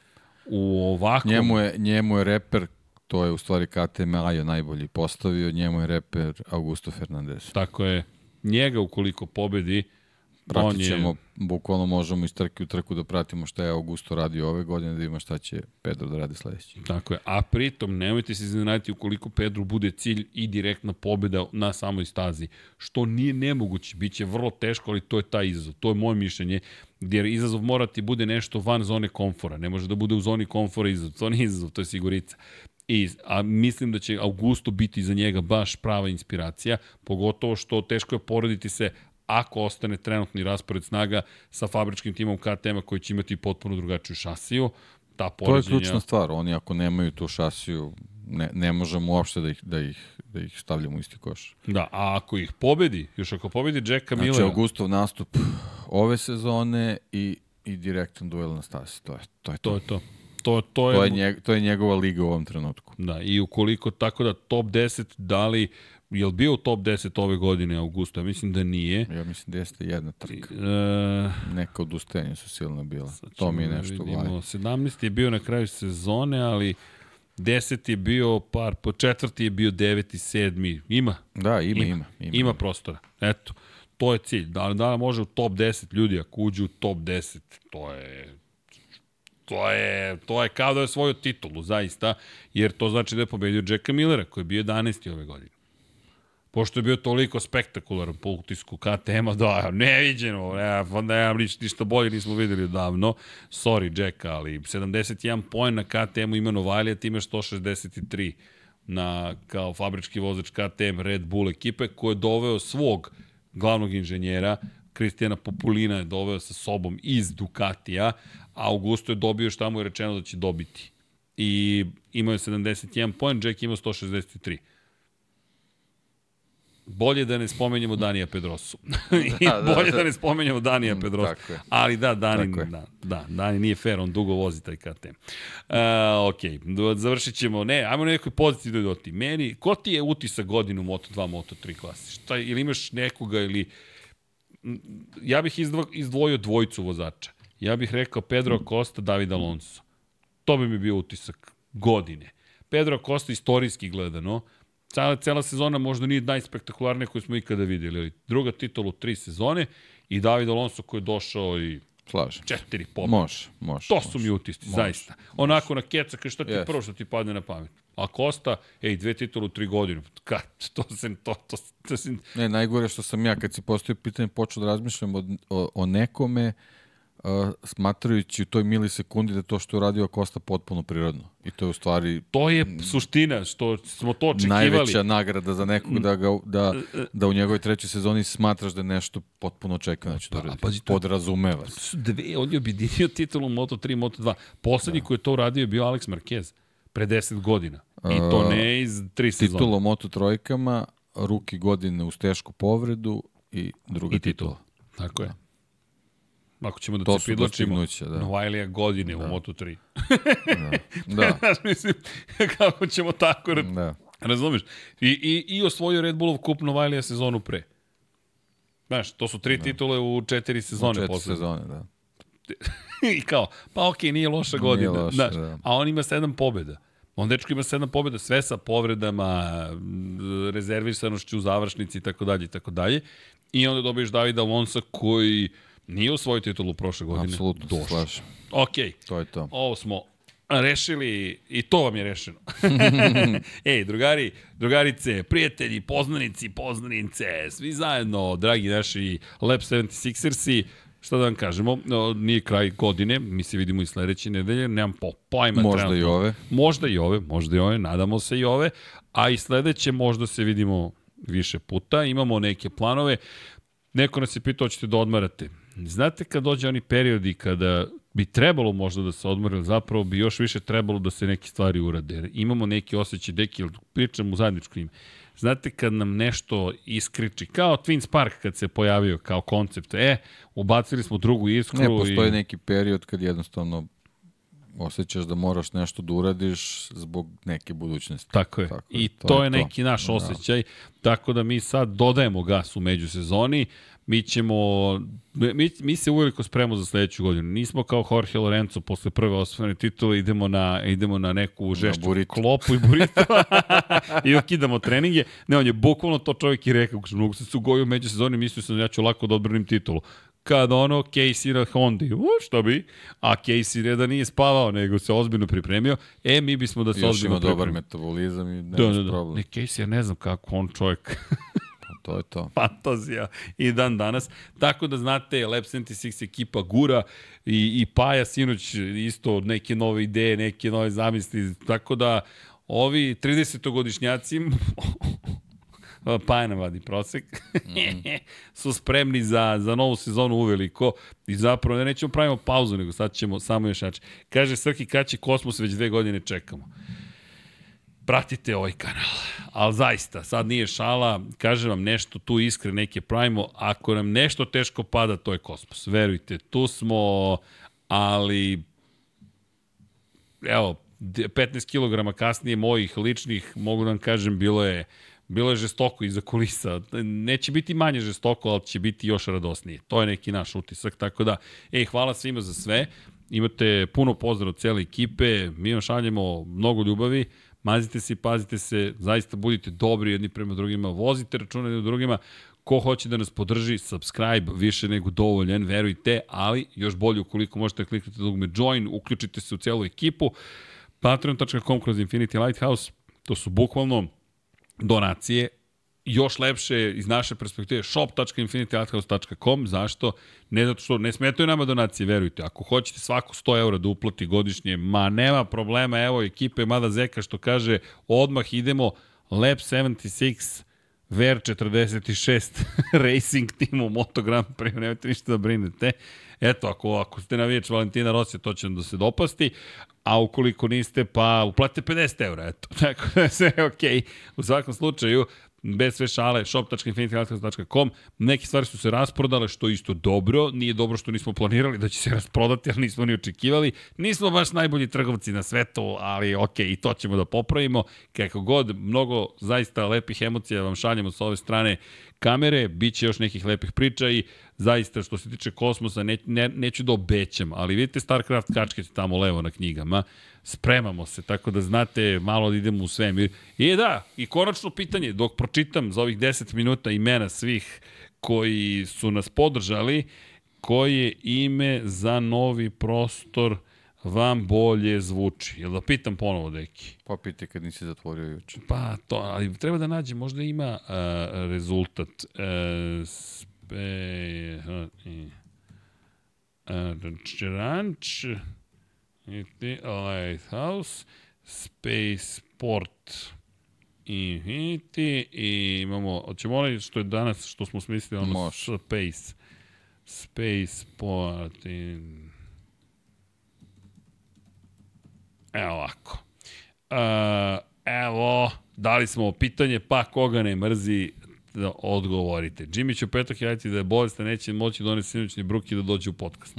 Speaker 1: u ovakvom...
Speaker 2: Njemu je, njemu je reper, to je u stvari KTM Ajo najbolji postavio, njemu je reper Augusto Fernandez.
Speaker 1: Tako je. Njega ukoliko pobedi,
Speaker 2: Pratit ćemo, je... bukvalno možemo iz trke u trku da pratimo šta je Augusto radio ove godine, da ima šta će Pedro da radi sledeći.
Speaker 1: Tako je, a pritom nemojte se iznenaditi ukoliko Pedro bude cilj i direktna pobeda na samoj stazi, što nije nemoguće, bit će vrlo teško, ali to je taj izazov, to je moje mišljenje, jer izazov mora ti bude nešto van zone komfora, ne može da bude u zoni komfora izazov, to nije izazov, to je sigurica. I, a mislim da će Augusto biti za njega baš prava inspiracija, pogotovo što teško je porediti se ako ostane trenutni raspored snaga sa fabričkim timom KTM-a koji će imati potpuno drugačiju šasiju. Ta poređenja...
Speaker 2: To je ključna stvar, oni ako nemaju tu šasiju, ne, ne možemo uopšte da ih, da ih, da ih stavljamo u isti koš.
Speaker 1: Da, a ako ih pobedi, još ako pobedi Jacka Millera...
Speaker 2: Znači, Augustov nastup ove sezone i, i direktan duel na stasi, to je to. Je
Speaker 1: to. to je to. To, to, je,
Speaker 2: to, je njeg, to je njegova liga u ovom trenutku.
Speaker 1: Da, i ukoliko tako da top 10 dali Je li bio u top 10 ove godine Augusto? Ja mislim da nije.
Speaker 2: Ja mislim da jeste jedna trka. E, Neka odustajanja su silno bila. To mi je nešto u glavi.
Speaker 1: 17 je bio na kraju sezone, ali 10 je bio par, po četvrti je bio 9 i 7. Ima.
Speaker 2: Da, ima, ima. Ima, ima,
Speaker 1: ima prostora. Eto, to je cilj. Da, da može u top 10 ljudi, ako uđu u top 10, to je to je, to je kao da je svoju titulu, zaista, jer to znači da je pobedio Jacka Millera, koji je bio 11. ove godine pošto je bio toliko spektakularan po utisku KTM-a, da, neviđeno, ne, pa nemam ništa, ništa bolje nismo videli davno, sorry Jack, ali 71 poen na KTM-u ima Novalija, ti imaš 163 na, kao fabrički vozač KTM Red Bull ekipe, koji je doveo svog glavnog inženjera, Kristijana Populina je doveo sa sobom iz Ducatija, a Augusto je dobio šta mu je rečeno da će dobiti. I imao je 71 poen, Jack imao 163. Bolje da ne spomenjemo Danija Pedrosu. I da, da, bolje da, da. ne spomenjemo Danija mm, Pedrosu. Tako je. Ali da, Dani, da, da, Dani nije fair, on dugo vozi taj KTM. Uh, ok, završit ćemo. Ne, ajmo na nekoj pozitivnoj doti. Meni, ko ti je utisak godinu Moto2, Moto3 klasi? Šta, ili imaš nekoga ili... Ja bih izdvojio dvojicu vozača. Ja bih rekao Pedro Costa, David Alonso. To bi mi bio utisak godine. Pedro Costa istorijski gledano, Cela, cela sezona možda nije najspektakularnija koju smo ikada videli, ali druga titula u tri sezone i David Alonso koji je došao i
Speaker 2: Slažem.
Speaker 1: Četiri pobjede.
Speaker 2: Može, može.
Speaker 1: To može, su mi utisci, zaista. Onako na keca, kao šta ti yes. prvo što ti padne na pamet. A Kosta, ej, dve titule u tri godine. Kad, to se, to, to, to se...
Speaker 2: Ne, najgore što sam ja, kad si postavio pitanje, počeo da razmišljam o, o, o nekome, uh, smatrajući u toj milisekundi da to što je uradio Kosta potpuno prirodno. I to je u stvari...
Speaker 1: To je suština, što smo to očekivali.
Speaker 2: Najveća nagrada za nekog da, ga, da, da u njegovoj trećoj sezoni smatraš da je nešto potpuno očekivano. Znači, pa, da pa, podrazumeva.
Speaker 1: Dve, on je objedinio titulu Moto3 Moto2. Poslednji da. koji je to uradio je bio Alex Marquez pre 10 godina. I to ne iz tri sezona.
Speaker 2: Titulu Moto trojkama, ruki godine uz tešku povredu i druga I titula. titula.
Speaker 1: Tako je. Da. Ako ćemo da to se pridlačimo, da. Novajlija godine da. u Moto3. da. da. mislim, kako ćemo tako... Da. Razumeš? I, i, I osvojio Red Bullov kup Novajlija sezonu pre. Znaš, to su tri da. titule u četiri sezone. U četiri
Speaker 2: posle. sezone, da.
Speaker 1: I kao, pa okej, okay, nije loša godina. Nije loša, znaš, da. A on ima sedam pobjeda. On dečko ima sedam pobjeda, sve sa povredama, rezervisanošću u završnici i tako dalje i tako dalje. I onda dobiješ Davida Alonso koji Nije osvojio titulu prošle godine.
Speaker 2: Apsolutno slažem.
Speaker 1: Ok.
Speaker 2: To je to.
Speaker 1: Ovo smo rešili i to vam je rešeno. Ej, drugari, drugarice, prijatelji, poznanici, poznanice, svi zajedno, dragi naši Lab 76ersi, šta da vam kažemo, nije kraj godine, mi se vidimo i sledeće nedelje, nemam po, pojma.
Speaker 2: Možda trenutno. i ove.
Speaker 1: Možda i ove, možda i ove, nadamo se i ove, a i sledeće možda se vidimo više puta, imamo neke planove. Neko nas je pitao, hoćete da odmarate? Znate kad dođe oni periodi kada bi trebalo možda da se odmori, zapravo bi još više trebalo da se neke stvari urade. Imamo neki osjećaj, deki, pričam u zajedničku ime. Znate kad nam nešto iskriči, kao Twin Spark kad se pojavio kao koncept, e, ubacili smo drugu iskru.
Speaker 2: Ne, postoji i... neki period kad jednostavno osjećaš da moraš nešto da uradiš zbog neke budućnosti.
Speaker 1: Tako je. Tako, I to, to je, je neki naš da. osjećaj. Tako da mi sad dodajemo gas u međusezoni mi ćemo, mi, mi se uveliko spremamo za sledeću godinu. Nismo kao Jorge Lorenzo posle prve osvojene titule, idemo na, idemo na neku žešću na klopu i burito i okidamo treninge. Ne, on je bukvalno to čovjek i rekao, mnogo se su gojio među sezoni, mislio sam da ja ću lako da odbranim titulu kad ono Casey na Hondi, u, što bi, a Casey ne da nije spavao, nego se ozbiljno pripremio, e, mi bismo da se Još ozbiljno pripremio.
Speaker 2: Još ima dobar metabolizam i nemaš da, da, da. problem.
Speaker 1: Ne, Casey, ja ne znam kako on čovjek
Speaker 2: to je to.
Speaker 1: Fantazija i dan danas. Tako da znate, Lab 76 ekipa gura i, i Paja sinoć isto neke nove ideje, neke nove zamisli. Tako da ovi 30-godišnjaci Paja nam vadi prosek, mm. su spremni za, za novu sezonu uveliko i zapravo ne nećemo pravimo pauzu, nego sad ćemo samo još jače. Kaže Srki, kad će Kosmos već dve godine čekamo pratite ovaj kanal. Ali zaista, sad nije šala, kažem vam nešto tu iskre neke pravimo, ako nam nešto teško pada, to je kosmos. Verujte, tu smo, ali evo, 15 kg kasnije mojih ličnih, mogu da vam kažem, bilo je bilo je žestoko iza kulisa. Neće biti manje žestoko, ali će biti još radosnije. To je neki naš utisak, tako da, ej, hvala svima za sve. Imate puno pozdrav od cele ekipe, mi vam šaljemo mnogo ljubavi. Mazite se i pazite se, zaista budite dobri jedni prema drugima, vozite račune jedni drugima, ko hoće da nas podrži, subscribe, više nego dovoljen, verujte, ali još bolje ukoliko možete da kliknuti dugme join, uključite se u celu ekipu, patreon.com kroz Infinity Lighthouse, to su bukvalno donacije, još lepše iz naše perspektive shop.infinitylighthouse.com zašto? Ne zato što ne smetaju nama donacije, verujte. Ako hoćete svako 100 eura da uplati godišnje, ma nema problema, evo ekipe Mada Zeka što kaže odmah idemo Lab 76 Ver 46 Racing Team u Moto Grand Prix, nemojte ništa da brinete. Eto, ako, ako ste navijač Valentina Rosija, to će vam da se dopasti, a ukoliko niste, pa uplatite 50 eura, eto. Tako da sve okej. Okay. U svakom slučaju, bez sve šale, shop.infinitygalacticos.com, neke stvari su se rasprodale, što isto dobro, nije dobro što nismo planirali da će se rasprodati, ali nismo ni očekivali. Nismo baš najbolji trgovci na svetu, ali ok, i to ćemo da popravimo. Kako god, mnogo zaista lepih emocija vam šaljemo sa ove strane kamere, bit će još nekih lepih priča i zaista što se tiče kosmosa ne, ne, neću da obećam, ali vidite StarCraft kačkete tamo levo na knjigama, spremamo se, tako da znate malo da idemo u svemir. I da, i konačno pitanje, dok pročitam za ovih 10 minuta imena svih koji su nas podržali, koje ime za novi prostor vam bolje zvuči? Jel da pitam ponovo, deki?
Speaker 2: Pa piti kad nisi zatvorio juče.
Speaker 1: Pa to, ali treba da nađe, možda ima uh, rezultat. Uh, spe... Uh, ranč, Lighthouse, Spaceport Infinity i imamo, hoćemo onaj što je danas, što smo smislili, ono Može. Space. Spaceport in... Evo ovako. Uh, evo, dali smo pitanje, pa koga ne mrzi, da odgovorite. Jimmy će u petak javiti da je bolest, neće moći donese sinoćni bruk i da dođe u podcast.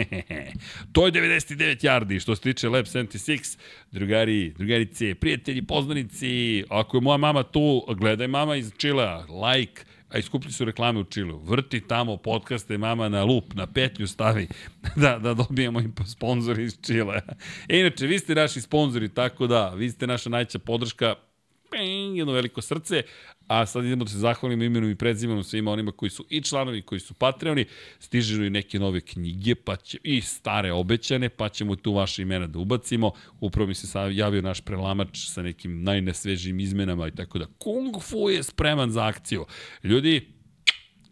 Speaker 1: to je 99 yardi što se tiče Lab 76. Drugari, drugarice, prijatelji, poznanici, ako je moja mama tu, gledaj mama iz Čilea, like, a iskuplji su reklame u Čileu. Vrti tamo podcaste mama na lup, na petlju stavi da, da dobijemo i sponzori iz Čilea. E, inače, vi ste naši sponzori, tako da, vi ste naša najća podrška, ping, jedno veliko srce, a sad idemo da se zahvalimo imenom i predzimenom svima onima koji su i članovi, koji su patreoni, stižu i neke nove knjige, pa će, i stare obećane, pa ćemo tu vaše imena da ubacimo. Upravo mi se javio naš prelamač sa nekim najnesvežijim izmenama i tako da Kung Fu je spreman za akciju. Ljudi,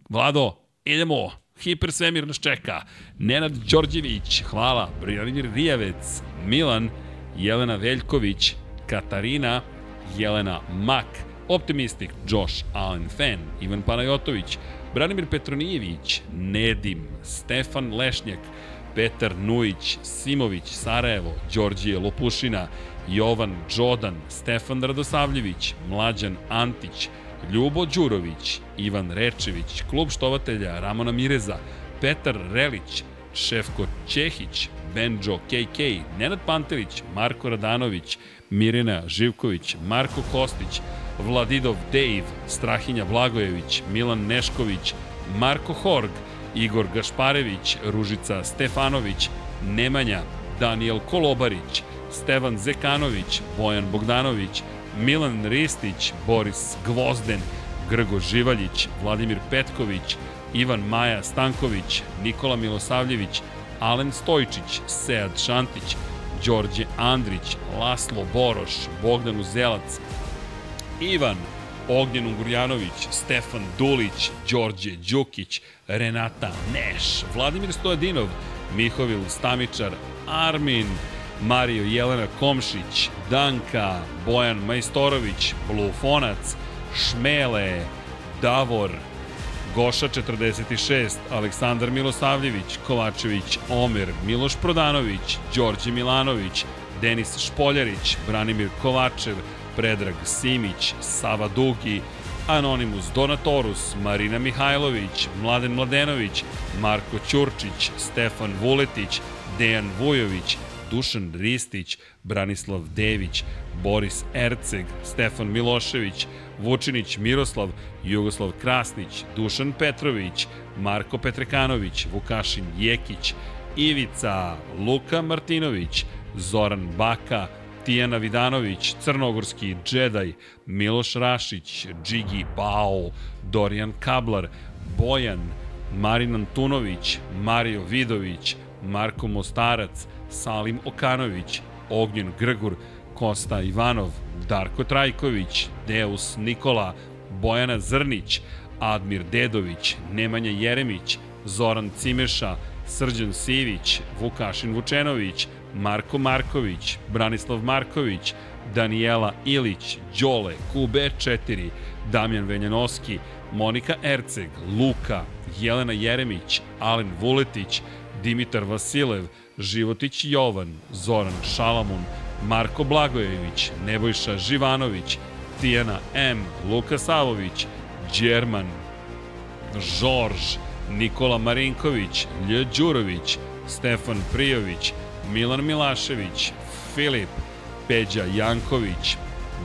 Speaker 1: Vlado, idemo, Hipersvemir nas čeka. Nenad Đorđević, hvala. Brijanimir Rijavec, Milan, Jelena Veljković, Katarina, Jelena Mak, Optimistik, Josh Allen Fan, Ivan Panajotović, Branimir Petronijević, Nedim, Stefan Lešnjak, Petar Nujić, Simović, Sarajevo, Đorđije Lopušina, Jovan Đodan, Stefan Radosavljević, Mlađan Antić, Ljubo Đurović, Ivan Rečević, Klub štovatelja Ramona Mireza, Petar Relić, Šefko Čehić, Benjo KK, Nenad Pantelić, Marko Radanović, Mirina Živković, Marko Kostić, Vladidov Dave, Strahinja Blagojević, Milan Nešković, Marko Horg, Igor Gašparević, Ružica Stefanović, Nemanja, Daniel Kolobarić, Stevan Zekanović, Bojan Bogdanović, Milan Ristić, Boris Gvozden, Grgo Živaljić, Vladimir Petković, Ivan Maja Stanković, Nikola Milosavljević, Alen Stojčić, Sead Šantić, Đorđe Andrić, Laslo Boroš, Bogdan Uzelac, Ivan, Ognjen Ungurjanović, Stefan Dulić, Đorđe Đukić, Renata Neš, Vladimir Stojadinov, Mihovil Stamičar, Armin, Mario Jelena Komšić, Danka, Bojan Majstorović, Blufonac, Šmele, Davor, Goša 46, Aleksandar Milosavljević, Kovačević, Omer, Miloš Prodanović, Đorđe Milanović, Denis Špoljarić, Branimir Kovačev, Predrag Simić, Sava Dugi, Anonimus Donatorus, Marina Mihajlović, Mladen Mladenović, Marko Ćurčić, Stefan Vuletić, Dejan Vujović, Dušan Ristić, Branislav Dević, Boris Erceg, Stefan Milošević, Vučinić Miroslav, Jugoslav Krasnić, Dušan Petrović, Marko Petrekanović, Vukašin Jekić, Ivica, Luka Martinović, Zoran Baka, Tijana Vidanović, Crnogorski Džedaj, Miloš Rašić, Džigi Bao, Dorijan Kablar, Bojan, Marin Antunović, Mario Vidović, Marko Mostarac, Salim Okanović, Ognjen Grgur, Kosta Ivanov, Darko Trajković, Deus Nikola, Bojana Zrnić, Admir Dedović, Nemanja Jeremić, Zoran Cimeša, Srđan Sivić, Vukašin Vučenović, Marko Marković, Branislav Marković, Daniela Ilić, Đole, QB4, Damjan Veljanoski, Monika Erceg, Luka, Jelena Jeremić, Alen Vuletić, Dimitar Vasilev, Životić Jovan, Zoran Šalamun, Marko Blagojević, Nebojša Živanović, Tijana M, Luka Savović, Đerman, Žorž, Nikola Marinković, Lj. Đurović, Stefan Prijović, Milan Milašević, Filip, Peđa Janković,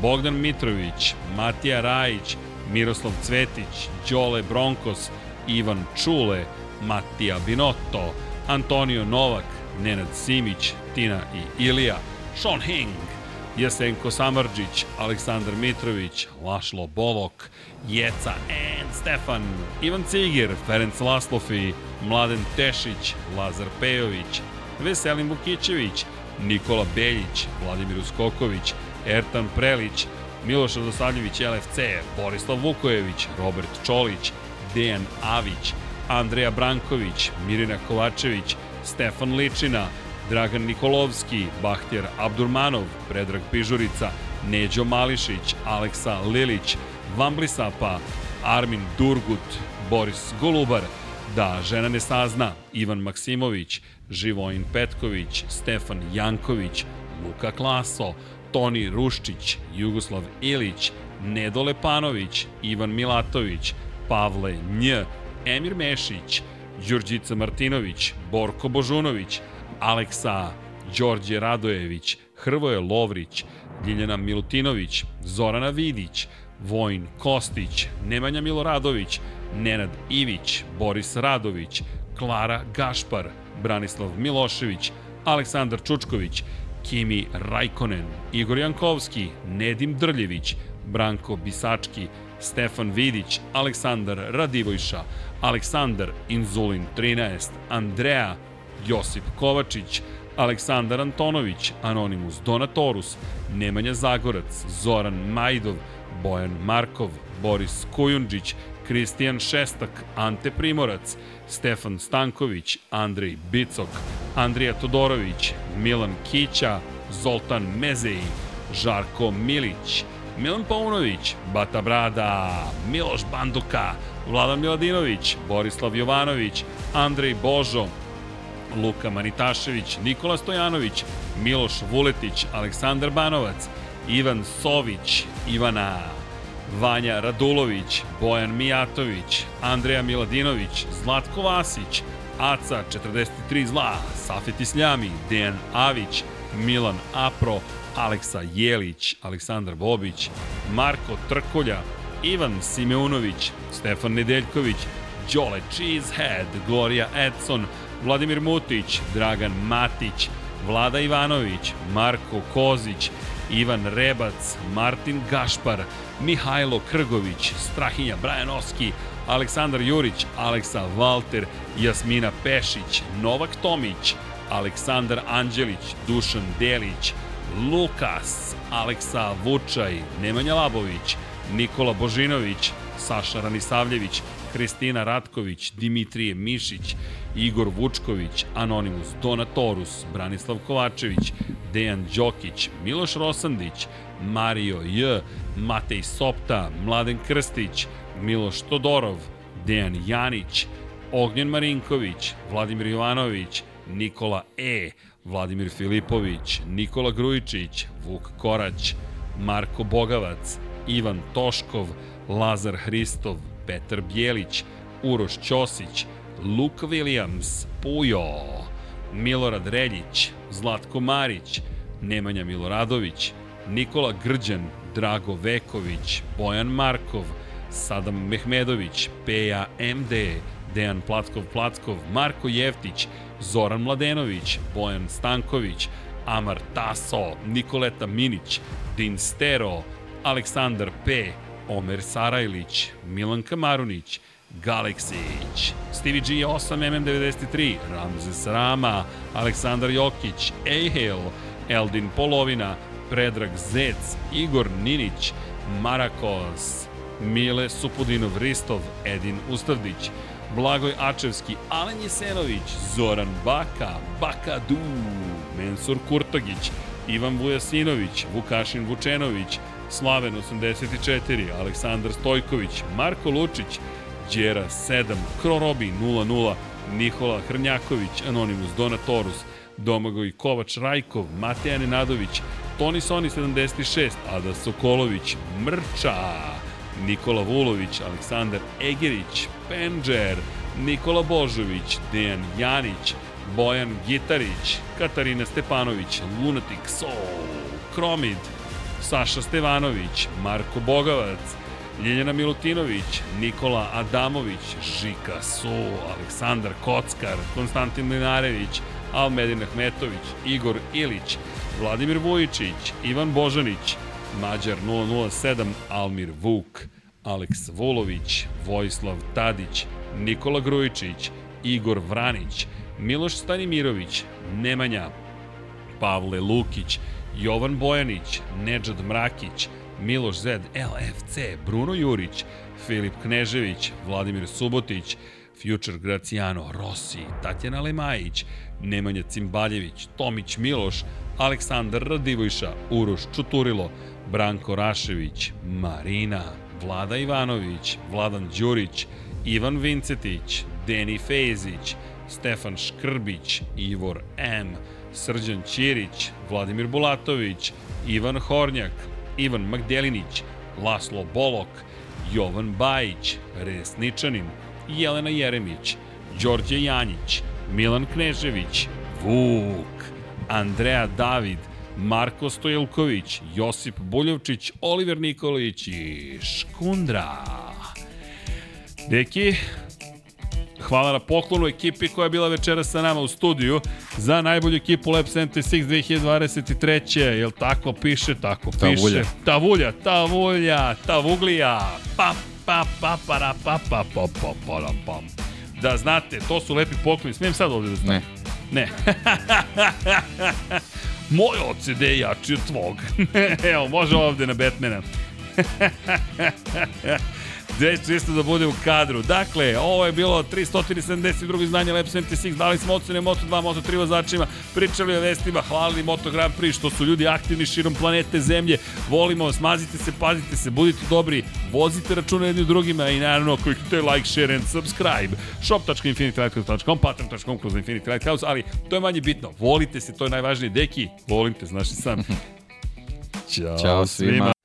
Speaker 1: Bogdan Mitrović, Matija Rajić, Miroslav Cvetić, Đole Bronkos, Ivan Čule, Matija Binotto, Antonio Novak, Nenad Simić, Tina i Ilija, Sean Hing, Jesenko Samarđić, Aleksandar Mitrović, Lašlo Bolok, Jeca and Stefan, Ivan Cigir, Ferenc Laslofi, Mladen Tešić, Lazar Pejović, Veselin Vukićević, Nikola Beljić, Vladimir Uskoković, Ertan Prelić, Miloš Radosavljević LFC, Borislav Vukojević, Robert Čolić, Dejan Avić, Andreja Branković, Mirina Kovačević, Stefan Ličina, Dragan Nikolovski, Bahtjer Abdurmanov, Predrag Pižurica, Neđo Mališić, Aleksa Lilić, Vamblisapa, Armin Durgut, Boris Golubar, Da žena ne sazna, Ivan Maksimović, Živojin Petković, Stefan Janković, Luka Klaso, Toni Ruščić, Jugoslav Ilić, Nedo Lepanović, Ivan Milatović, Pavle Nj, Emir Mešić, Đurđica Martinović, Borko Božunović, Aleksa, Đorđe Radojević, Hrvoje Lovrić, Ljiljana Milutinović, Zorana Vidić, Vojn Kostić, Nemanja Miloradović, Nenad Ivić, Boris Radović, Klara Gašpar, Branislav Milošević, Aleksandar Čučković, Kimi Rajkonen, Igor Jankovski, Nedim Drljević, Branko Bisački, Stefan Vidić, Aleksandar Radivojša, Aleksandar Inzulin 13, Andreja, Josip Kovačić, Aleksandar Antonović, Anonimus Donatorus, Nemanja Zagorac, Zoran Majdov, Bojan Markov, Boris Kujundžić, Kristijan Šestak, Ante Primorac, Stefan Stanković, Andrej Bicok, Andrija Todorović, Milan Kića, Zoltan Mezeji, Žarko Milić, Milan Paunović, Bata Brada, Miloš Banduka, Vladan Miladinović, Borislav Jovanović, Andrej Božo, Luka Manitašević, Nikola Stojanović, Miloš Vuletić, Aleksandar Banovac, Ivan Sović, Ivana Vanja Radulović, Bojan Mijatović, Andreja Miladinović, Zlatko Vasić, Aca 43 zla, Safet Isljami, Dejan Avić, Milan Apro, Aleksa Jelić, Aleksandar Bobić, Marko Trkolja, Ivan Simeunović, Stefan Nedeljković, Đole Cheesehead, Gloria Edson, Vladimir Mutić, Dragan Matić, Vlada Ivanović, Marko Kozić, Ivan Rebac, Martin Gašpar, Mihajlo Krgović, Strahinja Brajanovski, Aleksandar Jurić, Aleksa Valter, Jasmina Pešić, Novak Tomić, Aleksandar Anđelić, Dušan Delić, Lukas, Aleksa Vučaj, Nemanja Labović, Nikola Božinović, Saša Ranisavljević, Kristina Ratković, Dimitrije Mišić, Igor Vučković, Anonimus Donatorus, Branislav Kovačević, Dejan Đokić, Miloš Rosandić, Mario J, Matej Sopta, Mladen Krstić, Miloš Todorov, Dejan Janić, Ognjen Marinković, Vladimir Jovanović, Nikola E, Vladimir Filipović, Nikola Grujičić, Vuk Korać, Marko Bogavac, Ivan Toškov, Lazar Hristov, Petar Bjelić, Uroš Ćosić, Luke Williams, Pujo, Milorad Reljić, Zlatko Marić, Nemanja Miloradović, Nikola Grđan, Drago Veković, Bojan Markov, Sadam Mehmedović, Peja MD, Dejan Plackov-Plackov, Marko Jeftić, Zoran Mladenović, Bojan Stanković, Amar Taso, Nikoleta Minić, Din Stero, Aleksandar P, Omer Sarajlić, Milan Kamarunić, Galeksić, Stevie G 8 MM93, Ramzes Rama, Aleksandar Jokić, Ehel, Eldin Polovina, Predrag Zec, Igor Ninić, Marakos, Mile Supudinov Ristov, Edin Ustavdić, Blagoj Ačevski, Alen Jesenović, Zoran Baka, Baka Du, Mensur Kurtogić, Ivan Vujasinović, Vukašin Vučenović, Slaven 84, Aleksandar Stojković, Marko Lučić, Đera 7, Krorobi 00, Nikola Hrnjaković, Anonimus Donatorus, Domagoj Kovač Rajkov, Mateja Nenadović, Toni Soni 76, Ada Sokolović, Mrča, Nikola Vulović, Aleksandar Egerić, Penđer, Nikola Božović, Dejan Janić, Bojan Gitarić, Katarina Stepanović, Lunatic Soul, Kromid, Saša Stevanović, Marko Bogavac, Ljeljana Milutinović, Nikola Adamović, Žika Su, Aleksandar Kockar, Konstantin Linarević, Almedin Ahmetović, Igor Ilić, Vladimir Vujičić, Ivan Božanić, Mađar 007, Almir Vuk, Aleks Vulović, Vojislav Tadić, Nikola Grujičić, Igor Vranić, Miloš Stanimirović, Nemanja, Pavle Lukić, Jovan Bojanić, Nedžad Mrakić, Miloš Zed, LFC, Bruno Jurić, Filip Knežević, Vladimir Subotić, Future Graciano, Rossi, Tatjana Lemajić, Nemanja Cimbaljević, Tomić Miloš, Aleksandar Radivojša, Uroš Čuturilo, Branko Rašević, Marina, Vlada Ivanović, Vladan Đurić, Ivan Vincetić, Deni Fezić, Stefan Škrbić, Ivor M, Srđan Ćirić, Vladimir Bulatović, Ivan Hornjak, Ivan Magdelinić, Laslo Bolok, Jovan Bajić, Resničanin, Jelena Jeremić, Đorđe Janjić, Milan Knežević, Vuk, Andreja David, Marko Stojilković, Josip Buljovčić, Oliver Nikolić i Škundra. Deki, hvala na poklonu ekipi koja je bila večera sa nama u studiju za najbolju ekipu Lab 76 2023. Jel tako piše? Tako piše.
Speaker 2: Tavulja.
Speaker 1: Tavulja, tavulja, tavuglija. Pa, pa, pa, para, pa, pa, pa, pa, pa, pa. Da znate, to su lepi pokloni. Smijem sad ovde da znam?
Speaker 2: Ne.
Speaker 1: Ne. Moj OCD je jači od tvog. Evo, može ovde na Batmana. Gde će isto da bude u kadru. Dakle, ovo je bilo 372. izdanje Lab 76. Dali smo ocene Moto2, Moto3 vozačima, pričali o vestima, hvalili Moto Grand Prix, što su ljudi aktivni širom planete Zemlje. Volimo vas, mazite se, pazite se, budite dobri, vozite račune jedni drugima i naravno kliknite like, share and subscribe. shop.infinitylighthouse.com, patreon.com kroz Infinity Lighthouse, ali to je manje bitno. Volite se, to je najvažnije. Deki, volim te, znaš i sam. Ćao,
Speaker 2: Ćao svima.